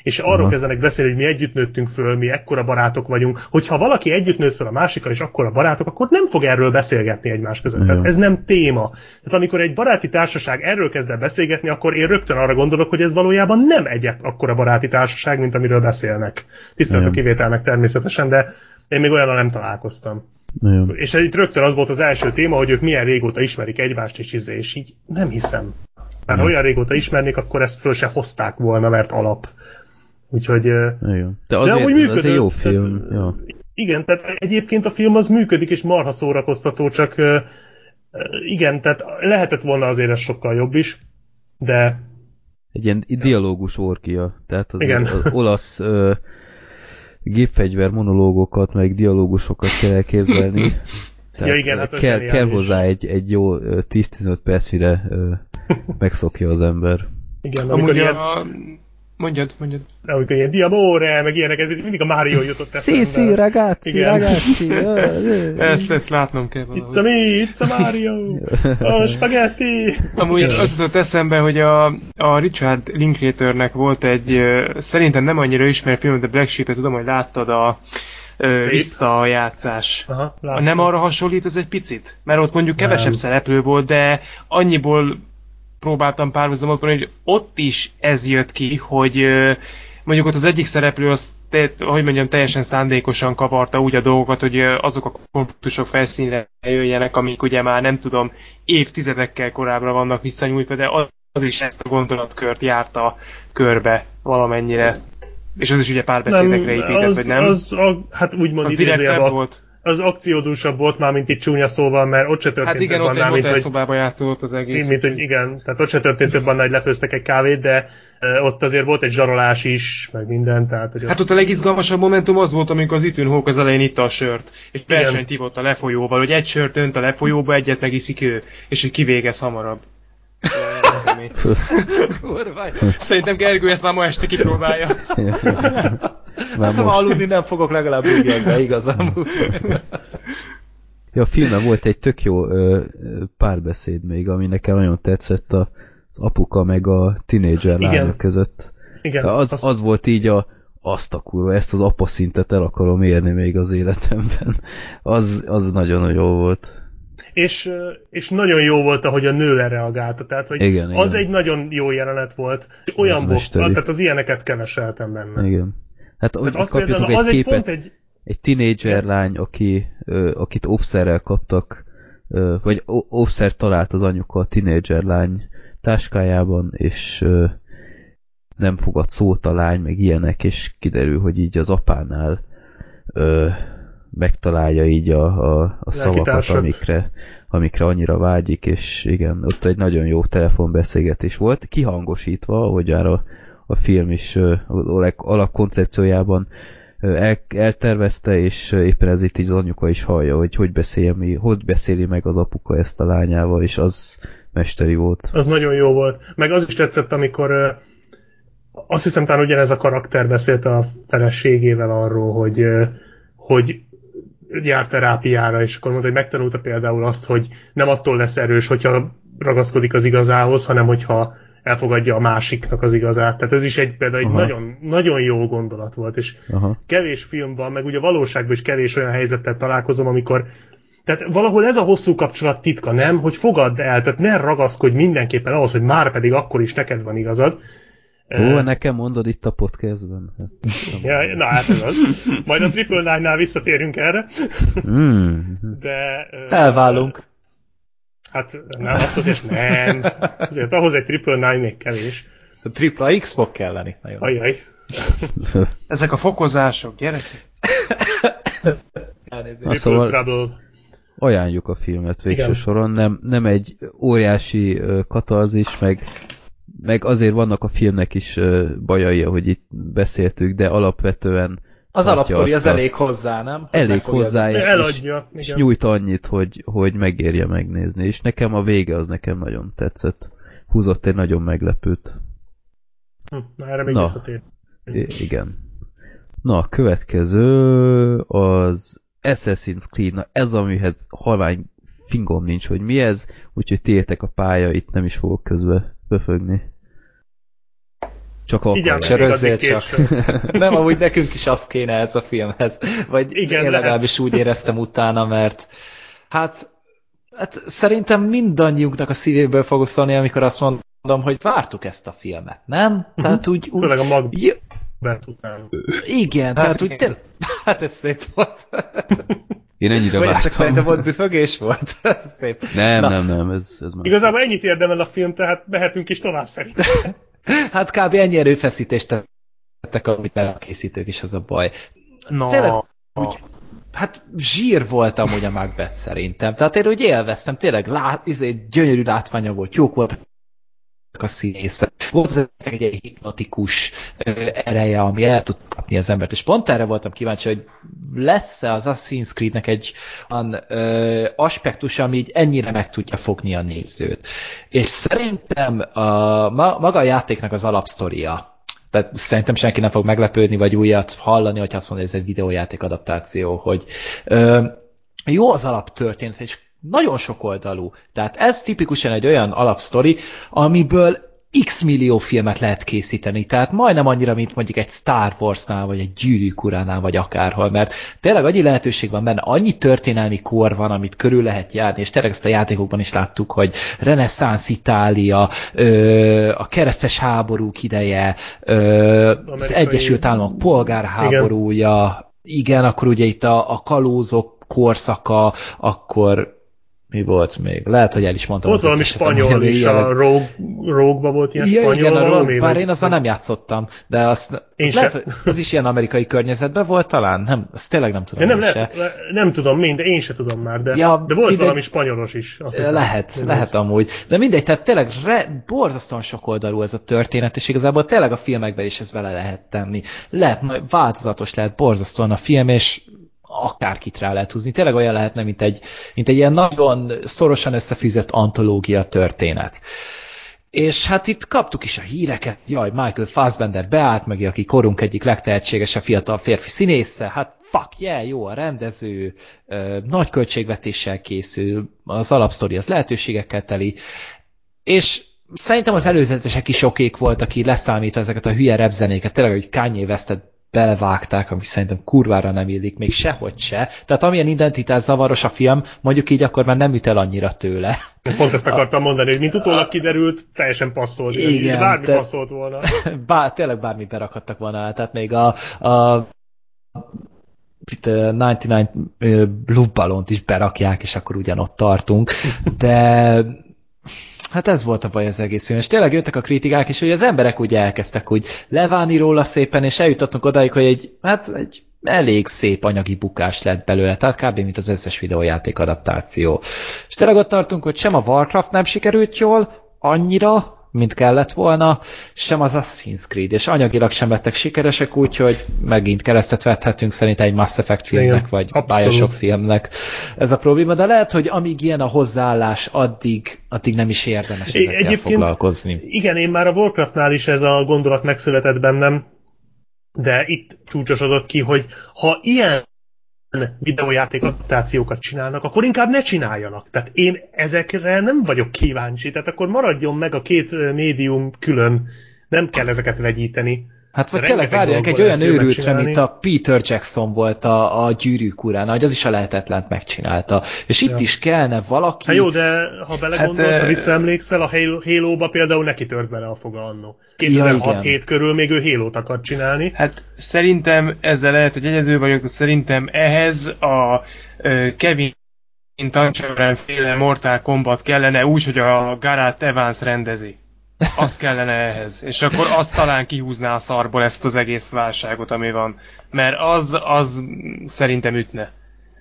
És arról Aha. kezdenek beszélni, hogy mi együtt nőttünk föl, mi ekkora barátok vagyunk. Hogyha valaki együtt nőtt föl a másikkal, és akkora barátok, akkor nem fog erről beszélgetni egymás között. Tehát ez nem téma. Tehát amikor egy baráti társaság erről kezd el beszélgetni, akkor én rögtön arra gondolok, hogy ez valójában nem egy akkora baráti társaság, mint amiről beszélnek. Tisztelt a Igen. kivételnek természetesen, de én még olyannal nem találkoztam. Nagyon. És itt rögtön az volt az első téma, hogy ők milyen régóta ismerik egymást, és, izé, és így nem hiszem. Mert ha olyan régóta ismernék, akkor ezt föl se hozták volna, mert alap. Úgyhogy Nagyon. De de azért, amúgy az működött. egy jó tehát, film. ö, Ja. Igen, tehát egyébként a film az működik, és marha szórakoztató, csak igen, tehát lehetett volna azért ez sokkal jobb is, de Egy ilyen dialógus orgia. Tehát az, Igen. az olasz ö, gépfegyver monológokat, meg dialógusokat kell elképzelni. Ja, igen, hát kell, kell hozzá egy, egy jó ö, 10-15 perc, mire ö, megszokja az ember. igen, amikor Amúgy ilyen, a... Mondjad, mondjad. amikor ilyen diamore, meg ilyeneket, mindig a Mario jutott Sì, sì, eszembe. ragazzi, Igen. ragazzi. Ezt, ezt látnom kell It's a valahogy. me, it's a Mario, a spaghetti. Amúgy az jutott eszembe, hogy a, a Richard Linklaternek volt egy, szerintem nem annyira ismert film, de Black Sheep-et tudom, hogy láttad a ö, visszajátszás. Aha, látom. Nem arra hasonlít ez egy picit? Mert ott mondjuk kevesebb Nem. szereplő volt, de annyiból próbáltam párhuzamot mondani, hogy ott is ez jött ki, hogy mondjuk ott az egyik szereplő az te, hogy mondjam, teljesen szándékosan kavarta úgy a dolgokat, hogy azok a konfliktusok felszínre jöjjenek, amik ugye már nem tudom, évtizedekkel korábbra vannak visszanyújtva, de az, is ezt a gondolatkört járta körbe valamennyire. És az is ugye párbeszédekre épített, az, vagy nem? Az, a, hát úgúgymond az direktebb volt? Az akciódúsabb volt már, mint itt csúnya szóval, mert ott se történt Hát igen, több ott egy annál, mint hogy, játszott az egész. mint, hogy igen, tehát ott se történt több annál, hogy lefőztek egy kávét, de ott azért volt egy zsarolás is, meg minden, tehát hogy Hát ott a legizgalmasabb momentum az volt, amikor az Ethan Hawke az elején itta a sört, és versenyt hívott a lefolyóval, hogy egy sört önt a lefolyóba, egyet megiszik ő, és hogy kivégez hamarabb. Szerintem Gergő ezt már ma este kipróbálja. Már Hát, most. aludni nem fogok, legalább ügyek be, igazán. Ja, a filmben volt egy tök jó ö, párbeszéd még, ami nekem nagyon tetszett a, az apuka meg a tinédzser lánya között. igen, az, az volt így a azt a kurva, ezt az apa szintet el akarom érni még az életemben. Az, az nagyon jó volt. És, és nagyon jó volt, ahogy a nő reagálta, tehát hogy Igen, az igen. egy nagyon jó jelenet volt, és olyan volt, tehát az ilyeneket keveseltem benne. Igen. Hát hogy az kapjatok például, egy egy képet, pont egy, egy tinédzser lány, aki, ö, akit óvszerrel kaptak, ö, vagy óvszer talált az anyuka a tinédzser lány táskájában, és ö, nem fogad szót a lány, meg ilyenek, és kiderül, hogy így az apánál ö, megtalálja így a, a, a szavakat, amikre, amikre annyira vágyik, és igen, ott egy nagyon jó telefonbeszélgetés volt, kihangosítva, ahogy már a, film is ö, a leg- alapkoncepciójában el, eltervezte, és éppen ezért így az anyuka is hallja, hogy hogy, beszélje, mi, hogy beszéli meg az apuka ezt a lányával, és az mesteri volt. az nagyon jó volt. Meg az is tetszett, amikor azt hiszem talán ugyanez a karakter beszélt a feleségével arról, hogy, hogy jár terápiára, és akkor mondta, hogy megtanulta például azt, hogy nem attól lesz erős, hogyha ragaszkodik az igazához, hanem hogyha elfogadja a másiknak az igazát. Tehát ez is egy például egy Aha. nagyon, nagyon jó gondolat volt, és Aha. kevés filmban, meg ugye valóságban is kevés olyan helyzettel találkozom, amikor tehát valahol ez a hosszú kapcsolat titka, nem? Hogy fogadd el, tehát ne ragaszkodj mindenképpen ahhoz, hogy már pedig akkor is neked van igazad. Ó, nekem mondod itt a podcastben? Ja, na hát ez az. Majd a Triple Nine-nál visszatérünk erre, Mm. de... Elválunk. Hát nem, azt azért nem. Azért ahhoz egy Triple Nine még kevés. A tripla X fog kelleni. Nagyon. Ajaj. Ezek a fokozások, gyerekek. Na, szóval- Trouble. ajánljuk a filmet végső Igen. soron. Nem, nem egy óriási katarzis, meg, meg azért vannak a filmnek is bajai, ahogy itt beszéltük, de alapvetően Az alapsztori az elég hozzá, nem? elég hozzá, és, Eladja. és nyújt annyit, hogy, hogy megérje megnézni. És nekem a vége az nekem nagyon tetszett. Húzott egy nagyon meglepőt. Hm, Na, erre még Na. visszatér. I- igen. Na, a következő az Assassin's Creed. Na, ez amihez halvány fingom nincs, hogy mi ez, úgyhogy tiétek a pálya, itt nem is fogok közbe befögni. Csak Igen, akkor. Se még rözzél addig csak. Nem, amúgy nekünk is az kéne ez a filmhez. Vagy Igen, Igen, én lehet. legalábbis úgy éreztem utána, mert hát, hát szerintem mindannyiunknak a szívéből fog szólni, amikor azt mondom, hogy vártuk ezt a filmet, nem? Tehát úgy, úgy Főleg a Magbet Ja, után. igen, hát tehát úgy igen. tényleg, hát ez szép volt. Én ennyire Vagy ez csak vártam. szerintem volt büfögés volt. ez szép. Nem, Na. nem, nem, ez, ez már... Igazából ennyit érdemel a film, tehát mehetünk is tovább szerintem. Hát kb. ennyi erőfeszítést tettek, amit a készítők is, az a baj. Na, Tényleg úgy, hát zsír volt amúgy a Macbeth szerintem. Tehát én úgy élveztem, tényleg lát, izé, gyönyörű látványa volt, jók voltak a színészek. Volt ez egy, hipnotikus ereje, ami el tud kapni az embert. És pont erre voltam kíváncsi, hogy lesz-e az Assassin's Creed-nek egy olyan ö, aspektus, ami így ennyire meg tudja fogni a nézőt. És szerintem a, ma, maga a játéknak az alapsztoria, tehát szerintem senki nem fog meglepődni, vagy újat hallani, hogy azt mondja, hogy ez egy videójáték adaptáció, hogy ö, jó az alaptörténet, és nagyon sok oldalú. Tehát ez tipikusan egy olyan alapsztori, amiből x millió filmet lehet készíteni, tehát majdnem annyira, mint mondjuk egy Star Warsnál, vagy egy Gyűrűk uránál, vagy akárhol, mert tényleg annyi lehetőség van benne, annyi történelmi kor van, amit körül lehet járni, és tényleg ezt a játékokban is láttuk, hogy reneszánsz Itália, ö, a keresztes háborúk ideje, ö, az Egyesült Államok polgárháborúja, igen. igen, akkor ugye itt a, a kalózok korszaka, akkor Mi volt még? Lehet, hogy el is mondtam. Volt valami spanyol is, a Rogue, Rogue-ba volt ilyen Ja, spanyol igen, a valami? Rogue, bár vagy- én azzal nem játszottam, de azt, Én azt lehet, hogy az is ilyen amerikai környezetben volt talán? Nem, azt tényleg nem tudom. Én nem, lehet, se. le- nem tudom, mind, én se tudom már, de, Ja, de volt mindegy. valami spanyolos is. Azt hiszem. Lehet, Mindegy. lehet amúgy. De mindegy, tehát tényleg re, borzasztóan sokoldalú ez a történet, és igazából tényleg a filmekben is ez vele lehet tenni. Lehet, változatos lehet borzasztóan a film, és akárkit rá lehet húzni. Tényleg olyan lehetne, mint egy, mint egy ilyen nagyon szorosan összefűzött antológia történet. És hát itt kaptuk is a híreket, jaj, Michael Fassbender beállt meg, aki korunk egyik legtehetségesebb fiatal férfi színésze, hát fuck yeah, jó a rendező, nagy költségvetéssel készül, az alapsztori az lehetőségekkel teli, és szerintem az előzetesek is okék voltak, aki leszámítva ezeket a hülye repzenéket, tényleg, hogy Kanye Westet belevágták, ami szerintem kurvára nem illik, még sehogy se. Tehát amilyen identitás zavaros a film, mondjuk így akkor már nem üt el annyira tőle. Pont ezt akartam mondani, hogy mint utólag kiderült, teljesen passzolt. Igen, Bármi te- passzolt volna. Bár, tényleg bármi berakhattak volna tehát még a, a itt, ö, 99 ö, luftballont is berakják, és akkor ugyanott tartunk, de hát ez volt a baj az egész film, és tényleg jöttek a kritikák, és hogy az emberek úgy elkezdtek úgy leválni róla szépen, és eljutottunk odáig, hogy egy, hát egy elég szép anyagi bukás lett belőle, tehát kb. mint az összes videójáték adaptáció. És tényleg ott tartunk, hogy sem a Warcraft nem sikerült jól, annyira, mint kellett volna, sem az Assassin's Creed, és anyagilag sem lettek sikeresek, úgyhogy megint keresztet vethetünk szerintem egy Mass Effect filmnek, Igen, vagy abszolút. Bioshock filmnek ez a probléma, de lehet, hogy amíg ilyen a hozzáállás, addig, addig nem is érdemes ezekkel egyébként- foglalkozni. Igen, én már a Warcraftnál is ez a gondolat megszületett bennem, de itt csúcsosodott ki, hogy ha ilyen videójáték adaptációkat csinálnak, akkor inkább ne csináljanak. Tehát én ezekre nem vagyok kíváncsi, tehát akkor maradjon meg a két médium külön, nem kell ezeket vegyíteni. Hát vagy tényleg várják egy olyan őrültre, mint a Peter Jackson volt a, a gyűrűk urán, hogy az is a lehetetlent megcsinálta. És itt Ja. is kellene valaki... Hát jó, de ha belegondolsz, Hát, ha visszaemlékszel, a Halo, Halo-ba például neki tört bele a foga annó. Ja, 2006 igen. körül még ő Halo-t akart csinálni. Hát szerintem ezzel lehet, hogy egyedül vagyok, de szerintem ehhez a Kevin Tancharoen féle Mortal Kombat kellene úgy, hogy a Gareth Evans rendezi. Azt kellene ehhez. És akkor azt talán kihúzná a szarból ezt az egész válságot, ami van. Mert az, az szerintem ütne.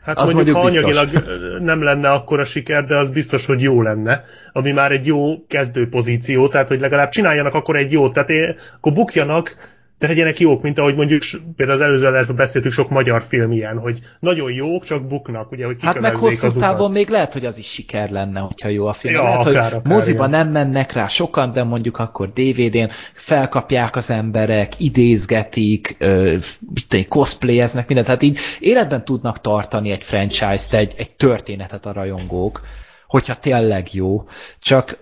Hát Az az mondjuk, ha mondjuk biztos. anyagilag nem lenne akkora siker, de az biztos, hogy jó lenne, ami már egy jó kezdő pozíció, tehát hogy legalább csináljanak akkor egy jót, tehát én, akkor bukjanak, de legyenek jók, mint ahogy mondjuk például az előző adásban beszéltük sok magyar film ilyen, hogy nagyon jók, csak buknak, ugye, hogy Hát meg hosszú az távon még lehet, hogy az is siker lenne, hogyha jó a film. Ja, lehet, akár, hogy akár, moziba igen. nem mennek rá sokan, de mondjuk akkor DVD-n felkapják az emberek, idézgetik, ö, cosplayeznek, mindent. Tehát így életben tudnak tartani egy franchise-t, egy, egy történetet a rajongók, hogyha tényleg jó. Csak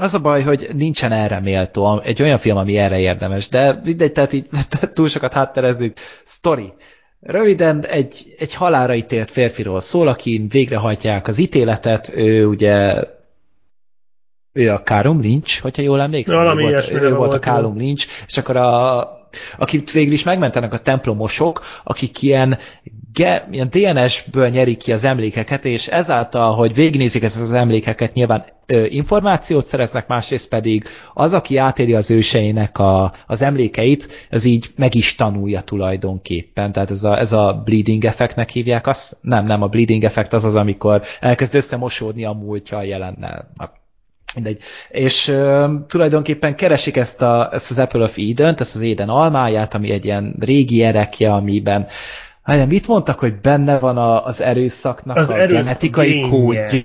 az a baj, hogy nincsen erre méltó, egy olyan film, ami erre érdemes, de mindegy, tehát így túl sokat hátterezzük. Story. Röviden egy, egy halára ítélt férfiról szól, aki végrehajtják az ítéletet, ő ugye ő a Kárum Lynch, hogyha jól emlékszem. Valami ő volt, ő volt a Kárum Lynch, és akkor a, akit végül is megmentenek a templomosok, akik ilyen, ge, ilyen DNS-ből nyerik ki az emlékeket, és ezáltal, hogy végignézik ezeket az emlékeket, nyilván ö, információt szereznek, másrészt pedig az, aki átéri az őseinek a, az emlékeit, ez így meg is tanulja tulajdonképpen. Tehát ez a, ez a bleeding effektnek hívják azt? Nem, nem, a bleeding effekt az az, amikor elkezd összemosódni a múltja a jelennel. Mindegy. És ö, tulajdonképpen keresik ezt, a, ezt az Apple of Eden-t, ezt az Éden almáját, ami egy ilyen régi erekje, amiben Hát mit mondtak, hogy benne van a, az erőszaknak Az a erőszak genetikai génje. kódja? Ja.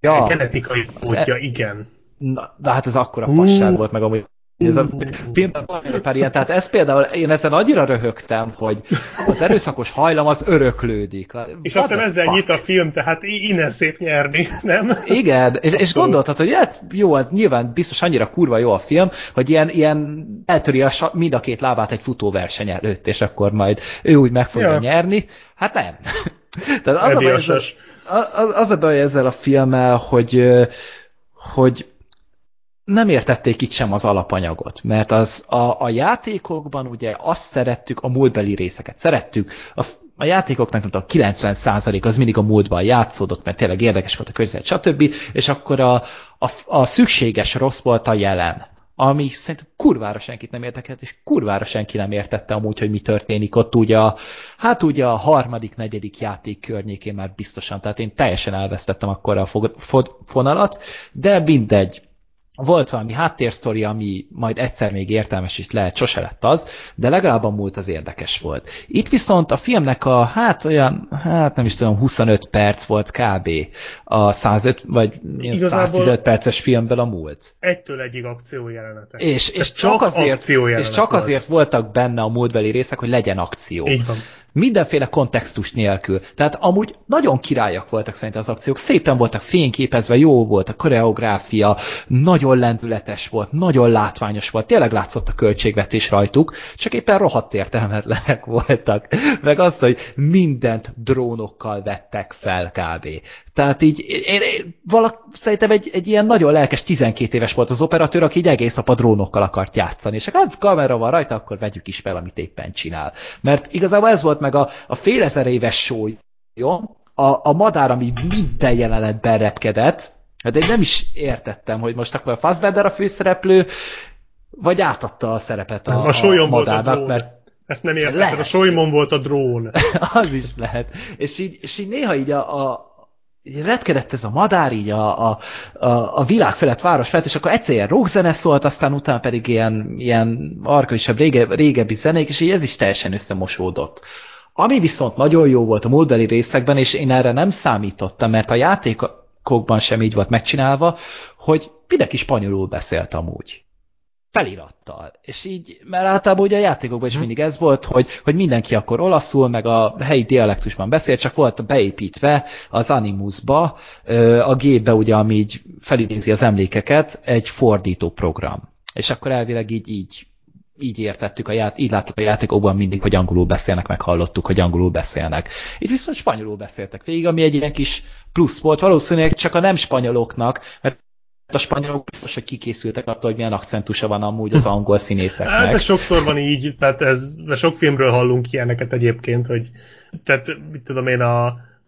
Ja, Genetikai kódja, igen. na, de hát ez akkora Hú. fasság volt meg amúgy. Ez a filmben van pár ilyen, tehát ez például, én ezen annyira röhögtem, hogy az erőszakos hajlam az öröklődik. És aztán the ezzel nyit a film, tehát innen szép nyerni, nem? Igen, és, és gondoltad, hogy hát jó, az nyilván biztos annyira kurva jó a film, hogy ilyen, ilyen eltöri a, mind a két lábát egy futóverseny előtt, és akkor majd ő úgy meg fogja Ja. nyerni. Hát nem. Tehát az a, baj ezzel, az, az a baj ezzel a filmmel, hogy, hogy nem értették itt sem az alapanyagot, mert az a, a játékokban ugye azt szerettük, a múltbeli részeket szerettük, a, a játékoknak nem tudom, 90% az mindig a múltban játszódott, mert tényleg érdekes volt a között, stb. És akkor a, a, a szükséges rossz volt a jelen ami szerintem kurvára senkit nem érdekelt, és kurvára senki nem értette amúgy, hogy mi történik ott ugye a, hát ugye a harmadik, negyedik játék környékén már biztosan, tehát én teljesen elvesztettem akkor a fonalat, de mindegy, volt valami háttérsztori, ami majd egyszer még értelmes is lehet, sose lett az, de legalább a múlt az érdekes volt. Itt viszont a filmnek a, hát olyan, hát nem is tudom, 25 perc volt kb. a 105, vagy Igazából 115 perces filmből a múlt. Egytől egyig akciójelenetek. És, és, csak azért, és csak volt. azért voltak benne a múltbeli részek, hogy legyen akció. Így van mindenféle kontextus nélkül. Tehát amúgy nagyon királyak voltak szerintem az akciók, szépen voltak fényképezve, jó volt a koreográfia, nagyon lendületes volt, nagyon látványos volt, tényleg látszott a költségvetés rajtuk, csak éppen rohadt értelmetlenek voltak. Meg az, hogy mindent drónokkal vettek fel kb. Tehát így, én, én valak, szerintem egy, egy ilyen nagyon lelkes 12 éves volt az operatőr, aki így egész nap a drónokkal akart játszani, és hát kamera van rajta, akkor vegyük is fel, amit éppen csinál. Mert igazából ez volt meg a, a fél ezer éves jó? A, a madár, ami minden jelenetben repkedett, hát én nem is értettem, hogy most akkor a Fassbender a főszereplő, vagy átadta a szerepet a, a, a madárnak, mert ezt nem értettem, a Solymon volt a drón. az is lehet. És így, és így néha így a, a, repkedett ez a madár így a, a, a, a világ felett, város felett, és akkor egyszer ilyen rockzene szólt, aztán utána pedig ilyen, ilyen arkaisabb, rége, régebbi zenék, és így ez is teljesen összemosódott. Ami viszont nagyon jó volt a múltbeli részekben, és én erre nem számítottam, mert a játékokban sem így volt megcsinálva, hogy mindenki spanyolul beszélt amúgy felirattal. És így, mert általában ugye a játékokban is hm. mindig ez volt, hogy, hogy mindenki akkor olaszul, meg a helyi dialektusban beszél, csak volt beépítve az Animusba, a gépbe ugye, ami így felidézi az emlékeket, egy fordító program. És akkor elvileg így, így így értettük, a ját, így láttuk a játékokban mindig, hogy angolul beszélnek, meg hallottuk, hogy angolul beszélnek. Itt viszont spanyolul beszéltek végig, ami egy ilyen kis plusz volt, valószínűleg csak a nem spanyoloknak, mert a spanyolok biztos, hogy kikészültek attól, hogy milyen akcentusa van amúgy az angol színészeknek. Hát, de sokszor van így, tehát ez, de sok filmről hallunk ilyeneket egyébként, hogy tehát mit tudom én a...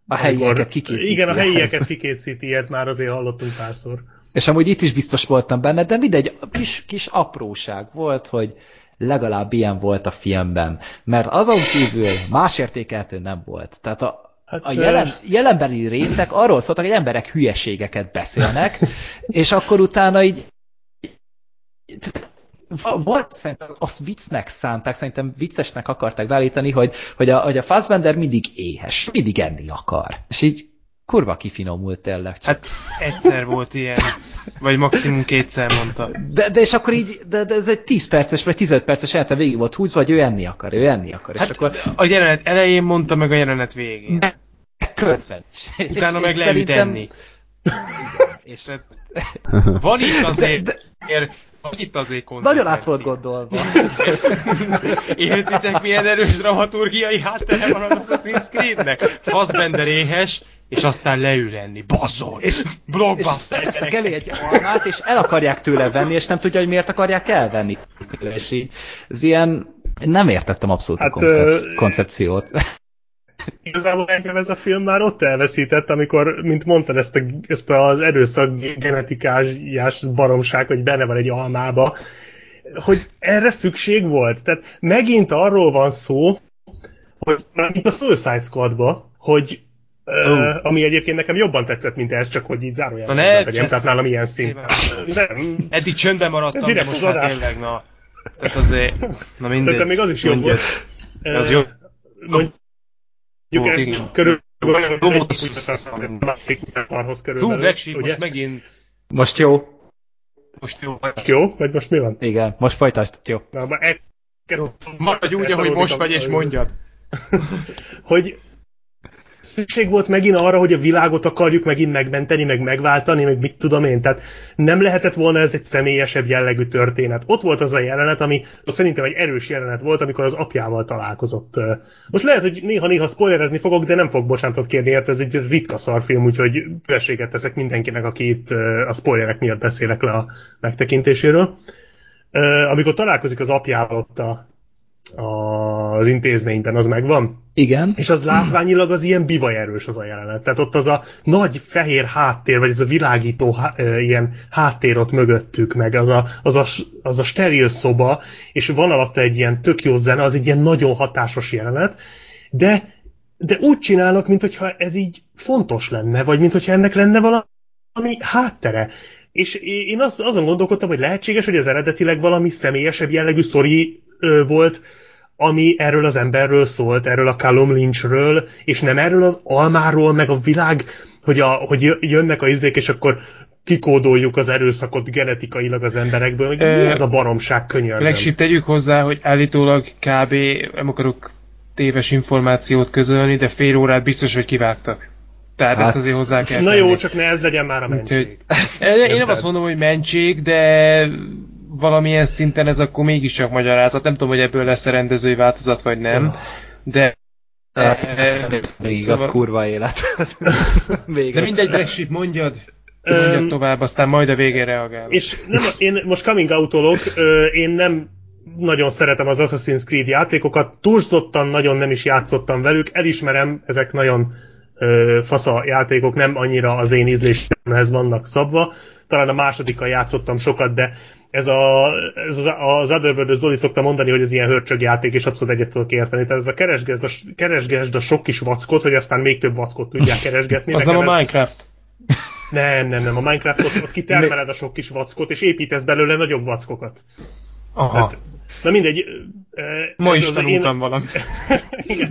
A helyieket kikészíti. Igen, a helyieket kikészíti, ilyet már azért hallottunk párszor. És amúgy itt is biztos voltam benne, de mindegy, kis, kis apróság volt, hogy legalább ilyen volt a filmben. Mert azon kívül más értékeltő nem volt. Tehát a, Hát, a jelen, jelenbeli részek arról szóltak, hogy emberek hülyeségeket beszélnek, és akkor utána így volt szerintem azt viccnek szánták, szerintem viccesnek akarták beállítani, hogy, hogy, a, hogy a Fassbender mindig éhes, mindig enni akar. És így kurva kifinomult tényleg. Csak. Hát egyszer volt ilyen, vagy maximum kétszer mondta. De, de és akkor így, de, de ez egy 10 perces vagy 15 perces elete végig volt húzva, vagy ő enni akar, ő enni akar. Hát és akkor... a jelenet elején mondta, meg a jelenet végén. Közben. Utána és, meg és leüt szerintem... enni. Igen, és... Van itt azért, de, de... itt azért Nagyon át volt gondolva. Érzitek, milyen erős dramaturgiai háttere van az Assassin's Creed-nek? Fassbender éhes, és aztán leül enni. Bazzol! És blockbuster! És elé egy almát, és el akarják tőle venni, és nem tudja, hogy miért akarják elvenni. És így, ez ilyen, nem értettem abszolút hát, a koncep- koncepciót. Igazából engem ez a film már ott elveszített, amikor, mint mondtad, ezt, a, ezt az erőszak genetikás baromság, hogy benne van egy almába, hogy erre szükség volt. Tehát megint arról van szó, hogy mint a Suicide Squadba, hogy Oh. Uh, ami egyébként nekem jobban tetszett, mint ez, csak hogy így zárójelben ne, legyen, tehát nálam ilyen szint. Nem. Eddig csöndben maradtam, de most hát tényleg, na. Tehát azért, na mindegy. Szerintem még az is jobb volt. Az jó. Mondjuk ez körülbelül Hú, Black most megint... Most jó. Most jó. Most jó? Vagy most mi van? Igen, most folytasd, jó. Na, ma e- Maradj úgy, ahogy most vagy, és mondjad. hogy szükség volt megint arra, hogy a világot akarjuk megint megmenteni, meg megváltani, meg mit tudom én. Tehát nem lehetett volna ez egy személyesebb jellegű történet. Ott volt az a jelenet, ami szerintem egy erős jelenet volt, amikor az apjával találkozott. Most lehet, hogy néha-néha spoilerezni fogok, de nem fog bocsánatot kérni, mert ez egy ritka szarfilm, úgyhogy vességet teszek mindenkinek, aki itt a spoilerek miatt beszélek le a megtekintéséről. Amikor találkozik az apjával ott a az intézményben, az megvan? Igen. És az látványilag az ilyen bivaj erős az a jelenet. Tehát ott az a nagy fehér háttér, vagy ez a világító há, ilyen háttér ott mögöttük, meg az a, az, a, az a steril szoba, és van alatta egy ilyen tök jó zene, az egy ilyen nagyon hatásos jelenet, de, de úgy csinálnak, mintha ez így fontos lenne, vagy mintha ennek lenne valami háttere. És én az, azon gondolkodtam, hogy lehetséges, hogy ez eredetileg valami személyesebb jellegű sztori volt, ami erről az emberről szólt, erről a Callum Lynchről, és nem erről az almáról, meg a világ, hogy, a, hogy jönnek a izék, és akkor kikódoljuk az erőszakot genetikailag az emberekből. Hogy mi ez a baromság könyörgöm? Legsíbb tegyük hozzá, hogy állítólag kb. nem akarok téves információt közölni, de fél órát biztos, hogy kivágtak. Tehát hát, ezt azért hozzá kell Na tenni. jó, csak ne ez legyen már a mentség. Úgyhogy, én nem azt mondom, hogy mentség, de valamilyen szinten ez akkor mégiscsak magyarázat. Nem tudom, hogy ebből lesz a rendezői változat, vagy nem, de Hát, ez még szóval... az kurva élet. De mindegy, Black mondjad. Mondjad tovább, aztán majd a végén reagál. És nem, én most coming out én nem nagyon szeretem az Assassin's Creed játékokat, túlzottan nagyon nem is játszottam velük, elismerem, ezek nagyon ö, fasza játékok, nem annyira az én ízlésemhez vannak szabva. Talán a másodikkal játszottam sokat, de ez, a, ez az, az Otherworld, Zoli szokta mondani, hogy ez ilyen hörcsög játék, és abszolút egyet tudok érteni. Tehát ez a keresgesd, a, keresgesd a sok kis vackot, hogy aztán még több vackot tudják keresgetni. az nem a Minecraft. Nem, nem, nem. A Minecraft ott, kitermeled a sok kis vackot, és építesz belőle nagyobb vackokat. Aha. Hát, na mindegy. Ma is tanultam én... valami. Igen.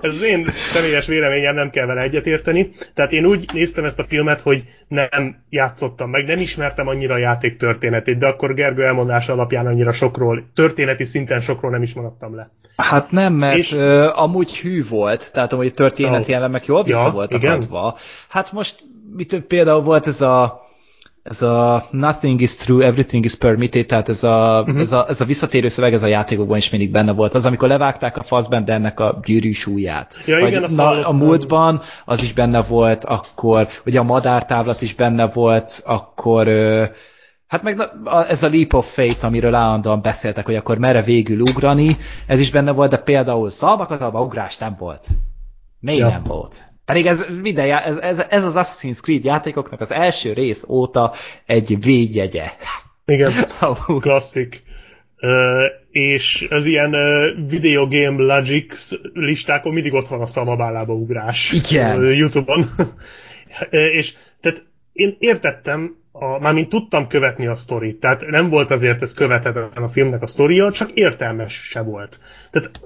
Ez az én személyes véleményem, nem kell vele egyetérteni. Tehát én úgy néztem ezt a filmet, hogy nem játszottam meg, nem ismertem annyira a játék történetét, de akkor Gergő elmondása alapján annyira sokról, történeti szinten sokról nem is maradtam le. Hát nem, mert és... uh, amúgy hű volt, tehát amúgy történeti oh. elemek jól vissza ja, voltak igen? adva. Hát most mit, például volt ez a ez a nothing is true, everything is permitted, tehát ez a, uh-huh. ez, a, ez a visszatérő szöveg, ez a játékokban is mindig benne volt. Az, amikor levágták a Fassbendernek a gyűrű súlyát. Ja, Vagy, igen, na, a múltban az is benne volt, akkor ugye a madártávlat is benne volt, akkor Hát meg ez a Leap of Fate, amiről állandóan beszéltek, hogy akkor merre végül ugrani, ez is benne volt, de például szalmakazalba ugrás nem volt. Még ja. nem volt. Pedig ez, minden, ez, ez, ez az Assassin's Creed játékoknak az első rész óta egy védjegye. Igen, klasszik. Uh, és az ilyen uh, Video Game Logics listákon mindig ott van a szamabálába ugrás. Igen. Uh, Youtube-on. és tehát én értettem, a, mármint tudtam követni a sztorit, tehát nem volt azért ez követhetetlen a filmnek a sztoria, csak értelmes se volt. Tehát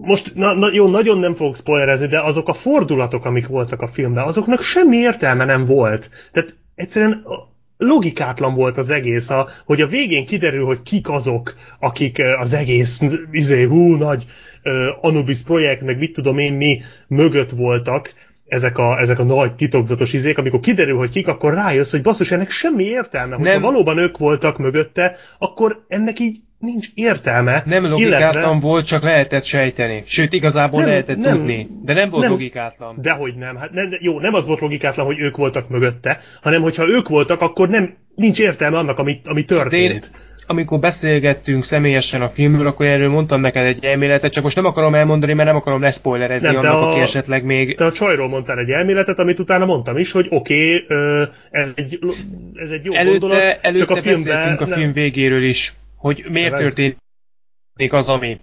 most na, na, jó, nagyon nem fogok spoilerezni, de azok a fordulatok, amik voltak a filmben, azoknak semmi értelme nem volt. Tehát egyszerűen logikátlan volt az egész, a, hogy a végén kiderül, hogy kik azok, akik az egész izé, hú, nagy Anubis projekt, meg mit tudom én mi mögött voltak, ezek a, ezek a nagy titokzatos izék, amikor kiderül, hogy kik, akkor rájössz, hogy basszus, ennek semmi értelme. Hogyha valóban ők voltak mögötte, akkor ennek így nincs értelme. Nem logikátlan illetve... volt, csak lehetett sejteni. Sőt, igazából nem, lehetett nem, tudni. De nem volt nem, logikátlan. Dehogy nem. Hát nem, jó, nem az volt logikátlan, hogy ők voltak mögötte, hanem hogyha ők voltak, akkor nem nincs értelme annak, ami, ami történt. én, amikor beszélgettünk személyesen a filmről, akkor erről mondtam neked egy elméletet, csak most nem akarom elmondani, mert nem akarom leszpoilerezni nem, annak, a, aki esetleg még... Te a csajról mondtál egy elméletet, amit utána mondtam is, hogy oké, okay, ez, egy, ez egy jó előtte, gondolat, előtte csak a filmben... a film végéről is, hogy miért nem. történik az, ami.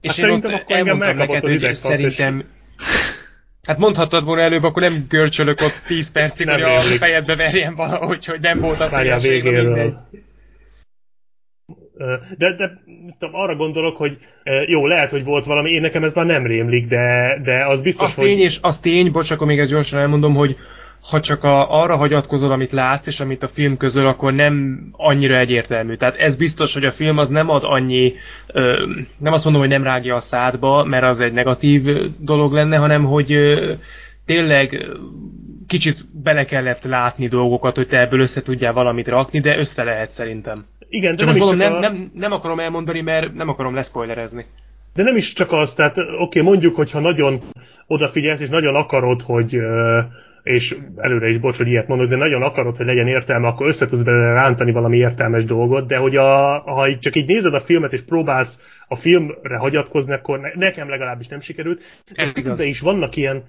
És hát én ott elmondtam neked, hogy szerintem... És... Hát mondhattad volna előbb, akkor nem görcsölök ott 10 percig, hogy a fejedbe verjen valahogy, hogy nem volt az, Várjál hogy a mindegy. De, de tudom, arra gondolok, hogy jó, lehet, hogy volt valami, én nekem ez már nem rémlik, de, de az biztos, az hogy... Tény, és az tény, bocs, akkor még ezt gyorsan elmondom, hogy ha csak a, arra hagyatkozol, amit látsz, és amit a film közöl, akkor nem annyira egyértelmű. Tehát ez biztos, hogy a film az nem ad annyi, ö, nem azt mondom, hogy nem rágja a szádba, mert az egy negatív dolog lenne, hanem hogy ö, tényleg kicsit bele kellett látni dolgokat, hogy te ebből össze tudjál valamit rakni, de össze lehet szerintem. Igen, de Csak nem, mondom, csak nem, a... nem, nem akarom elmondani, mert nem akarom leszpoilerezni. De nem is csak az, tehát oké, okay, mondjuk, hogyha nagyon odafigyelsz, és nagyon akarod, hogy ö, és előre is bocs, hogy ilyet mondok, de nagyon akarod, hogy legyen értelme, akkor össze tudsz belőle rántani valami értelmes dolgot, de hogy a, ha így csak így nézed a filmet, és próbálsz a filmre hagyatkozni, akkor ne, nekem legalábbis nem sikerült. De is vannak ilyen,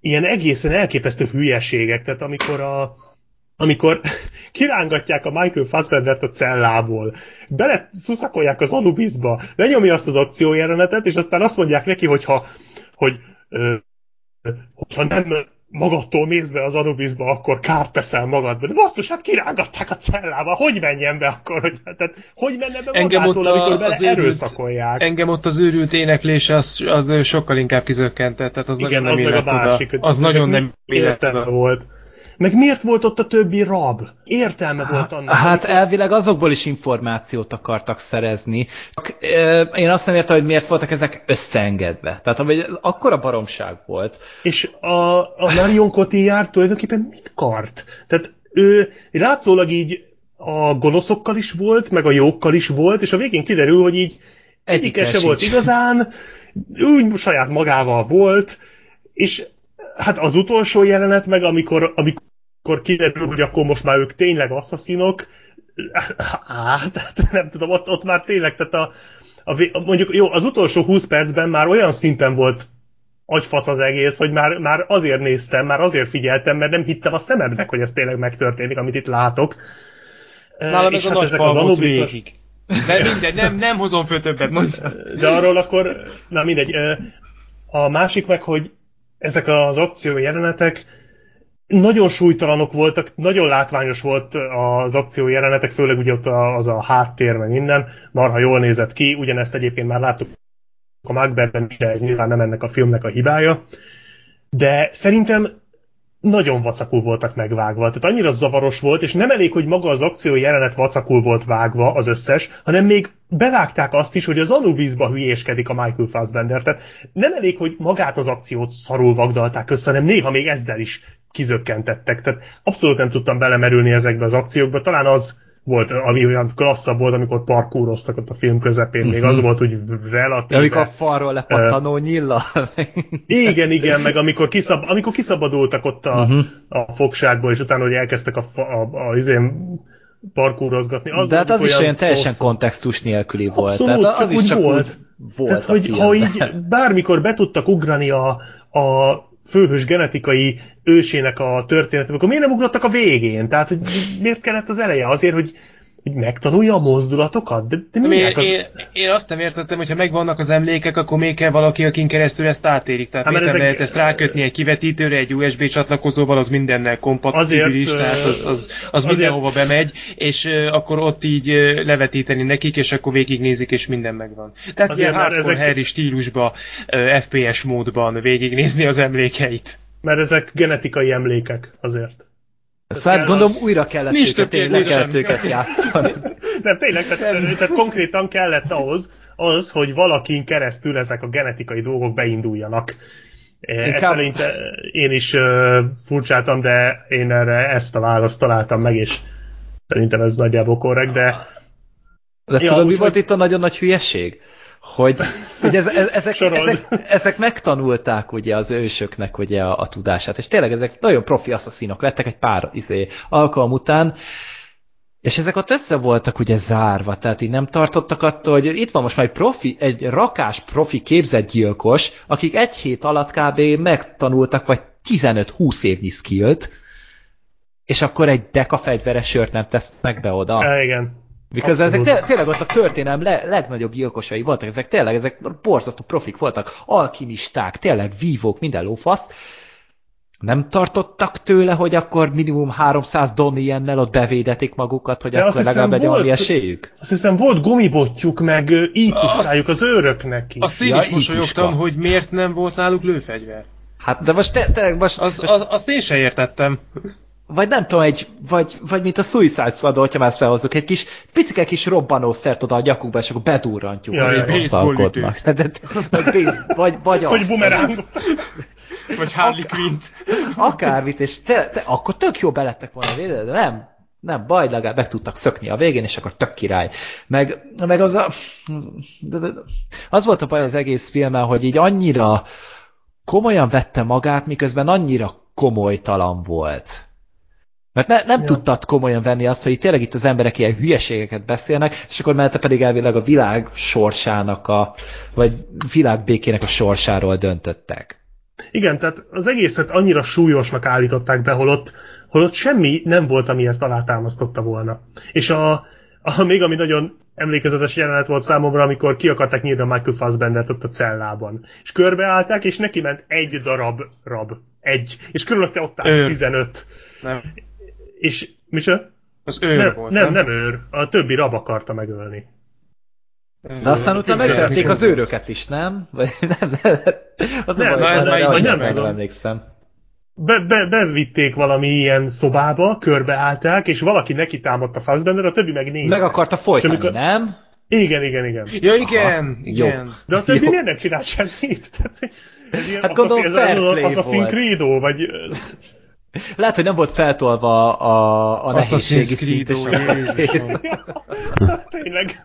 ilyen egészen elképesztő hülyeségek, tehát amikor a, amikor kirángatják a Michael Fassbendert a cellából, bele szuszakolják az Anubisba, lenyomja azt az akciójelenetet, és aztán azt mondják neki, hogyha, hogy ö, hogyha nem magadtól mész be az Anubisba, akkor kárt teszel magadba. De basszus, hát kirángatták a cellába, hogy menjen be akkor? Hogy, tehát, hogy menne be Engem magától, ott a- amikor bele az őrült- erőszakolják? Engem ott az őrült éneklése az, az sokkal inkább kizökkentett, tehát az Igen, nagyon az nem meg a illett oda. másik. Az nagyon nem illett oda. volt. Meg miért volt ott a többi rab? Értelme volt annak. Hát amikor- elvileg azokból is információt akartak szerezni. Én azt nem értem, hogy miért voltak ezek összeengedve. Tehát hogy akkora baromság volt. És a, a Marion Cotillard tulajdonképpen mit kart? Tehát ő látszólag így a gonoszokkal is volt, meg a jókkal is volt, és a végén kiderül, hogy így egyike se volt igazán, úgy saját magával volt, és hát az utolsó jelenet meg, amikor, amikor kiderül, hogy akkor most már ők tényleg asszaszinok, á, tehát nem tudom, ott, ott már tényleg, tehát a, a, mondjuk jó, az utolsó 20 percben már olyan szinten volt agyfasz az egész, hogy már, már azért néztem, már azért figyeltem, mert nem hittem a szememnek, hogy ez tényleg megtörténik, amit itt látok. Nálam ez a hát nagy ezek bal az végig. De mindegy, nem, nem hozom föl többet, mondja. De arról akkor, na mindegy. A másik meg, hogy ezek az akció jelenetek nagyon súlytalanok voltak, nagyon látványos volt az akció jelenetek, főleg ugye ott az a háttér, meg minden, marha jól nézett ki, ugyanezt egyébként már láttuk a Macbethben, de ez nyilván nem ennek a filmnek a hibája. De szerintem nagyon vacakul voltak megvágva. Tehát annyira zavaros volt, és nem elég, hogy maga az akció jelenet vacakul volt vágva, az összes, hanem még bevágták azt is, hogy az Anubisba hülyéskedik a Michael Fassbender. Tehát nem elég, hogy magát az akciót szarul vagdalták össze, hanem néha még ezzel is kizökkentettek. Tehát abszolút nem tudtam belemerülni ezekbe az akciókba. Talán az volt, ami olyan klasszabb volt, amikor parkúroztak ott a film közepén, még az volt úgy relatíve. Amikor a falról lepattanó nyilla. Igen, igen, meg amikor, kiszab, amikor kiszabadultak ott a, Mhm. a fogságból, és utána, hogy elkezdtek a, a, a, a izén parkúrozgatni. Az De hát az is olyan teljesen szószó. kontextus nélküli volt. Abszolút, Tehát az csak is csak volt. úgy volt Tehát, a hogy ha így bármikor be tudtak ugrani a, a főhős genetikai ősének a történetet, akkor miért nem ugrottak a végén? Tehát, hogy miért kellett az eleje? Azért, hogy, hogy megtanulja a mozdulatokat? De, de minek az... én, én, azt nem értettem, hogy ha megvannak az emlékek, akkor még kell valaki, akin keresztül ezt átérik. Tehát Hát, miért ezek- lehet ezt rákötni egy kivetítőre, egy USB csatlakozóval, az mindennel kompatibilis, Azért, tehát az, az, az azért- mindenhova bemegy, és akkor ott így levetíteni nekik, és akkor végignézik, és minden megvan. Tehát Azért ilyen hardcore ezek- Harry stílusba, FPS módban végignézni az emlékeit. Mert ezek genetikai emlékek azért. Szóval hát gondolom újra kellett Nincs őket, tényleg kérdésem. kellett őket játszani. Nem, tényleg, tehát, tehát konkrétan kellett ahhoz, az, hogy valakin keresztül ezek a genetikai dolgok beinduljanak. Inkább- Inkább... Eleinte én is uh, furcsáltam, de én erre ezt a választ találtam meg, és szerintem ez nagyjából korrekt, de De Ja, tudod, mi volt hogy- itt a nagyon nagy hülyeség? Hogy, hogy ez, ez, ezek, ezek, ezek megtanulták ugye az ősöknek ugye a, a tudását, és tényleg ezek nagyon profi asszaszínok lettek egy pár izé, alkalom után, és ezek ott össze voltak ugye zárva, tehát így nem tartottak attól, hogy itt van most már egy profi, egy rakás profi képzett gyilkos, akik egy hét alatt kb. megtanultak, vagy 15-20 évnyi skillt, és akkor egy deka fegyveres sört nem tesznek be oda. e, igen. Miközben ezek té- tényleg ott a történelem le- legnagyobb gyilkosai voltak, ezek tényleg, ezek borzasztó profik voltak, alkimisták, tényleg vívók, minden lófasz. Nem tartottak tőle, hogy akkor minimum 300 don ilyennel ott bevédetik magukat, hogy De akkor hiszem legalább legyen volt- valami esélyük? Azt hiszem volt gumibotjuk, meg így pusztáljuk az őröknek is. Azt én Ja, is mosolyogtam, puska. hogy miért nem volt náluk lőfegyver. Hát, de most te, te most, Az, most az, azt én se értettem. Vagy nem tudom, egy, vagy, vagy mint a Suicide Squad, hogyha már ezt felhozzuk, egy kis, picike kis robbanószert oda a nyakukba, és akkor bedurrantjuk, Ja, hogy de, vagy, vagy, vagy, Hogy azt, bumeráng. Vagy Harley Quinn. akármit, és te, te, akkor tök jó belettek volna védeni, de nem, nem baj, legalább meg tudtak szökni a végén, és akkor tök király. Meg, meg az a, de, de, az volt a baj az egész filmmel, hogy így annyira komolyan vette magát, miközben annyira komolytalan volt. Mert ne, nem ja. tudtad komolyan venni azt, hogy tényleg itt az emberek ilyen hülyeségeket beszélnek, és akkor mellette pedig elvileg a világ sorsának a, vagy világ békének a sorsáról döntöttek. Igen, tehát az egészet annyira súlyosnak állították be, holott, holott semmi nem volt, ami ezt alátámasztotta volna. És a, a még ami nagyon emlékezetes jelenet volt számomra, amikor ki akarták nyírni a Michael Fassbendert ott a cellában. És körbeállták, és neki ment egy darab rab. Egy. És körülötte ott állt Őr. 15. Nem, És micsoda? az őr Nem, volt, nem, nem őr. A többi rab akarta megölni. De aztán utána megverték az őröket is, nem? Vagy nem, nem. Az Nem, a baj, ez már nem tudom. emlékszem. Be, be, bevitték valami ilyen szobába, körbeállták, és valaki neki támadta Fassbender, a többi meg nézte. Meg akarta folytani, amikor- nem? Igen, igen, igen. Ja, igen, Jó. igen. De a többi Jó. miért nem csinált semmit? Ez ilyen Hát gondolom Assassin- ez fair az play Assassin's volt. Creed-ó, vagy... Lehet, hogy nem volt feltolva a, a nehézségi szint. és. Tényleg.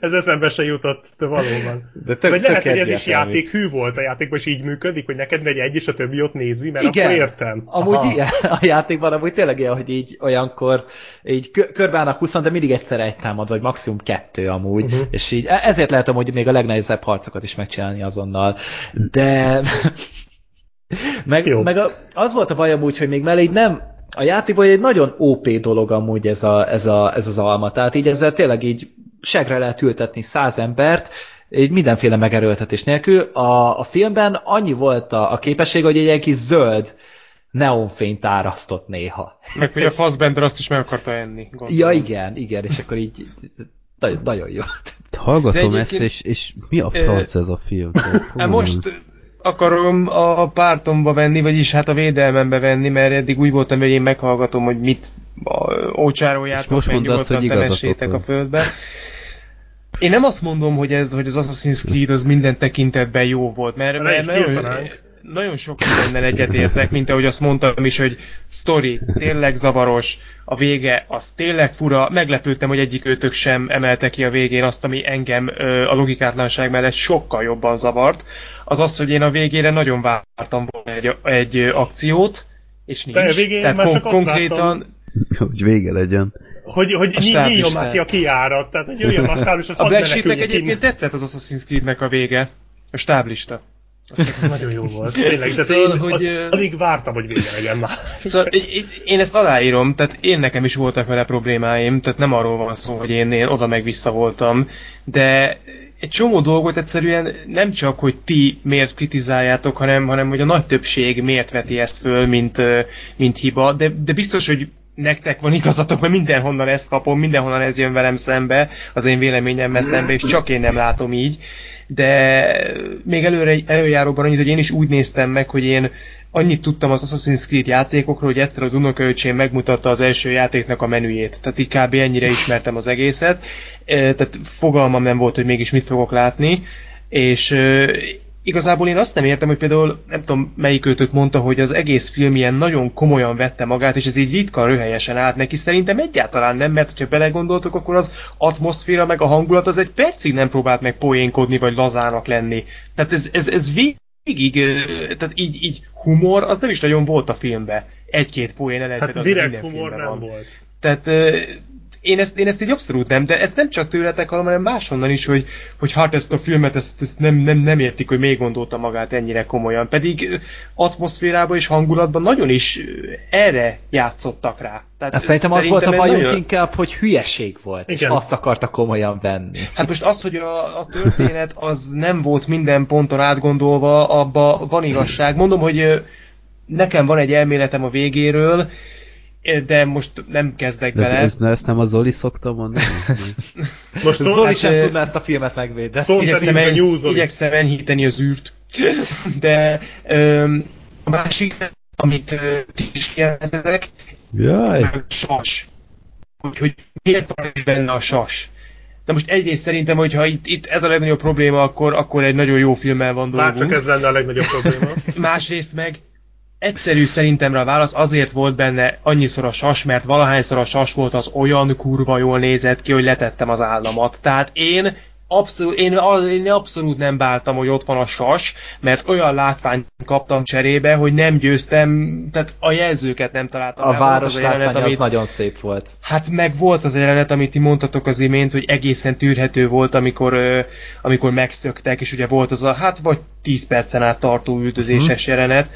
Ez eszembe se jutott, de valóban. De tök, vagy lehet, tök hogy ez is játék hű volt a játékban, és így működik, hogy neked megy egy, és a többi ott nézi, mert Igen. akkor értem. Amúgy Aha. igen, a játékban amúgy tényleg ilyen, hogy így olyankor így kö- körbeállnak 20, de mindig egyszer egy támad, vagy maximum kettő amúgy, Uh-huh. és így e- ezért lehet amúgy még a legnehezebb harcokat is megcsinálni azonnal. De meg, Jó. meg a, az volt a baj amúgy, hogy még mellé így nem, a játékban egy nagyon OP dolog amúgy ez, a, ez, a, ez az alma, tehát így ezzel tényleg így segre lehet ültetni száz embert, így mindenféle megerőltetés nélkül. A, a filmben annyi volt a, a képesség, hogy egy ilyen kis zöld neonfényt árasztott néha. Meg hogy a Fassbender azt is meg akarta enni. Gondolom. Ja, igen, igen, és akkor így nagyon, nagyon jó. Hallgatom ezt, és, és mi a franc ez a film? Hát most akarom a pártomba venni, vagyis hát a védelmembe venni, mert eddig úgy voltam, hogy én meghallgatom, hogy mit ócsároljátok, most meg mondd azt, nyugodtan hogy temessétek a földbe. Én nem azt mondom, hogy ez, hogy az Assassin's Creed az minden tekintetben jó volt, mert, is mert nagyon, nagyon sok mindennel egyetértek, mint ahogy azt mondtam is, hogy story tényleg zavaros, a vége az tényleg fura, meglepődtem, hogy egyik őtök sem emelte ki a végén azt, ami engem ö, a logikátlanság mellett sokkal jobban zavart, az az, hogy én a végére nagyon vártam volna egy, egy akciót, és nincs. De a végén Tehát már kon- csak azt konkrétan, láttam. Hogy vége legyen. Hogy, hogy A ny- stáb nyíljon is már ki a kiárat, tehát hogy jöjjön a stáb, és a Black Sheepnek egyébként tetszett az Assassin's Creed-nek a vége. A stáblista. Ez nagyon jó volt, tényleg, de Szóval, én hogy, alig vártam, hogy vége legyen már. Szóval én ezt aláírom, tehát én nekem is voltak vele problémáim, tehát nem arról van szó, hogy én, én oda meg vissza voltam, de egy csomó dolgot egyszerűen nem csak, hogy ti miért kritizáljátok, hanem, hanem hogy a nagy többség miért veti ezt föl, mint, mint hiba, de, de biztos, hogy nektek van igazatok, mert mindenhonnan ezt kapom, mindenhonnan ez jön velem szembe, az én véleményemmel szembe, és csak én nem látom így. De még előre, előjáróban annyit, hogy én is úgy néztem meg, hogy én annyit tudtam az Assassin's Creed játékokról, hogy egyszer az unokaöcsém megmutatta az első játéknak a menüjét. Tehát így ennyire ismertem az egészet. Tehát fogalmam nem volt, hogy mégis mit fogok látni. És igazából én azt nem értem, hogy például nem tudom melyik őtök mondta, hogy az egész film ilyen nagyon komolyan vette magát, és ez így ritka röhelyesen állt neki. Szerintem egyáltalán nem, mert hogyha belegondoltok, akkor az atmoszféra meg a hangulat az egy percig nem próbált meg poénkodni, vagy lazának lenni. Tehát ez, ez, ez végig, tehát így, így humor, az nem is nagyon volt a filmben. Egy-két poén el Hát direkt humor nem volt. tehát én ezt, én ezt így abszolút nem, de ezt nem csak tőletek, hanem máshonnan is, hogy, hogy hát ezt a filmet ezt, ezt nem, nem, nem értik, hogy még gondolta magát ennyire komolyan. Pedig atmoszférában és hangulatban nagyon is erre játszottak rá. Tehát Azt szerintem az volt a bajunk nagyon- inkább, hogy hülyeség volt, és Igen. azt akarta komolyan venni. Hát most az, hogy a, a történet az nem volt minden ponton átgondolva, abba van igazság. Mondom, hogy nekem van egy elméletem a végéről, de most nem kezdek De ez, bele. ez, ne, ezt nem a Zoli szokta mondani? Most Zoli hát, sem ö, tudná ezt a filmet megvédeni. Igyekszem, en, Zoli. igyekszem enyhíteni az űrt. De öm, a másik, amit ö, ti is jelentetek, Jaj. a sas. Hogy, hogy miért van benne a sas? De most egyrészt szerintem, hogyha itt, itt ez a legnagyobb probléma, akkor, akkor egy nagyon jó filmmel van Már dolgunk. csak ez lenne a legnagyobb probléma. Másrészt meg egyszerű szerintem a válasz, azért volt benne annyiszor a sas, mert valahányszor a sas volt, az olyan kurva jól nézett ki, hogy letettem az államat. Tehát én abszolút, én, én abszolút nem báltam, hogy ott van a sas, mert olyan látványt kaptam cserébe, hogy nem győztem, tehát a jelzőket nem találtam. A város az jelenet, látványa az amit- nagyon szép volt. Hát meg volt az a jelenet, amit ti mondtatok az imént, hogy egészen tűrhető volt, amikor, amikor megszöktek, és ugye volt az a, hát vagy 10 percen át tartó üldözéses Mhm. jelenet.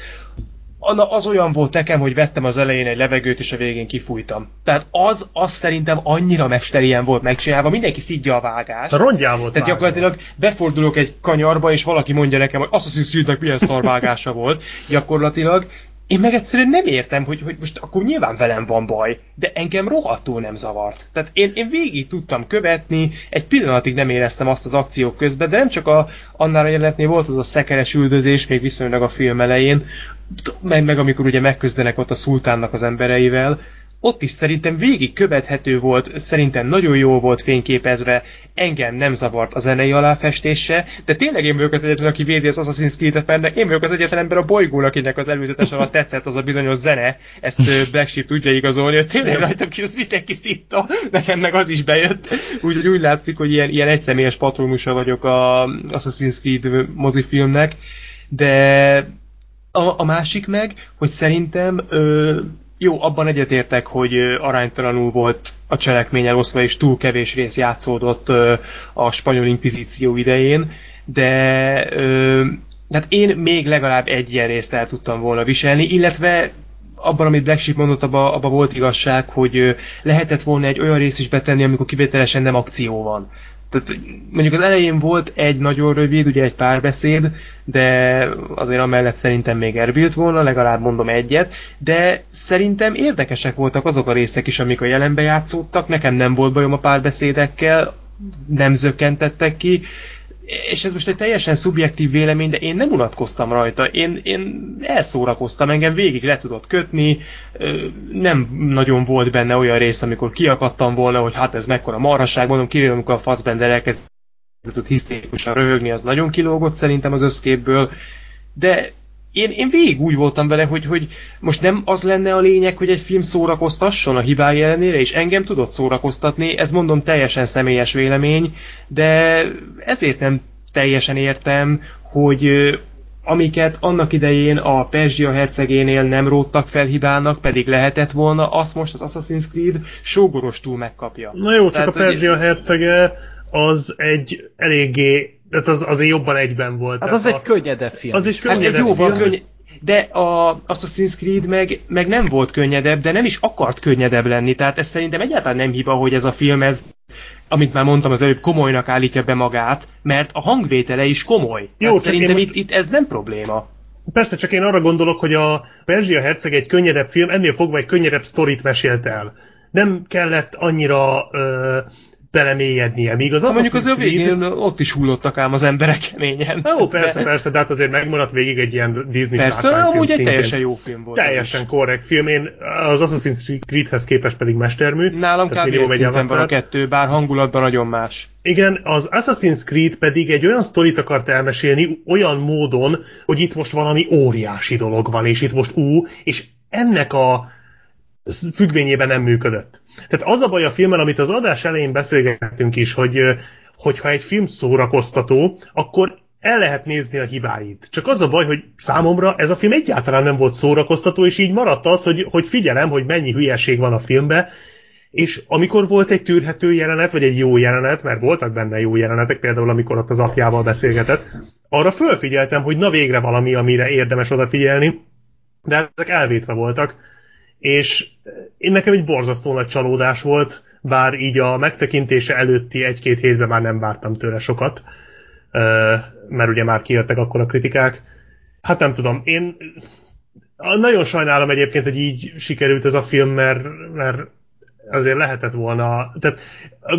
Az olyan volt nekem, hogy vettem az elején egy levegőt, és a végén kifújtam. Tehát az, az szerintem annyira mesterien volt megcsinálva, mindenki szidja a vágást. A rongyá volt Tehát vágva. gyakorlatilag befordulok egy kanyarba, és valaki mondja nekem, hogy Assassin's Creed-nek milyen szarvágása volt. Gyakorlatilag én meg egyszerűen nem értem, hogy, hogy most akkor nyilván velem van baj, de engem rohadtul nem zavart. Tehát én, én végig tudtam követni, egy pillanatig nem éreztem azt az akciók közben, de nem csak a, annál a jelenetnél volt az a szekeres üldözés, még viszonylag a film elején, meg, meg amikor ugye megküzdenek ott a szultánnak az embereivel, ott is szerintem végig követhető volt, szerintem nagyon jól volt fényképezve, engem nem zavart a zenei aláfestése, de tényleg én vagyok az egyetlen, aki védi az Assassin's Creed-et, mert én vagyok az egyetlen ember a bolygón, akinek az előzetes alatt tetszett az a bizonyos zene, ezt Black Sheep tudja igazolni, hogy tényleg rajtam ki, az mindenki szitta, nekem meg az is bejött, úgyhogy úgy látszik, hogy ilyen, ilyen egyszemélyes patronusa vagyok a Assassin's Creed mozifilmnek, de a, a másik meg, hogy szerintem ö, jó, abban egyetértek, hogy aránytalanul volt a cselekmény eloszva, és túl kevés rész játszódott a spanyol inkvizíció idején, de hát én még legalább egy ilyen részt el tudtam volna viselni, illetve abban, amit Black Sheep mondott, abban abba volt igazság, hogy lehetett volna egy olyan részt is betenni, amikor kivételesen nem akció van. Tehát mondjuk az elején volt egy nagyon rövid, ugye egy párbeszéd, de azért amellett szerintem még erbilt volna, legalább mondom egyet, de szerintem érdekesek voltak azok a részek is, amik a jelenbe játszódtak, nekem nem volt bajom a párbeszédekkel, nem zökkentettek ki, és ez most egy teljesen szubjektív vélemény, de én nem unatkoztam rajta. Én, én elszórakoztam, engem végig le tudott kötni, nem nagyon volt benne olyan rész, amikor kiakadtam volna, hogy hát ez mekkora marhasság, mondom, kivéve amikor a Fassbender elkezdett hisztérikusan röhögni, az nagyon kilógott szerintem az összképből, de én, én végig úgy voltam vele, hogy, hogy most nem az lenne a lényeg, hogy egy film szórakoztasson a hibái ellenére, és engem tudott szórakoztatni, ez mondom teljesen személyes vélemény, de ezért nem teljesen értem, hogy amiket annak idején a Perzsia hercegénél nem róttak fel hibának, pedig lehetett volna, azt most az Assassin's Creed sógorostul megkapja. Na jó, csak Tehát, a Perzsia hercege az egy eléggé, tehát az azért jobban egyben volt. Hát Tehát az a, egy könnyedebb film. Az egy Hát ez könnyedebb jóval film. könny... De a Assassin's Creed meg, meg nem volt könnyedebb, de nem is akart könnyedebb lenni, tehát ez szerintem egyáltalán nem hiba, hogy ez a film, ez, amit már mondtam az előbb, komolynak állítja be magát, mert a hangvétele is komoly. Jó, csak szerintem most- itt, itt ez nem probléma. Persze, csak én arra gondolok, hogy a Perzsia herceg egy könnyedebb film, ennél fogva egy könnyedebb sztorit mesélt el. Nem kellett annyira ö, belemélyednie, míg az mondjuk az ő végén ott is hullottak ám az emberek keményen. Jó, persze, de, persze, de hát azért megmaradt végig egy ilyen Disney Persze, amúgy egy teljesen jó film volt. Teljesen is. korrekt film. Én az Assassin's Creedhez képest pedig mestermű. Nálam kb. egy szinten van a kettő, bár hangulatban nagyon más. Igen, az Assassin's Creed pedig egy olyan sztorit akart elmesélni olyan módon, hogy itt most valami óriási dolog van, és itt most ú, és ennek a függvényében nem működött. Tehát az a baj a filmen, amit az adás elején beszélgettünk is, hogy hogyha egy film szórakoztató, akkor el lehet nézni a hibáit. Csak az a baj, hogy számomra ez a film egyáltalán nem volt szórakoztató, és így maradt az, hogy, hogy figyelem, hogy mennyi hülyeség van a filmbe, és amikor volt egy tűrhető jelenet, vagy egy jó jelenet, mert voltak benne jó jelenetek, például amikor ott az apjával beszélgetett, arra fölfigyeltem, hogy na végre valami, amire érdemes odafigyelni, de ezek elvétve voltak, és én nekem egy borzasztó nagy csalódás volt, bár így a megtekintése előtti egy-két hétben már nem vártam tőle sokat, ö, mert ugye már kijöttek akkor a kritikák. Hát nem tudom, én nagyon sajnálom egyébként, hogy így sikerült ez a film, mert, mert azért lehetett volna, tehát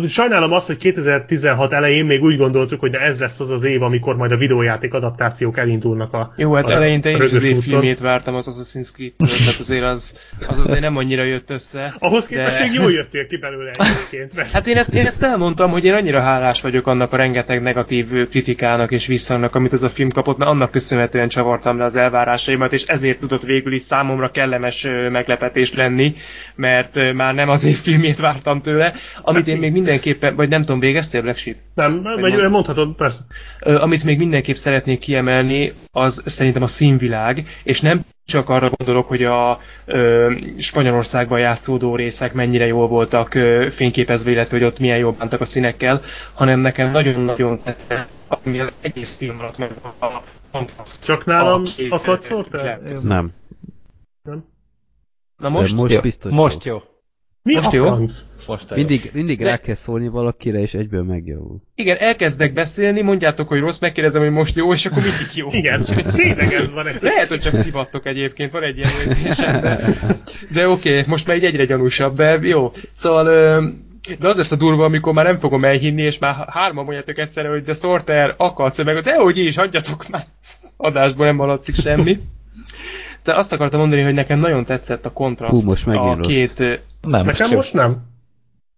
Sajnálom azt, hogy 2016 elején még úgy gondoltuk, hogy na ez lesz az az év, amikor majd a videójáték adaptációk elindulnak a Jó, hát a, eleinte én is az év úton. filmét vártam az Assassin's creed tehát azért az, az azért nem annyira jött össze. Ahhoz képest de- még jól jöttél ki belőle egyébként. Mert... Hát én ezt, én ezt elmondtam, hogy én annyira hálás vagyok annak a rengeteg negatív kritikának és visszhangnak, amit ez a film kapott, mert annak köszönhetően csavartam le az elvárásaimat, és ezért tudott végül is számomra kellemes meglepetés lenni, mert már nem az év filmét vártam tőle, amit én még mindenképpen, vagy nem tudom, végeztél Black Sheep? Nem, vagy mondtad? mondhatod, persze. Ö, amit még mindenképp szeretnék kiemelni, az szerintem a színvilág, és nem csak arra gondolok, hogy a ö, Spanyolországban játszódó részek mennyire jól voltak ö, fényképezve, illetve hogy ott milyen jól bántak a színekkel, hanem nekem nagyon-nagyon tetszett, ami az egész film alatt meg a kontraszt. Csak nálam a el? világ. Nem. Na Most, most? most Jó. biztos Most jó. jó. Mi Most a jó? franc? Most Mindig, mindig De- rá kell szólni valakire, és egyből megjavul. Igen, elkezdek beszélni, mondjátok, hogy rossz, megkérdezem, hogy most jó, és akkor mindig jó. Igen, tényleg ez van. Egy... Lehet, hogy csak szivattok egyébként, van egy ilyen érzésem, de, de oké, okay, most már így egyre gyanúsabb, de jó. Szóval, ö, de az lesz a durva, amikor már nem fogom elhinni, és már hárman mondjátok egyszerre, hogy de Sorter, akadsz, meg de hogy is, hagyjatok már, adásból nem haladszik semmi. De azt akartam mondani, hogy nekem nagyon tetszett a kontraszt. Hú, most megint a rossz. két, Nem, most Nekem jó. most nem.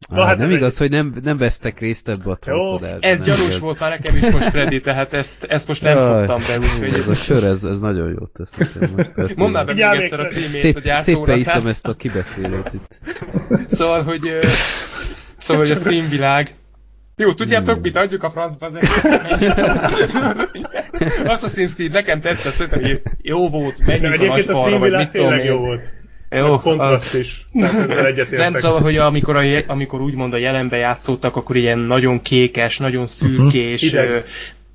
Ah, hát nem ez igaz, hogy nem, nem vesztek részt ebbe a trollkodásba. ez gyanús igaz. volt már nekem is most, Freddy, tehát ezt, ezt most nem Jaj, szoktam be, úgyhogy Ez a sör, ez, ez nagyon jót tesz nekem most. Mondd már be még egyszer a címét a Szép, gyártóra. szépen iszem tehát- ezt a kibeszélőt itt. Szóval, hogy, szóval, hogy a színvilág. Jó, tudjátok mit? Adjuk a francba az Assassin's Creed nekem tetszett, szerintem jó volt, De menjünk a egyébként a nagyfalra, vagy színvilág mit tudom tényleg jó volt. Jó, a kontraszt az, is. Nem szóval, hogy amikor, a, amikor úgymond a jelenbe játszottak, akkor ilyen nagyon kékes, nagyon szürkés, Mhm. Hideg. ö,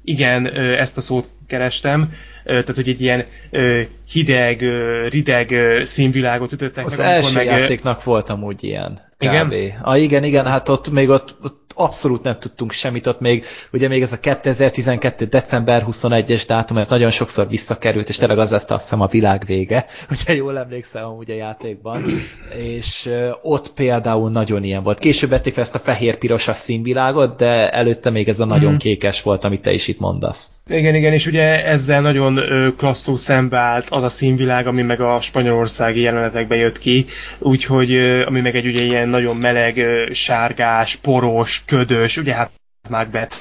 igen, ö, ezt a szót kerestem, ö, tehát hogy egy ilyen ö, hideg, ö, rideg ö, színvilágot ütöttek Az meg, első meg, ö, játéknak volt amúgy ilyen. Kb. Igen? Ah, igen, igen, hát ott még ott, ott abszolút nem tudtunk semmit, ott még, ugye még ez a 2012. december 21-es dátum, ez nagyon sokszor visszakerült, és tényleg az lesz azt hiszem a világ vége, hogyha jól emlékszem amúgy a játékban, és ott például nagyon ilyen volt. Később vették fel ezt a fehér-pirosas színvilágot, de előtte még ez a nagyon Mhm. kékes volt, amit te is itt mondasz. Igen, igen, és ugye ezzel nagyon klasszul szembeállt az a színvilág, ami meg a spanyolországi jelenetekbe jött ki, úgyhogy ami meg egy ugye ilyen nagyon meleg, sárgás, poros, ködös, ugye hát Macbeth,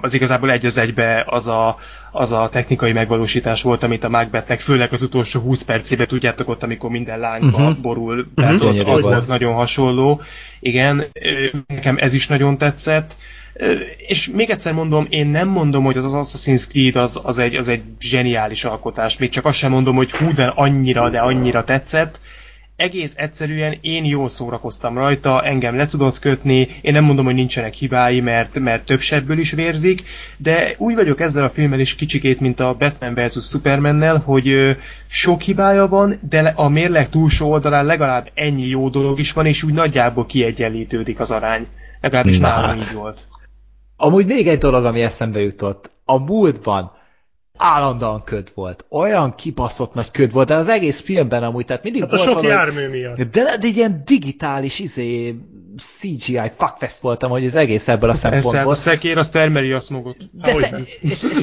az igazából egy az egybe az a, az a technikai megvalósítás volt, amit a Macbethnek, főleg az utolsó 20 percében, tudjátok ott, amikor minden lányba Mhm. uh-huh. borul, tehát ott Gyönyörű az volt. nagyon hasonló. Igen, nekem ez is nagyon tetszett. És még egyszer mondom, én nem mondom, hogy az Assassin's Creed az, az, egy, az egy zseniális alkotás, még csak azt sem mondom, hogy hú, de annyira, de annyira tetszett. Egész egyszerűen én jól szórakoztam rajta, engem le tudott kötni, én nem mondom, hogy nincsenek hibái, mert, mert több sebből is vérzik, de úgy vagyok ezzel a filmmel is kicsikét, mint a Batman vs. Supermannel, hogy ö, sok hibája van, de a mérleg túlsó oldalán legalább ennyi jó dolog is van, és úgy nagyjából kiegyenlítődik az arány. Legalábbis Na nálam hát. így volt. Amúgy még egy dolog, ami eszembe jutott. A múltban állandóan köd volt. Olyan kibaszott nagy köd volt, de az egész filmben amúgy, tehát mindig Hát a volt sok valami... jármű miatt. De, de egy ilyen digitális izé, CGI fuckfest voltam, hogy az egész ebből a Persze, szempontból. a szekér az termeli a smogot. De, Ahogy te, nem. és, és,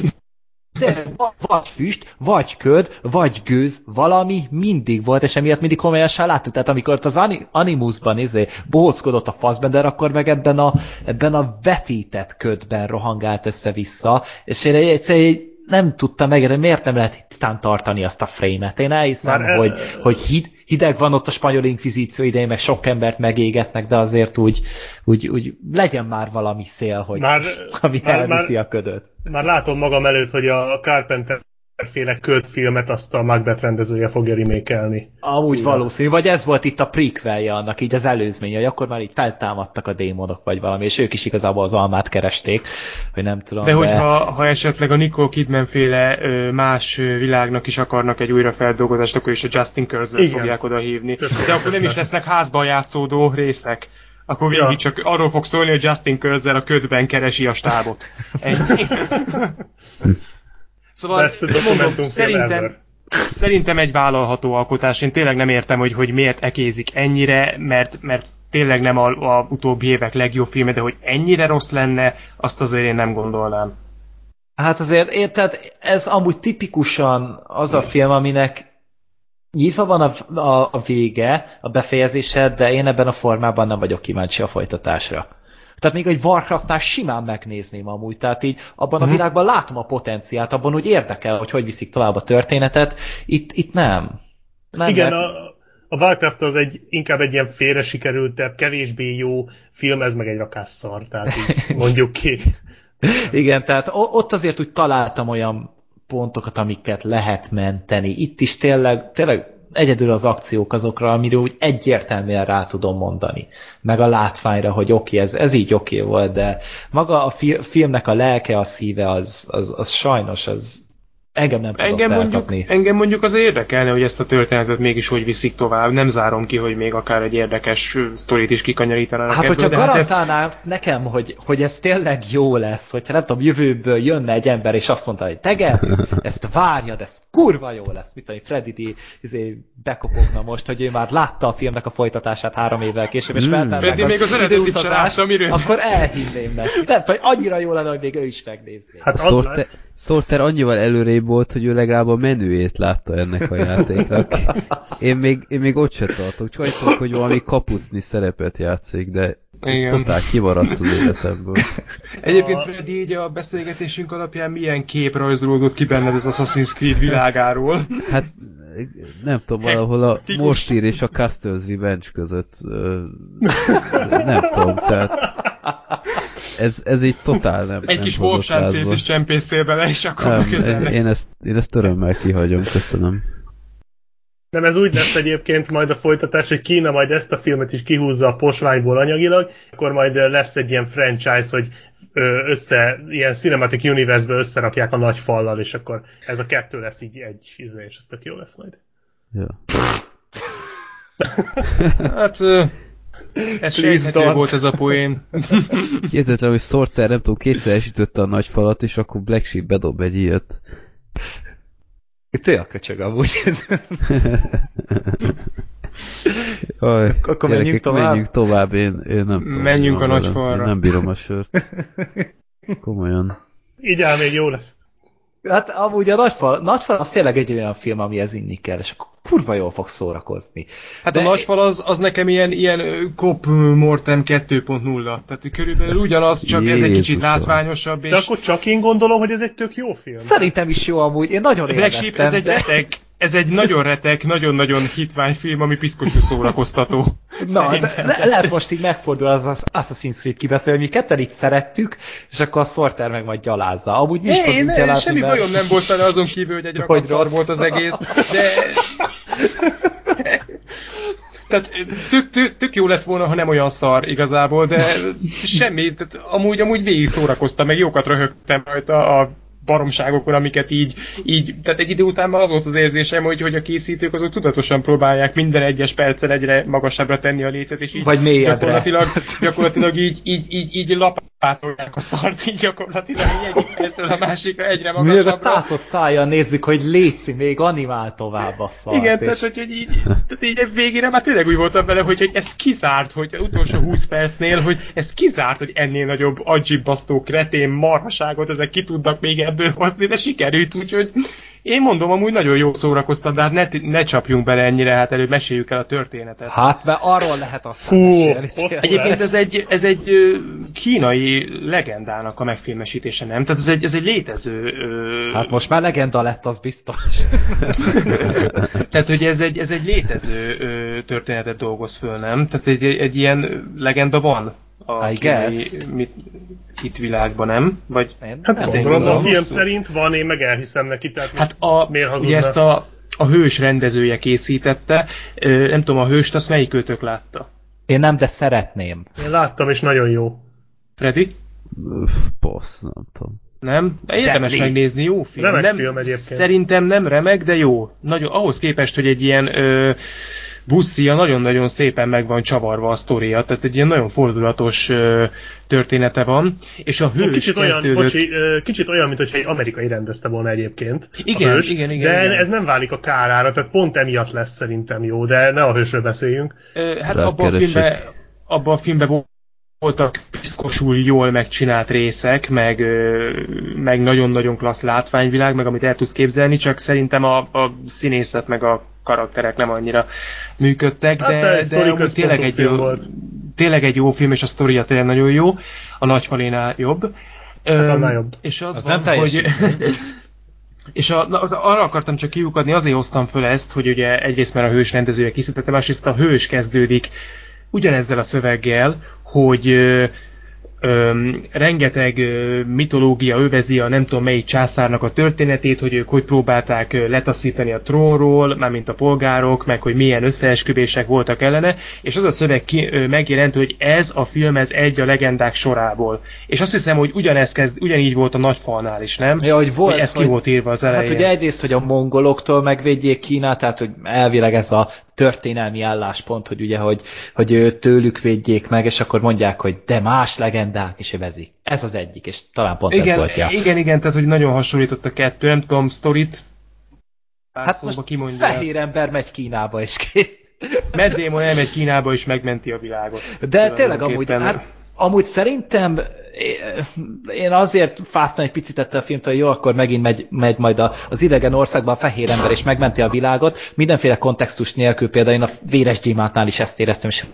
de vagy füst, vagy köd, vagy gőz, valami mindig volt, és emiatt mindig komolyan sem láttuk. Tehát amikor ott az Ani- Animusban izé, bohóckodott a Fassbender, akkor meg ebben a, ebben a vetített ködben rohangált össze-vissza, és én egyszerűen nem tudtam meg, miért nem lehet tisztán tartani azt a frame-et. Én elhiszem, Már, hogy, eh, hogy hid, hideg van ott a spanyol inkvizíció idején, meg sok embert megégetnek, de azért úgy, úgy, úgy legyen már valami szél, hogy Már, ami már, elviszi már, a ködöt. már látom magam előtt, hogy a Carpenter féle ködfilmet azt a Macbeth rendezője fogja remékelni. Amúgy Igen. valószínű, vagy ez volt itt a prequelje annak, így az előzménye, hogy akkor már így feltámadtak a démonok, vagy valami, és ők is igazából az almát keresték, hogy nem tudom. De hogyha ha esetleg a Nicole Kidman féle más világnak is akarnak egy újrafeldolgozást, akkor is a Justin Curzon fogják oda hívni. De akkor nem is lesz. lesznek házban játszódó részek. Akkor végig Ja. csak arról fog szólni, hogy Justin Curzel a ködben keresi a stábot. Ennyi. Szóval Best mondom, szerintem, ever. szerintem egy vállalható alkotás. Én tényleg nem értem, hogy, hogy miért ekézik ennyire, mert, mert tényleg nem a, a utóbbi évek legjobb filme, de hogy ennyire rossz lenne, azt azért én nem gondolnám. Hát azért, érted, ez amúgy tipikusan az a film, aminek nyitva van a, a, a vége, a befejezése, de én ebben a formában nem vagyok kíváncsi a folytatásra. Tehát még egy Warcraftnál simán megnézném amúgy, tehát így abban a világban látom a potenciát, abban úgy érdekel, hogy hogy viszik tovább a történetet, itt, itt nem. nem Igen, mert- a, a Warcraft az egy, inkább egy ilyen félre sikerültebb, kevésbé jó film, ez meg egy rakás szar, tehát így mondjuk ki. Igen, tehát ott azért úgy találtam olyan pontokat, amiket lehet menteni. Itt is tényleg, tényleg egyedül az akciók azokra, amiről úgy egyértelműen rá tudom mondani. Meg a látványra, hogy oké, ez, ez így oké volt, de maga a fi- filmnek a lelke, a szíve, az, az, az sajnos, az engem nem tudott Engem mondjuk, engem mondjuk az érdekelne, hogy ezt a történetet mégis hogy viszik tovább. Nem zárom ki, hogy még akár egy érdekes sztorit is kikanyarítanának Hát, ebből, hogyha de hát garantálnál nekem, hogy, hogy ez tényleg jó lesz, hogyha nem tudom, jövőből jönne egy ember, és azt mondta, hogy tege, ezt várjad, ez kurva jó lesz, mit tudom, Freddy D. Izé, bekopogna most, hogy ő már látta a filmnek a folytatását három évvel később, és Mm. feltárnák Freddy az még az eredetit sem látta, akkor elhinném neki. Nem hogy annyira jó lenne, hogy még ő is megnézné. Hát Sorter. Sorter annyival előrébb volt, hogy ő legalább a menüjét látta ennek a játéknak. Én még, én még ott se tartok, csak annyit tudok, hogy valami kapucni szerepet játszik, de ez Igen. totál kimaradt az életemből. Egyébként A- Freddy, így a beszélgetésünk alapján milyen kép rajzolódott ki benned az Assassin's Creed világáról? Hát nem tudom, valahol a. Mostír és a Castle's Revenge között nem tudom, tehát ez, ez így totál nem Egy nem kis wolfsáncét is csempészél bele, és akkor nem, közel lesz. én, ezt, én ezt örömmel kihagyom, köszönöm. Nem, ez úgy lesz egyébként majd a folytatás, hogy Kína majd ezt a filmet is kihúzza a posványból anyagilag, akkor majd lesz egy ilyen franchise, hogy össze, ilyen Cinematic Universe-be összerakják a nagy fallal, és akkor ez a kettő lesz így egy, izé, és ez tök jó lesz majd. Ja. Hát, ez sejthető don't. volt ez a poén. Hihetetlen, hogy Sorter nem tudom, kétszer esütötte a nagy falat, és akkor Black Sheep bedob egy ilyet. Itt olyan köcsög amúgy. Aj, Akkor menjünk gyerekek, tovább? menjünk tovább, én, én nem tudom. Menjünk a nagy falra. Én nem bírom a sört. Komolyan. Így áll még jó lesz. Hát amúgy a nagyfal, nagyfal az tényleg egy olyan film, amihez inni kell, és akkor kurva jól fog szórakozni. Hát De- a nagyfal az, az nekem ilyen, ilyen Cop Mortem 2.0. Tehát körülbelül ugyanaz, csak ez egy kicsit Jézusom. látványosabb, De és akkor csak én gondolom, hogy ez egy tök jó film. Szerintem is jó amúgy, én nagyon Black élveztem. Sheep, ez egy de... ez egy nagyon retek, nagyon-nagyon hitvány film, ami piszkosú szórakoztató. Na, de Szerintem. le, lehet most így megfordul az, az Assassin's Creed kibeszél, hogy mi ketten így szerettük, és akkor a Sorter meg majd gyalázza. Amúgy mi is fogunk én gyalázni, semmi mert- bajom nem volt vele azon kívül, hogy egy rakat szar volt az egész, de... Tehát tök, tök, tök jó lett volna, ha nem olyan szar igazából, de semmi, tehát amúgy, amúgy végig szórakoztam, meg jókat röhögtem rajta a baromságokon, amiket így, így, tehát egy idő után már az volt az érzésem, hogy, hogy a készítők azok tudatosan próbálják minden egyes percen egyre magasabbra tenni a lécet, és így Vagy mélyebbre. gyakorlatilag, gyakorlatilag így, így, így, így lapátolják a szart, így gyakorlatilag így egyik percről a másikra egyre Mi a magasabbra. tátott szájjal nézzük, hogy létszi, még animál tovább a szart. Igen, és... tehát hogy, hogy így, tehát így végére már tényleg úgy voltam vele, hogy, hogy ez kizárt, hogy az utolsó 20 percnél, hogy ez kizárt, hogy ennél nagyobb agyibbasztó kretén marhaságot ezek ki tudnak még ebből hozni, de sikerült, úgyhogy én mondom, amúgy nagyon jó szórakoztam, de hát ne, ne csapjunk bele ennyire, hát előbb meséljük el a történetet. Hát, mert arról lehet azt Hú, mesélni. Egyébként ez egy, ez egy kínai legendának a megfilmesítése, nem? Tehát ez egy, ez egy létező... Ö, Hát most már legenda lett, az biztos. Tehát, hogy ez egy, ez egy létező ö, történetet dolgoz föl, nem? Tehát egy, egy ilyen legenda van a I guess. mit, itt világban, nem? Vagy Hát nem gondolom, a film szerint van, én meg elhiszem neki, tehát hát a, miért hazudna? ugye ezt a, a hős rendezője készítette, ö, nem tudom, a hőst azt melyik őtök látta? Én nem, de szeretném. Én láttam, és nagyon jó. Freddy? Passz, nem tudom. Nem? Érdemes Jet Li. megnézni, jó film. Remek nem, film egyébként. Szerintem nem remek, de jó. Nagyon, ahhoz képest, hogy egy ilyen ö, buszia nagyon-nagyon szépen meg van csavarva a sztoria, tehát egy ilyen nagyon fordulatos ö, története van, és a hős Kicsit olyan, kezdődött... bocsi, ö, kicsit olyan, mint hogyha egy amerikai rendezte volna egyébként. a Igen, hős, igen, igen, De igen. ez nem válik a kárára, tehát pont emiatt lesz szerintem jó, de ne a hősről beszéljünk. Ö, hát abban a filmben abban a filmben voltak piszkosul jól megcsinált részek, meg, meg nagyon-nagyon klassz látványvilág, meg amit el tudsz képzelni, csak szerintem a, a színészet meg a karakterek nem annyira működtek, hát de, de, de tényleg egy, jó, volt. tényleg egy jó film, és a sztoria tényleg nagyon jó, a nagyfalénál jobb. Hát jobb. És az, az van, nem hogy... És a, az, arra akartam csak kiukadni, azért hoztam föl ezt, hogy ugye egyrészt már a hős rendezője készítette, másrészt a hős kezdődik ugyanezzel a szöveggel, hogy öm, rengeteg ö, mitológia övezi a nem tudom melyik császárnak a történetét, hogy ők hogy próbálták ö, letaszítani a trónról, mármint a polgárok, meg hogy milyen összeesküvések voltak ellene, és az a szöveg ki, ö, megjelent, hogy ez a film ez egy a legendák sorából. És azt hiszem, hogy ugyanez kezd, ugyanígy volt a nagyfalnál is, nem? Ja, hogy volt. Hogy ez ki volt írva az elején. Hát ugye egyrészt, hogy a mongoloktól megvédjék Kínát, tehát hogy elvileg ez a történelmi álláspont, hogy ugye, hogy, hogy tőlük védjék meg, és akkor mondják, hogy de más legendák is övezik. Ez az egyik, és talán pont igen, ez volt, ja. Igen, igen, tehát hogy nagyon hasonlított a kettő, nem tudom, sztorit Hát most kimondja. fehér ember megy Kínába, és kész. Matt Damon elmegy Kínába, és megmenti a világot. De tényleg amúgy, hát, amúgy szerintem én azért fáztam egy picit ettől a filmtől, hogy jó, akkor megint megy, megy majd az idegen országban a fehér ember, és megmenti a világot. Mindenféle kontextus nélkül, például én a véres gyémátnál is ezt éreztem, és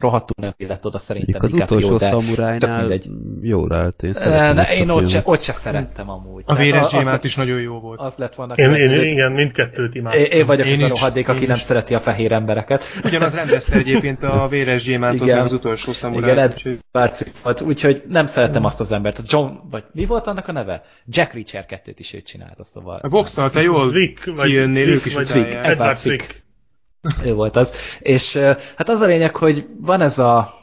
rohadtul nem illett oda szerintem. Az utolsó szamurájnál jól állt. Én, ne, én ott, se, ott se szerettem amúgy. A véres gyémánt is nagyon jó volt. Az lett volna. Én, én, igen, mindkettőt imádtam. Én, én vagyok én az a rohadék, aki nem is. szereti a fehér embereket. Ugyanaz rendezte egyébként a véres gyémántot, igen. az utolsó szamuráj. Igen, úgyhogy... Úgyhogy, úgyhogy nem szerettem azt az embert. John, vagy mi volt annak a neve? Jack Reacher 2-t is őt csinálta, szóval. A boxal, te jól kijönnél, ők is Edward Zwick. Ő volt az. És hát az a lényeg, hogy van ez a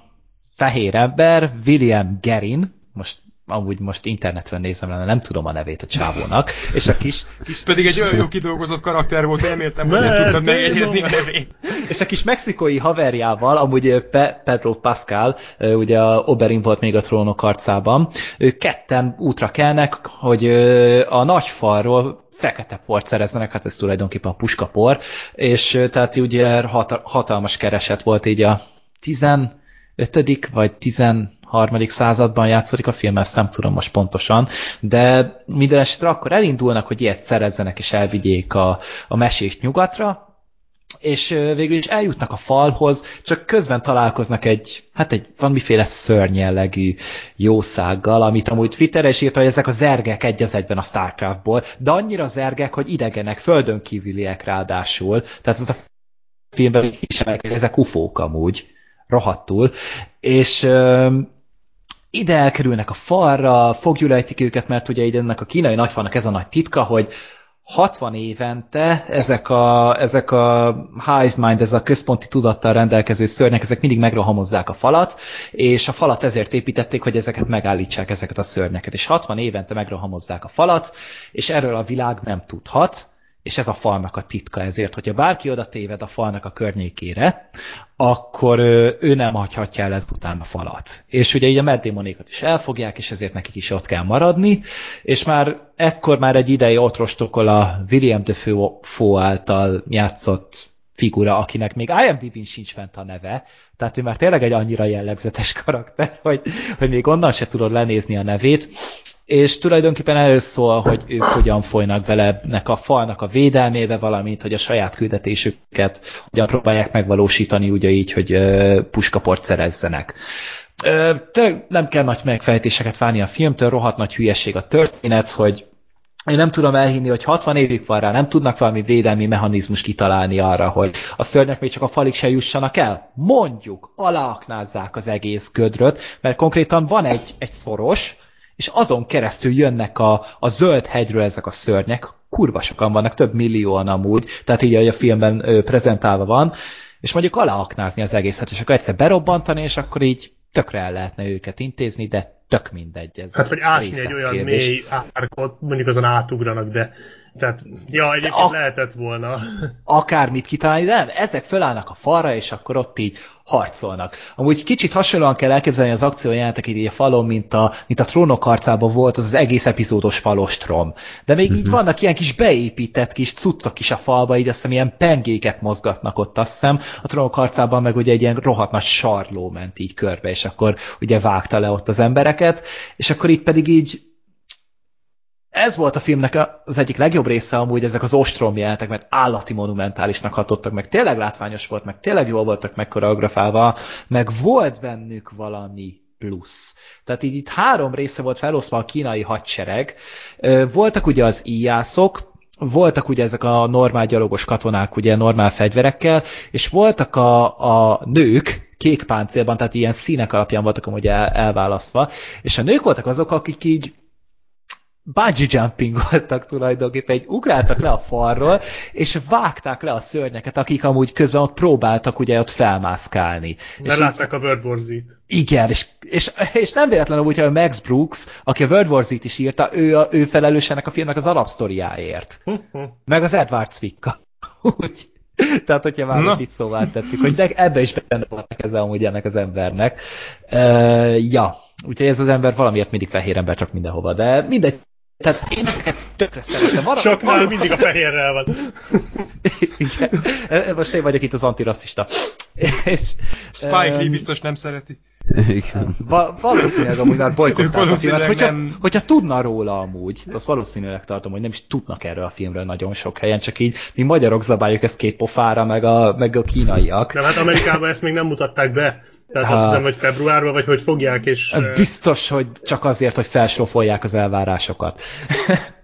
fehér ember, William Gerin, most amúgy most internetről nézem le, nem tudom a nevét a csávónak, és a kis... kis Pedig egy olyan jó kidolgozott karakter volt, reméltem, hogy nem tudtad megjegyezni a nevét. És a kis mexikói haverjával, amúgy Pe Pedro Pascal, ugye a Oberyn volt még a trónok arcában, ők ketten útra kelnek, hogy a nagy falról fekete port szerezzenek, hát ez tulajdonképpen a puskapor, és tehát ugye hatalmas kereset volt így a 15. vagy 13. században játszik a film, ezt nem tudom most pontosan, de minden esetre akkor elindulnak, hogy ilyet szerezzenek és elvigyék a, a mesést nyugatra, és végül is eljutnak a falhoz, csak közben találkoznak egy, hát egy valamiféle szörnyellegű jószággal, amit amúgy Twitterre is írta, hogy ezek a zergek egy az egyben a Starcraftból, de annyira zergek, hogy idegenek, földön kívüliek ráadásul, tehát ez a filmben is hogy ezek ufók amúgy, rohadtul, és ö, ide elkerülnek a falra, fogjulejtik őket, mert ugye ide ennek a kínai nagyfalnak ez a nagy titka, hogy 60 évente ezek a, ezek a hive mind, ez a központi tudattal rendelkező szörnyek, ezek mindig megrohamozzák a falat, és a falat ezért építették, hogy ezeket megállítsák, ezeket a szörnyeket. És 60 évente megrohamozzák a falat, és erről a világ nem tudhat, és ez a falnak a titka ezért, hogyha bárki oda téved a falnak a környékére, akkor ő nem hagyhatja el ezután a falat. És ugye így a meddémonékat is elfogják, és ezért nekik is ott kell maradni, és már ekkor már egy ideje ott rostokol a William Defoe által játszott figura, akinek még IMDb-n sincs fent a neve, tehát ő már tényleg egy annyira jellegzetes karakter, hogy, hogy még onnan se tudod lenézni a nevét, és tulajdonképpen erről szól, hogy ők hogyan folynak bele ennek a falnak a védelmébe, valamint, hogy a saját küldetésüket hogyan próbálják megvalósítani, ugye így, hogy puskaport szerezzenek. nem kell nagy megfejtéseket várni a filmtől, rohadt nagy hülyeség a történet, hogy én nem tudom elhinni, hogy 60 évig van rá, nem tudnak valami védelmi mechanizmus kitalálni arra, hogy a szörnyek még csak a falig se jussanak el. Mondjuk, aláaknázzák az egész gödröt, mert konkrétan van egy, egy szoros, és azon keresztül jönnek a, a zöld hegyről ezek a szörnyek, kurva sokan vannak, több millióan amúgy, tehát így, ahogy a filmben ö, prezentálva van, és mondjuk aláaknázni az egészet, és akkor egyszer berobbantani, és akkor így tökre el lehetne őket intézni, de tök mindegy. Ez hát, vagy ásni egy olyan mély árkot, mondjuk azon átugranak, de Tehát, ja, egyébként ak- lehetett volna. akármit kitalálni, de nem, ezek fölállnak a falra, és akkor ott így harcolnak. Amúgy kicsit hasonlóan kell elképzelni az akciójelentek így a falon, mint a, mint a trónok harcában volt az az egész epizódos falostrom. De még így vannak ilyen kis beépített kis cuccok is a falba, így azt hiszem ilyen pengéket mozgatnak ott, azt hiszem. A trónok harcában meg ugye egy ilyen rohadt nagy sarló ment így körbe, és akkor ugye vágta le ott az embereket, és akkor itt pedig így ez volt a filmnek az egyik legjobb része amúgy ezek az ostrom jelentek, mert állati monumentálisnak hatottak, meg tényleg látványos volt, meg tényleg jól voltak meg koreografálva, meg volt bennük valami plusz. Tehát így itt három része volt felosztva a kínai hadsereg. Voltak ugye az íjászok, voltak ugye ezek a normál gyalogos katonák, ugye normál fegyverekkel, és voltak a, a nők, kék páncélban, tehát ilyen színek alapján voltak amúgy el, elválasztva, és a nők voltak azok, akik így bungee jumping voltak tulajdonképpen, egy ugráltak le a falról, és vágták le a szörnyeket, akik amúgy közben ott próbáltak ugye ott felmászkálni. Mert így, látták a World War Z-t. igen, és, és, és nem véletlenül úgy, hogy a Max Brooks, aki a World War Z-t is írta, ő, a, ő felelős ennek a filmnek az alapsztoriáért. Meg az Edward Zwicka. Úgy. Tehát, hogyha már. Na. itt szóvá tettük, hogy de ebbe is benne vannak ez amúgy ennek az embernek. Uh, ja, úgyhogy ez az ember valamiért mindig fehér ember csak mindenhova, de mindegy. Tehát én ezeket tökre szeretem. Van, Soknál mindig a fehérrel van. Igen. Most én vagyok itt az antirasszista. És, Spike Lee biztos nem szereti. Igen. Va- valószínűleg amúgy már bolykották a Valószínűleg filmet, hogyha, nem. hogyha tudna róla amúgy, azt valószínűleg tartom, hogy nem is tudnak erről a filmről nagyon sok helyen, csak így mi magyarok zabáljuk ezt két pofára, meg a, meg a kínaiak. Nem, hát Amerikában ezt még nem mutatták be. Tehát azt Ah. hiszem, hogy februárban, vagy hogy fogják, és... eh, Biztos, hogy csak azért, hogy felsrófolják az elvárásokat.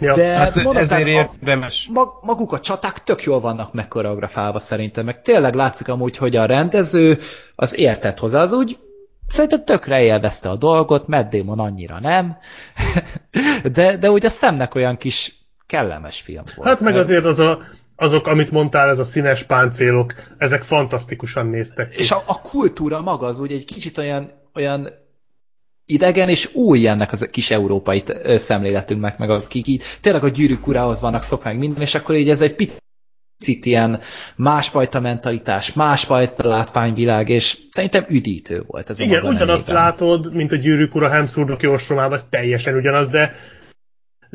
Ja. De Hát mondom, ezért érdemes. mag, maguk a csaták tök jól vannak megkoreografálva szerintem, meg tényleg látszik amúgy, hogy a rendező az értett hozzá, az úgy szerintem tökre élvezte a dolgot, Matt Damon annyira nem, de, de úgy a szemnek olyan kis kellemes film volt. Hát meg azért az a, azok, amit mondtál, ez a színes páncélok, ezek fantasztikusan néztek ki. És a, a kultúra maga az úgy egy kicsit olyan, olyan idegen és új ennek az kis európai szemléletünknek, meg akik így tényleg a gyűrűk urához vannak szokva meg minden, és akkor így ez egy picit ilyen másfajta mentalitás, másfajta látványvilág, és szerintem üdítő volt ez Igen, ugyanazt nemében. látod, mint a gyűrűk ura Hemsworth ostromában, ez teljesen ugyanaz, de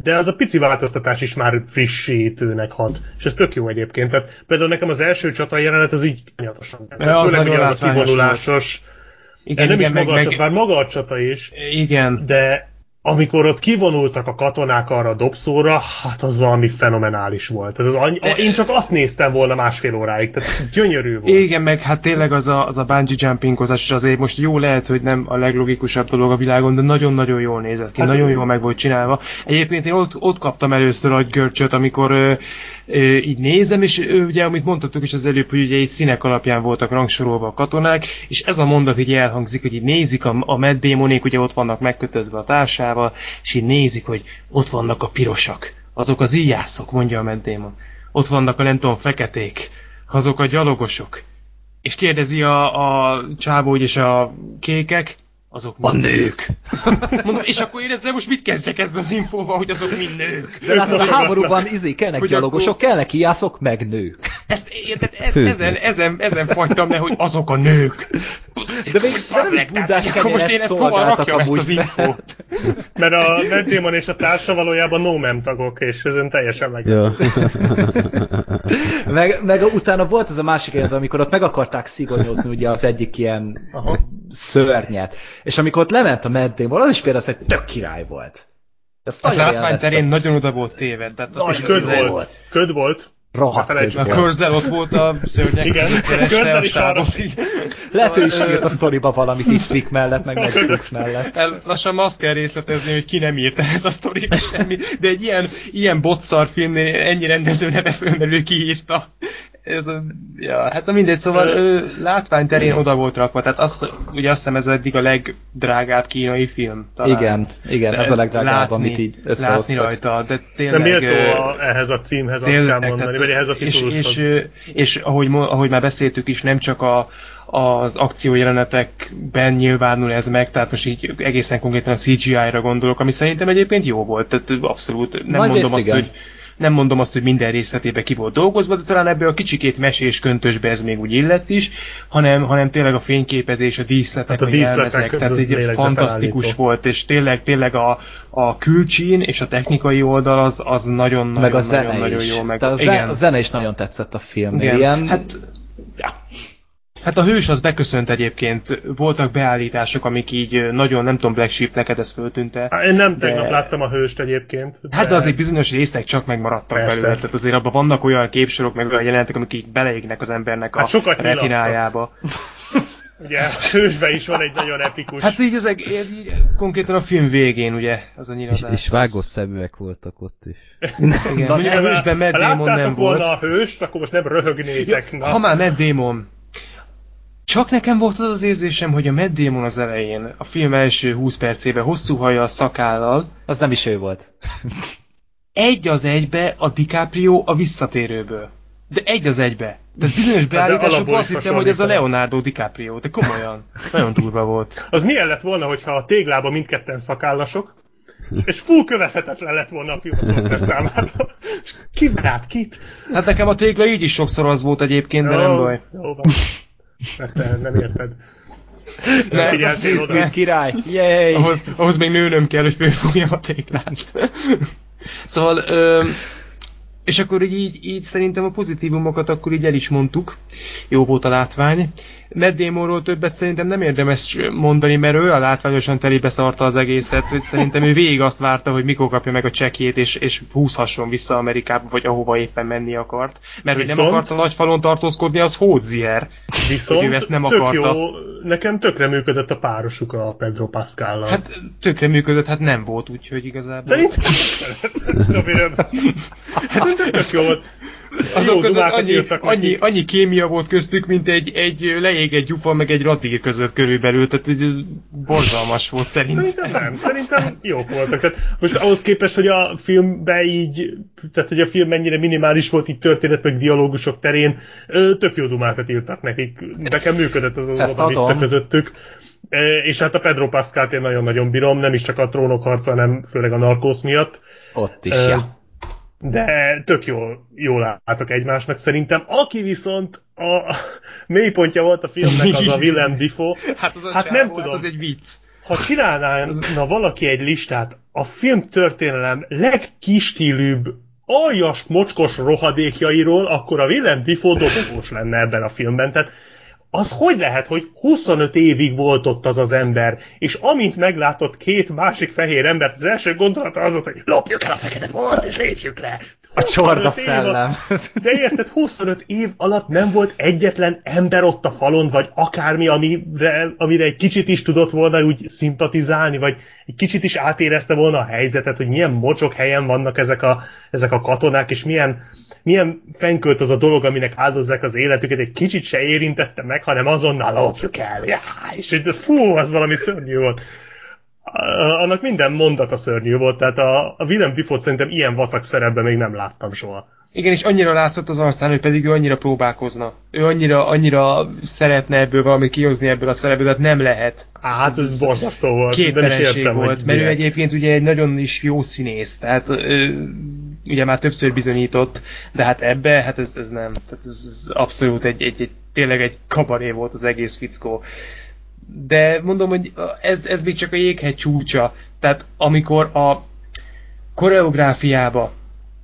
de az a pici változtatás is már frissítőnek hat. És ez tök jó egyébként. Tehát például nekem az első csata jelenet az így nyatosan. Ja, az Főleg az a kivonulásos. Igen, nem igen, is meg, maga a csata, meg, bár maga a csata is, igen. de amikor ott kivonultak a katonák arra a dobszóra, hát az valami fenomenális volt. Tehát az annyi, én csak azt néztem volna másfél óráig, tehát gyönyörű volt. Igen, meg hát tényleg az a, az a bungee jumpingozás is azért most jó lehet, hogy nem a leglogikusabb dolog a világon, de nagyon-nagyon jól nézett ki, Hát- nagyon jól meg volt csinálva. Egyébként én ott, ott kaptam először a görcsöt, amikor így nézem, és ugye, amit mondtatok is az előbb, hogy ugye így színek alapján voltak rangsorolva a katonák, és ez a mondat így elhangzik, hogy így nézik a, a Matt Damonék, ugye ott vannak megkötözve a társával, és így nézik, hogy ott vannak a pirosak, azok az íjászok, mondja a Matt Damon. Ott vannak a nem feketék, azok a gyalogosok. És kérdezi a, a csávó, és a kékek, azok A mind nők. Mondom, és akkor én ezzel most mit kezdjek ezzel az infóval, hogy azok mind nők? De látod, a háborúban izé kellnek Hogy gyalogosok, akkor- kellnek ijászok, meg nők. Ezt, érted, ez, Főzni. ezen, ezen, ezen fagytam le, hogy azok a nők. De még de nem is bundás akkor most én ezt hova rakjam ezt az infót? Mert a Damon és a társa valójában no mem tagok, és ezen teljesen meg. Ja. Meg, meg utána volt ez a másik jelenet, amikor ott meg akarták szigonyozni ugye az egyik ilyen Aha. szörnyet. És amikor ott lement a Damon, az is például az egy tök király volt. Ezt A nagyon látvány terén nagyon oda volt téved. Tehát az És köd az- volt. Köd volt. Rohadt A körzel ott volt a szörnyek. Igen, körzel is arra. Lehet, ő is írt a sztoriba valamit Swick mellett, meg Brooks mellett. El, lassan azt kell részletezni, hogy ki nem írta ez a sztoriba semmi, de egy ilyen, ilyen botszar filmnél ennyi rendező neve fölmerül, ki írta. Ez a, ja, hát na mindegy, szóval ö, látványterén oda volt rakva, tehát az, ugye azt hiszem ez eddig a legdrágább kínai film. Talán. Igen, igen, ez a legdrágább, látni, amit így látni rajta, de De tényleg... méltó ö, a, ehhez a címhez, azt Tényleg, kell mondani, vagy ehhez a és, titulushoz. és, és, és ahogy, ahogy már beszéltük is, nem csak a, az akciójelenetekben nyilvánul ez meg, tehát most így egészen konkrétan a CGI-ra gondolok, ami szerintem egyébként jó volt, tehát abszolút nem Nagy mondom azt, igen. hogy Nem mondom azt, hogy minden részletébe ki volt dolgozva, de talán ebből a kicsikét mesés köntösbe ez még úgy illett is, hanem, hanem tényleg a fényképezés, a díszletek, Hát a meg díszletek, tehát egy fantasztikus volt, és tényleg, tényleg a, a külcsín és a technikai oldal az, az nagyon, meg a nagyon, zene nagyon, nagyon jó. Meg, a, zene, a zene is nagyon tetszett a filmnél. igen. Ilyen, Hát. Hát a hős az beköszönt egyébként, voltak beállítások, amik így nagyon, nem tudom, Black Sheep, neked ez föltűnte. Hát Én nem tegnap De- láttam a hőst egyébként. Hát de azért bizonyos részek csak megmaradtak Persze. belőle, tehát azért abban vannak olyan képsorok, meg olyan jelenetek, amik így beleégnek az embernek a Hát sokat retinájába. Ugye, a hősben is van egy nagyon epikus... Hát így, az, eg- így, konkrétan a film végén, ugye, az a És, nyilazás. és vágott szeműek voltak ott is. Igen, mondjuk a hősben Matt Damon nem volna volt. a hőst, akkor most nem röhögnétek. Na. Ha már Matt Damon. Csak nekem volt az az érzésem, hogy a Matt Damon az elején, a film első 20 percében hosszú haja a szakállal, az nem is ő volt. egy az egybe a DiCaprio a visszatérőből. De egy az egybe. De bizonyos beállításokban alapból azt hittem, hogy ez a. Leonardo DiCaprio. De komolyan. Nagyon durva volt. Az milyen lett volna, hogyha a téglában mindketten szakállasok, és full követhetetlen lett volna a film a számára. És Ki kit? Hát nekem a tégla így is sokszor az volt egyébként, de nem Jó, baj. Jó van. Mert te nem érted. Ne, Nem figyeltél oda. Mint király. Yay! ahhoz, ahhoz még nőnöm kell, hogy fölfogjam a téglát. szóval, ö, és akkor így, így szerintem a pozitívumokat akkor így el is mondtuk. Jó volt a látvány. Matt Damonról többet szerintem nem érdemes mondani, mert ő a látványosan telébe szarta az egészet. hogy Szerintem ő végig azt várta, hogy mikor kapja meg a csekjét, és, és húzhasson vissza Amerikába, vagy ahova éppen menni akart. Mert hogy nem Viszont- akarta nagy falon tartózkodni, az Hódzier. Viszont Hogy ő ezt nem akarta. jó, nekem tökre működött a párosuk a Pedro Pascal-lal. Hát tökre működött, hát nem volt, úgyhogy igazából... Szerintem Amiről- Tök jó volt. Azok Jó között annyi, írtak annyi, annyi kémia volt köztük, mint egy, egy leégett gyufa, meg egy radír között körülbelül, tehát ez borzalmas volt szerintem. Szerintem nem, szerintem jók voltak. Tehát most ahhoz képest, hogy a filmben így, tehát hogy a film mennyire minimális volt így történet, meg dialógusok terén, tök jó dumákat írtak nekik. Nekem működött az az oda vissza adom. közöttük. E, És hát a Pedro Pascalt én nagyon-nagyon bírom, nem is csak a trónok harca, hanem főleg a narkósz miatt. Ott is, Ö, ja. De tök jól, jól álltak egymásnak szerintem. Aki viszont a mélypontja volt a filmnek, az a Willem Dafoe. Hát, az a Hát csávó, nem hát tudom. az egy vicc. Ha csinálnána valaki egy listát, a film történelem legkistílűbb, aljas, mocskos rohadékjairól, akkor a Willem Dafoe dobogós lenne ebben a filmben. Tehát az hogy lehet, hogy 25 évig volt ott az az ember, és amint meglátott két másik fehér embert, az első gondolata az volt, hogy lopjuk el a fekete bort, és lépjük le. A csorda 25 év alatt- szellem. de érted, 25 év alatt nem volt egyetlen ember ott a falon, vagy akármi, amire, amire egy kicsit is tudott volna úgy szimpatizálni, vagy egy kicsit is átérezte volna a helyzetet, hogy milyen mocsok helyen vannak ezek a, ezek a katonák, és milyen, milyen fenkölt az a dolog, aminek áldozzák az életüket, egy kicsit se érintette meg, hanem azonnal lopjuk el. Já, és fú, az valami szörnyű volt. Annak minden mondata szörnyű volt, tehát a, a Willem Dafoe-t szerintem ilyen vacak szerepben még nem láttam soha. Igen, és annyira látszott az arcán, hogy pedig ő annyira próbálkozna. Ő annyira, annyira szeretne ebből valamit kihozni ebből a szerepből, tehát nem lehet. Hát ez borzasztó volt. is Képtelenség értem, volt, mert ő miért. egyébként ugye egy nagyon is jó színész, tehát ö, ugye már többször bizonyított, de hát ebbe, hát ez, ez nem, tehát ez, ez abszolút egy, egy, egy, tényleg egy kabaré volt az egész fickó. De mondom, hogy ez, ez még csak a jéghegy csúcsa, tehát amikor a koreográfiába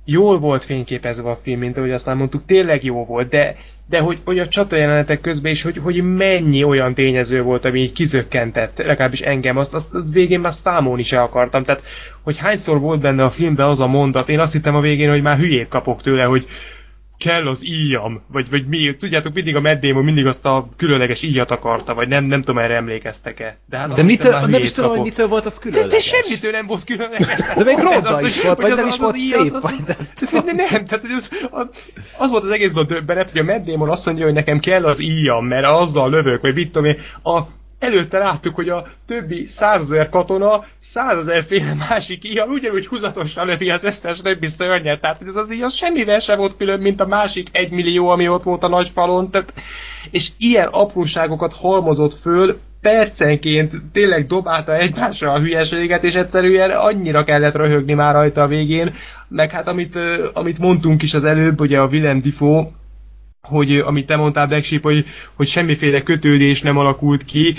jól volt fényképezve a film, mint ahogy azt már mondtuk, tényleg jó volt, de, de hogy, hogy a csata jelenetek közben is, hogy, hogy mennyi olyan tényező volt, ami így kizökkentett, legalábbis engem, azt, azt végén már számolni se akartam. Tehát, hogy hányszor volt benne a filmben az a mondat, én azt hittem a végén, hogy már hülyét kapok tőle, hogy kell az íjam, vagy, vagy mi, tudjátok, mindig a Matt Damon mindig azt a különleges íjat akarta, vagy nem, nem tudom, erre emlékeztek-e. De, hát De mitől, nem is tudom, hogy mitől volt az De, de különleges. semmitől nem volt különleges. De még ronda az, is volt, vagy az- nem is volt szép, Nem, tehát az, az volt az egészben döbbenet, hogy a Matt Damon azt mondja, hogy nekem kell az íjam, mert azzal lövök, vagy mit tudom én. A, előtte láttuk, hogy a többi százezer katona százezer féle másik íjjal ugyanúgy húzatosan lövi az összes többi szörnyet. Tehát ez az íj az semmivel sem volt külön, mint a másik egymillió, ami ott volt a nagy falon. Tehát, és ilyen apróságokat halmozott föl, percenként tényleg dobálta egymásra a hülyeséget, és egyszerűen annyira kellett röhögni már rajta a végén, meg hát amit, amit mondtunk is az előbb, ugye a Willem Dafoe, hogy amit te mondtál, Black Sheep, hogy, hogy semmiféle kötődés nem alakult ki,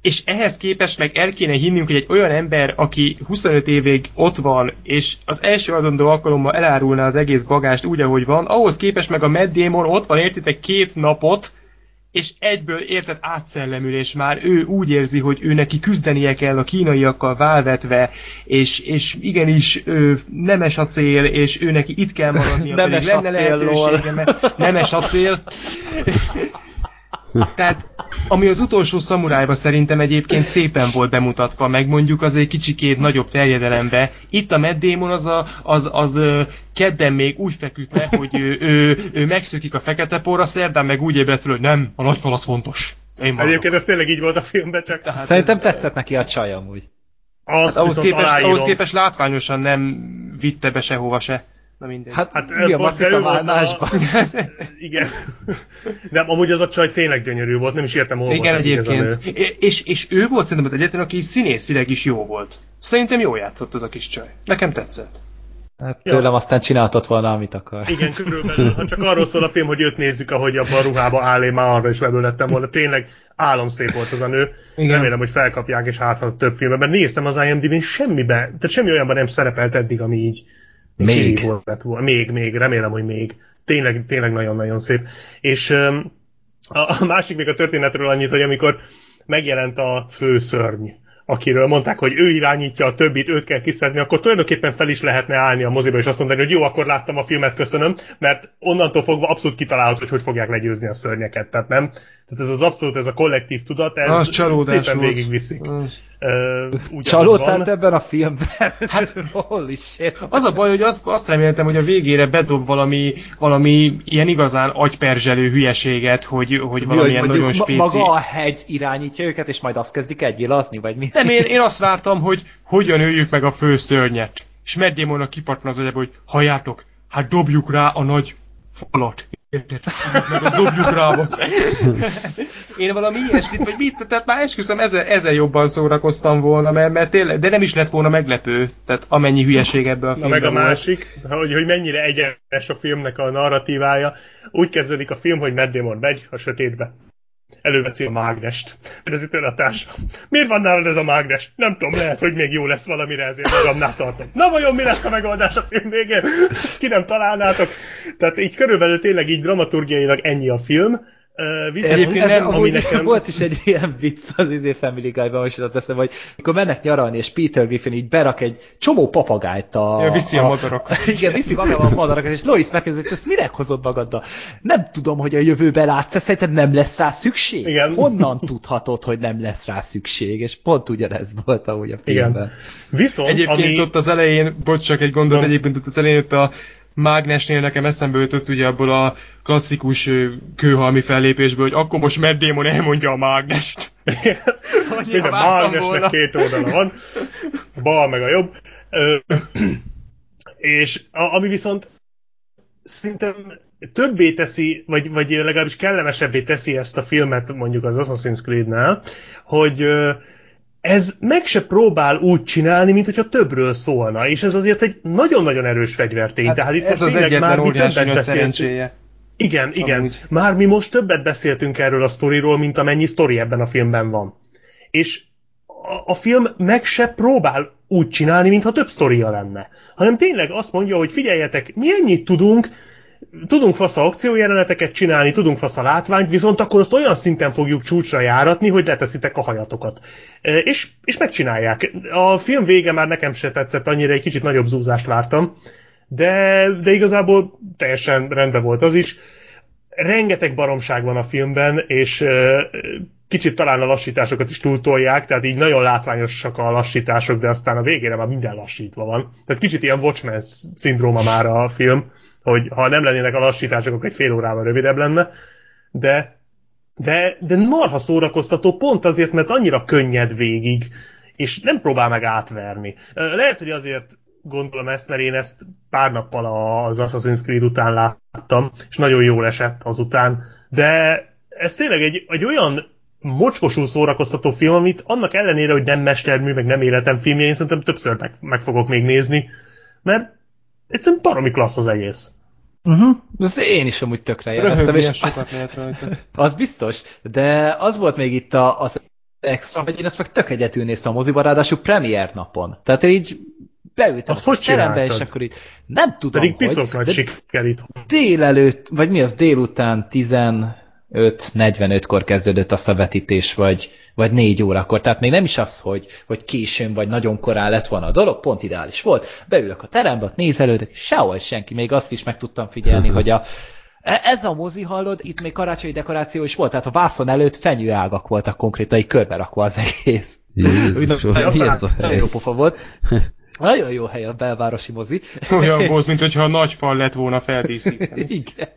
és ehhez képest meg el kéne hinnünk, hogy egy olyan ember, aki 25 évig ott van, és az első adondó alkalommal elárulna az egész bagást úgy, ahogy van, ahhoz képest meg a Matt Damon ott van, értitek, két napot, és egyből érted átszellemülés már, ő úgy érzi, hogy ő neki küzdenie kell a kínaiakkal válvetve, és, és igenis ő nemes a cél, és ő neki itt kell maradnia, nemes lenne a cél, lehetősége, mert nemes a cél. Tehát, ami az utolsó szamurájban szerintem egyébként szépen volt bemutatva, meg mondjuk az egy kicsikét nagyobb terjedelembe. Itt a Matt Damon az, a, az, az, kedden még úgy feküdt le, hogy ő, ő, ő megszökik a fekete porra, szerdán meg úgy ébredt fel, hogy nem, a nagy az fontos. Én maradok. Egyébként ez tényleg így volt a filmben, csak Tehát Szerintem ez- tetszett neki a csaj amúgy. azt Hát ahhoz, képest, aláírom. ahhoz képest látványosan nem vitte be sehova se. Na mindegy. Hát, Hát, mi a pont macit ő a? Igen. De amúgy az a csaj tényleg gyönyörű volt, nem is értem, hol Igen, volt egyébként. És, és, ő volt szerintem az egyetlen, aki színészileg is jó volt. Szerintem jól játszott az a kis csaj. Nekem tetszett. Hát Ja. tőlem aztán csináltott volna, amit akar. Igen, körülbelül, ha csak arról szól a film, hogy őt nézzük, ahogy abban a ruhába áll, én már arra is lettem volna. Tényleg álomszép volt az a nő. Igen. Remélem, hogy felkapják, és hát ha több filmben. Mert néztem az IMDb-n, semmiben, tehát semmi olyanban nem szerepelt eddig, ami így Még. lett volna. Még, még, remélem, hogy még. Tényleg, tényleg nagyon-nagyon szép. És a, a másik még a történetről annyit, hogy amikor megjelent a főszörny, akiről mondták, hogy ő irányítja a többit, őt kell kiszedni, akkor tulajdonképpen fel is lehetne állni a moziba, és azt mondani, hogy jó, akkor láttam a filmet, köszönöm, mert onnantól fogva abszolút kitalálható, hogy hogy fogják legyőzni a szörnyeket, tehát nem? Tehát ez az abszolút, ez a kollektív tudat, ez Az csalódás szépen volt. végigviszik. Mm. Úgy, Csalódtál ebben a filmben? Hát, holy shit. Az a baj, hogy azt, azt reméltem, hogy a végére bedob valami, valami ilyen igazán agyperzselő hülyeséget, hogy, hogy valamilyen Mondjuk nagyon spéci. Maga a hegy irányítja őket, és majd azt kezdik egyvilazni, vagy mi? Nem, én, én azt vártam, hogy hogyan öljük meg a fő szörnyet. És Matt Damonnak kipattan az agyába, hogy halljátok, hát dobjuk rá a nagy falat. Érted? Meg a dobjuk rá. Én valami ilyesmit, vagy mit, tehát már esküszöm, ezzel, ezzel jobban szórakoztam volna, mert, mert tényleg, de nem is lett volna meglepő, tehát amennyi hülyeség ebbe a Na filmben meg a volt. másik, hogy, hogy mennyire egyenes a filmnek a narratívája. Úgy kezdődik a film, hogy Matt Damon megy a sötétbe. Előveszi a mágnest. Kérdezi tőle a társa. Miért van nálad ez a mágnes? Nem tudom, lehet, hogy még jó lesz valamire, ezért magamnál tartom. Na vajon mi lesz a megoldás a film végén? Ki nem találnátok? Tehát így körülbelül tényleg így dramaturgiailag ennyi a film. Uh, viszont, Ez, Egyébként ez nem, ami nekem... volt is egy ilyen vicc az izé Family Guy-ban, most jutott eszembe, hogy mikor mennek nyaralni, és Peter Griffin így berak egy csomó papagájt a... Ja, viszi a madarakat. Igen, viszi magával a madarakat, és Lois megkérdezi, hogy ezt minek hozod magaddal? Nem tudom, hogy a jövőben látsz, szerinted nem lesz rá szükség? Igen. Honnan tudhatod, hogy nem lesz rá szükség? És pont ugyanez volt amúgy a filmben. Igen. Viszont, Egyébként ami... ott az elején, bocs, csak egy gondolat, No. egyébként ott az elején ott a mágnesnél nekem eszembe jutott ugye abból a klasszikus kőhalmi fellépésből, hogy akkor most Matt Damon elmondja a mágnest. Minden vártam mágnesnek volna. két oldala van, a bal meg a jobb. Ö, és a, ami viszont szerintem többé teszi, vagy, vagy legalábbis kellemesebbé teszi ezt a filmet mondjuk az Assassin's Creed-nál, hogy ez meg se próbál úgy csinálni, mint hogyha többről szólna, és ez azért egy nagyon-nagyon erős fegyvertény. Hát Tehát itt ez az egyetlen óriási többet nagy szerencséje. igen, igen. Amúgy. Már mi most többet beszéltünk erről a sztoriról, mint amennyi sztori ebben a filmben van. És a, a film meg se próbál úgy csinálni, mintha több sztoria lenne. Hanem tényleg azt mondja, hogy figyeljetek, mi ennyit tudunk, tudunk fasza akciójeleneteket csinálni, tudunk fasza látványt, viszont akkor azt olyan szinten fogjuk csúcsra járatni, hogy leteszitek a hajatokat. E, És, és megcsinálják. A film vége már nekem se tetszett annyira, egy kicsit nagyobb zúzást vártam, de, de igazából teljesen rendben volt az is. Rengeteg baromság van a filmben, és ö, kicsit talán a lassításokat is túltolják, tehát így nagyon látványosak a lassítások, de aztán a végére már minden lassítva van. Tehát kicsit ilyen Watchmen szindróma már a film, hogy ha nem lennének a lassítások, akkor egy fél órával rövidebb lenne, de, de, de marha szórakoztató pont azért, mert annyira könnyed végig, és nem próbál meg átverni. Lehet, hogy azért gondolom ezt, mert én ezt pár nappal az Assassin's Creed után láttam, és nagyon jól esett azután, de ez tényleg egy, egy olyan mocskosul szórakoztató film, amit annak ellenére, hogy nem mestermű, meg nem életem filmje, én szerintem többször meg, meg fogok még nézni, mert egyszerűen baromi klassz az egész. Uh-huh. Ezt én is amúgy tökre. Röhögni És sokat lehet rajta. az biztos, de az volt még itt a, az extra, hogy én ezt meg tök egyetül néztem a moziban, ráadásul premier napon. Tehát én így beültem Azt a hogy terembe, és akkor így nem tudom, Pedig piszok nagy siker itt. délelőtt, vagy mi az délután 15-45-kor kezdődött a vetítés, vagy, vagy 4 órakor. Tehát még nem is az, hogy, hogy későn vagy nagyon korán lett volna a dolog, pont ideális volt. Beülök a terembe, ott nézelődök, sehol senki. Még azt is meg tudtam figyelni, hogy a, e- ez a mozi hallod, itt még karácsonyi dekoráció is volt, tehát a vászon előtt fenyőágak voltak konkrétan, így körbe rakva az egész. Jézusom, Úgy mi ez a hely? jó pofa volt. Nagyon jó hely a belvárosi mozi. Olyan volt, mintha a nagy fal lett volna feldíszíteni. Igen.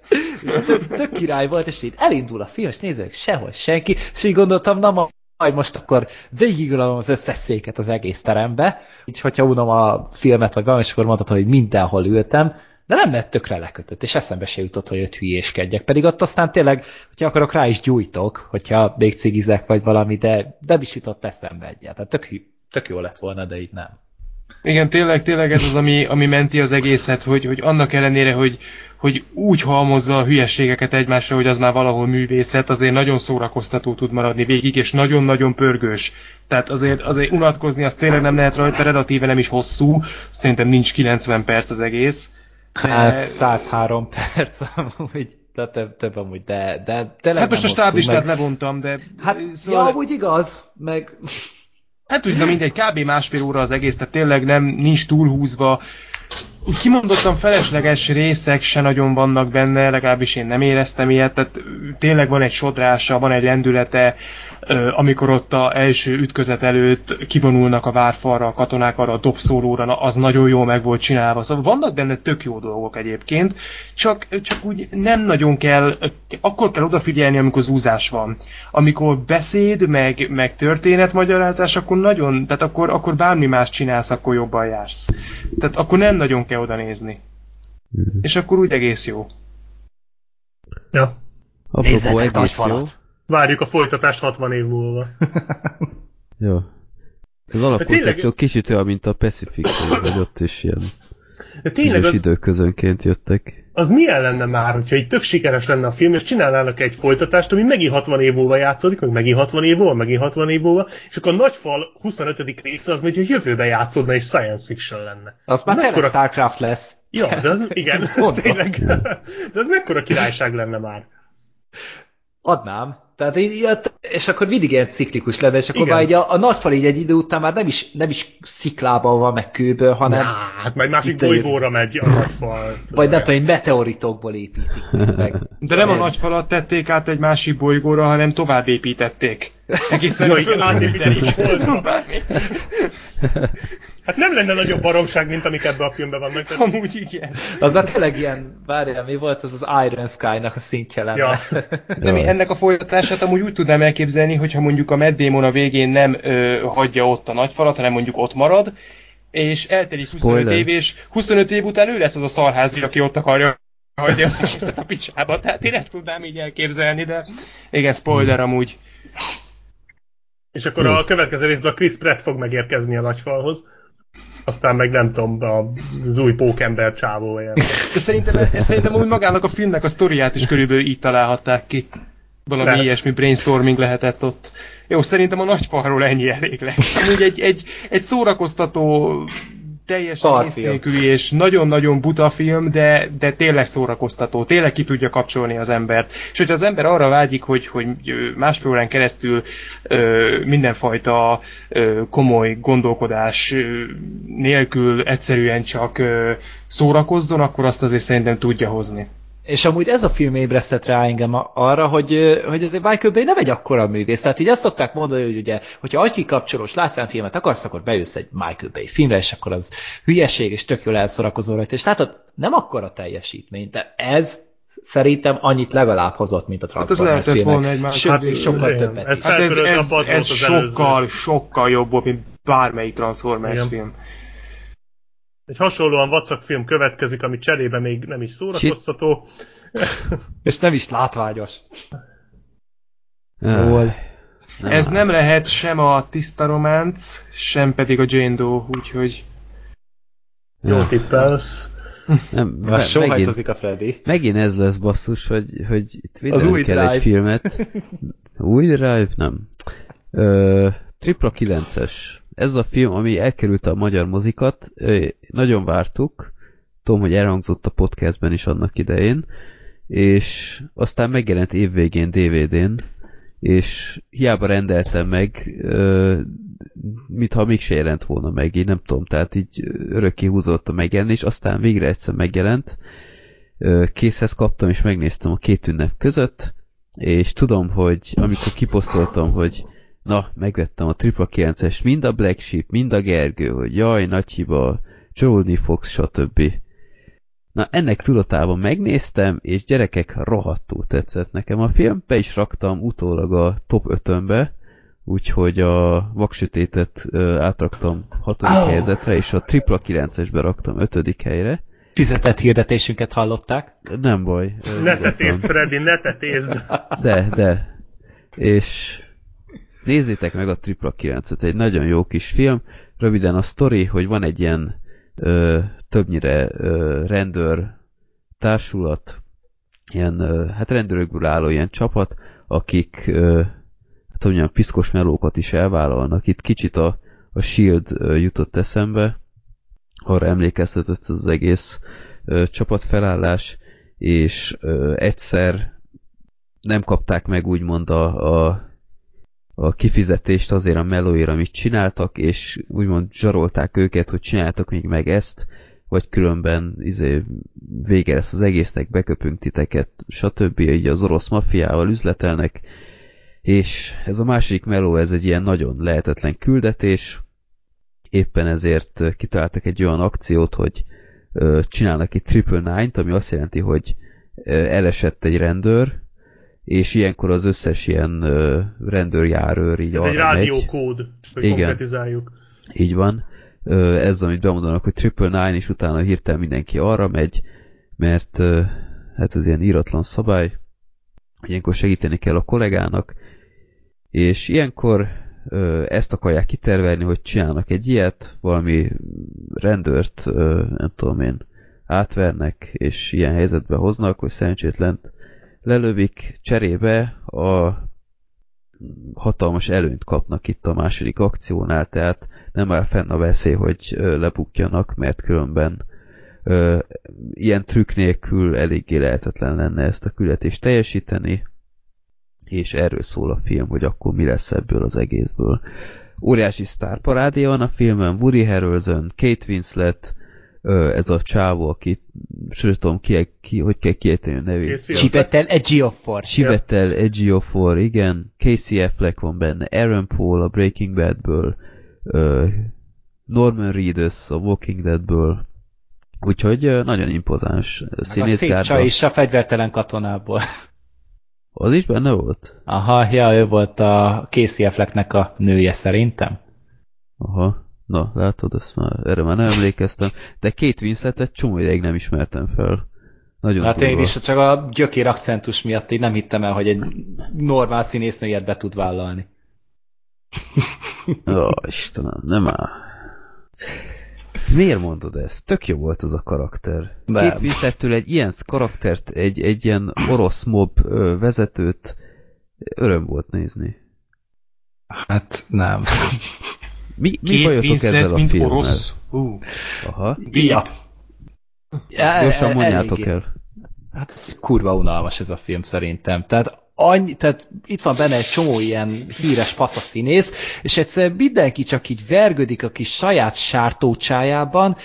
Tök, tök király volt, és így elindul a film, és nézek, sehol senki, és így gondoltam, na ma- majd most akkor végigülöm az összes széket az egész terembe, így hogyha unom a filmet, vagy valami, és akkor mondhatod, hogy mindenhol ültem, de nem mert tökre lekötött, és eszembe se jutott, hogy ott hülyéskedjek. Pedig ott aztán tényleg, hogyha akarok, rá is gyújtok, hogyha még cigizek, vagy valami, de nem is jutott eszembe egyáltalán. Tök, tök jó lett volna, de így nem. Igen, tényleg, tényleg ez az, ami, ami menti az egészet, hogy, hogy annak ellenére, hogy, hogy úgy halmozza a hülyességeket egymásra, hogy az már valahol művészet, azért nagyon szórakoztató tud maradni végig, és nagyon-nagyon pörgős. Tehát azért, azért unatkozni, az tényleg nem lehet rajta, relatíve nem is hosszú, szerintem nincs 90 perc az egész. De- Hát 103 perc amúgy, tehát több, több amúgy, de, de tényleg Hát most a stáblistát meg- levontam, de... Hát, szóval- ja, amúgy igaz, meg Hát úgy, na mindegy, kb. másfél óra az egész, tehát tényleg nem, nincs túlhúzva. Úgy kimondottan felesleges részek se nagyon vannak benne, legalábbis én nem éreztem ilyet, tehát tényleg van egy sodrása, van egy lendülete, amikor ott a első ütközet előtt kivonulnak a várfalra a katonák arra a dobszólóra, az nagyon jól meg volt csinálva. Szóval vannak benne tök jó dolgok egyébként, csak, csak úgy nem nagyon kell, akkor kell odafigyelni, amikor zúzás van. Amikor beszéd, meg, meg történetmagyarázás, akkor nagyon, tehát akkor, akkor bármi más csinálsz, akkor jobban jársz. Tehát akkor nem nagyon kell oda nézni. És akkor úgy egész jó. Ja. Apropó Nézzetek nagy egész jó. falat. Várjuk a folytatást 60 év múlva. Jó. Az tényleg- alapkoncepció kicsit olyan, mint a Pacific, hogy ott is ilyen De tényleg az, időközönként jöttek. az milyen lenne már, hogyha egy tök sikeres lenne a film, és csinálnának egy folytatást, ami megint 60 év múlva játszódik, meg megint 60 év múlva, megint 60 év múlva, és akkor a nagyfal 25. része az még a jövőbe játszódna, és science fiction lenne. az már tényleg Mekkora- Starcraft lesz. Ja, de az, igen, tényleg. De az mekkora királyság lenne már. Adnám. Tehát így, és akkor mindig ilyen ciklikus lenne, és akkor Igen. már így a, a nagyfal így egy idő után már nem is, nem is sziklában van, meg kőből, hanem Á, hát majd másik bolygóra megy a nagyfal. vagy nem tudom, hogy meteoritokból építik meg. De nem a nagy falat tették át egy másik bolygóra, hanem tovább építették. Egészen Ja, igen, átépítik holdra. Hát nem lenne nagyobb baromság, mint amik ebben a filmben vannak. Tehát... Amúgy igen. Az már tényleg ilyen, várjál, mi volt az az Iron Sky-nak a szintje lenne. Ja. De mi ennek a folytatását amúgy úgy tudnám elképzelni, hogyha mondjuk a Matt Damon a végén nem ö, hagyja ott a nagyfalat, hanem mondjuk ott marad, és eltelik 25 Spoiler. év, és 25 év után ő lesz az a szarházi, aki ott akarja hagyni azt is a picsába. Tehát én ezt tudnám így elképzelni, de igen, spoiler amúgy. És akkor a következő részben a Chris Pratt fog megérkezni a nagyfalhoz. Aztán meg nem tudom, az új pókember csávó szerintem, szerintem úgy magának a filmnek a sztoriát is körülbelül így találhatták ki. Valami Lehet. ilyesmi brainstorming lehetett ott. Jó, szerintem a nagyfalról ennyi elég lesz. Amúgy egy, egy, egy szórakoztató, teljesen észnéküli és nagyon-nagyon buta film, de, de tényleg szórakoztató, tényleg ki tudja kapcsolni az embert. És hogyha az ember arra vágyik, hogy, hogy másfél órán keresztül ö, mindenfajta ö, komoly gondolkodás ö, nélkül egyszerűen csak ö, szórakozzon, akkor azt azért szerintem tudja hozni. És amúgy ez a film ébresztett rá engem arra, hogy, hogy azért Michael Bay nem egy akkora művész. Tehát így azt szokták mondani, hogy ugye, hogyha agykikapcsolós látványfilmet akarsz, akkor beülsz egy Michael Bay filmre, és akkor az hülyeség, és tök jól elszorakozol rajta. És látod, nem akkora teljesítmény, de ez szerintem annyit legalább hozott, mint a Hát Transformers lehetett filmek. volna egy más- Sőt, Hát, sokkal igen, többet. ez. Hát ez, ez, ez előző. sokkal, sokkal jobb volt, mint bármelyik Transformers Igen. film. Egy hasonlóan vacak film következik, ami cserébe még nem is szórakoztató. És nem is látványos. Nem Ez áll. nem lehet sem a tiszta románc, sem pedig a Jane Doe, úgyhogy Jó tippelsz. Nem, Most megint, sóhajtozik a Freddy. megint ez lesz basszus, hogy, hogy itt új kell Drive. egy filmet. Új Drive? Nem. Ö, Tripla 9-es. Ez a film, ami elkerült a magyar mozikat, nagyon vártuk. Tudom, hogy elhangzott a podcastben is annak idején, és aztán megjelent évvégén DVD-n, és hiába rendeltem meg, mintha még se jelent volna meg, én nem tudom, tehát így örökké húzott a megjelenés, aztán végre egyszer megjelent, készhez kaptam, és megnéztem a két ünnep között, és tudom, hogy amikor kiposztoltam, hogy na, megvettem a Tripla 9-es, mind a Black Sheep, mind a Gergő, hogy jaj, nagy hiba, csalódni fogsz, stb. Na, ennek tudatában megnéztem, és gyerekek, rohadtul tetszett nekem a film, be is raktam utólag a top 5-önbe, úgyhogy a vaksötétet ö, átraktam hatodik Au. helyzetre, és a Tripla 9-esbe raktam ötödik helyre. Fizetett hirdetésünket hallották. Nem baj. Ne tetézd, Freddy, ne tetézd. De, de. És nézzétek meg a Tripla 9-et, egy nagyon jó kis film. Röviden a sztori, hogy van egy ilyen ö, többnyire ö, rendőr társulat, ilyen, ö, hát rendőrökből álló ilyen csapat, akik ö, hát olyan piszkos melókat is elvállalnak. Itt kicsit a, a Shield jutott eszembe, arra emlékeztetett az egész ö, csapatfelállás, és ö, egyszer nem kapták meg úgymond a, a, a kifizetést azért a melóért, amit csináltak, és úgymond zsarolták őket, hogy csináltak még meg ezt, vagy különben izé, vége lesz az egésznek, beköpünk titeket, stb. Így az orosz mafiával üzletelnek, és ez a másik meló, ez egy ilyen nagyon lehetetlen küldetés, éppen ezért kitaláltak egy olyan akciót, hogy csinálnak egy triple nine-t, ami azt jelenti, hogy elesett egy rendőr, és ilyenkor az összes ilyen ö, rendőrjárőr így Ez egy rádiókód, hogy Igen. konkretizáljuk. Így van. Ö, Ez, amit bemondanak, hogy triple nine, és utána hirtelen mindenki arra megy, mert ö, hát ez ilyen íratlan szabály, ilyenkor segíteni kell a kollégának, és ilyenkor ö, ezt akarják kitervelni, hogy csinálnak egy ilyet, valami rendőrt, ö, nem tudom én, átvernek, és ilyen helyzetbe hoznak, hogy szerencsétlent lelövik, cserébe a hatalmas előnyt kapnak itt a második akciónál, tehát nem áll fenn a veszély, hogy lebukjanak, mert különben ö, ilyen trükk nélkül eléggé lehetetlen lenne ezt a küldetést teljesíteni, és erről szól a film, hogy akkor mi lesz ebből az egészből. Óriási sztárparádé van a filmen, Woody Harrelson, Kate Winslet, ö, ez a csávó, aki sőt tudom, ki, ki, hogy kell kiejteni a nevét. Casey Csipettel Ejiofor. Chiwetel Ejiofor, igen, Casey Affleck van benne, Aaron Paul a Breaking Badből, ö, Norman Reedus a Walking Deadből, úgyhogy nagyon impozáns A színészgárda. csaj is a fegyvertelen katonából. Az is benne volt? Aha, ja, ő volt a Casey Afflecknek a nője szerintem. Aha. Na, látod, ezt már, erre már nem emlékeztem. De két Winsetet csomó ideig nem ismertem fel. Nagyon Hát én durva. is csak a gyökér akcentus miatt így nem hittem el, hogy egy normál színésznő ilyet be tud vállalni. Ó, Istenem, nem áll. Miért mondod ezt? Tök jó volt az a karakter. Nem. Két Winsettől egy ilyen karaktert, egy, egy ilyen orosz mob vezetőt öröm volt nézni. Hát nem. Mi, mi Két bajotok Winslet, ezzel a mint filmmel? orosz. Hú. Aha. Ja. Ja, Gyorsan e- mondjátok el. Hát ez kurva unalmas ez a film szerintem. Tehát, annyi, tehát itt van benne egy csomó ilyen híres színész, és egyszer mindenki csak így vergődik a kis saját sártócsájában,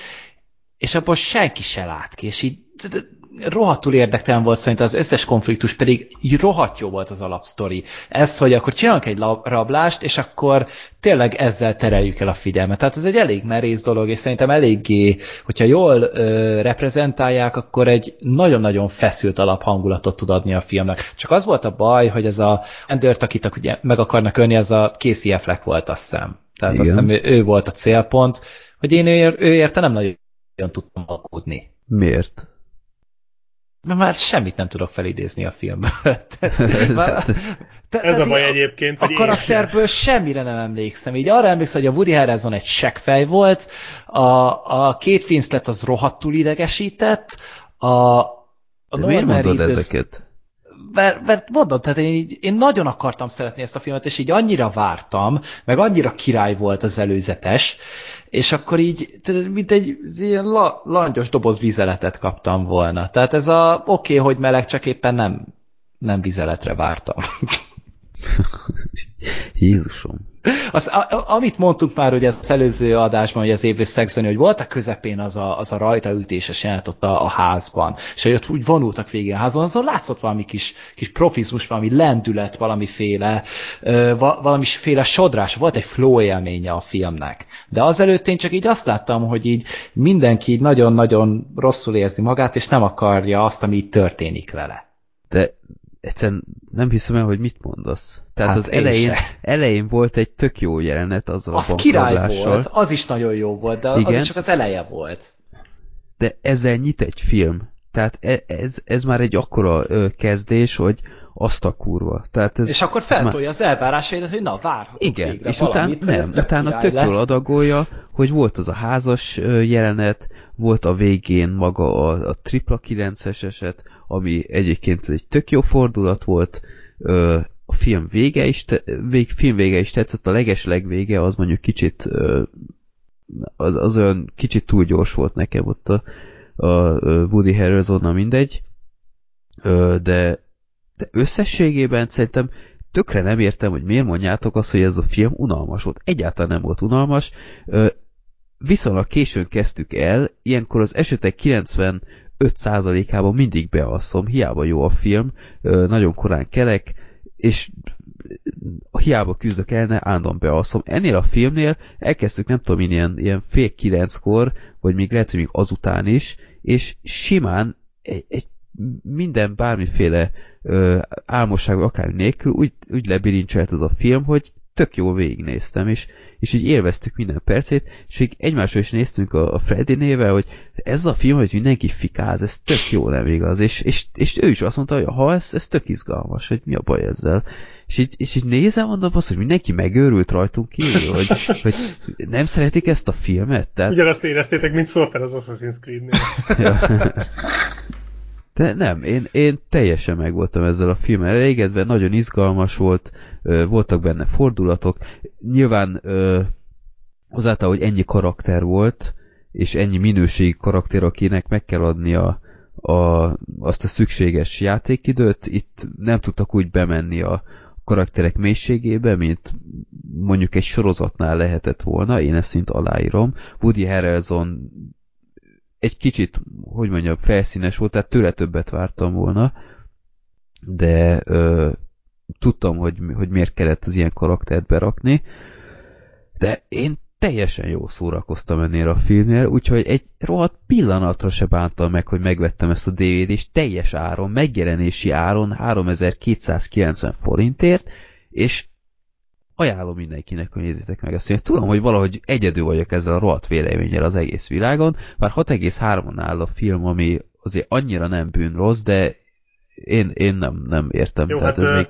és abból senki se lát ki, és így rohadtul érdektelen volt szerintem az összes konfliktus, pedig rohadt jó volt az alapsztori. Ez, hogy akkor csinálunk egy rablást, és akkor tényleg ezzel tereljük el a figyelmet. Tehát ez egy elég merész dolog, és szerintem eléggé, hogyha jól ö, reprezentálják, akkor egy nagyon-nagyon feszült alaphangulatot tud adni a filmnek. Csak az volt a baj, hogy ez a rendőrt, akit ugye meg akarnak ölni, ez a Casey Affleck volt, azt hiszem. Tehát Igen. azt hiszem, ő, ő volt a célpont, hogy én ő, ő érte nem nagyon tudtam aggódni. Miért? Mert már semmit nem tudok felidézni a filmből. Már, Te, Ez a baj egyébként, A hogy én karakterből semmire nem emlékszem. Így arra emlékszem, hogy a Woody Harrelson egy seggfej volt, a, a két Winslet az rohadtul idegesített, a, a De miért mondod Reedus- ezeket? mert, mert mondom, tehát én, így, én nagyon akartam szeretni ezt a filmet, és így annyira vártam, meg annyira király volt az előzetes, és akkor így, mint egy ilyen la, langyos doboz vizeletet kaptam volna. Tehát ez a oké, okay, hogy meleg, csak éppen nem, nem vizeletre vártam. Jézusom. Az, a, amit mondtunk már ugye az előző adásban, hogy az évvész szexzoni, hogy volt a közepén az a, az a rajtaütéses jelent ott a, a házban, és hogy ott úgy vonultak végig a házon, azon látszott valami kis, kis profizmus, valami lendület, valamiféle, ö, va, valamiféle sodrás, volt egy flow élménye a filmnek. De azelőtt én csak így azt láttam, hogy így mindenki így nagyon-nagyon rosszul érzi magát, és nem akarja azt, ami így történik vele. De egyszerűen nem hiszem el, hogy mit mondasz. Tehát Hát az én elején, se. elején volt egy tök jó jelenet azzal a Az király volt, az is nagyon jó volt, de az Igen. is csak az eleje volt. de ezzel nyit egy film. Tehát e- ez, ez már egy akkora ö, kezdés, hogy azt a kurva. Tehát ez, És akkor ez már- feltolja az elvárásaidat, hogy na, várhatok Igen, és utána valamit, ez nem, utána tök jól adagolja, hogy volt az a házas jelenet, volt a végén maga a, a tripla 9-es eset, ami egyébként egy tök jó fordulat volt, ö, a film vége is, te, vég, film vége is tetszett, a leges legvége az mondjuk kicsit ö, az, az olyan kicsit túl gyors volt nekem ott a, a, a Woody Harrelsonnal mindegy, ö, de, de összességében szerintem tökre nem értem, hogy miért mondjátok azt, hogy ez a film unalmas volt. Egyáltalán nem volt unalmas. Ö, viszonylag későn kezdtük el, ilyenkor az esetek 95%-ában mindig bealszom, hiába jó a film, nagyon korán kelek, és hiába küzdök el, ne állandóan bealszom. Ennél a filmnél elkezdtük, nem tudom, ilyen, ilyen fél kilenckor, vagy még lehet, hogy még azután is, és simán egy, egy minden bármiféle ö, álmosság, akár nélkül úgy, úgy lebirincselt az a film, hogy tök jól végignéztem, és, és így élveztük minden percét, és így egymásra is néztünk a, a Freddy nével, hogy ez a film, hogy mindenki fikáz, ez tök jó, nem igaz? És, és, és ő is azt mondta, hogy ha ez, ez tök izgalmas, hogy mi a baj ezzel. És így, és így nézem, mondom azt, hogy mindenki megőrült rajtunk kívül, hogy, hogy nem szeretik ezt a filmet? Tehát, Ugyanazt éreztétek, mint Sorter az Assassin's Creed-nél. Ja. De nem, én, én teljesen meg voltam ezzel a filmmel. Elégedve, nagyon izgalmas volt, voltak benne fordulatok, nyilván azáltal, hogy ennyi karakter volt, és ennyi minőségi karakter, akinek meg kell adni a, a, azt a szükséges játékidőt, itt nem tudtak úgy bemenni a karakterek mélységébe, mint mondjuk egy sorozatnál lehetett volna, én ezt szint aláírom. Woody Harrelson egy kicsit, hogy mondjam, felszínes volt, tehát tőle többet vártam volna, de ö, tudtam, hogy, hogy miért kellett az ilyen karaktert berakni, de én teljesen jó szórakoztam ennél a filmnél, úgyhogy egy rohadt pillanatra se bántam meg, hogy megvettem ezt a DVD-t teljes áron, megjelenési áron 3290 forintért, és ajánlom mindenkinek, hogy nézzétek meg ezt. Én tudom, hogy valahogy egyedül vagyok ezzel a rohadt véleménnyel az egész világon, bár 6,3-on áll a film, ami azért annyira nem bűn rossz, de én, én nem, nem értem. Jó, Tehát hát, ez ö, még...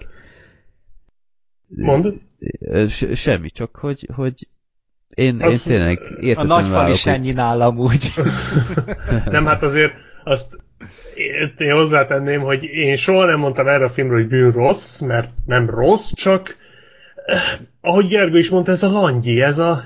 Mondd. Se, semmi, csak hogy, hogy én, én tényleg A értettem nagyfal is ennyi nálam úgy. Nem, hát azért azt én- hozzátenném, hogy én soha nem mondtam erre a filmről, hogy bűn rossz, mert nem rossz, csak ahogy Gergő is mondta, ez a langyi, ez a...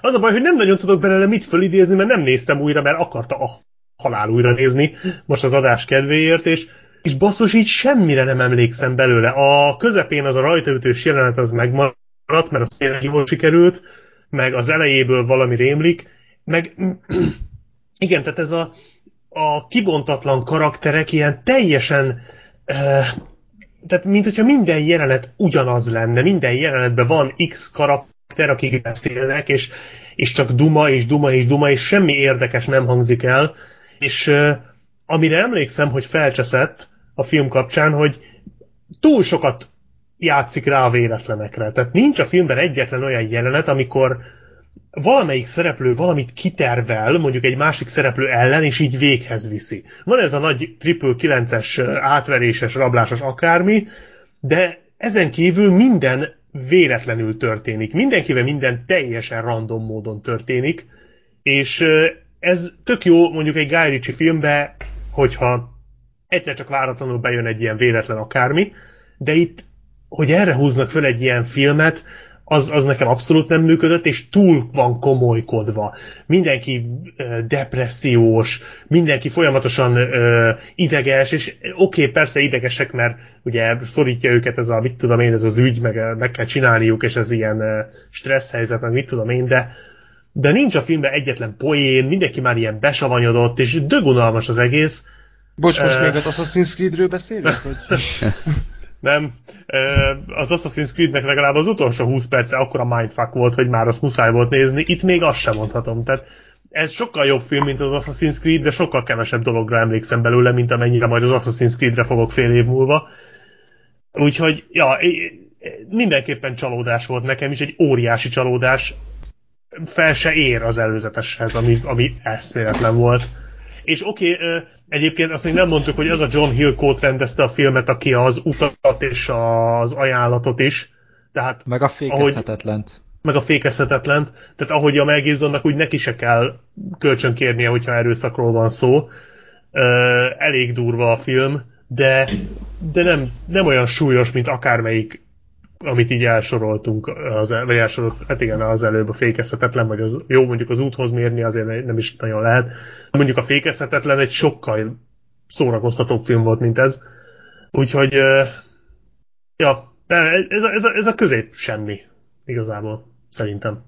Az a baj, hogy nem nagyon tudok belőle mit fölidézni, mert nem néztem újra, mert akarta a halál újra nézni, most az adás kedvéért, és, és basszus, így semmire nem emlékszem belőle. A közepén az a rajtaütős jelenet az megmaradt, mert az tényleg jól sikerült, meg az elejéből valami rémlik, meg igen, tehát ez a, a kibontatlan karakterek ilyen teljesen uh, tehát mint hogyha minden jelenet ugyanaz lenne, minden jelenetben van X karakter, akik beszélnek, és, és csak duma, és duma, és duma, és semmi érdekes nem hangzik el, és uh, amire emlékszem, hogy felcseszett a film kapcsán, hogy túl sokat játszik rá a véletlenekre. Tehát nincs a filmben egyetlen olyan jelenet, amikor valamelyik szereplő valamit kitervel, mondjuk egy másik szereplő ellen, és így véghez viszi. Van ez a nagy triple 9-es átveréses, rablásos akármi, de ezen kívül minden véletlenül történik. Mindenkivel minden teljesen random módon történik, és ez tök jó mondjuk egy Guy Ritchie filmbe, hogyha egyszer csak váratlanul bejön egy ilyen véletlen akármi, de itt, hogy erre húznak föl egy ilyen filmet, az, az nekem abszolút nem működött, és túl van komolykodva. Mindenki depressziós, mindenki folyamatosan uh, ideges, és oké, okay, persze idegesek, mert ugye szorítja őket ez a, mit tudom én, ez az ügy, meg, meg kell csinálniuk, és ez ilyen stressz helyzet, meg mit tudom én, de de nincs a filmben egyetlen poén, mindenki már ilyen besavanyodott, és dögunalmas az egész. Bocs, most uh, még az Assassin's Creed-ről beszélünk? nem. Az Assassin's Creed-nek legalább az utolsó 20 perce akkora mindfuck volt, hogy már azt muszáj volt nézni. Itt még azt sem mondhatom. Tehát ez sokkal jobb film, mint az Assassin's Creed, de sokkal kevesebb dologra emlékszem belőle, mint amennyire majd az Assassin's Creed-re fogok fél év múlva. Úgyhogy, ja, mindenképpen csalódás volt nekem is, egy óriási csalódás. Fel se ér az előzeteshez, ami, ami eszméletlen volt. És oké, okay, egyébként azt még nem mondtuk, hogy az a John Hillcoat rendezte a filmet, aki az utat és az ajánlatot is. Tehát, meg a fékezhetetlent. Ahogy, meg a fékezhetetlent. Tehát ahogy a Mel Gibsonnak úgy neki se kell kölcsön kérnie, hogyha erőszakról van szó. Elég durva a film, de, de nem, nem olyan súlyos, mint akármelyik amit így elsoroltunk, az, vagy elsorolt, hát igen, az előbb a fékezhetetlen, vagy az, jó, mondjuk az úthoz mérni azért nem is nagyon lehet. Mondjuk a fékezhetetlen egy sokkal szórakoztatóbb film volt, mint ez. Úgyhogy, ja, de ez a, ez a, ez a közép semmi, igazából, szerintem.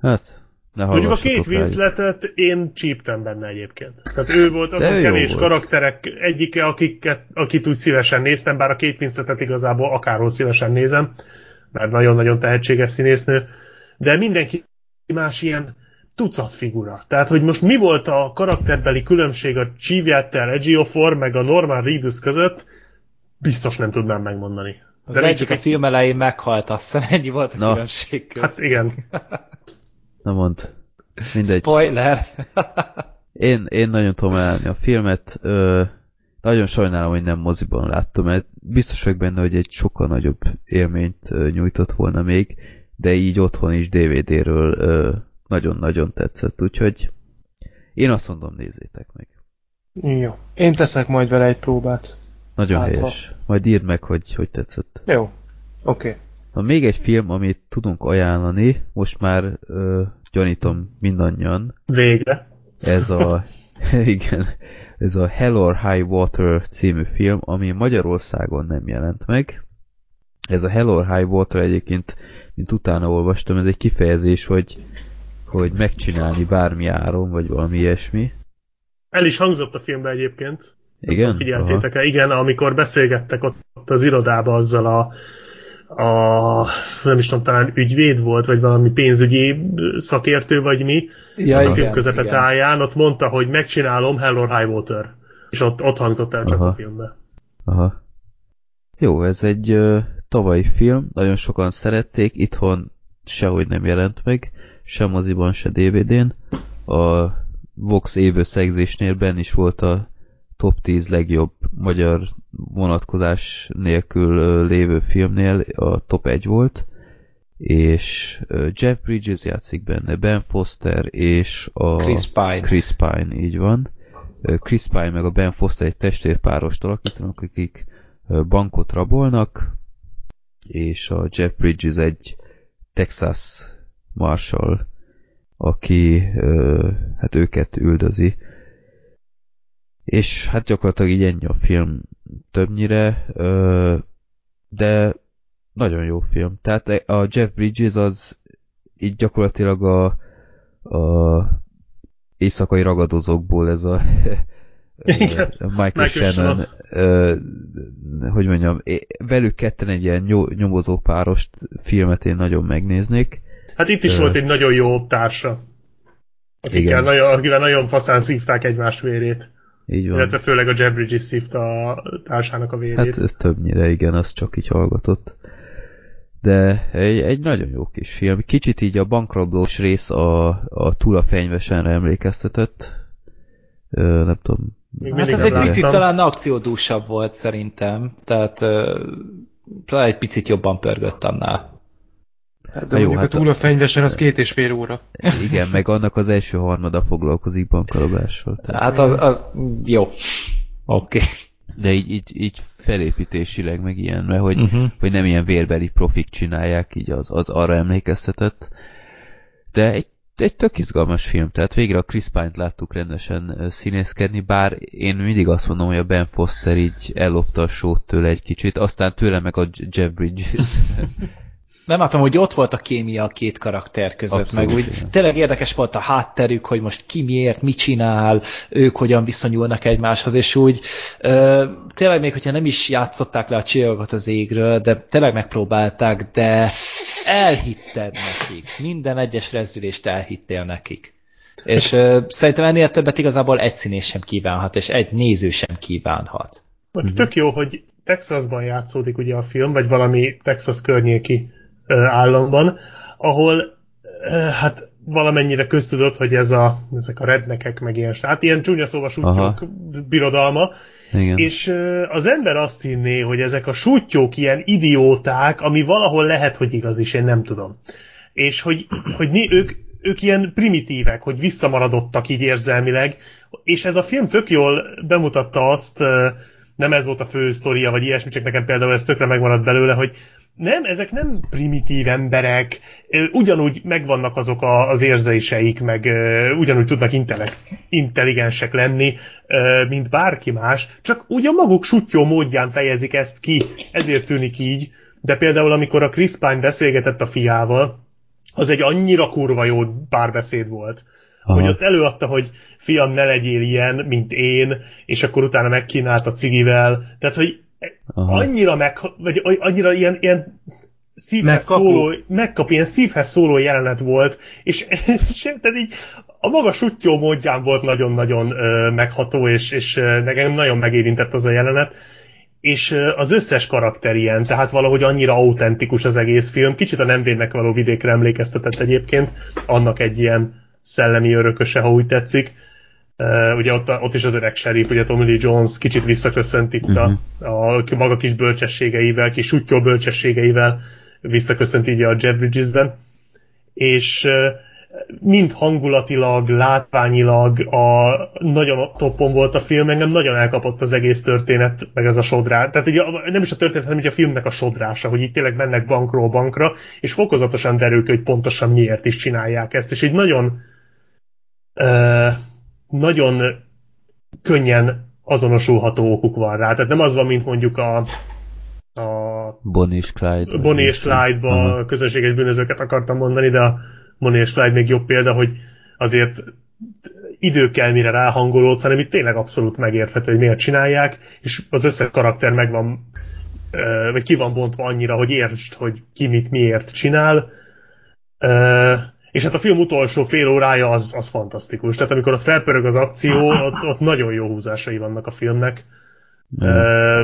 Hát, ne Mondjuk a két Winsletet én csíptem benne egyébként. Tehát ő volt az a kevés volt. karakterek egyike, akiket, akit úgy szívesen néztem, bár a két Winsletet igazából akárhol szívesen nézem, mert nagyon-nagyon tehetséges színésznő, de mindenki más ilyen tucat figura. Tehát, hogy most mi volt a karakterbeli különbség a Chiviatel, Egiofor, meg a Norman Reedus között, biztos nem tudnám megmondani. Az de egyik a film elején meghalt, azt hiszem, ennyi volt a no. különbség közt. Hát igen. Na mond. Mindegy. Spoiler! én, én nagyon tudom állni a filmet. Ö, nagyon sajnálom, hogy nem moziban láttam, mert biztos vagyok benne, hogy egy sokkal nagyobb élményt ö, nyújtott volna még, de így otthon is DVD-ről nagyon-nagyon tetszett, úgyhogy én azt mondom, nézzétek meg. Jó. Én teszek majd vele egy próbát. Nagyon Átva. helyes. Majd írd meg, hogy hogy tetszett. Jó. Oké. Okay. Na, még egy film, amit tudunk ajánlani, most már ö, gyanítom mindannyian. Végre. Ez a, igen, ez a Hell or High Water című film, ami Magyarországon nem jelent meg. Ez a Hell or High Water egyébként, mint utána olvastam, ez egy kifejezés, hogy, hogy megcsinálni bármi áron, vagy valami ilyesmi. El is hangzott a filmben egyébként. Igen? Figyeltétek-e? Igen, amikor beszélgettek ott, ott az irodába azzal a a, nem is tudom, talán ügyvéd volt, vagy valami pénzügyi szakértő, vagy mi, ja, a film közepetáján, ott mondta, hogy megcsinálom Hell or High Water. És ott, ott hangzott el csak Aha. a filmbe. Aha. Jó, ez egy uh, tavalyi film, nagyon sokan szerették, itthon sehogy nem jelent meg, sem moziban, se DVD-n. A Vox évösszegzésnél benn is volt a top 10 legjobb magyar vonatkozás nélkül lévő filmnél a top 1 volt, és Jeff Bridges játszik benne, Ben Foster és a Chris Pine. Chris Pine, így van. Chris Pine meg a Ben Foster egy testvérpárost alakítanak, akik bankot rabolnak, és a Jeff Bridges egy Texas Marshall, aki hát őket üldözi és hát gyakorlatilag így ennyi a film többnyire, de nagyon jó film. Tehát a Jeff Bridges az így gyakorlatilag a, a éjszakai ragadozókból ez a. Michael, Michael Shannon, uh, hogy mondjam, velük ketten egy ilyen nyomozó párost filmet én nagyon megnéznék. Hát itt is volt egy nagyon jó társa. Akikkel nagyon, akivel nagyon faszán szívták egymás vérét. Így van. Illetve főleg a Jeff Bridges szívta a társának a vérét. Hát ez többnyire, igen, az csak így hallgatott. De egy, egy nagyon jó kis film. Kicsit így a bankrablós rész a, a túl a fenyvesenre emlékeztetett. Ö, nem tudom. Még hát ez egy picit talán akciódúsabb volt szerintem. Tehát talán egy picit jobban pörgött annál. Hát, de jó, hát túl a fenyvesen az két és fél óra. Igen, meg annak az első harmada foglalkozik bankalobással. Hát az, az jó. Oké. Okay. De így, így, így felépítésileg meg ilyen, mert hogy, uh-huh. hogy nem ilyen vérbeli profik csinálják, így az, az arra emlékeztetett. De egy, egy tök izgalmas film, tehát végre a Chris Pine-t láttuk rendesen színészkedni, bár én mindig azt mondom, hogy a Ben Foster így ellopta a sót tőle egy kicsit, aztán tőle meg a Jeff Bridges nem látom, hogy ott volt a kémia a két karakter között, Abszolút, meg úgy tényleg érdekes volt a hátterük, hogy most ki miért, mit csinál, ők hogyan viszonyulnak egymáshoz, és úgy ö, tényleg még, hogyha nem is játszották le a csillagot az égről, de tényleg megpróbálták, de elhitted nekik. Minden egyes rezdülést elhittél nekik. És ö, szerintem ennél többet igazából egy színés sem kívánhat, és egy néző sem kívánhat. Tök jó, hogy Texasban játszódik ugye a film, vagy valami Texas környéki államban, ahol hát valamennyire köztudott, hogy ez a, ezek a rednekek meg ilyen, hát ilyen csúnya szóval sútyók birodalma, igen. És az ember azt hinné, hogy ezek a sútyók ilyen idióták, ami valahol lehet, hogy igaz is, én nem tudom. És hogy, hogy mi, ők, ők ilyen primitívek, hogy visszamaradottak így érzelmileg, és ez a film tök jól bemutatta azt, nem ez volt a fő sztoria, vagy ilyesmi, csak nekem például ez tökre megmaradt belőle, hogy nem, ezek nem primitív emberek, ugyanúgy megvannak azok a, az érzéseik, meg ugyanúgy tudnak intelligensek lenni, mint bárki más, csak úgy a maguk sutyó módján fejezik ezt ki, ezért tűnik így, de például amikor a Chris Pine beszélgetett a fiával, az egy annyira kurva jó párbeszéd volt, Aha. hogy ott előadta, hogy fiam, ne legyél ilyen, mint én, és akkor utána megkínált a cigivel, tehát, hogy Aha. annyira meg, vagy annyira ilyen, ilyen szívhez szóló, megkap, ilyen szívhez szóló jelenet volt, és, és tehát így a maga sutyó módján volt nagyon-nagyon uh, megható, és, és nekem nagyon megérintett az a jelenet, és uh, az összes karakter ilyen, tehát valahogy annyira autentikus az egész film, kicsit a nem védnek való vidékre emlékeztetett egyébként, annak egy ilyen szellemi örököse, ha úgy tetszik, Uh, ugye ott, ott is az öreg sheriff, ugye Tommy Lee Jones kicsit visszaköszönt itt uh-huh. a, a maga kis bölcsességeivel, kis sutyó bölcsességeivel visszaköszönt így a Jeff Bridges-ben. És uh, mind hangulatilag, látványilag a, nagyon toppon volt a film, engem nagyon elkapott az egész történet, meg ez a sodrás. Tehát ugye, nem is a történet, hanem a filmnek a sodrása, hogy itt tényleg mennek bankról bankra, és fokozatosan derül hogy pontosan miért is csinálják ezt. És így nagyon uh, nagyon könnyen azonosulható okuk van rá. Tehát nem az van, mint mondjuk a, a Bonnie és Clyde. Bonnie és Clyde-ba uh-huh. közönséges bűnözőket akartam mondani, de a Bonnie és Clyde még jobb példa, hogy azért idő kell, mire ráhangolódsz, hanem itt tényleg abszolút megérthető, hogy miért csinálják, és az összes karakter meg van, vagy ki van bontva annyira, hogy értsd, hogy ki mit miért csinál. És hát a film utolsó fél órája az, az fantasztikus. Tehát amikor ott felpörög az akció, ott, ott nagyon jó húzásai vannak a filmnek. Mm. E,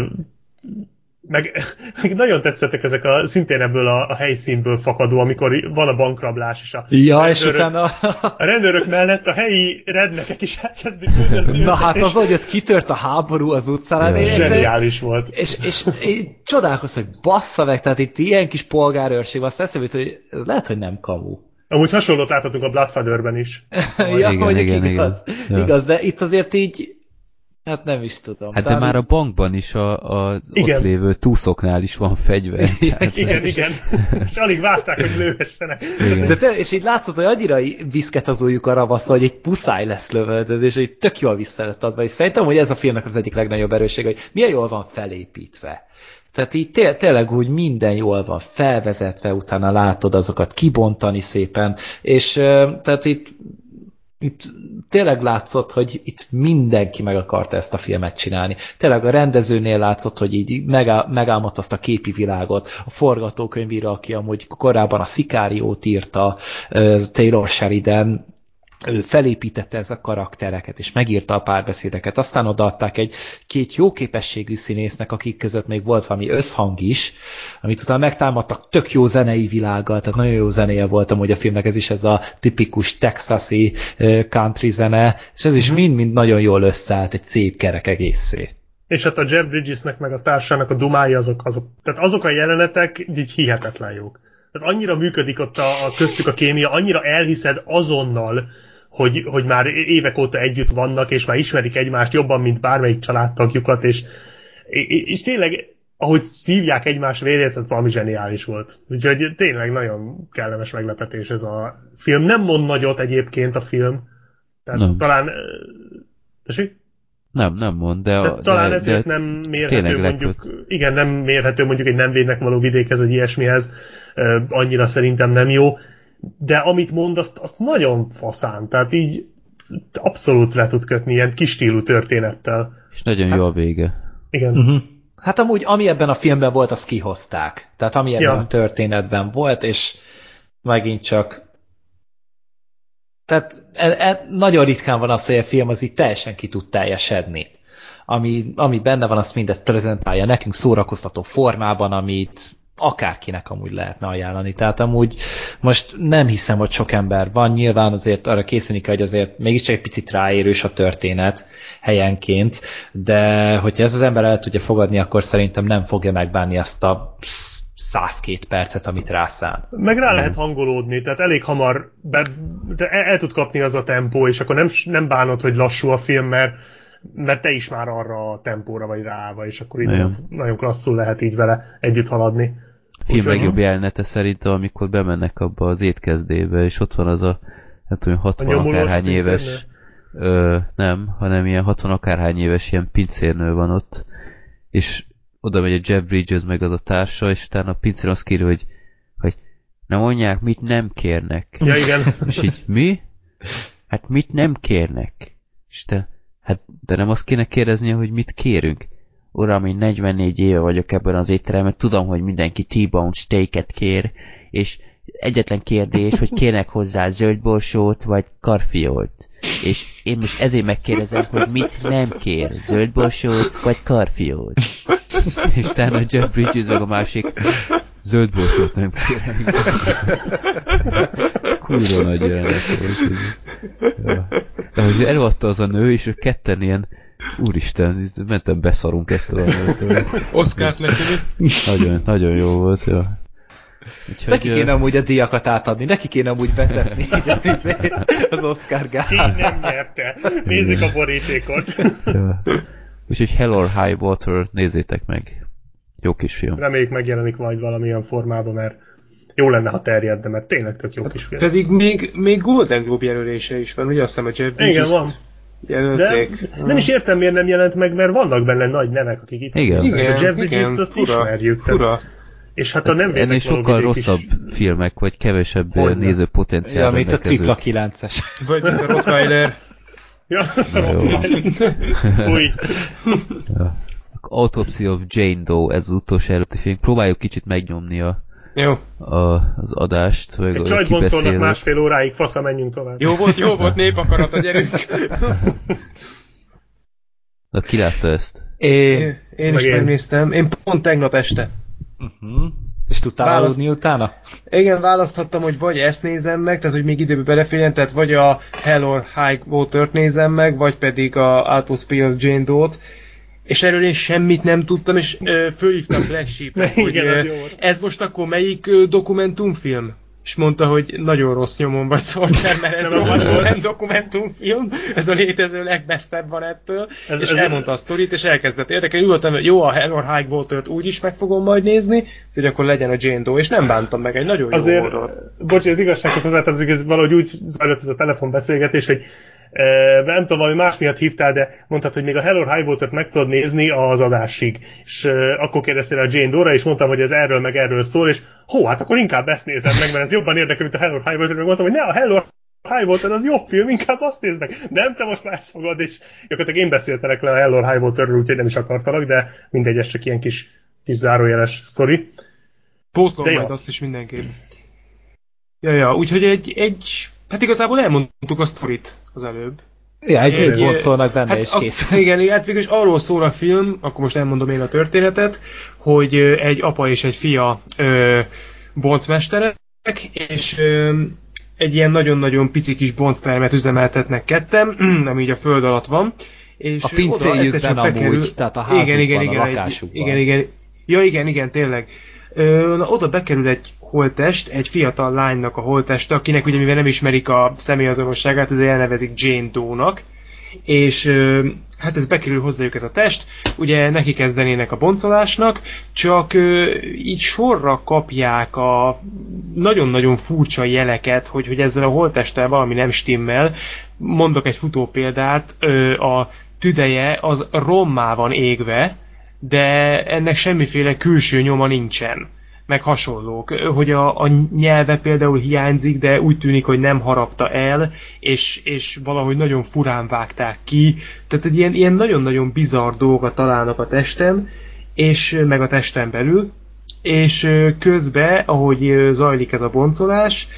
meg, meg nagyon tetszettek ezek a, szintén ebből a, a helyszínből fakadó, amikor van a bankrablás, és a, ja, rendőrök, és utána... a rendőrök mellett a helyi rednekek is elkezdik Na hát az, hogy ott kitört a háború az utcán. Ja. Zseniális volt. És, és, és csodálkoztam, hogy bassza meg, tehát itt ilyen kis polgárőrség van, eszembe hogy ez lehet, hogy nem kamu. Amúgy hasonlót láthatunk a Bloodfeatherben is. ja, igen, hogy igen, igaz. Igen. Igaz, de itt azért így Hát nem is tudom. Hát de már a bankban is a, a igen. ott lévő túszoknál is van fegyver. Igen, igen, igen. És alig várták, hogy lőhessenek. De te, és így látszott, hogy annyira viszket az ujjuk a ravasz, hogy egy puszáj lesz lövöldöd, és egy tök jól vissza lett adva. És szerintem, hogy ez a filmnek az egyik legnagyobb erőség, hogy milyen jól van felépítve. Tehát így té tényleg úgy minden jól van felvezetve, utána látod azokat kibontani szépen, és tehát itt itt tényleg látszott, hogy itt mindenki meg akarta ezt a filmet csinálni. Tényleg a rendezőnél látszott, hogy így megálmodt azt a képi világot. A forgatókönyvíró, aki amúgy korábban a Szikáriót írta, Taylor Sheridan, ő felépítette ez a karaktereket, és megírta a párbeszédeket. Aztán odaadták egy két jó képességű színésznek, akik között még volt valami összhang is, amit utána megtámadtak tök jó zenei világgal, tehát nagyon jó zenéje volt amúgy a filmnek, ez is ez a tipikus texasi country zene, és ez is mhm. mind-mind nagyon jól összeállt egy szép kerek egészé. És hát a Jeff Bridgesnek meg a társának a dumái azok, azok, tehát azok a jelenetek így hihetetlen jók. Tehát annyira működik ott a, a köztük a kémia, annyira elhiszed azonnal, hogy, hogy már évek óta együtt vannak, és már ismerik egymást jobban, mint bármelyik családtagjukat, és, és tényleg ahogy szívják egymás vérét, tehát valami zseniális volt. Úgyhogy tényleg nagyon kellemes meglepetés ez a film. Nem mond nagyot egyébként a film. Tehát Nem. talán... Tessék? Nem, nem mond, de... De, talán de, ezért de nem mérhető mondjuk, lepőtt. igen, nem mérhető mondjuk egy nem védnek való vidékhez, vagy ilyesmihez, annyira szerintem nem jó, de amit mond, azt, azt nagyon faszán, tehát így abszolút le tud kötni ilyen kis stílú történettel. És nagyon jó a vége. Igen. Uh-huh. Hát amúgy, ami ebben a filmben volt, azt kihozták. Tehát ami ebben Ja. a történetben volt, és megint csak tehát e, e, nagyon ritkán van az, hogy a film az így teljesen ki tud teljesedni. Ami, ami benne van, azt mindet prezentálja nekünk szórakoztató formában, amit akárkinek amúgy lehetne ajánlani. Tehát amúgy most nem hiszem, hogy sok ember van, nyilván azért arra készülni kell, hogy azért mégiscsak egy picit ráérős a történet helyenként, de hogyha ez az ember el tudja fogadni, akkor szerintem nem fogja megbánni azt a 102 percet, amit rászán. Meg rá lehet hangolódni, tehát elég hamar be, de el, el tud kapni az a tempó, és akkor nem, nem bánod, hogy lassú a film, mert, mert te is már arra a tempóra vagy ráva, és akkor így nagyon, nagyon klasszul lehet így vele együtt haladni. Film legjobb jelenete szerintem, amikor bemennek abba az étkezdébe, és ott van az a, nem tudom, 60 nyomulós akárhány éves, ö, nem, hanem ilyen 60 akárhány éves ilyen pincérnő van ott, és oda megy a Jeff Bridges meg az a társa, és utána a pincér azt kéri, hogy, hogy na mondják, mit nem kérnek. Ja, igen. És így, mi? Hát mit nem kérnek? És te, hát de nem azt kéne kérdeznie, hogy mit kérünk? Uram, én 44 éve vagyok ebben az étteremben, tudom, hogy mindenki T-bone steaket kér, és egyetlen kérdés, hogy kérnek hozzá zöldborsót, vagy karfiolt. És én most ezért megkérdezem, hogy mit nem kér, zöldborsót, vagy karfiolt. És utána a Jeff Bridges meg a másik zöldborsót nem kérem. Kurva nagy jelenet volt. Ja. De hogy előadta az a nő, és ők ketten ilyen Úristen, mentem beszarunk ettől a nőtől. Oszkárt neki. Nagyon, nagyon jó volt, ja. Úgyhogy, Neki kéne amúgy a díjakat átadni, neki kéne amúgy vezetni az Oscar Ki gálán. nem nyerte. Nézzük a borítékot. ja. Úgyhogy Hell or High Water, nézzétek meg. Jó kis film. Reméljük megjelenik majd valamilyen formában, mert jó lenne, ha terjedne, mert tényleg tök jó kis film. Pedig még, még Golden Globe jelölése is van, ugye azt hiszem a Jeff Igen, Bridges-t van. De jelölték. nem is értem, miért nem jelent meg, mert vannak benne nagy nevek, akik itt Igen. Igen, a Jeff Bridges-t azt fura, ismerjük. tehát- fura. És hát a nem Ennél védek való sokkal rosszabb Is. filmek, vagy kevesebb ö, Hogyne. nézőpotenciál Ja, mint a tripla 9-es. Vagy mint a Rottweiler. Ja. Új. Ja. Autopsy of Jane Doe, ez az utolsó előtti film. Próbáljuk kicsit megnyomni a, Jó. a, az adást, vagy Egy csajt másfél óráig, fasza, menjünk tovább. Jó volt, jó volt, népakarata, gyerünk. Na, ki látta ezt? É, Én Meg is én. megnéztem. Én pont tegnap este. uh-huh. És tudtál Választ- aludni utána? Igen, választhattam, hogy vagy ezt nézem meg, tehát hogy még időbe beleférjen, tehát vagy a Hell or High Water-t nézem meg, vagy pedig a Autopsy of Jane Doe-t. És erről én semmit nem tudtam, és ö, fölhívtam Black hogy ö, ez most akkor melyik ö, dokumentumfilm? És mondta, hogy nagyon rossz nyomon vagy Szolter, mert ez rohadtul nem. dokumentumfilm, ez a létező legmesszebb van ettől, Ez- és ez- elmondta a sztorit, és elkezdett érdekelni, nyugodtan, hogy jó, a Hell or High Water-t úgy is meg fogom majd nézni, hogy akkor legyen a Jane Doe, és nem bántam meg, egy nagyon jó Azért, horror. bocs, az igazsághoz hozzátartozik, ez valahogy úgy zajlott ez a telefonbeszélgetés, hogy nem tudom, valami más miatt hívtál, de mondtad, hogy még a Hello High Water-t meg tudod nézni az adásig. És akkor kérdeztél a Jane Dora, és mondtam, hogy ez erről meg erről szól, és hó, hát akkor inkább ezt nézem meg, mert ez jobban érdekel, mint a Hello High Water, meg mondtam, hogy ne, a Hello High Water az jobb film, inkább azt nézd meg. Nem, te most már ezt fogod, és gyakorlatilag én beszéltelek le a Hello High Waterről, úgyhogy nem is akartalak, de mindegy, ez csak ilyen kis, kis zárójeles sztori. Pótlom majd azt is mindenképp. Ja, ja, úgyhogy egy, egy, hát igazából elmondtuk a sztorit az előbb. Ja, egy egy boncolnak benne, hát és a- kész. Igen, hát végülis arról szól a film, akkor most elmondom én a történetet, hogy egy apa és egy fia ö, boncmesterek, és ö, egy ilyen nagyon-nagyon pici kis bonctermet üzemeltetnek ketten, ami így a föld alatt van, És A pincéjükben amúgy, bekerül- tehát a házukban, igen, igen, a igen, egy- lakásukban. Igen, igen. Ja, igen, igen, tényleg. Ö, na, oda bekerül egy holtest, egy fiatal lánynak a holteste, akinek ugye mivel nem ismerik a személyazonosságát, ezért elnevezik Jane Doe-nak, és hát ez bekerül hozzájuk ez a test, ugye neki kezdenének a boncolásnak, csak így sorra kapják a nagyon-nagyon furcsa jeleket, hogy, hogy ezzel a holtesttel valami nem stimmel. Mondok egy futó példát, a tüdeje az rommá van égve, de ennek semmiféle külső nyoma nincsen meg hasonlók, hogy a, a nyelve például hiányzik, de úgy tűnik, hogy nem harapta el, és, és valahogy nagyon furán vágták ki. Tehát, hogy ilyen, ilyen nagyon-nagyon bizarr dolgokat találnak a testem, és meg a testen belül, és közben, ahogy zajlik ez a boncolás,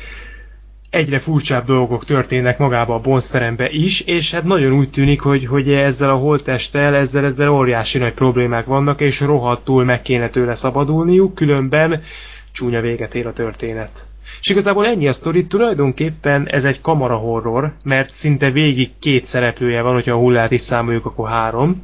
egyre furcsább dolgok történnek magába a bonzterembe is, és hát nagyon úgy tűnik, hogy, hogy ezzel a holttesttel, ezzel, ezzel óriási nagy problémák vannak, és rohadtul meg kéne tőle szabadulniuk, különben csúnya véget ér a történet. És igazából ennyi a sztori, tulajdonképpen ez egy kamara horror, mert szinte végig két szereplője van, hogyha a hullát is számoljuk, akkor három.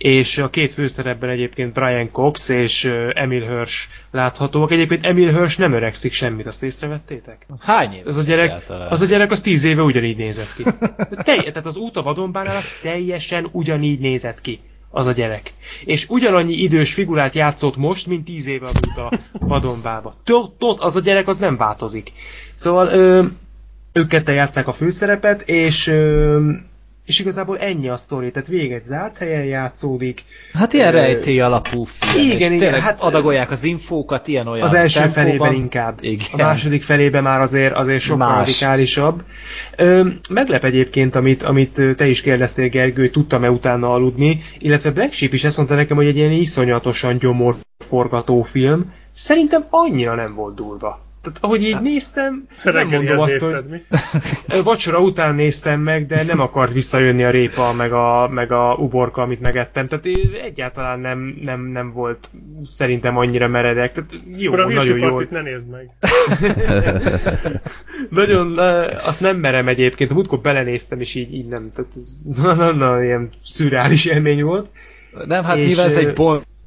És a két főszerepben egyébként Brian Cox és Emil Hirsch láthatóak. Egyébként Emil Hirsch nem öregszik semmit, azt észrevettétek? Hány év? Az a gyerek, egyáltalán? az a gyerek az tíz éve ugyanígy nézett ki. Te, tehát az út a vadonbánál az teljesen ugyanígy nézett ki az a gyerek. És ugyanannyi idős figurát játszott most, mint tíz éve út a vadonbába. Tot, tot, az a gyerek az nem változik. Szóval ö, ők ketten játszák a főszerepet, és ö, és igazából ennyi a sztori, tehát végig egy zárt helyen játszódik. Hát ilyen rejtély alapú film. igen, és igen, hát- adagolják az infókat ilyen olyan Az első tempóban. felében inkább. Igen. A második felében már azért, azért sokkal Más. radikálisabb. Ö, meglep egyébként, amit, amit te is kérdeztél, Gergő, hogy tudtam-e utána aludni, illetve Black Sheep is ezt mondta nekem, hogy egy ilyen iszonyatosan gyomorforgató film. Szerintem annyira nem volt durva. Tehát ahogy így néztem, nem mondom azt, hogy nézted, mi? Ö, Vacsora után néztem meg, de nem akart visszajönni a répa, meg a, meg a uborka, amit megettem. Tehát egyáltalán nem, nem, nem volt szerintem annyira meredek. Tehát jó, Akkor a nagyon jó. Partit ne nézd meg. Nagyon, azt nem merem egyébként. A múltkor belenéztem, és így, így nem. Tehát ez, na, na, na, ilyen szürreális élmény volt. Nem, hát És, nyilván ez egy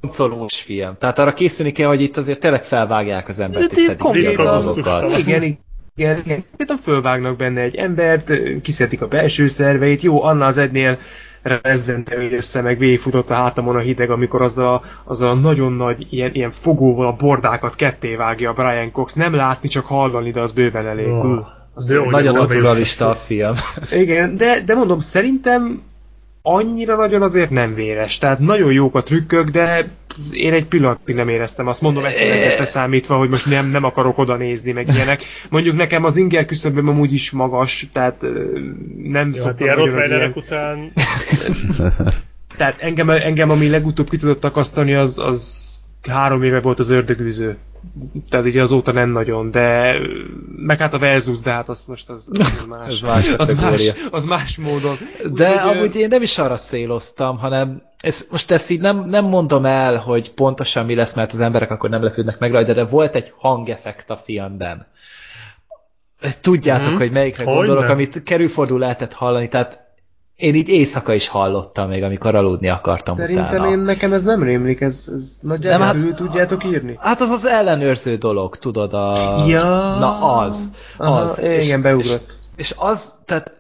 boncolós film. Tehát arra készülni kell, hogy itt azért tényleg felvágják az embert, és Hát szedik ki a dolgokat. Igen, igen. Igen. Konkrétan fölvágnak benne egy embert, kiszedik a belső szerveit. Jó, annál az egynél rezzente össze, meg végigfutott a hátamon a hideg, amikor az a, az a nagyon nagy ilyen, ilyen fogóval a bordákat ketté vágja a Brian Cox. Nem látni, csak hallani, de az bőven elég. Oh. Az De jó, Nagyon naturalista a film. Igen, de, de mondom, szerintem annyira nagyon azért nem véres. Tehát nagyon jók a trükkök, de én egy pillanatig nem éreztem azt. Mondom, ezt számítva, hogy most nem, nem akarok oda nézni, meg ilyenek. Mondjuk nekem az inger küszöböm amúgy is magas, tehát nem Jó, hát szoktam ilyen az Rottweilerek ilyen... után Tehát engem, engem, ami legutóbb ki tudott akasztani, az, az három éve volt az ördögűző. Tehát ugye azóta nem nagyon, de meg hát a Versus, de hát az most az, az más. Ez más az, más, az más módon. De Úgyhogy, ö, amúgy én nem is arra céloztam, hanem ez, most ezt így nem, nem mondom el, hogy pontosan mi lesz, mert az emberek akkor nem lepődnek meg rajta, de volt egy hangeffekt a filmben. Tudjátok, Mhm. hogy melyikre Hogyne. gondolok, amit kerülfordul lehetett hallani, tehát én így éjszaka is hallottam még, amikor aludni akartam Szerintem utána. én, nekem ez nem rémlik, ez, ez nagyjából Nem, hát- tudjátok írni? Hát az az ellenőrző dolog, tudod, a... Ja. Na az, Aha, az. igen, beugrott. És, és az, tehát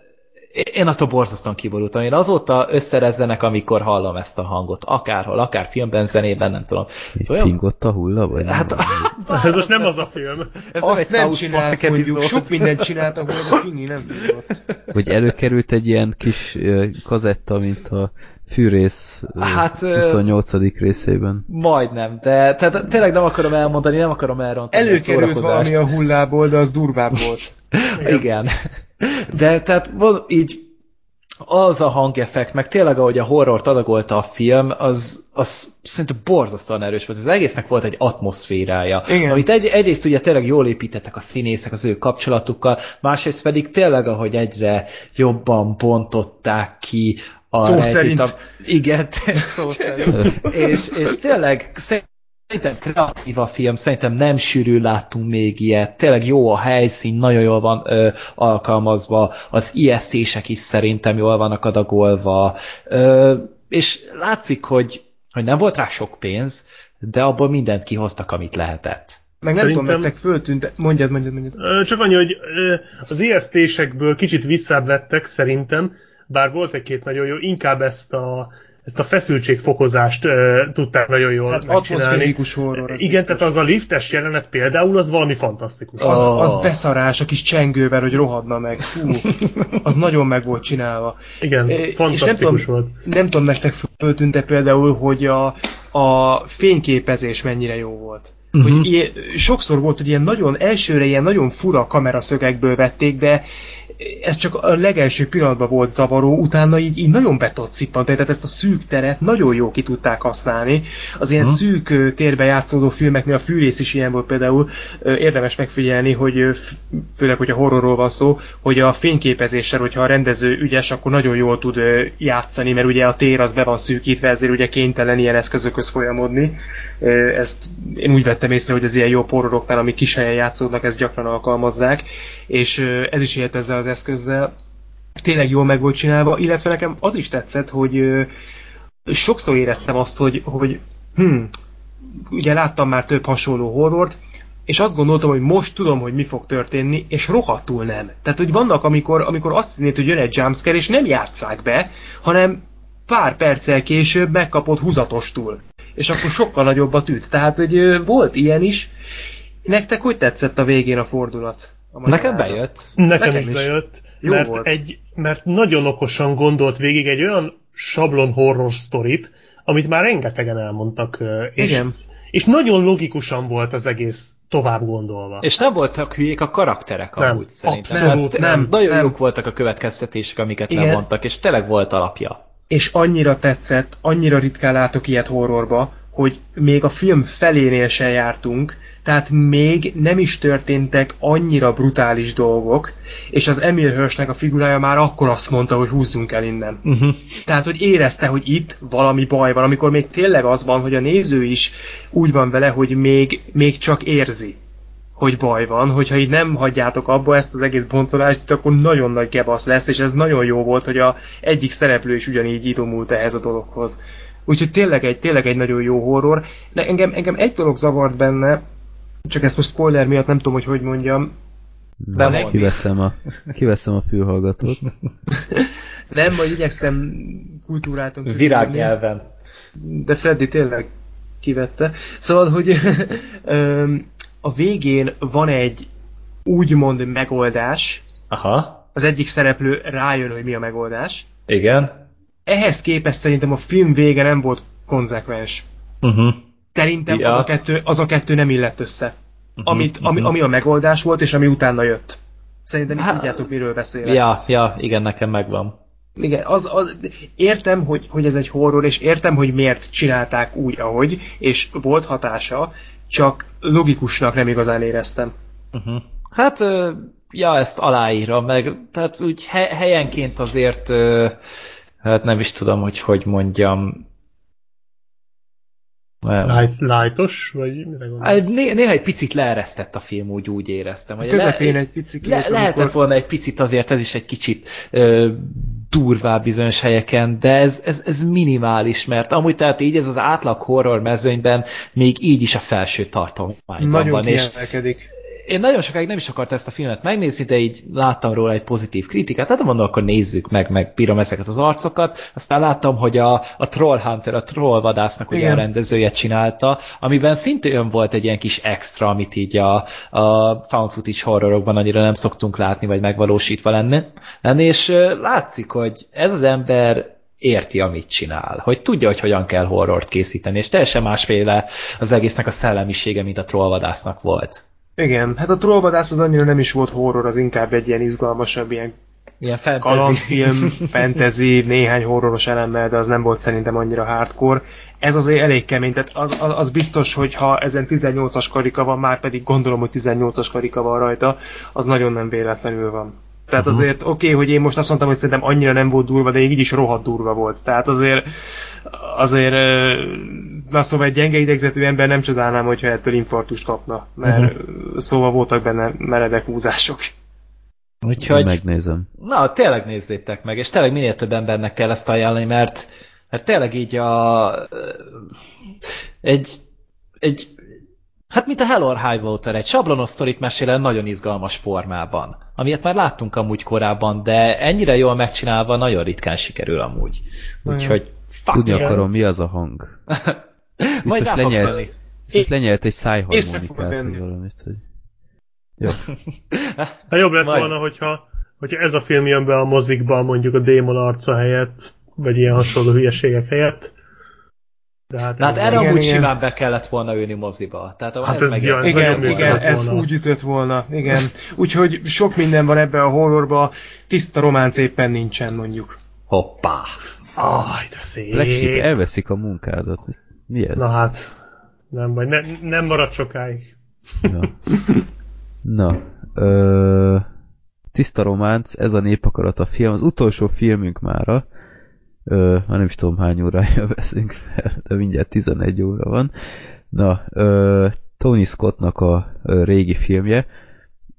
én attól borzasztóan kiborultam. Én azóta összerezzenek, amikor hallom ezt a hangot. Akárhol, akár filmben, zenében, nem tudom. Így Olyan- pingott a hulla, vagy nem? Hát, ez most nem az a film. ez Azt nem South csinált, Park mondjuk, sok mindent csináltak, hogy a Fingi nem tudott. Vagy előkerült egy ilyen kis kazetta, mint a fűrész Hát, ö, 28. részében. Majdnem, de tehát tényleg nem akarom elmondani, nem akarom elrontani a Előkerült valami a hullából, de az durvább volt. Igen. De tehát van így az a hangeffekt, meg tényleg ahogy a horrort adagolta a film, az, az szerintem borzasztóan erős volt. Az egésznek volt egy atmoszférája. Igen. Amit egy, egyrészt ugye tényleg jól építettek a színészek az ő kapcsolatukkal, másrészt pedig tényleg, ahogy egyre jobban bontották ki a Szó rejtét szerint. A, igen, szó szerint. és, és tényleg Szerintem kreatív a film, szerintem nem sűrű láttunk még ilyet, tényleg jó a helyszín, nagyon jól van ö, alkalmazva, az ijesztések is szerintem jól vannak adagolva, ö, és látszik, hogy, hogy nem volt rá sok pénz, de abból mindent kihoztak, amit lehetett. Meg nem Szerintem- tudom, nektek föltűnt, mondjad, mondjad, mondjad. Csak annyi, hogy az ijesztésekből kicsit visszább vettek szerintem, bár volt egy-két nagyon jó, inkább ezt a, ezt a feszültségfokozást ö, tudták nagyon jól Hát megcsinálni. horror. Az Igen, biztos. tehát az a liftes jelenet például, az valami fantasztikus. Az, Oh. az beszarás a kis csengővel, hogy rohadna meg. Fú, az nagyon meg volt csinálva. Igen, és fantasztikus nem tudom, volt. Nem tudom, nektek föltűnte például, hogy a, a fényképezés mennyire jó volt. Uh-huh. Hogy ilyen, sokszor volt, hogy ilyen nagyon elsőre ilyen nagyon fura kameraszögekből vették, de ez csak a legelső pillanatban volt zavaró, utána így, így nagyon be tudott cippantani, tehát ezt a szűk teret nagyon jó ki tudták használni. Az ilyen uh-huh. szűk térbe játszódó filmeknél a fűrész is ilyen volt például, érdemes megfigyelni, hogy főleg, hogy a horrorról van szó, hogy a fényképezéssel, hogyha a rendező ügyes, akkor nagyon jól tud játszani, mert ugye a tér az be van szűkítve, ezért ugye kénytelen ilyen eszközökhöz folyamodni. Ezt én úgy vettem észre, hogy az ilyen jó horroroknál, amik kis helyen játszódnak, ezt gyakran alkalmazzák, és ez is élt ezzel az eszközzel. Tényleg jól meg volt csinálva, illetve nekem az is tetszett, hogy sokszor éreztem azt, hogy, hogy hm, ugye láttam már több hasonló horrort, és azt gondoltam, hogy most tudom, hogy mi fog történni, és rohadtul nem. Tehát, hogy vannak, amikor, amikor azt hinnéd, hogy jön egy jumpscare, és nem játsszák be, hanem pár perccel később megkapod húzatostul. És akkor sokkal nagyobb a tűt. Tehát, hogy volt ilyen is. Nektek hogy tetszett a végén a fordulat? A Nekem bejött. Nekem, Nekem is is. bejött, Jó mert, volt. egy, mert nagyon okosan gondolt végig egy olyan sablon horror sztorit, amit már rengetegen elmondtak, és, Igen. és nagyon logikusan volt az egész tovább gondolva. És nem voltak hülyék a karakterek Nem, amúgy szerintem. abszolút Hát, nem, Nagyon nem. jók voltak a következtetések, amiket Igen. levontak, és tényleg volt alapja. És annyira tetszett, annyira ritkán látok ilyet horrorba, hogy még a film felénél se jártunk, tehát még nem is történtek annyira brutális dolgok, és az Emil Hirschnek a figurája már akkor azt mondta, hogy húzzunk el innen. Uh-huh. Tehát, hogy érezte, hogy itt valami baj van, amikor még tényleg az van, hogy a néző is úgy van vele, hogy még, még csak érzi, hogy baj van, hogyha így nem hagyjátok abba ezt az egész boncolást, akkor nagyon nagy gebasz lesz, és ez nagyon jó volt, hogy a egyik szereplő is ugyanígy idomult ehhez a dologhoz. Úgyhogy tényleg egy, tényleg egy nagyon jó horror. De engem, engem egy dolog zavart benne, csak ezt most spoiler miatt nem tudom, hogy hogy mondjam. De Na, mondd. kiveszem a, kiveszem a fülhallgatót. Nem, majd igyekszem kultúráltan közölni. Virágnyelven. de Freddy tényleg kivette. Szóval, hogy a végén van egy úgymond megoldás, Aha. az egyik szereplő rájön, hogy mi a megoldás. Igen. Ehhez képest szerintem a film vége nem volt konzekvens. Uh-huh. Szerintem Ja. az, a kettő, az a kettő nem illett össze. Mhm, Amit, ami, mhm. ami a megoldás volt, és ami utána jött. Szerintem így Há- tudjátok, miről beszélek. Ja, ja, igen, nekem megvan. Igen, az, az, értem, hogy, hogy ez egy horror, és értem, hogy miért csinálták úgy, ahogy, és volt hatása, csak logikusnak nem igazán éreztem. Uh-huh. Hát, ja, ezt aláírom, meg, tehát úgy he- helyenként azért, hát nem is tudom, hogy hogy mondjam. Nem. Light, lightos, vagy mire gondolsz? Hát Né- néha egy picit leeresztett a film, úgy, úgy éreztem. Hogy Közepén le- egy picit. le- lehetett volna egy picit azért, ez is egy kicsit ö, durvább bizonyos helyeken, de ez, ez, ez minimális, mert amúgy tehát így ez az átlag horror mezőnyben még így is a felső tartományban Nagyon van, és kiemelkedik. Én nagyon sokáig nem is akartam ezt a filmet megnézni, de így láttam róla egy pozitív kritikát, hát mondom, akkor nézzük meg, meg bírom ezeket az arcokat, aztán láttam, hogy a, a Trollhunter, a Trollvadásznak ugye a rendezője csinálta, amiben szintén volt egy ilyen kis extra, amit így a, a found footage horrorokban annyira nem szoktunk látni, vagy megvalósítva lenni, lenni és látszik, hogy ez az ember érti, amit csinál, hogy tudja, hogy hogyan kell horrort készíteni, és teljesen másféle az egésznek a szellemisége, mint a trollvadásznak volt. Igen, hát a trollvadász az annyira nem is volt horror, az inkább egy ilyen izgalmasabb, ilyen Ilyen fantasy. kalandfilm, fantasy, néhány horroros elemmel, de az nem volt szerintem annyira hardcore. Ez azért elég kemény, tehát az, az, az biztos, hogy ha ezen 18-as karika van, már pedig gondolom, hogy 18-as karika van rajta, az nagyon nem véletlenül van. Tehát Aha. azért oké, okay, hogy én most azt mondtam, hogy szerintem annyira nem volt durva, de így is rohadt durva volt. Tehát azért azért na szóval egy gyenge idegzetű ember nem csodálnám, hogyha ettől infarktust kapna, mert uh-huh. szóval voltak benne meredek húzások. Úgyhogy, Megnézem. na tényleg nézzétek meg, és tényleg minél több embernek kell ezt ajánlani, mert, mert tényleg így a egy, egy Hát, mint a Hell or High Water, egy sablonos sztorit mesél el nagyon izgalmas formában. Amilyet már láttunk amúgy korábban, de ennyire jól megcsinálva nagyon ritkán sikerül amúgy. Úgyhogy fuck Tudni yeah. akarom, mi az a hang. Majd rá lenyelt, biztos lenyelt egy szájharmonikát, vagy valamit. Hogy... Hát jobb lett Majd. volna, hogyha, hogyha ez a film jön be a mozikba, mondjuk a démon arca helyett, vagy ilyen hasonló hülyeségek helyett. De hát, hát erre. Igen, amúgy igen. simán be kellett volna ülni moziba. Tehát Hát ez, ez meg... nagyon Igen, igen, ez volna. úgy ütött volna, igen. Úgyhogy sok minden van ebbe a horrorba, tiszta románc éppen nincsen mondjuk. Hoppá! Aj, de szép. Sheep, elveszik a munkádat. Mi ez? Na hát, nem baj, ne, nem marad sokáig. Na, Na ö, tiszta románc, ez a népakarat a film, az utolsó filmünk mára, ö, már nem is tudom hány órája veszünk fel, de mindjárt 11 óra van. Na, ö, Tony Scottnak a ö, régi filmje,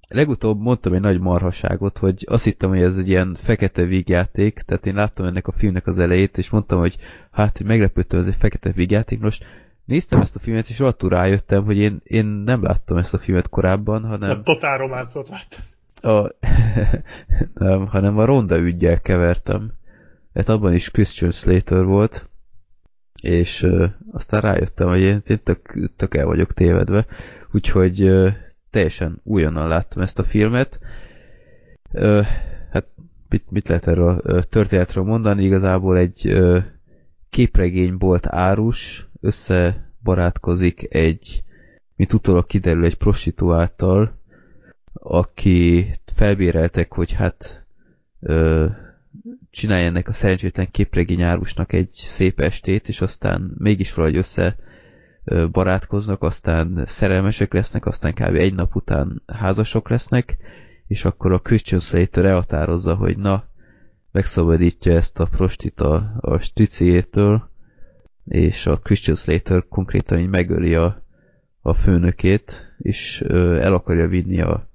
legutóbb mondtam egy nagy marhaságot, hogy azt hittem, hogy ez egy ilyen fekete vígjáték, tehát én láttam ennek a filmnek az elejét, és mondtam, hogy hát, hogy meglepődtem, ez egy fekete vígjáték. Most néztem ezt a filmet, és rohadtul rájöttem, hogy én, én nem láttam ezt a filmet korábban, hanem A totál románcot lát. a, nem, hanem a ronda ügyel kevertem. Hát abban is Christian Slater volt, és ö, aztán rájöttem, hogy én, én tök, tök el vagyok tévedve, úgyhogy ö, teljesen újonnan láttam ezt a filmet. Ö, hát mit, mit lehet erről a ö, történetről mondani? Igazából egy ö, képregénybolt árus összebarátkozik egy, mint utólag kiderül, egy prostituáltal, aki felbéreltek, hogy hát ö, csinálja ennek a szerencsétlen képregény árusnak egy szép estét, és aztán mégis valahogy össze barátkoznak, aztán szerelmesek lesznek, aztán kb. egy nap után házasok lesznek, és akkor a Christian Slater elhatározza, hogy na, megszabadítja ezt a prostit a, a striciétől, és a Christian Slater konkrétan így megöli a, a főnökét, és ö, el akarja vinni a,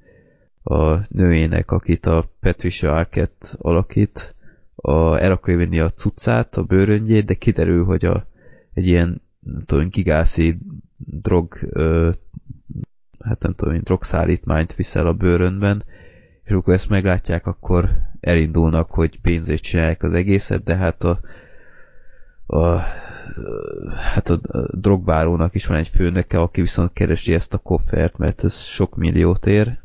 a nőjének, akit a Patricia Arquette alakít, a, el akarja vinni a cuccát, a bőröngyét, de kiderül, hogy a, egy ilyen nem tudom, gigászi drog ö, hát nem tudom, drogszállítmányt viszel a bőrönben, és amikor ezt meglátják, akkor elindulnak, hogy pénzét csinálják az egészet, de hát a, a hát a drogbárónak is van egy főnöke, aki viszont keresi ezt a koffert, mert ez sok milliót ér,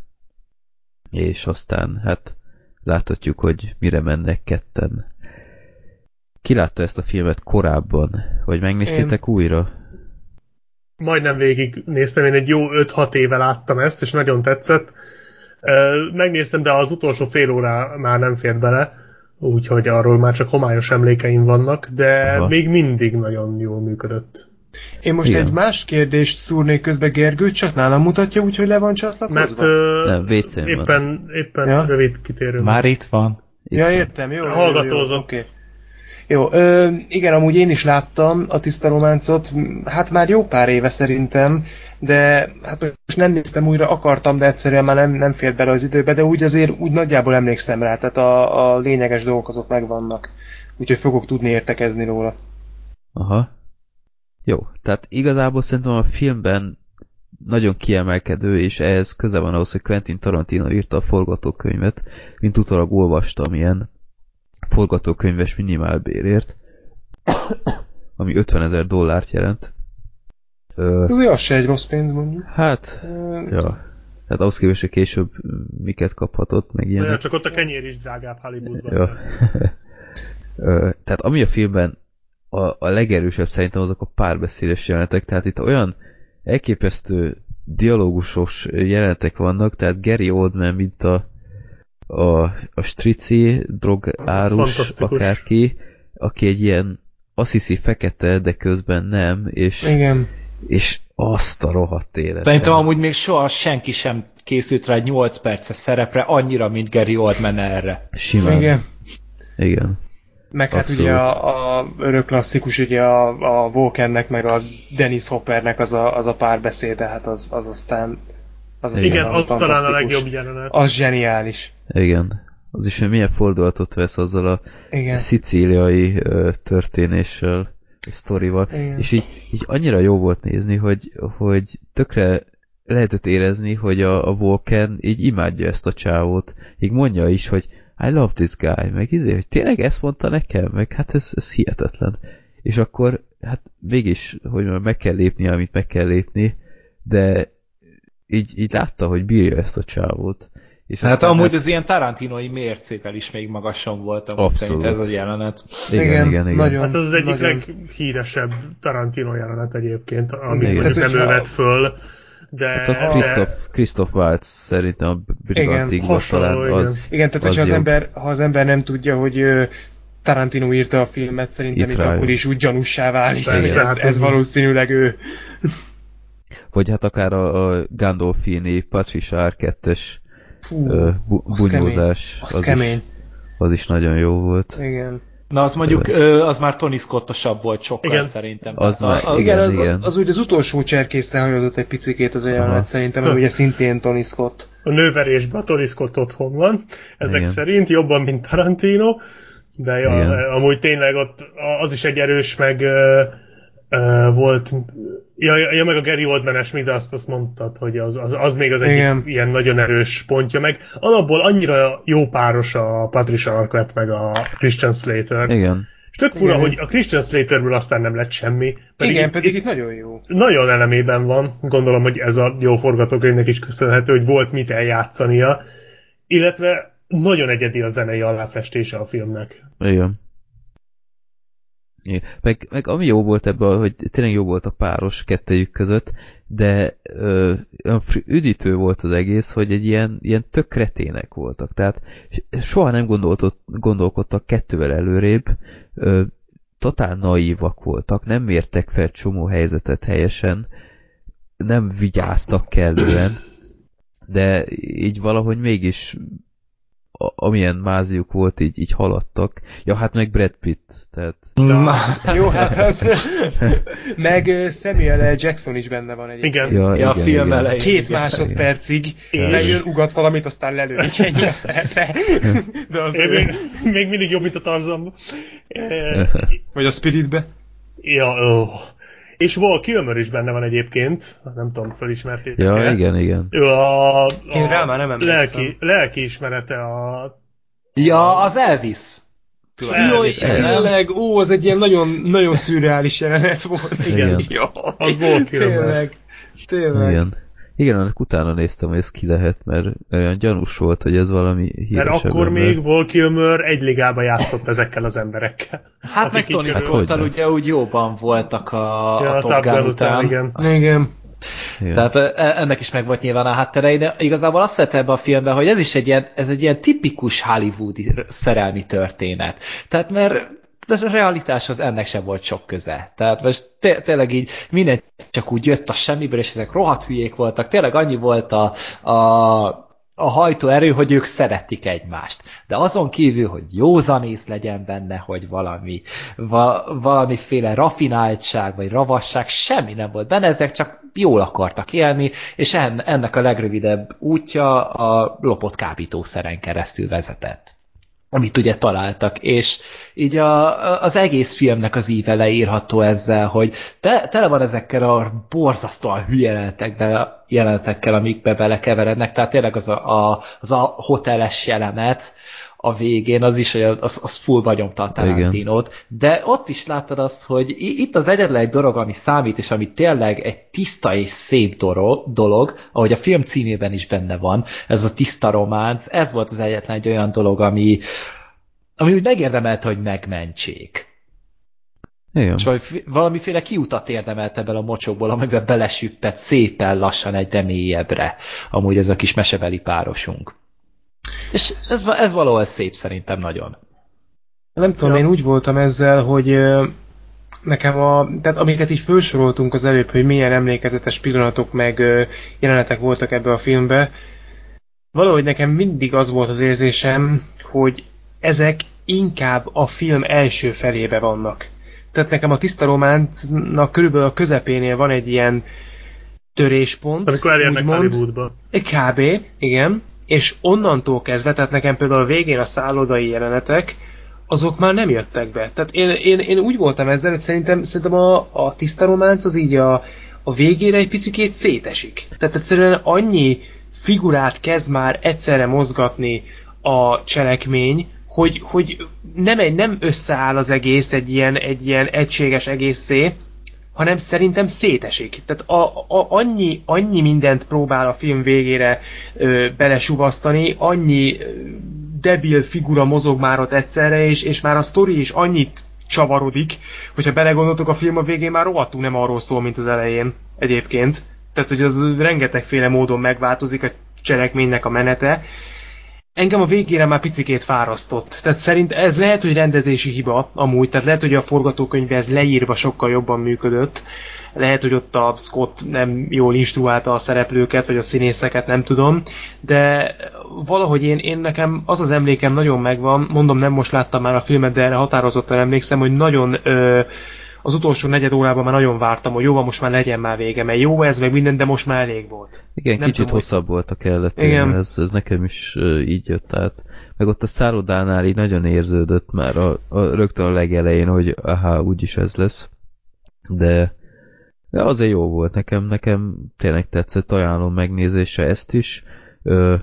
és aztán hát láthatjuk, hogy mire mennek ketten. Ki látta ezt a filmet korábban? Vagy megnéztétek újra? Majdnem végig néztem, én egy jó 5-6 éve láttam ezt, és nagyon tetszett. Megnéztem, de az utolsó fél órá már nem fér bele, úgyhogy arról már csak homályos emlékeim vannak, de Aha. még mindig nagyon jól működött. Én most Igen. egy más kérdést szúrnék közbe Gergő, csak nálam mutatja, úgyhogy le van csatlakozva? Mert ö, Nem, éppen, éppen Ja. rövid kitérő. Már itt van. Itt ja, értem, jó. jó, jó, jó, Hallgatózott. Oké. Jó, ö, igen, amúgy én is láttam a tiszta románcot, hát már jó pár éve szerintem, de hát most nem néztem újra, akartam, de egyszerűen már nem, nem fért bele az időbe, de úgy azért úgy nagyjából emlékszem rá, tehát a, a lényeges dolgok azok megvannak. Úgyhogy fogok tudni értekezni róla. Aha. Jó, tehát igazából szerintem a filmben nagyon kiemelkedő, és ehhez köze van ahhoz, hogy Quentin Tarantino írta a forgatókönyvet, mint utólag olvastam ilyen forgatókönyves minimálbérért, ami 50 ezer dollárt jelent. Ö, Azért az se egy rossz pénz mondjuk. hát, Ö, ja. Tehát ahhoz képest, hogy később miket kaphatott, meg Ja, ilyenek. csak ott a kenyér is drágább Hollywoodban. Ja. Ö, tehát ami a filmben a, a legerősebb szerintem azok a párbeszédes jelenetek, tehát itt olyan elképesztő dialógusos jelenetek vannak, tehát Gary Oldman, mint a a, a strici, drogárus, akárki, aki egy ilyen azt hiszi fekete, de közben nem, és, igen. és Azt a rohadt élet. Szerintem amúgy még soha senki sem készült rá egy 8 perces szerepre annyira, mint Gary Oldman erre. Simán. Igen. Igen. Meg hát Abszolút. ugye a, a örök klasszikus, ugye a, a Vulcannek meg a Dennis Hoppernek az a, az a párbeszéde, hát az, az aztán az aztán Igen, az talán a legjobb jelenet. Az zseniális. Igen. Az is, hogy milyen fordulatot vesz azzal a Igen. szicíliai ö, történéssel, sztorival, Igen. és így, így annyira jó volt nézni, hogy, hogy tökre lehetett érezni, hogy a, a Vulcan így imádja ezt a csávót. Így mondja is, hogy I love this guy, meg izé, hogy tényleg ezt mondta nekem, meg hát ez, ez hihetetlen. És akkor, hát mégis, hogy mondjam, meg kell lépni, amit meg kell lépni, de így, így látta, hogy bírja ezt a csávót. És Hát amúgy az ilyen tarantinoi mércével is még magasan volt, amúgy Abszolút. szerint ez a jelenet. Igen, igen, igen. igen. Nagyon, Hát az az egyik nagyon. leghíresebb Tarantino jelenet egyébként, amit Igen. mondjuk Tehát, nem ő vett föl, de... Hát a de- Christoph, Christoph Waltz szerintem a Brigantikban hasonló, talán igen. az, Igen, tehát az hogyha az jobb. ember, ha az ember nem tudja, hogy Tarantino írta a filmet, szerintem Itt itt, rájön. akkor is úgy gyanússá válik. Ez, hát ez ez- valószínűleg ő. Vagy hát akár a, a Gandolfini Patricia R2-es Fú, ö, bu- az bunyózás, az, az, kemény. is, az is nagyon jó volt. Igen. Na az mondjuk, az már Tony Scottosabb volt sokkal Igen. szerintem. Az már- a, Igen, az, igen. Az, úgy az utolsó cserkészre hajódott egy picikét az a jelenet szerintem, ami ugye szintén Tony Scott. A nőverésben a Tony Scott otthon van, ezek Igen. szerint jobban, mint Tarantino, de ja, Igen. amúgy tényleg ott az is egy erős, meg ö, ö, volt, ja, ja, ja, meg a Gary Oldman-es, azt, azt mondtad, hogy az, az, az még az egyik Igen. ilyen nagyon erős pontja, meg alapból annyira jó páros a Patricia Arquette meg a Christian Slater. Igen. És tök fura, Igen. hogy a Christian Slaterből aztán nem lett semmi. Igen, itt- pedig itt itt nagyon jó. nagyon elemében van, gondolom, hogy ez a jó forgatókönyvnek is köszönhető, hogy volt mit eljátszania, illetve nagyon egyedi a zenei aláfestése a filmnek. Igen. Igen. Meg, meg ami jó volt ebben, hogy tényleg jó volt a páros kettejük között, de ö, üdítő volt az egész, hogy egy ilyen, ilyen tök kretének voltak. Tehát soha nem gondolkodtak kettővel előrébb, ö, totál naívak voltak, nem mértek fel csomó helyzetet helyesen, nem vigyáztak kellően, de így valahogy mégis a, amilyen máziuk volt, így, így haladtak. Ja, hát meg Brad Pitt, tehát Na, Jó, hát az... Meg Samuel L. Jackson is benne van egyébként. Igen. ja, ja, a igen, film igen. elején. Két igen. másodpercig Igen. megjön, ugat valamit, aztán lelődik ennyi a szerepre. De az Én ő. még, még mindig jobb, mint a Tarzanban. Vagy a Spiritbe. ja, ó. És Val Kilmer is benne van egyébként, nem tudom, felismertétek Ja, igen, igen. Ő a, a Én rá már nem emlékszem. lelki, lelki ismerete a... Ja, az Elvis. Jaj, tényleg, ó, az egy ilyen nagyon, nagyon szürreális jelenet volt. Igen. Jó, Az Val Kilmer. Tényleg, tényleg. Igen. Igen, annak utána néztem, hogy ez ki lehet, mert olyan gyanús volt, hogy ez valami híresebb Mert akkor ember. még Val Kilmer egy ligába játszott ezekkel az emberekkel. Hát meg Tony Scottal hogyne. ugye úgy jóban voltak a, Ja, a a Top Gun után. igen. Igen. Igen. Tehát e- ennek is meg volt nyilván a háttere, de igazából azt szeretem ebbe a filmben, hogy ez is egy ilyen, ez egy ilyen tipikus hollywoodi szerelmi történet. Tehát mert de a realitáshoz ennek sem volt sok köze. Tehát most té- tényleg így minden csak úgy jött a semmiből, és ezek rohadt hülyék voltak. Tényleg annyi volt a, a, a hajtóerő, hogy ők szeretik egymást. De azon kívül, hogy józanész legyen benne, hogy valami, va, valamiféle rafináltság, vagy ravasság, semmi nem volt benne, ezek csak jól akartak élni, és en, ennek a legrövidebb útja a lopott kábítószeren keresztül vezetett amit ugye találtak, és így a, az egész filmnek az íve leírható ezzel, hogy te, tele van ezekkel a borzasztóan hülye jelenetekbe, jelenetekkel, amikbe belekeverednek, tehát tényleg az a, a, az a hoteles jelenet, a végén, az is, hogy az, az fullba nyomta a Tarantinót, de ott is láttad azt, hogy itt az egyetlen egy dolog, ami számít, és ami tényleg egy tiszta és szép dolog, dolog, ahogy a film címében is benne van, ez a tiszta románc, ez volt az egyetlen egy olyan dolog, ami, ami úgy megérdemelte, hogy megmentsék. Igen. És valami, valamiféle kiutat érdemelt ebből a mocsokból, amiben belesüppett szépen lassan egyre mélyebbre. Amúgy ez a kis mesebeli párosunk. És ez, ez valahol szép szerintem nagyon. Nem tudom, Ja. én úgy voltam ezzel, hogy nekem a, tehát amiket így felsoroltunk az előbb, hogy milyen emlékezetes pillanatok meg jelenetek voltak ebbe a filmbe, valahogy nekem mindig az volt az érzésem, hogy ezek inkább a film első felébe vannak. Tehát nekem a tiszta románcnak körülbelül a közepénél van egy ilyen töréspont. Amikor elérnek. Hollywoodba. Kb. igen. És onnantól kezdve, tehát nekem például a végén a szállodai jelenetek, azok már nem jöttek be. Tehát én, én, én úgy voltam ezzel, hogy szerintem, szerintem a, a tiszta románc az így a, a végére egy picikét szétesik. Tehát egyszerűen annyi figurát kezd már egyszerre mozgatni a cselekmény, hogy, hogy nem, egy, nem összeáll az egész egy ilyen, egy ilyen egységes egészé, hanem szerintem szétesik. Tehát a, a, annyi, annyi mindent próbál a film végére ö, belesuvasztani, annyi ö, debil figura mozog már ott egyszerre, és, és már a sztori is annyit csavarodik, hogyha belegondoltok, a film a végén már rohadtul nem arról szól, mint az elején egyébként. Tehát, hogy az rengetegféle módon megváltozik a cselekménynek a menete. Engem a végére már picikét fárasztott. Tehát szerint ez lehet, hogy rendezési hiba amúgy, tehát lehet, hogy a forgatókönyvbe ez leírva sokkal jobban működött. Lehet, hogy ott a Scott nem jól instruálta a szereplőket, vagy a színészeket, nem tudom, de valahogy én, én nekem az az emlékem nagyon megvan, mondom nem most láttam már a filmet, de erre határozottan emlékszem, hogy nagyon ö, az utolsó negyed órában már nagyon vártam, hogy jó, van, most már legyen már vége, mert jó ez, meg minden, de most már elég volt. Igen, Nem kicsit tudom, hosszabb volt a kellett. Igen. Ez, ez nekem is így jött át. Meg ott a szállodánál így nagyon érződött már a, a, rögtön a legelején, hogy aha, úgyis ez lesz. De, de azért jó volt nekem, nekem tényleg tetszett, ajánlom megnézésre ezt is. Ö,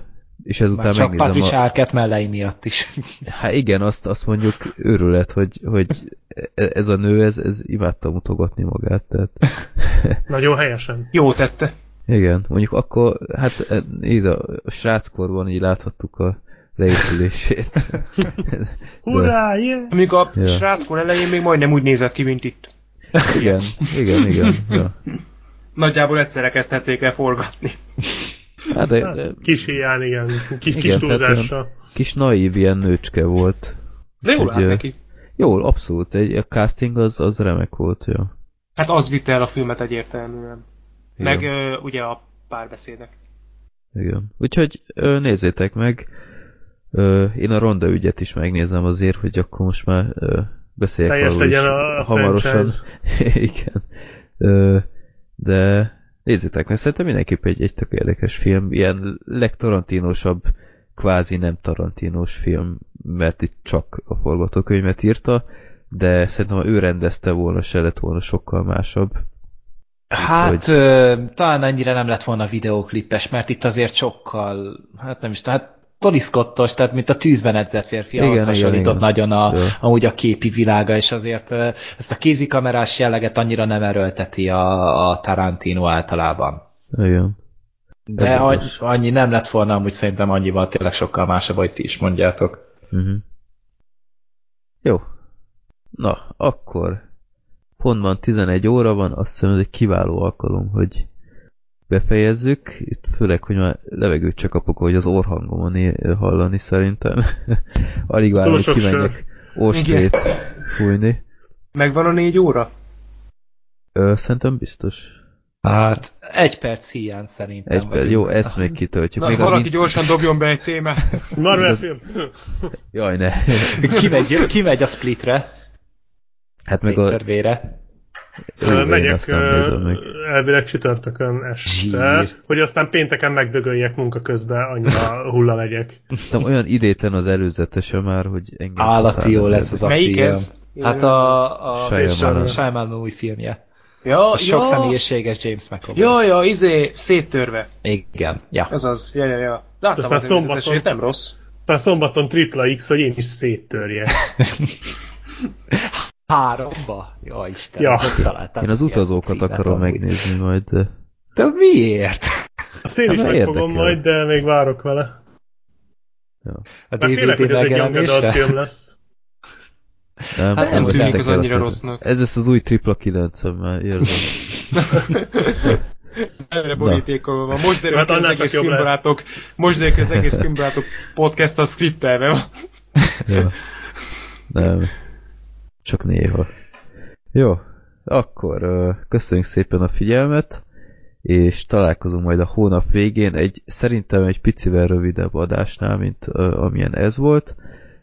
és ezután Már csak megnézem Patricia a... Arquette mellei miatt is. Hát igen, azt, azt mondjuk őrület, hogy, hogy e- ez a nő, ez, ez imádta mutogatni magát. Tehát... Nagyon helyesen. Jó tette. Igen, mondjuk akkor, hát e, így a, a sráckorban így láthattuk a leépülését. Hurrá, yeah! Amikor a Ja. sráckor elején még majdnem úgy nézett ki, mint itt. igen, igen, igen. Ja. Nagyjából egyszerre kezdhették el forgatni. Hát de, de Hát, Kis hiány, igen. Kis, kis Igen, tehát túlzással. kis naív ilyen nőcske volt. De jól ö, neki. Jól, abszolút. Egy, a casting az, az remek volt, jó. Hát az vitte el a filmet egyértelműen. Igen. Meg ö, ugye a párbeszédek. Igen. Úgyhogy ö, nézzétek meg. Ö, én a ronda ügyet is megnézem azért, hogy akkor most már ö, beszéljek Teljes legyen a hamarosan. Igen. Ö, de nézzétek meg, szerintem mindenképp egy, egy tök érdekes film. Ilyen legtarantinosabb, kvázi nem tarantinos film, mert itt csak a forgatókönyvet írta, de szerintem ha ő rendezte volna, se lett volna sokkal másabb. Hát Hogy- talán annyira nem lett volna videóklipes, mert itt azért sokkal, hát nem is hát Tony Scottos, tehát mint a tűzben edzett férfi, Igen, ahhoz igen, hasonlított igen. nagyon a, Ja. amúgy a képi világa, és azért ezt a kézikamerás jelleget annyira nem erőlteti a, a Tarantino általában. Igen. De Ez annyi, annyi nem lett volna, amúgy szerintem annyival tényleg sokkal másabb, hogy ti is mondjátok. Uh-huh. Jó. Na, akkor pontban 11 óra van, azt hiszem ez egy kiváló alkalom, hogy befejezzük. Itt főleg, hogy már levegőt csak kapok, hogy az orhangomon hallani szerintem. Alig várom, hogy kimenjek ostrét fújni. Megvan a négy óra? Ö, szerintem biztos. Hát egy perc hiány szerintem. Egy perc. Jó, ezt még kitöltjük. Na, még az valaki in... gyorsan dobjon be egy témát. Marvel Igaz- film. Jaj, ne. kimegy, kimegy a splitre, Hát meg a... Pétervére. Jó, Megyek aztán elvileg csütörtökön este, Zsír. hogy aztán pénteken megdögöljek munka közben, annyira hulla legyek. Tudom, olyan idétlen az előzetese már, hogy engem... Állati jó lesz az a Melyik film. ez? Hát a, a Shyamalan. Shyamalan új filmje. Ja, A sok ja, személyiséges James McAvoy. ja, ja, izé, széttörve. Igen, ja. Ez az, ja, ja, ja. Láttam Aztán az szombaton- előzetesét, nem rossz. Aztán szombaton tripla X, hogy én is széttörjek. Háromba? Ja, Isten, Ja. hogy találtam Én az utazókat címet akarom amúgy. megnézni majd, de... De miért? Azt én is Hát, megfogom érdekel. majd, de még várok vele. A Mert félek, DVD hogy ez egy film lesz. Nem, Hát nem ezt tűnik az annyira a- rossznak. Ez lesz az új tripla 9 már érzem. Erre borítékolva van. Most derül Hát az egész filmbarátok, most derül az egész filmbarátok podcast a skriptelve van. ja. Nem. Csak néha. Jó, akkor köszönjük szépen a figyelmet, és találkozunk majd a hónap végén egy szerintem egy picivel rövidebb adásnál, mint amilyen ez volt,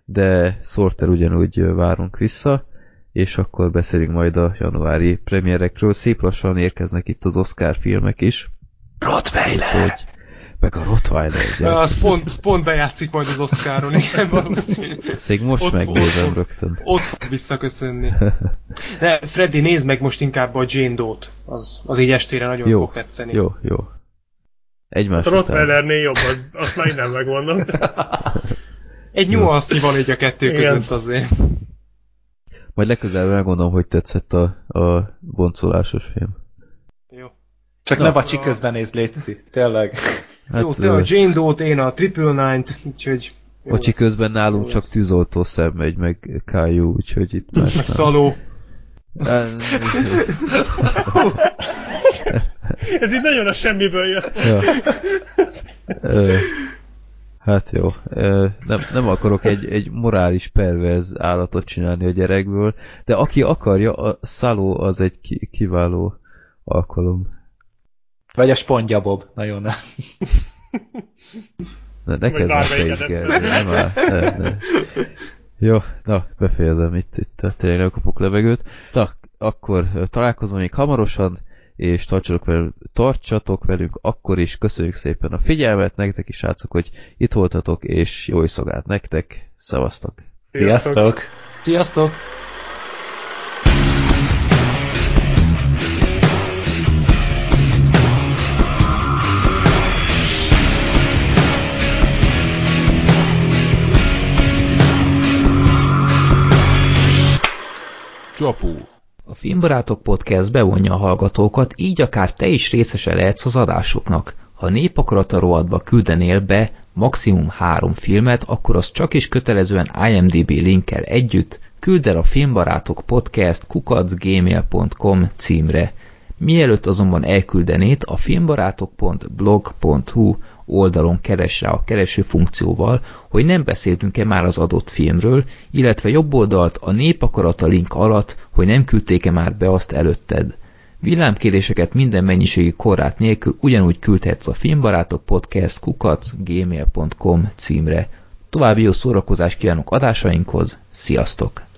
de Sorter ugyanúgy várunk vissza, és akkor beszélünk majd a januári premierekről. Szép lassan érkeznek itt az Oscar filmek is. Rottweiler! Hogy, meg a Rottweiler, ugye? Az pont, pont bejátszik majd az Oscaron, igen, valószínű. Ezt még most Ott- megnézem ott- rögtön. Ott visszaköszönni. De Freddy, nézd meg most inkább a Jane Doe-t. Az, az így estére nagyon Jó, fog tetszeni. jó, jó. Egymás A után. Rottweilernél jobb, az, azt már innen megmondom. Egy nyuansznyi van így a kettő Igen. között azért. Majd legközelebb megmondom, hogy tetszett a, a boncolásos film. Jó. Csak Na. ne bacsi közben nézd, Léci. Tényleg. Hát, jó, te a Jane Doe-t, én a Triple Nine-t, úgyhogy... lesz. közben nálunk csak tűzoltó szem megy, meg Kájú, úgyhogy itt más Meg. Szaló. Ez így nagyon a semmiből jött. ja. Ö, hát jó. Ö, nem, nem akarok egy, egy morális perverz állatot csinálni a gyerekből, de aki akarja, a Szaló az egy ki, kiváló alkalom. Vagy a Spongya Bob. Nagyon nem. Ne, ne kezd már te is. Gergő, nem áll, ne, ne. Jó, na, befejezem itt, itt tényleg nem kapok levegőt. Na, akkor találkozom még hamarosan, és tartsatok velünk, tartsatok velünk akkor is. Köszönjük szépen a figyelmet, nektek is srácok, hogy itt voltatok, és jó szolgált nektek. Szevasztok! Sziasztok! Sziasztok! Csapó. A Filmbarátok Podcast bevonja a hallgatókat, így akár te is részese lehetsz az adásoknak. Ha népakarata rovatba küldenél be maximum három filmet, akkor az csak is kötelezően IMDB linkkel együtt küld el a Filmbarátok Podcast kukacgmail.com címre. Mielőtt azonban elküldenéd, a filmbarátok.blog.hu oldalon keres rá a kereső funkcióval, hogy nem beszéltünk-e már az adott filmről, illetve jobb oldalt a népakarata link alatt, hogy nem küldték-e már be azt előtted. Villámkéréseket minden mennyiségi korlát nélkül ugyanúgy küldhetsz a filmbarátok podcast kukac gmail.com címre. További jó szórakozást kívánok adásainkhoz, sziasztok!